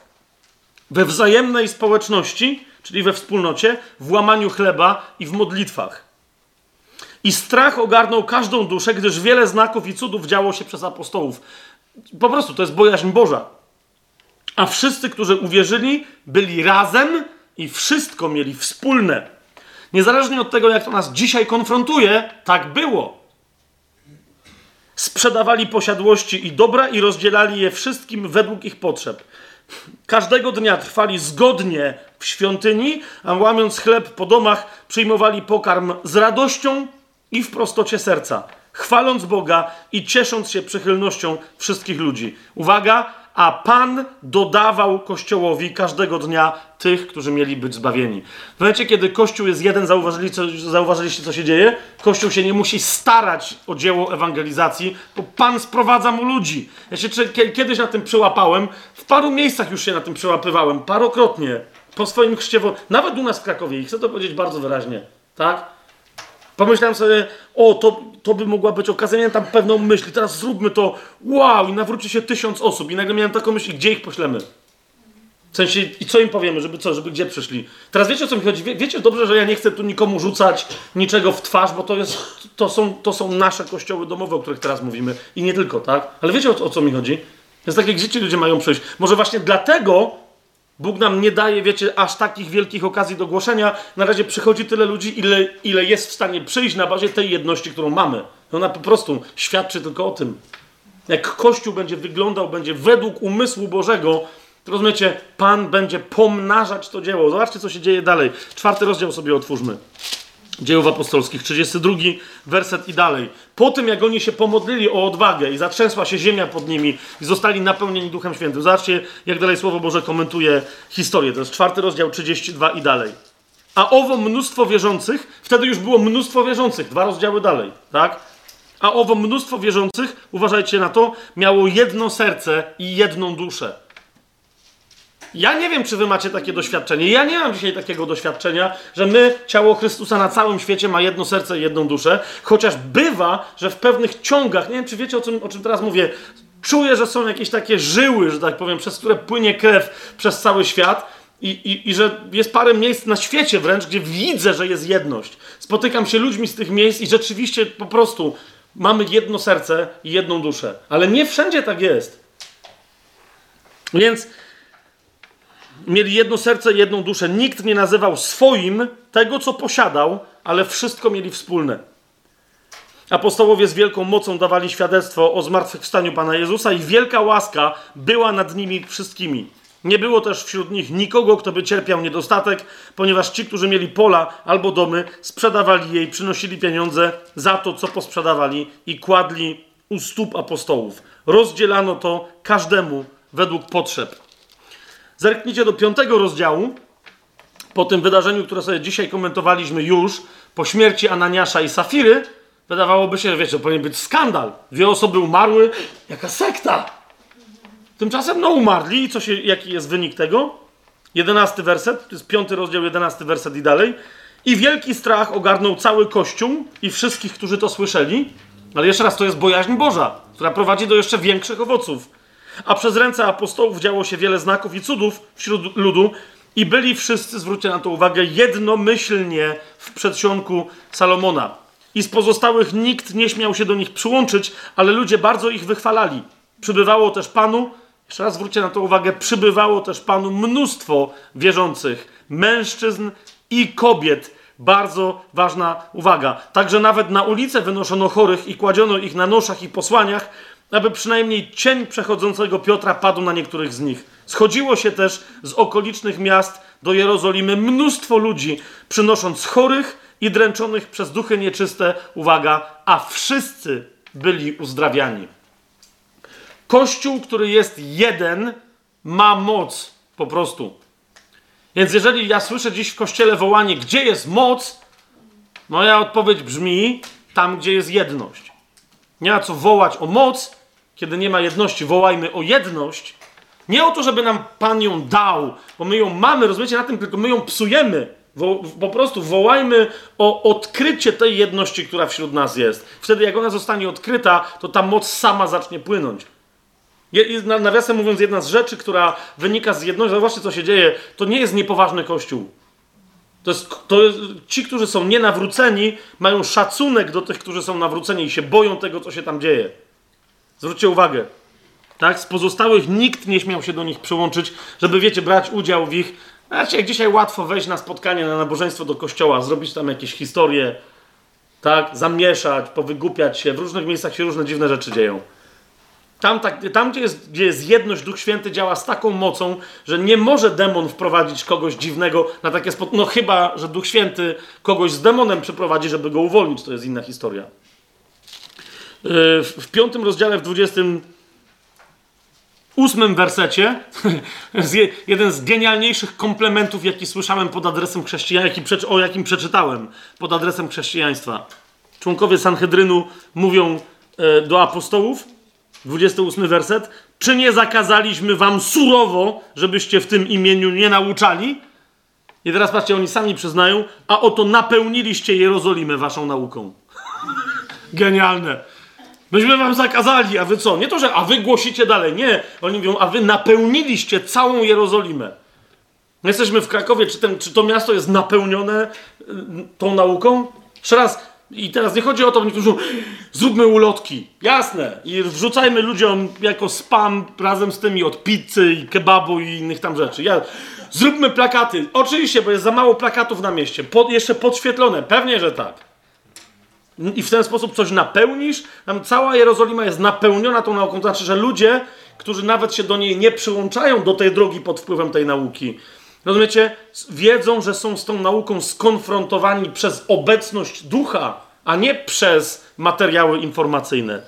we wzajemnej społeczności, czyli we wspólnocie, w łamaniu chleba i w modlitwach. I strach ogarnął każdą duszę, gdyż wiele znaków i cudów działo się przez apostołów. Po prostu to jest bojaźń Boża. A wszyscy, którzy uwierzyli, byli razem i wszystko mieli wspólne. Niezależnie od tego, jak to nas dzisiaj konfrontuje, tak było. Sprzedawali posiadłości i dobra i rozdzielali je wszystkim według ich potrzeb. Każdego dnia trwali zgodnie w świątyni, a łamiąc chleb po domach, przyjmowali pokarm z radością i w prostocie serca, chwaląc Boga i ciesząc się przychylnością wszystkich ludzi. Uwaga, a Pan dodawał Kościołowi każdego dnia tych, którzy mieli być zbawieni. W momencie, kiedy Kościół jest jeden, zauważyli, co, zauważyliście, co się dzieje? Kościół się nie musi starać o dzieło ewangelizacji, bo Pan sprowadza mu ludzi. Ja się kiedyś na tym przyłapałem, w paru miejscach już się na tym przyłapywałem, parokrotnie, po swoim chrzcie, nawet u nas w Krakowie, i chcę to powiedzieć bardzo wyraźnie, tak? Pomyślałem sobie, o, to, to by mogła być okazja, miałem tam pewną myśl, teraz zróbmy to, wow, i nawróci się tysiąc osób. I nagle miałem taką myśl, gdzie ich poślemy? W sensie, i co im powiemy, żeby co, żeby gdzie przyszli? Teraz wiecie o co mi chodzi? Wie, wiecie dobrze, że ja nie chcę tu nikomu rzucać niczego w twarz, bo to, jest, to, są, to są nasze kościoły domowe, o których teraz mówimy. I nie tylko, tak? Ale wiecie o, o co mi chodzi? To jest takie, gdzie ci ludzie mają przyjść. Może właśnie dlatego Bóg nam nie daje, wiecie, aż takich wielkich okazji do głoszenia. Na razie przychodzi tyle ludzi, ile, ile jest w stanie przyjść na bazie tej jedności, którą mamy. Ona po prostu świadczy tylko o tym. Jak Kościół będzie wyglądał, będzie według umysłu Bożego, to rozumiecie, Pan będzie pomnażać to dzieło. Zobaczcie, co się dzieje dalej. Czwarty rozdział sobie otwórzmy. Dziejów apostolskich, 32 werset i dalej. Po tym, jak oni się pomodlili o odwagę i zatrzęsła się ziemia pod nimi i zostali napełnieni Duchem Świętym. Zobaczcie, jak dalej Słowo Boże komentuje historię. To jest czwarty rozdział, 32 i dalej. A owo mnóstwo wierzących, wtedy już było mnóstwo wierzących, dwa rozdziały dalej, tak? A owo mnóstwo wierzących, uważajcie na to, miało jedno serce i jedną duszę. Ja nie wiem, czy wy macie takie doświadczenie. Ja nie mam dzisiaj takiego doświadczenia, że my, ciało Chrystusa na całym świecie ma jedno serce i jedną duszę, chociaż bywa, że w pewnych ciągach, nie wiem, czy wiecie o czym, o czym teraz mówię, czuję, że są jakieś takie żyły, że tak powiem, przez które płynie krew przez cały świat. I, i, I że jest parę miejsc na świecie wręcz, gdzie widzę, że jest jedność. Spotykam się ludźmi z tych miejsc i rzeczywiście po prostu mamy jedno serce i jedną duszę. Ale nie wszędzie tak jest. Więc mieli jedno serce jedną duszę. Nikt nie nazywał swoim tego, co posiadał, ale wszystko mieli wspólne. Apostołowie z wielką mocą dawali świadectwo o zmartwychwstaniu Pana Jezusa i wielka łaska była nad nimi wszystkimi. Nie było też wśród nich nikogo, kto by cierpiał niedostatek, ponieważ ci, którzy mieli pola albo domy, sprzedawali je i przynosili pieniądze za to, co posprzedawali i kładli u stóp apostołów. Rozdzielano to każdemu według potrzeb. Zerknijcie do piątego rozdziału, po tym wydarzeniu, które sobie dzisiaj komentowaliśmy już, po śmierci Ananiasza i Safiry, wydawałoby się, że wiecie, powinien być skandal. Dwie osoby umarły, jaka sekta. Tymczasem no umarli i co się, jaki jest wynik tego? Jedenasty werset, to jest piąty rozdział, jedenasty werset i dalej. I wielki strach ogarnął cały Kościół i wszystkich, którzy to słyszeli. Ale jeszcze raz, to jest bojaźń Boża, która prowadzi do jeszcze większych owoców. A przez ręce apostołów działo się wiele znaków i cudów wśród ludu i byli wszyscy, zwróćcie na to uwagę, jednomyślnie w przedsionku Salomona. I z pozostałych nikt nie śmiał się do nich przyłączyć, ale ludzie bardzo ich wychwalali. Przybywało też Panu, jeszcze raz zwróćcie na to uwagę, przybywało też Panu mnóstwo wierzących, mężczyzn i kobiet. Bardzo ważna uwaga. Także nawet na ulicę wynoszono chorych i kładziono ich na noszach i posłaniach, aby przynajmniej cień przechodzącego Piotra padł na niektórych z nich. Schodziło się też z okolicznych miast do Jerozolimy mnóstwo ludzi, przynosząc chorych i dręczonych przez duchy nieczyste, uwaga, a wszyscy byli uzdrawiani. Kościół, który jest jeden, ma moc po prostu. Więc jeżeli ja słyszę dziś w kościele wołanie, gdzie jest moc, moja odpowiedź brzmi tam, gdzie jest jedność. Nie ma co wołać o moc, kiedy nie ma jedności, wołajmy o jedność. Nie o to, żeby nam Pan ją dał, bo my ją mamy, rozumiecie, na tym tylko my ją psujemy. Wo, po prostu wołajmy o odkrycie tej jedności, która wśród nas jest. Wtedy, jak ona zostanie odkryta, to ta moc sama zacznie płynąć. Nawiasem mówiąc, jedna z rzeczy, która wynika z jedności, zobaczcie, co się dzieje, to nie jest niepoważny kościół. To jest, to jest, ci, którzy są nienawróceni, mają szacunek do tych, którzy są nawróceni i się boją tego, co się tam dzieje. Zwróćcie uwagę. Tak? Z pozostałych nikt nie śmiał się do nich przyłączyć, żeby, wiecie, brać udział w ich. Znaczy, jak dzisiaj łatwo wejść na spotkanie, na nabożeństwo do kościoła, zrobić tam jakieś historie, tak? Zamieszać, powygłupiać się. W różnych miejscach się różne dziwne rzeczy dzieją. Tam, tak, tam gdzie, jest, gdzie jest jedność, Duch Święty działa z taką mocą, że nie może demon wprowadzić kogoś dziwnego na takie spotkanie. No chyba, że Duch Święty kogoś z demonem przeprowadzi, żeby go uwolnić. To jest inna historia. Yy, w piątym rozdziale, w dwudziestym ósmym wersecie, jeden z genialniejszych komplementów, jaki słyszałem pod adresem chrześcijaństwa, o jakim przeczytałem pod adresem chrześcijaństwa. Członkowie Sanhedrynu mówią e, do apostołów, 28 werset, czy nie zakazaliśmy wam surowo, żebyście w tym imieniu nie nauczali? I teraz patrzcie, oni sami przyznają, a oto napełniliście Jerozolimę waszą nauką. Genialne. Myśmy wam zakazali, a wy co? Nie to, że a wy głosicie dalej. Nie. Oni mówią, a wy napełniliście całą Jerozolimę. Jesteśmy w Krakowie. Czy, ten, czy to miasto jest napełnione y, tą nauką? Jeszcze raz. I teraz nie chodzi o to, niektórzy mówią, zróbmy ulotki. Jasne. I wrzucajmy ludziom jako spam razem z tymi od pizzy i kebabu i innych tam rzeczy. Ja, zróbmy plakaty. Oczywiście, bo jest za mało plakatów na mieście. Jeszcze podświetlone. Pewnie, że tak i w ten sposób coś napełnisz, tam cała Jerozolima jest napełniona tą nauką. To znaczy, że ludzie, którzy nawet się do niej nie przyłączają do tej drogi pod wpływem tej nauki, rozumiecie, wiedzą, że są z tą nauką skonfrontowani przez obecność ducha, a nie przez materiały informacyjne.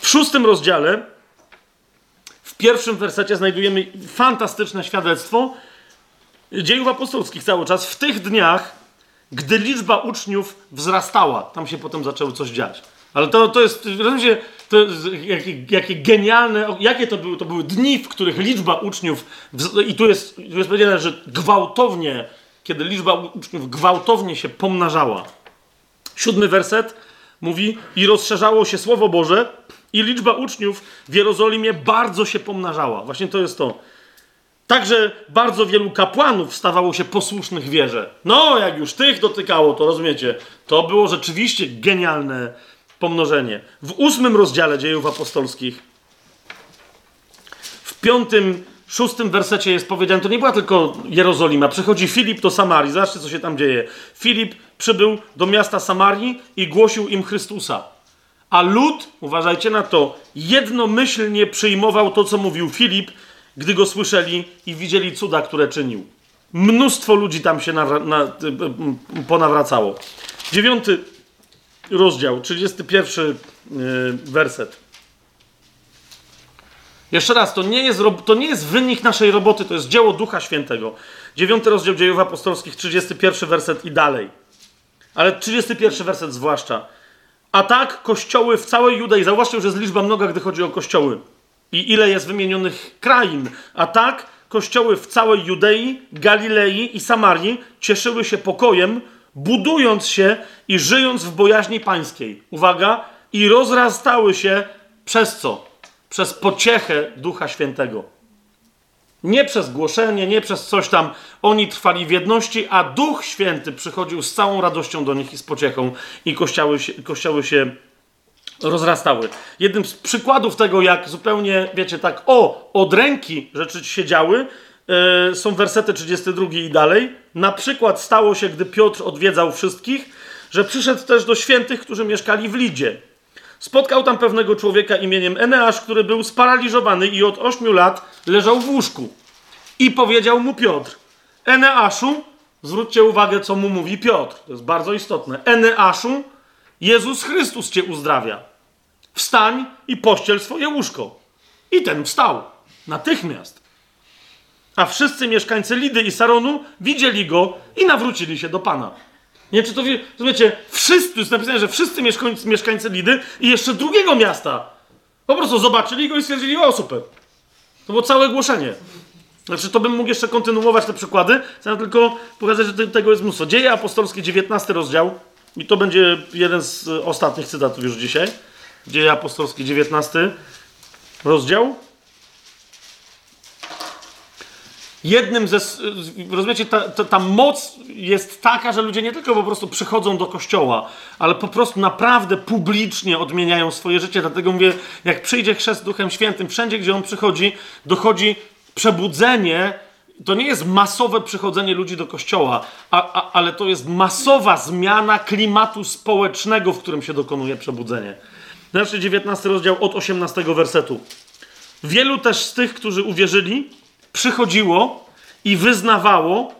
W szóstym rozdziale, w pierwszym wersecie znajdujemy fantastyczne świadectwo dziejów apostolskich cały czas. W tych dniach gdy liczba uczniów wzrastała. Tam się potem zaczęło coś dziać. Ale to, to jest, rozumiecie, to jakie, jakie genialne, jakie to były? To były dni, w których liczba uczniów, i tu jest, tu jest powiedziane, że gwałtownie, kiedy liczba uczniów gwałtownie się pomnażała. Siódmy werset mówi, i rozszerzało się Słowo Boże, i liczba uczniów w Jerozolimie bardzo się pomnażała. Właśnie to jest to. Także bardzo wielu kapłanów stawało się posłusznych wierze. No, jak już tych dotykało, to rozumiecie, to było rzeczywiście genialne pomnożenie. W ósmym rozdziale dziejów apostolskich, w piątym, szóstym wersecie jest powiedziane, to nie była tylko Jerozolima, przychodzi Filip do Samarii, zobaczcie co się tam dzieje. Filip przybył do miasta Samarii i głosił im Chrystusa. A lud, uważajcie na to, jednomyślnie przyjmował to, co mówił Filip, gdy go słyszeli i widzieli cuda, które czynił. Mnóstwo ludzi tam się na, na, ponawracało. Dziewiąty rozdział, 31 yy, werset. Jeszcze raz, to nie, jest, to nie jest wynik naszej roboty, to jest dzieło Ducha Świętego. Dziewiąty rozdział dziejów apostolskich, 31 werset i dalej. Ale 31 werset zwłaszcza. A tak kościoły w całej Judei, zauważcie, że jest liczba mnoga, gdy chodzi o kościoły i ile jest wymienionych krain. A tak kościoły w całej Judei, Galilei i Samarii cieszyły się pokojem, budując się i żyjąc w bojaźni pańskiej. Uwaga, i rozrastały się przez co? Przez pociechę Ducha Świętego. Nie przez głoszenie, nie przez coś tam. Oni trwali w jedności, a Duch Święty przychodził z całą radością do nich i z pociechą, i kościoły się, kościoły się rozrastały. Jednym z przykładów tego, jak zupełnie, wiecie, tak, o, od ręki rzeczy się działy, yy, są wersety 32 i dalej. Na przykład stało się, gdy Piotr odwiedzał wszystkich, że przyszedł też do świętych, którzy mieszkali w Lidzie. Spotkał tam pewnego człowieka imieniem Eneasz, który był sparaliżowany i od ośmiu lat leżał w łóżku. I powiedział mu Piotr, Eneaszu, zwróćcie uwagę, co mu mówi Piotr, to jest bardzo istotne. Eneaszu, Jezus Chrystus cię uzdrawia. Wstań i pościel swoje łóżko. I ten wstał. Natychmiast. A wszyscy mieszkańcy Lidy i Saronu widzieli go i nawrócili się do Pana. Nie czy to rozumiecie? Wszyscy, jest napisane, że wszyscy mieszkańcy, mieszkańcy Lidy i jeszcze drugiego miasta po prostu zobaczyli go i stwierdzili, o super. To było całe głoszenie. Znaczy, to bym mógł jeszcze kontynuować te przykłady, chcę tylko pokazać, że tego jest mnóstwo. Dzieje apostolskie, 19 rozdział, i to będzie jeden z ostatnich cytatów już dzisiaj. Dzieje apostolskie, 19 rozdział. Jednym ze. Rozumiecie, ta, ta, ta, moc jest taka, że ludzie nie tylko po prostu przychodzą do kościoła, ale po prostu naprawdę publicznie odmieniają swoje życie. Dlatego mówię, jak przyjdzie chrzest Duchem Świętym, wszędzie gdzie on przychodzi, dochodzi przebudzenie to nie jest masowe przychodzenie ludzi do kościoła, a, a, ale to jest masowa zmiana klimatu społecznego, w którym się dokonuje przebudzenie. Znaczy 19 rozdział od 18 wersetu. Wielu też z tych, którzy uwierzyli, przychodziło i wyznawało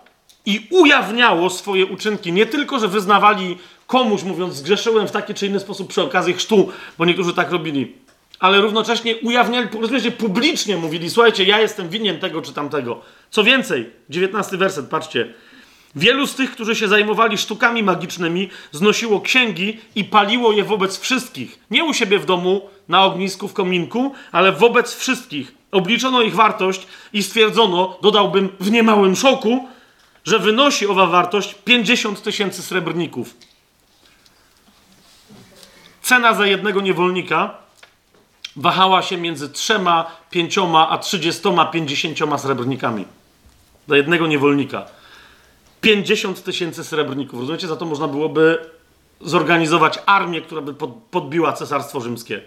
i ujawniało swoje uczynki. Nie tylko, że wyznawali komuś, mówiąc, zgrzeszyłem w taki czy inny sposób przy okazji chrztu, bo niektórzy tak robili, ale równocześnie ujawniali, rozumiecie, publicznie mówili, słuchajcie, ja jestem winien tego czy tamtego. Co więcej, 19 werset, patrzcie. Wielu z tych, którzy się zajmowali sztukami magicznymi, znosiło księgi i paliło je wobec wszystkich. Nie u siebie w domu, na ognisku, w kominku, ale wobec wszystkich. Obliczono ich wartość i stwierdzono, dodałbym w niemałym szoku, że wynosi owa wartość 50 tysięcy srebrników. Cena za jednego niewolnika wahała się między trzema, pięcioma, a trzydziestoma, pięćdziesięcioma srebrnikami. Za jednego niewolnika. 50 tysięcy srebrników. Rozumiecie? Za to można byłoby zorganizować armię, która by podbiła cesarstwo rzymskie.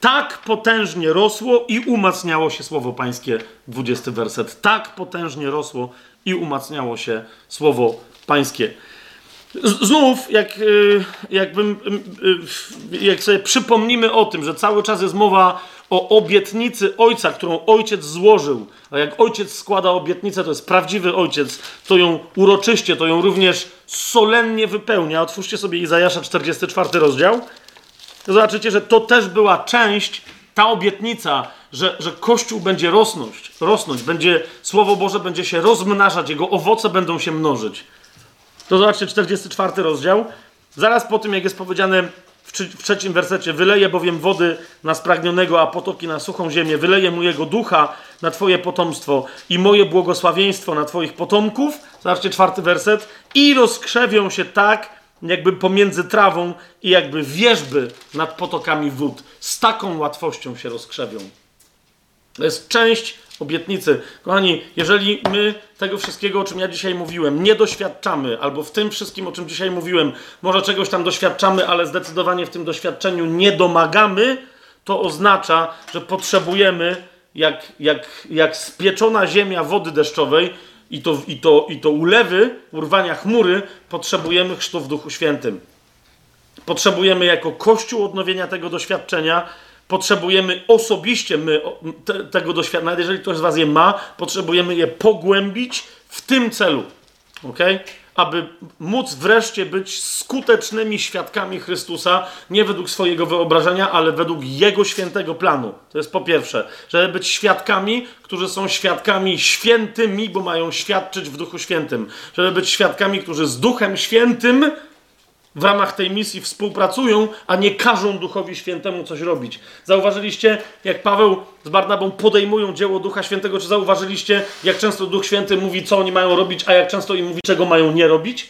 Tak potężnie rosło i umacniało się słowo pańskie, 20 werset. Tak potężnie rosło i umacniało się słowo pańskie. Znów, jak, y, jakbym, y, y, jak sobie przypomnimy o tym, że cały czas jest mowa o obietnicy ojca, którą ojciec złożył, a jak ojciec składa obietnicę, to jest prawdziwy ojciec, to ją uroczyście, to ją również solennie wypełnia. Otwórzcie sobie Izajasza 44 rozdział. Zobaczycie, że to też była część, ta obietnica, że, że Kościół będzie rosnąć, rosnąć, będzie, Słowo Boże będzie się rozmnażać, jego owoce będą się mnożyć. To zobaczcie 44 rozdział. Zaraz po tym, jak jest powiedziane w, trzecim wersecie, wyleje bowiem wody na spragnionego, a potoki na suchą ziemię, wyleje mu jego ducha na twoje potomstwo i moje błogosławieństwo na twoich potomków. Zobaczcie czwarty werset. I rozkrzewią się tak, jakby pomiędzy trawą i jakby wierzby nad potokami wód. Z taką łatwością się rozkrzewią. To jest część obietnicy. Kochani, jeżeli my tego wszystkiego, o czym ja dzisiaj mówiłem, nie doświadczamy, albo w tym wszystkim, o czym dzisiaj mówiłem, może czegoś tam doświadczamy, ale zdecydowanie w tym doświadczeniu nie domagamy, to oznacza, że potrzebujemy, jak, jak, jak spieczona ziemia wody deszczowej, i to, i, to, i to ulewy, urwania chmury, potrzebujemy chrztu w Duchu Świętym. Potrzebujemy jako Kościół odnowienia tego doświadczenia, potrzebujemy osobiście my te, tego doświadczenia, nawet jeżeli ktoś z Was je ma, potrzebujemy je pogłębić w tym celu. Okay? Aby móc wreszcie być skutecznymi świadkami Chrystusa, nie według swojego wyobrażenia, ale według Jego świętego planu. To jest po pierwsze, żeby być świadkami, którzy są świadkami świętymi, bo mają świadczyć w Duchu Świętym. Żeby być świadkami, którzy z Duchem Świętym w ramach tej misji współpracują, a nie każą Duchowi Świętemu coś robić. Zauważyliście, jak Paweł z Barnabą podejmują dzieło Ducha Świętego? Czy zauważyliście, jak często Duch Święty mówi, co oni mają robić, a jak często im mówi, czego mają nie robić?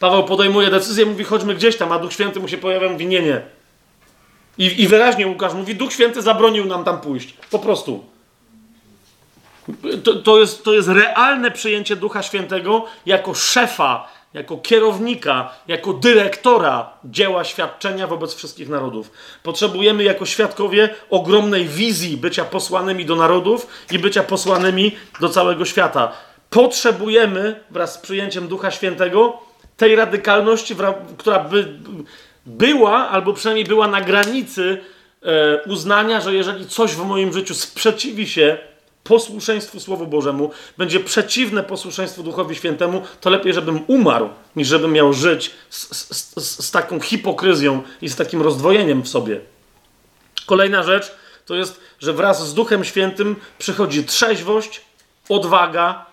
Paweł podejmuje decyzję, mówi, chodźmy gdzieś tam, a Duch Święty mu się pojawia, mówi, nie, nie. I, I wyraźnie Łukasz mówi, Duch Święty zabronił nam tam pójść. Po prostu. To, to, jest, to jest realne przyjęcie Ducha Świętego jako szefa jako kierownika, jako dyrektora dzieła świadczenia wobec wszystkich narodów. Potrzebujemy jako świadkowie ogromnej wizji bycia posłanymi do narodów i bycia posłanymi do całego świata. Potrzebujemy wraz z przyjęciem Ducha Świętego tej radykalności, która by była, albo przynajmniej była na granicy e, uznania, że jeżeli coś w moim życiu sprzeciwi się posłuszeństwu Słowu Bożemu, będzie przeciwne posłuszeństwu Duchowi Świętemu, to lepiej, żebym umarł, niż żebym miał żyć z, z, z, z taką hipokryzją i z takim rozdwojeniem w sobie. Kolejna rzecz to jest, że wraz z Duchem Świętym przychodzi trzeźwość, odwaga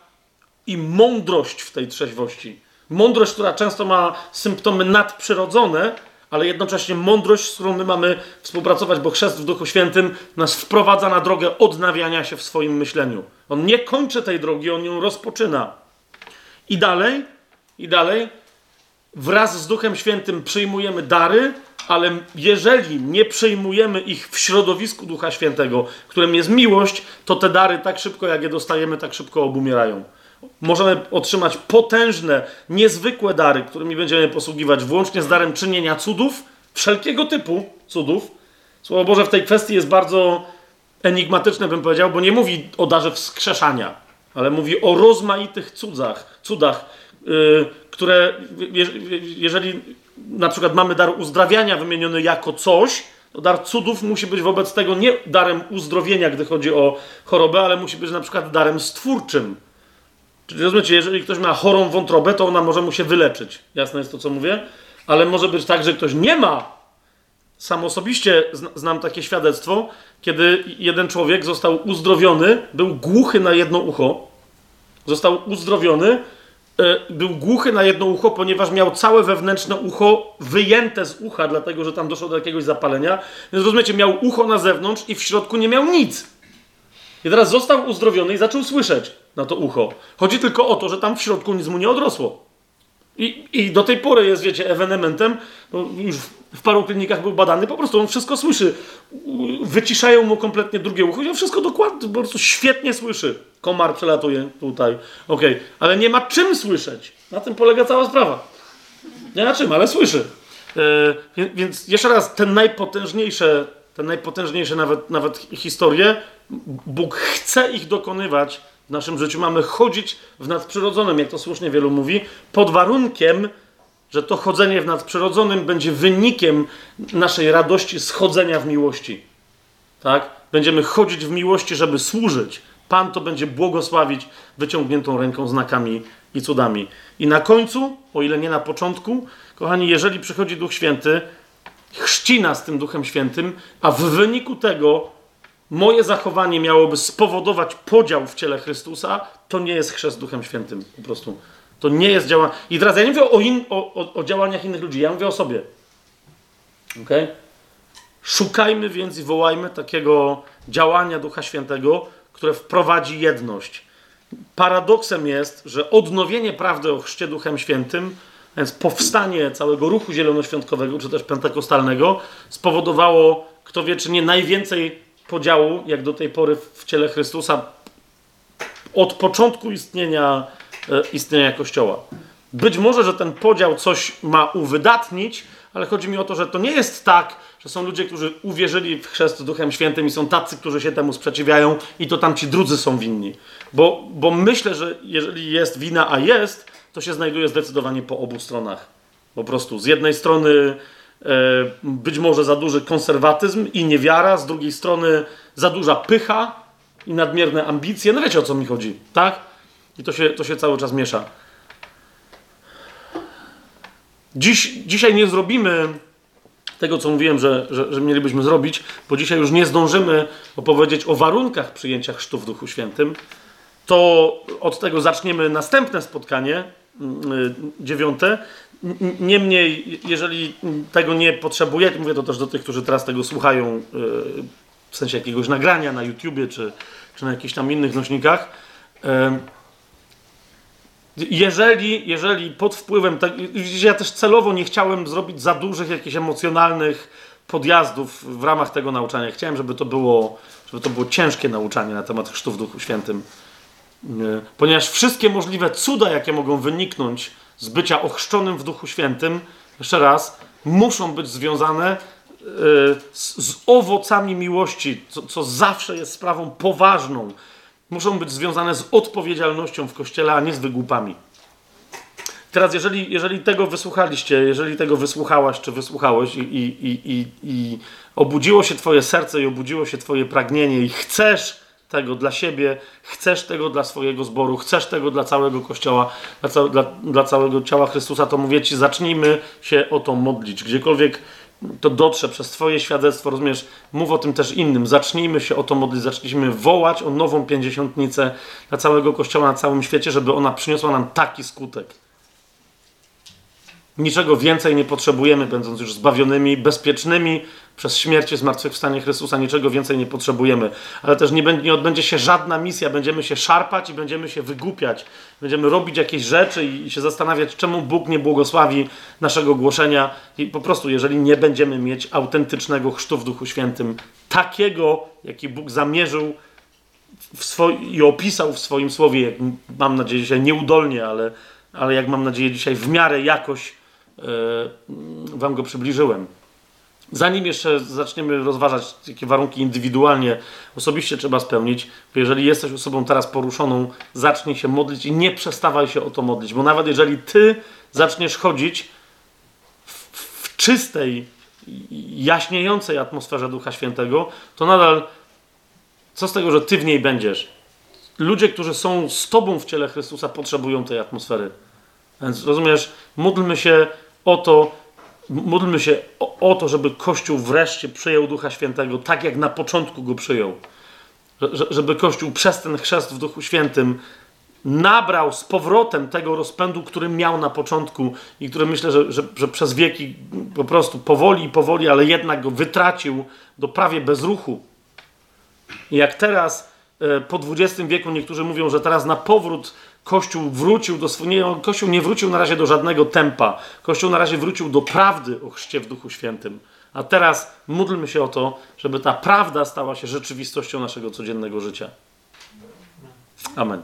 i mądrość w tej trzeźwości. Mądrość, która często ma symptomy nadprzyrodzone, ale jednocześnie mądrość, z którą my mamy współpracować, bo chrzest w Duchu Świętym nas wprowadza na drogę odnawiania się w swoim myśleniu. On nie kończy tej drogi, on ją rozpoczyna. I dalej, i dalej, wraz z Duchem Świętym przyjmujemy dary, ale jeżeli nie przyjmujemy ich w środowisku Ducha Świętego, którym jest miłość, to te dary tak szybko, jak je dostajemy, tak szybko obumierają. Możemy otrzymać potężne, niezwykłe dary, którymi będziemy posługiwać, włącznie z darem czynienia cudów, wszelkiego typu cudów. Słowo Boże w tej kwestii jest bardzo enigmatyczne, bym powiedział, bo nie mówi o darze wskrzeszania, ale mówi o rozmaitych cudach, cudach, yy, które, jeżeli na przykład mamy dar uzdrawiania wymieniony jako coś, to dar cudów musi być wobec tego nie darem uzdrowienia, gdy chodzi o chorobę, ale musi być na przykład darem stwórczym. Czyli rozumiecie, jeżeli ktoś ma chorą wątrobę, to ona może mu się wyleczyć. Jasne jest to, co mówię? Ale może być tak, że ktoś nie ma. Sam osobiście znam takie świadectwo, kiedy jeden człowiek został uzdrowiony, był głuchy na jedno ucho, został uzdrowiony, E, był głuchy na jedno ucho, ponieważ miał całe wewnętrzne ucho wyjęte z ucha, dlatego że tam doszło do jakiegoś zapalenia. Więc rozumiecie, miał ucho na zewnątrz i w środku nie miał nic. I teraz został uzdrowiony i zaczął słyszeć na to ucho. Chodzi tylko o to, że tam w środku nic mu nie odrosło. I, I do tej pory jest, wiecie, ewenementem, no już w paru klinikach był badany, po prostu on wszystko słyszy. Wyciszają mu kompletnie drugie ucho i on wszystko dokładnie, po prostu świetnie słyszy. Komar przelatuje tutaj, okej, okay. ale nie ma czym słyszeć. Na tym polega cała sprawa. Nie na czym, ale słyszy. Yy, więc jeszcze raz, te najpotężniejsze, te najpotężniejsze nawet, nawet historie, Bóg chce ich dokonywać w naszym życiu. Mamy chodzić w nadprzyrodzonym, jak to słusznie wielu mówi, pod warunkiem, że to chodzenie w nadprzyrodzonym będzie wynikiem naszej radości schodzenia w miłości. Tak? Będziemy chodzić w miłości, żeby służyć. Pan to będzie błogosławić wyciągniętą ręką, znakami i cudami. I na końcu, o ile nie na początku, kochani, jeżeli przychodzi Duch Święty, chrzci nas tym Duchem Świętym, a w wyniku tego moje zachowanie miałoby spowodować podział w ciele Chrystusa, to nie jest chrzest Duchem Świętym. Po prostu. To nie jest działanie. I teraz ja nie mówię o, in, o, o, o działaniach innych ludzi, ja mówię o sobie. Okay? Szukajmy więc i wołajmy takiego działania Ducha Świętego, które wprowadzi jedność. Paradoksem jest, że odnowienie prawdy o chrzcie Duchem Świętym, więc powstanie całego ruchu zielonoświątkowego, czy też pentekostalnego, spowodowało, kto wie, czy nie najwięcej podziału, jak do tej pory w ciele Chrystusa, od początku istnienia, e, istnienia Kościoła. Być może, że ten podział coś ma uwydatnić, ale chodzi mi o to, że to nie jest tak, że są ludzie, którzy uwierzyli w chrzest Duchem Świętym i są tacy, którzy się temu sprzeciwiają i to tam ci drudzy są winni. Bo, bo myślę, że jeżeli jest wina, a jest, to się znajduje zdecydowanie po obu stronach. Po prostu z jednej strony być może za duży konserwatyzm i niewiara, z drugiej strony za duża pycha i nadmierne ambicje. No wiecie o co mi chodzi, tak? I to się, to się cały czas miesza. Dziś, dzisiaj nie zrobimy tego, co mówiłem, że, że, że, mielibyśmy zrobić, bo dzisiaj już nie zdążymy opowiedzieć o warunkach przyjęcia chrztu w Duchu Świętym, to od tego zaczniemy następne spotkanie, mm, y, dziewiąte. Niemniej, jeżeli tego nie potrzebujecie, mówię to też do tych, którzy teraz tego słuchają, y, w sensie jakiegoś nagrania na YouTubie czy, czy na jakichś tam innych nośnikach, y, jeżeli, jeżeli pod wpływem, tak, ja też celowo nie chciałem zrobić za dużych jakichś emocjonalnych podjazdów w ramach tego nauczania. Chciałem, żeby to było, żeby to było ciężkie nauczanie na temat chrztu w Duchu Świętym. Ponieważ wszystkie możliwe cuda, jakie mogą wyniknąć z bycia ochrzczonym w Duchu Świętym, jeszcze raz, muszą być związane e, z, z owocami miłości, co, co zawsze jest sprawą poważną muszą być związane z odpowiedzialnością w kościele, a nie z wygłupami. Teraz, jeżeli, jeżeli tego wysłuchaliście, jeżeli tego wysłuchałaś czy wysłuchałeś i, i, i, i obudziło się Twoje serce i obudziło się Twoje pragnienie i chcesz tego dla siebie, chcesz tego dla swojego zboru, chcesz tego dla całego Kościoła, dla, dla, dla całego ciała Chrystusa, to mówię Ci, zacznijmy się o to modlić. Gdziekolwiek to dotrze przez Twoje świadectwo, rozumiesz? Mów o tym też innym. Zacznijmy się o to modlić, zacznijmy wołać o nową pięćdziesiątnicę dla całego Kościoła na całym świecie, żeby ona przyniosła nam taki skutek. Niczego więcej nie potrzebujemy, będąc już zbawionymi, bezpiecznymi przez śmierć i zmartwychwstanie Chrystusa. Niczego więcej nie potrzebujemy. Ale też nie, będzie, nie odbędzie się żadna misja. Będziemy się szarpać i będziemy się wygłupiać. Będziemy robić jakieś rzeczy i się zastanawiać, czemu Bóg nie błogosławi naszego głoszenia. I po prostu, jeżeli nie będziemy mieć autentycznego chrztu w Duchu Świętym, takiego, jaki Bóg zamierzył i opisał w swoim słowie, jak mam nadzieję dzisiaj nieudolnie, ale, ale jak mam nadzieję dzisiaj w miarę jakoś wam go przybliżyłem. Zanim jeszcze zaczniemy rozważać, jakie warunki indywidualnie, osobiście trzeba spełnić, jeżeli jesteś osobą teraz poruszoną, zacznij się modlić i nie przestawaj się o to modlić, bo nawet jeżeli ty zaczniesz chodzić w, czystej, jaśniejącej atmosferze Ducha Świętego, to nadal co z tego, że ty w niej będziesz? Ludzie, którzy są z tobą w ciele Chrystusa, potrzebują tej atmosfery. Więc rozumiesz, módlmy się o to, módlmy się o, o to, żeby Kościół wreszcie przyjął Ducha Świętego tak, jak na początku go przyjął. Że, żeby Kościół przez ten chrzest w Duchu Świętym nabrał z powrotem tego rozpędu, który miał na początku i który myślę, że, że, że przez wieki po prostu powoli i powoli, ale jednak go wytracił do prawie bezruchu. I jak teraz e, po XX wieku niektórzy mówią, że teraz na powrót Kościół wrócił do swojego. Kościół nie wrócił na razie do żadnego tempa. Kościół na razie wrócił do prawdy o chrzcie w Duchu Świętym. A teraz módlmy się o to, żeby ta prawda stała się rzeczywistością naszego codziennego życia. Amen.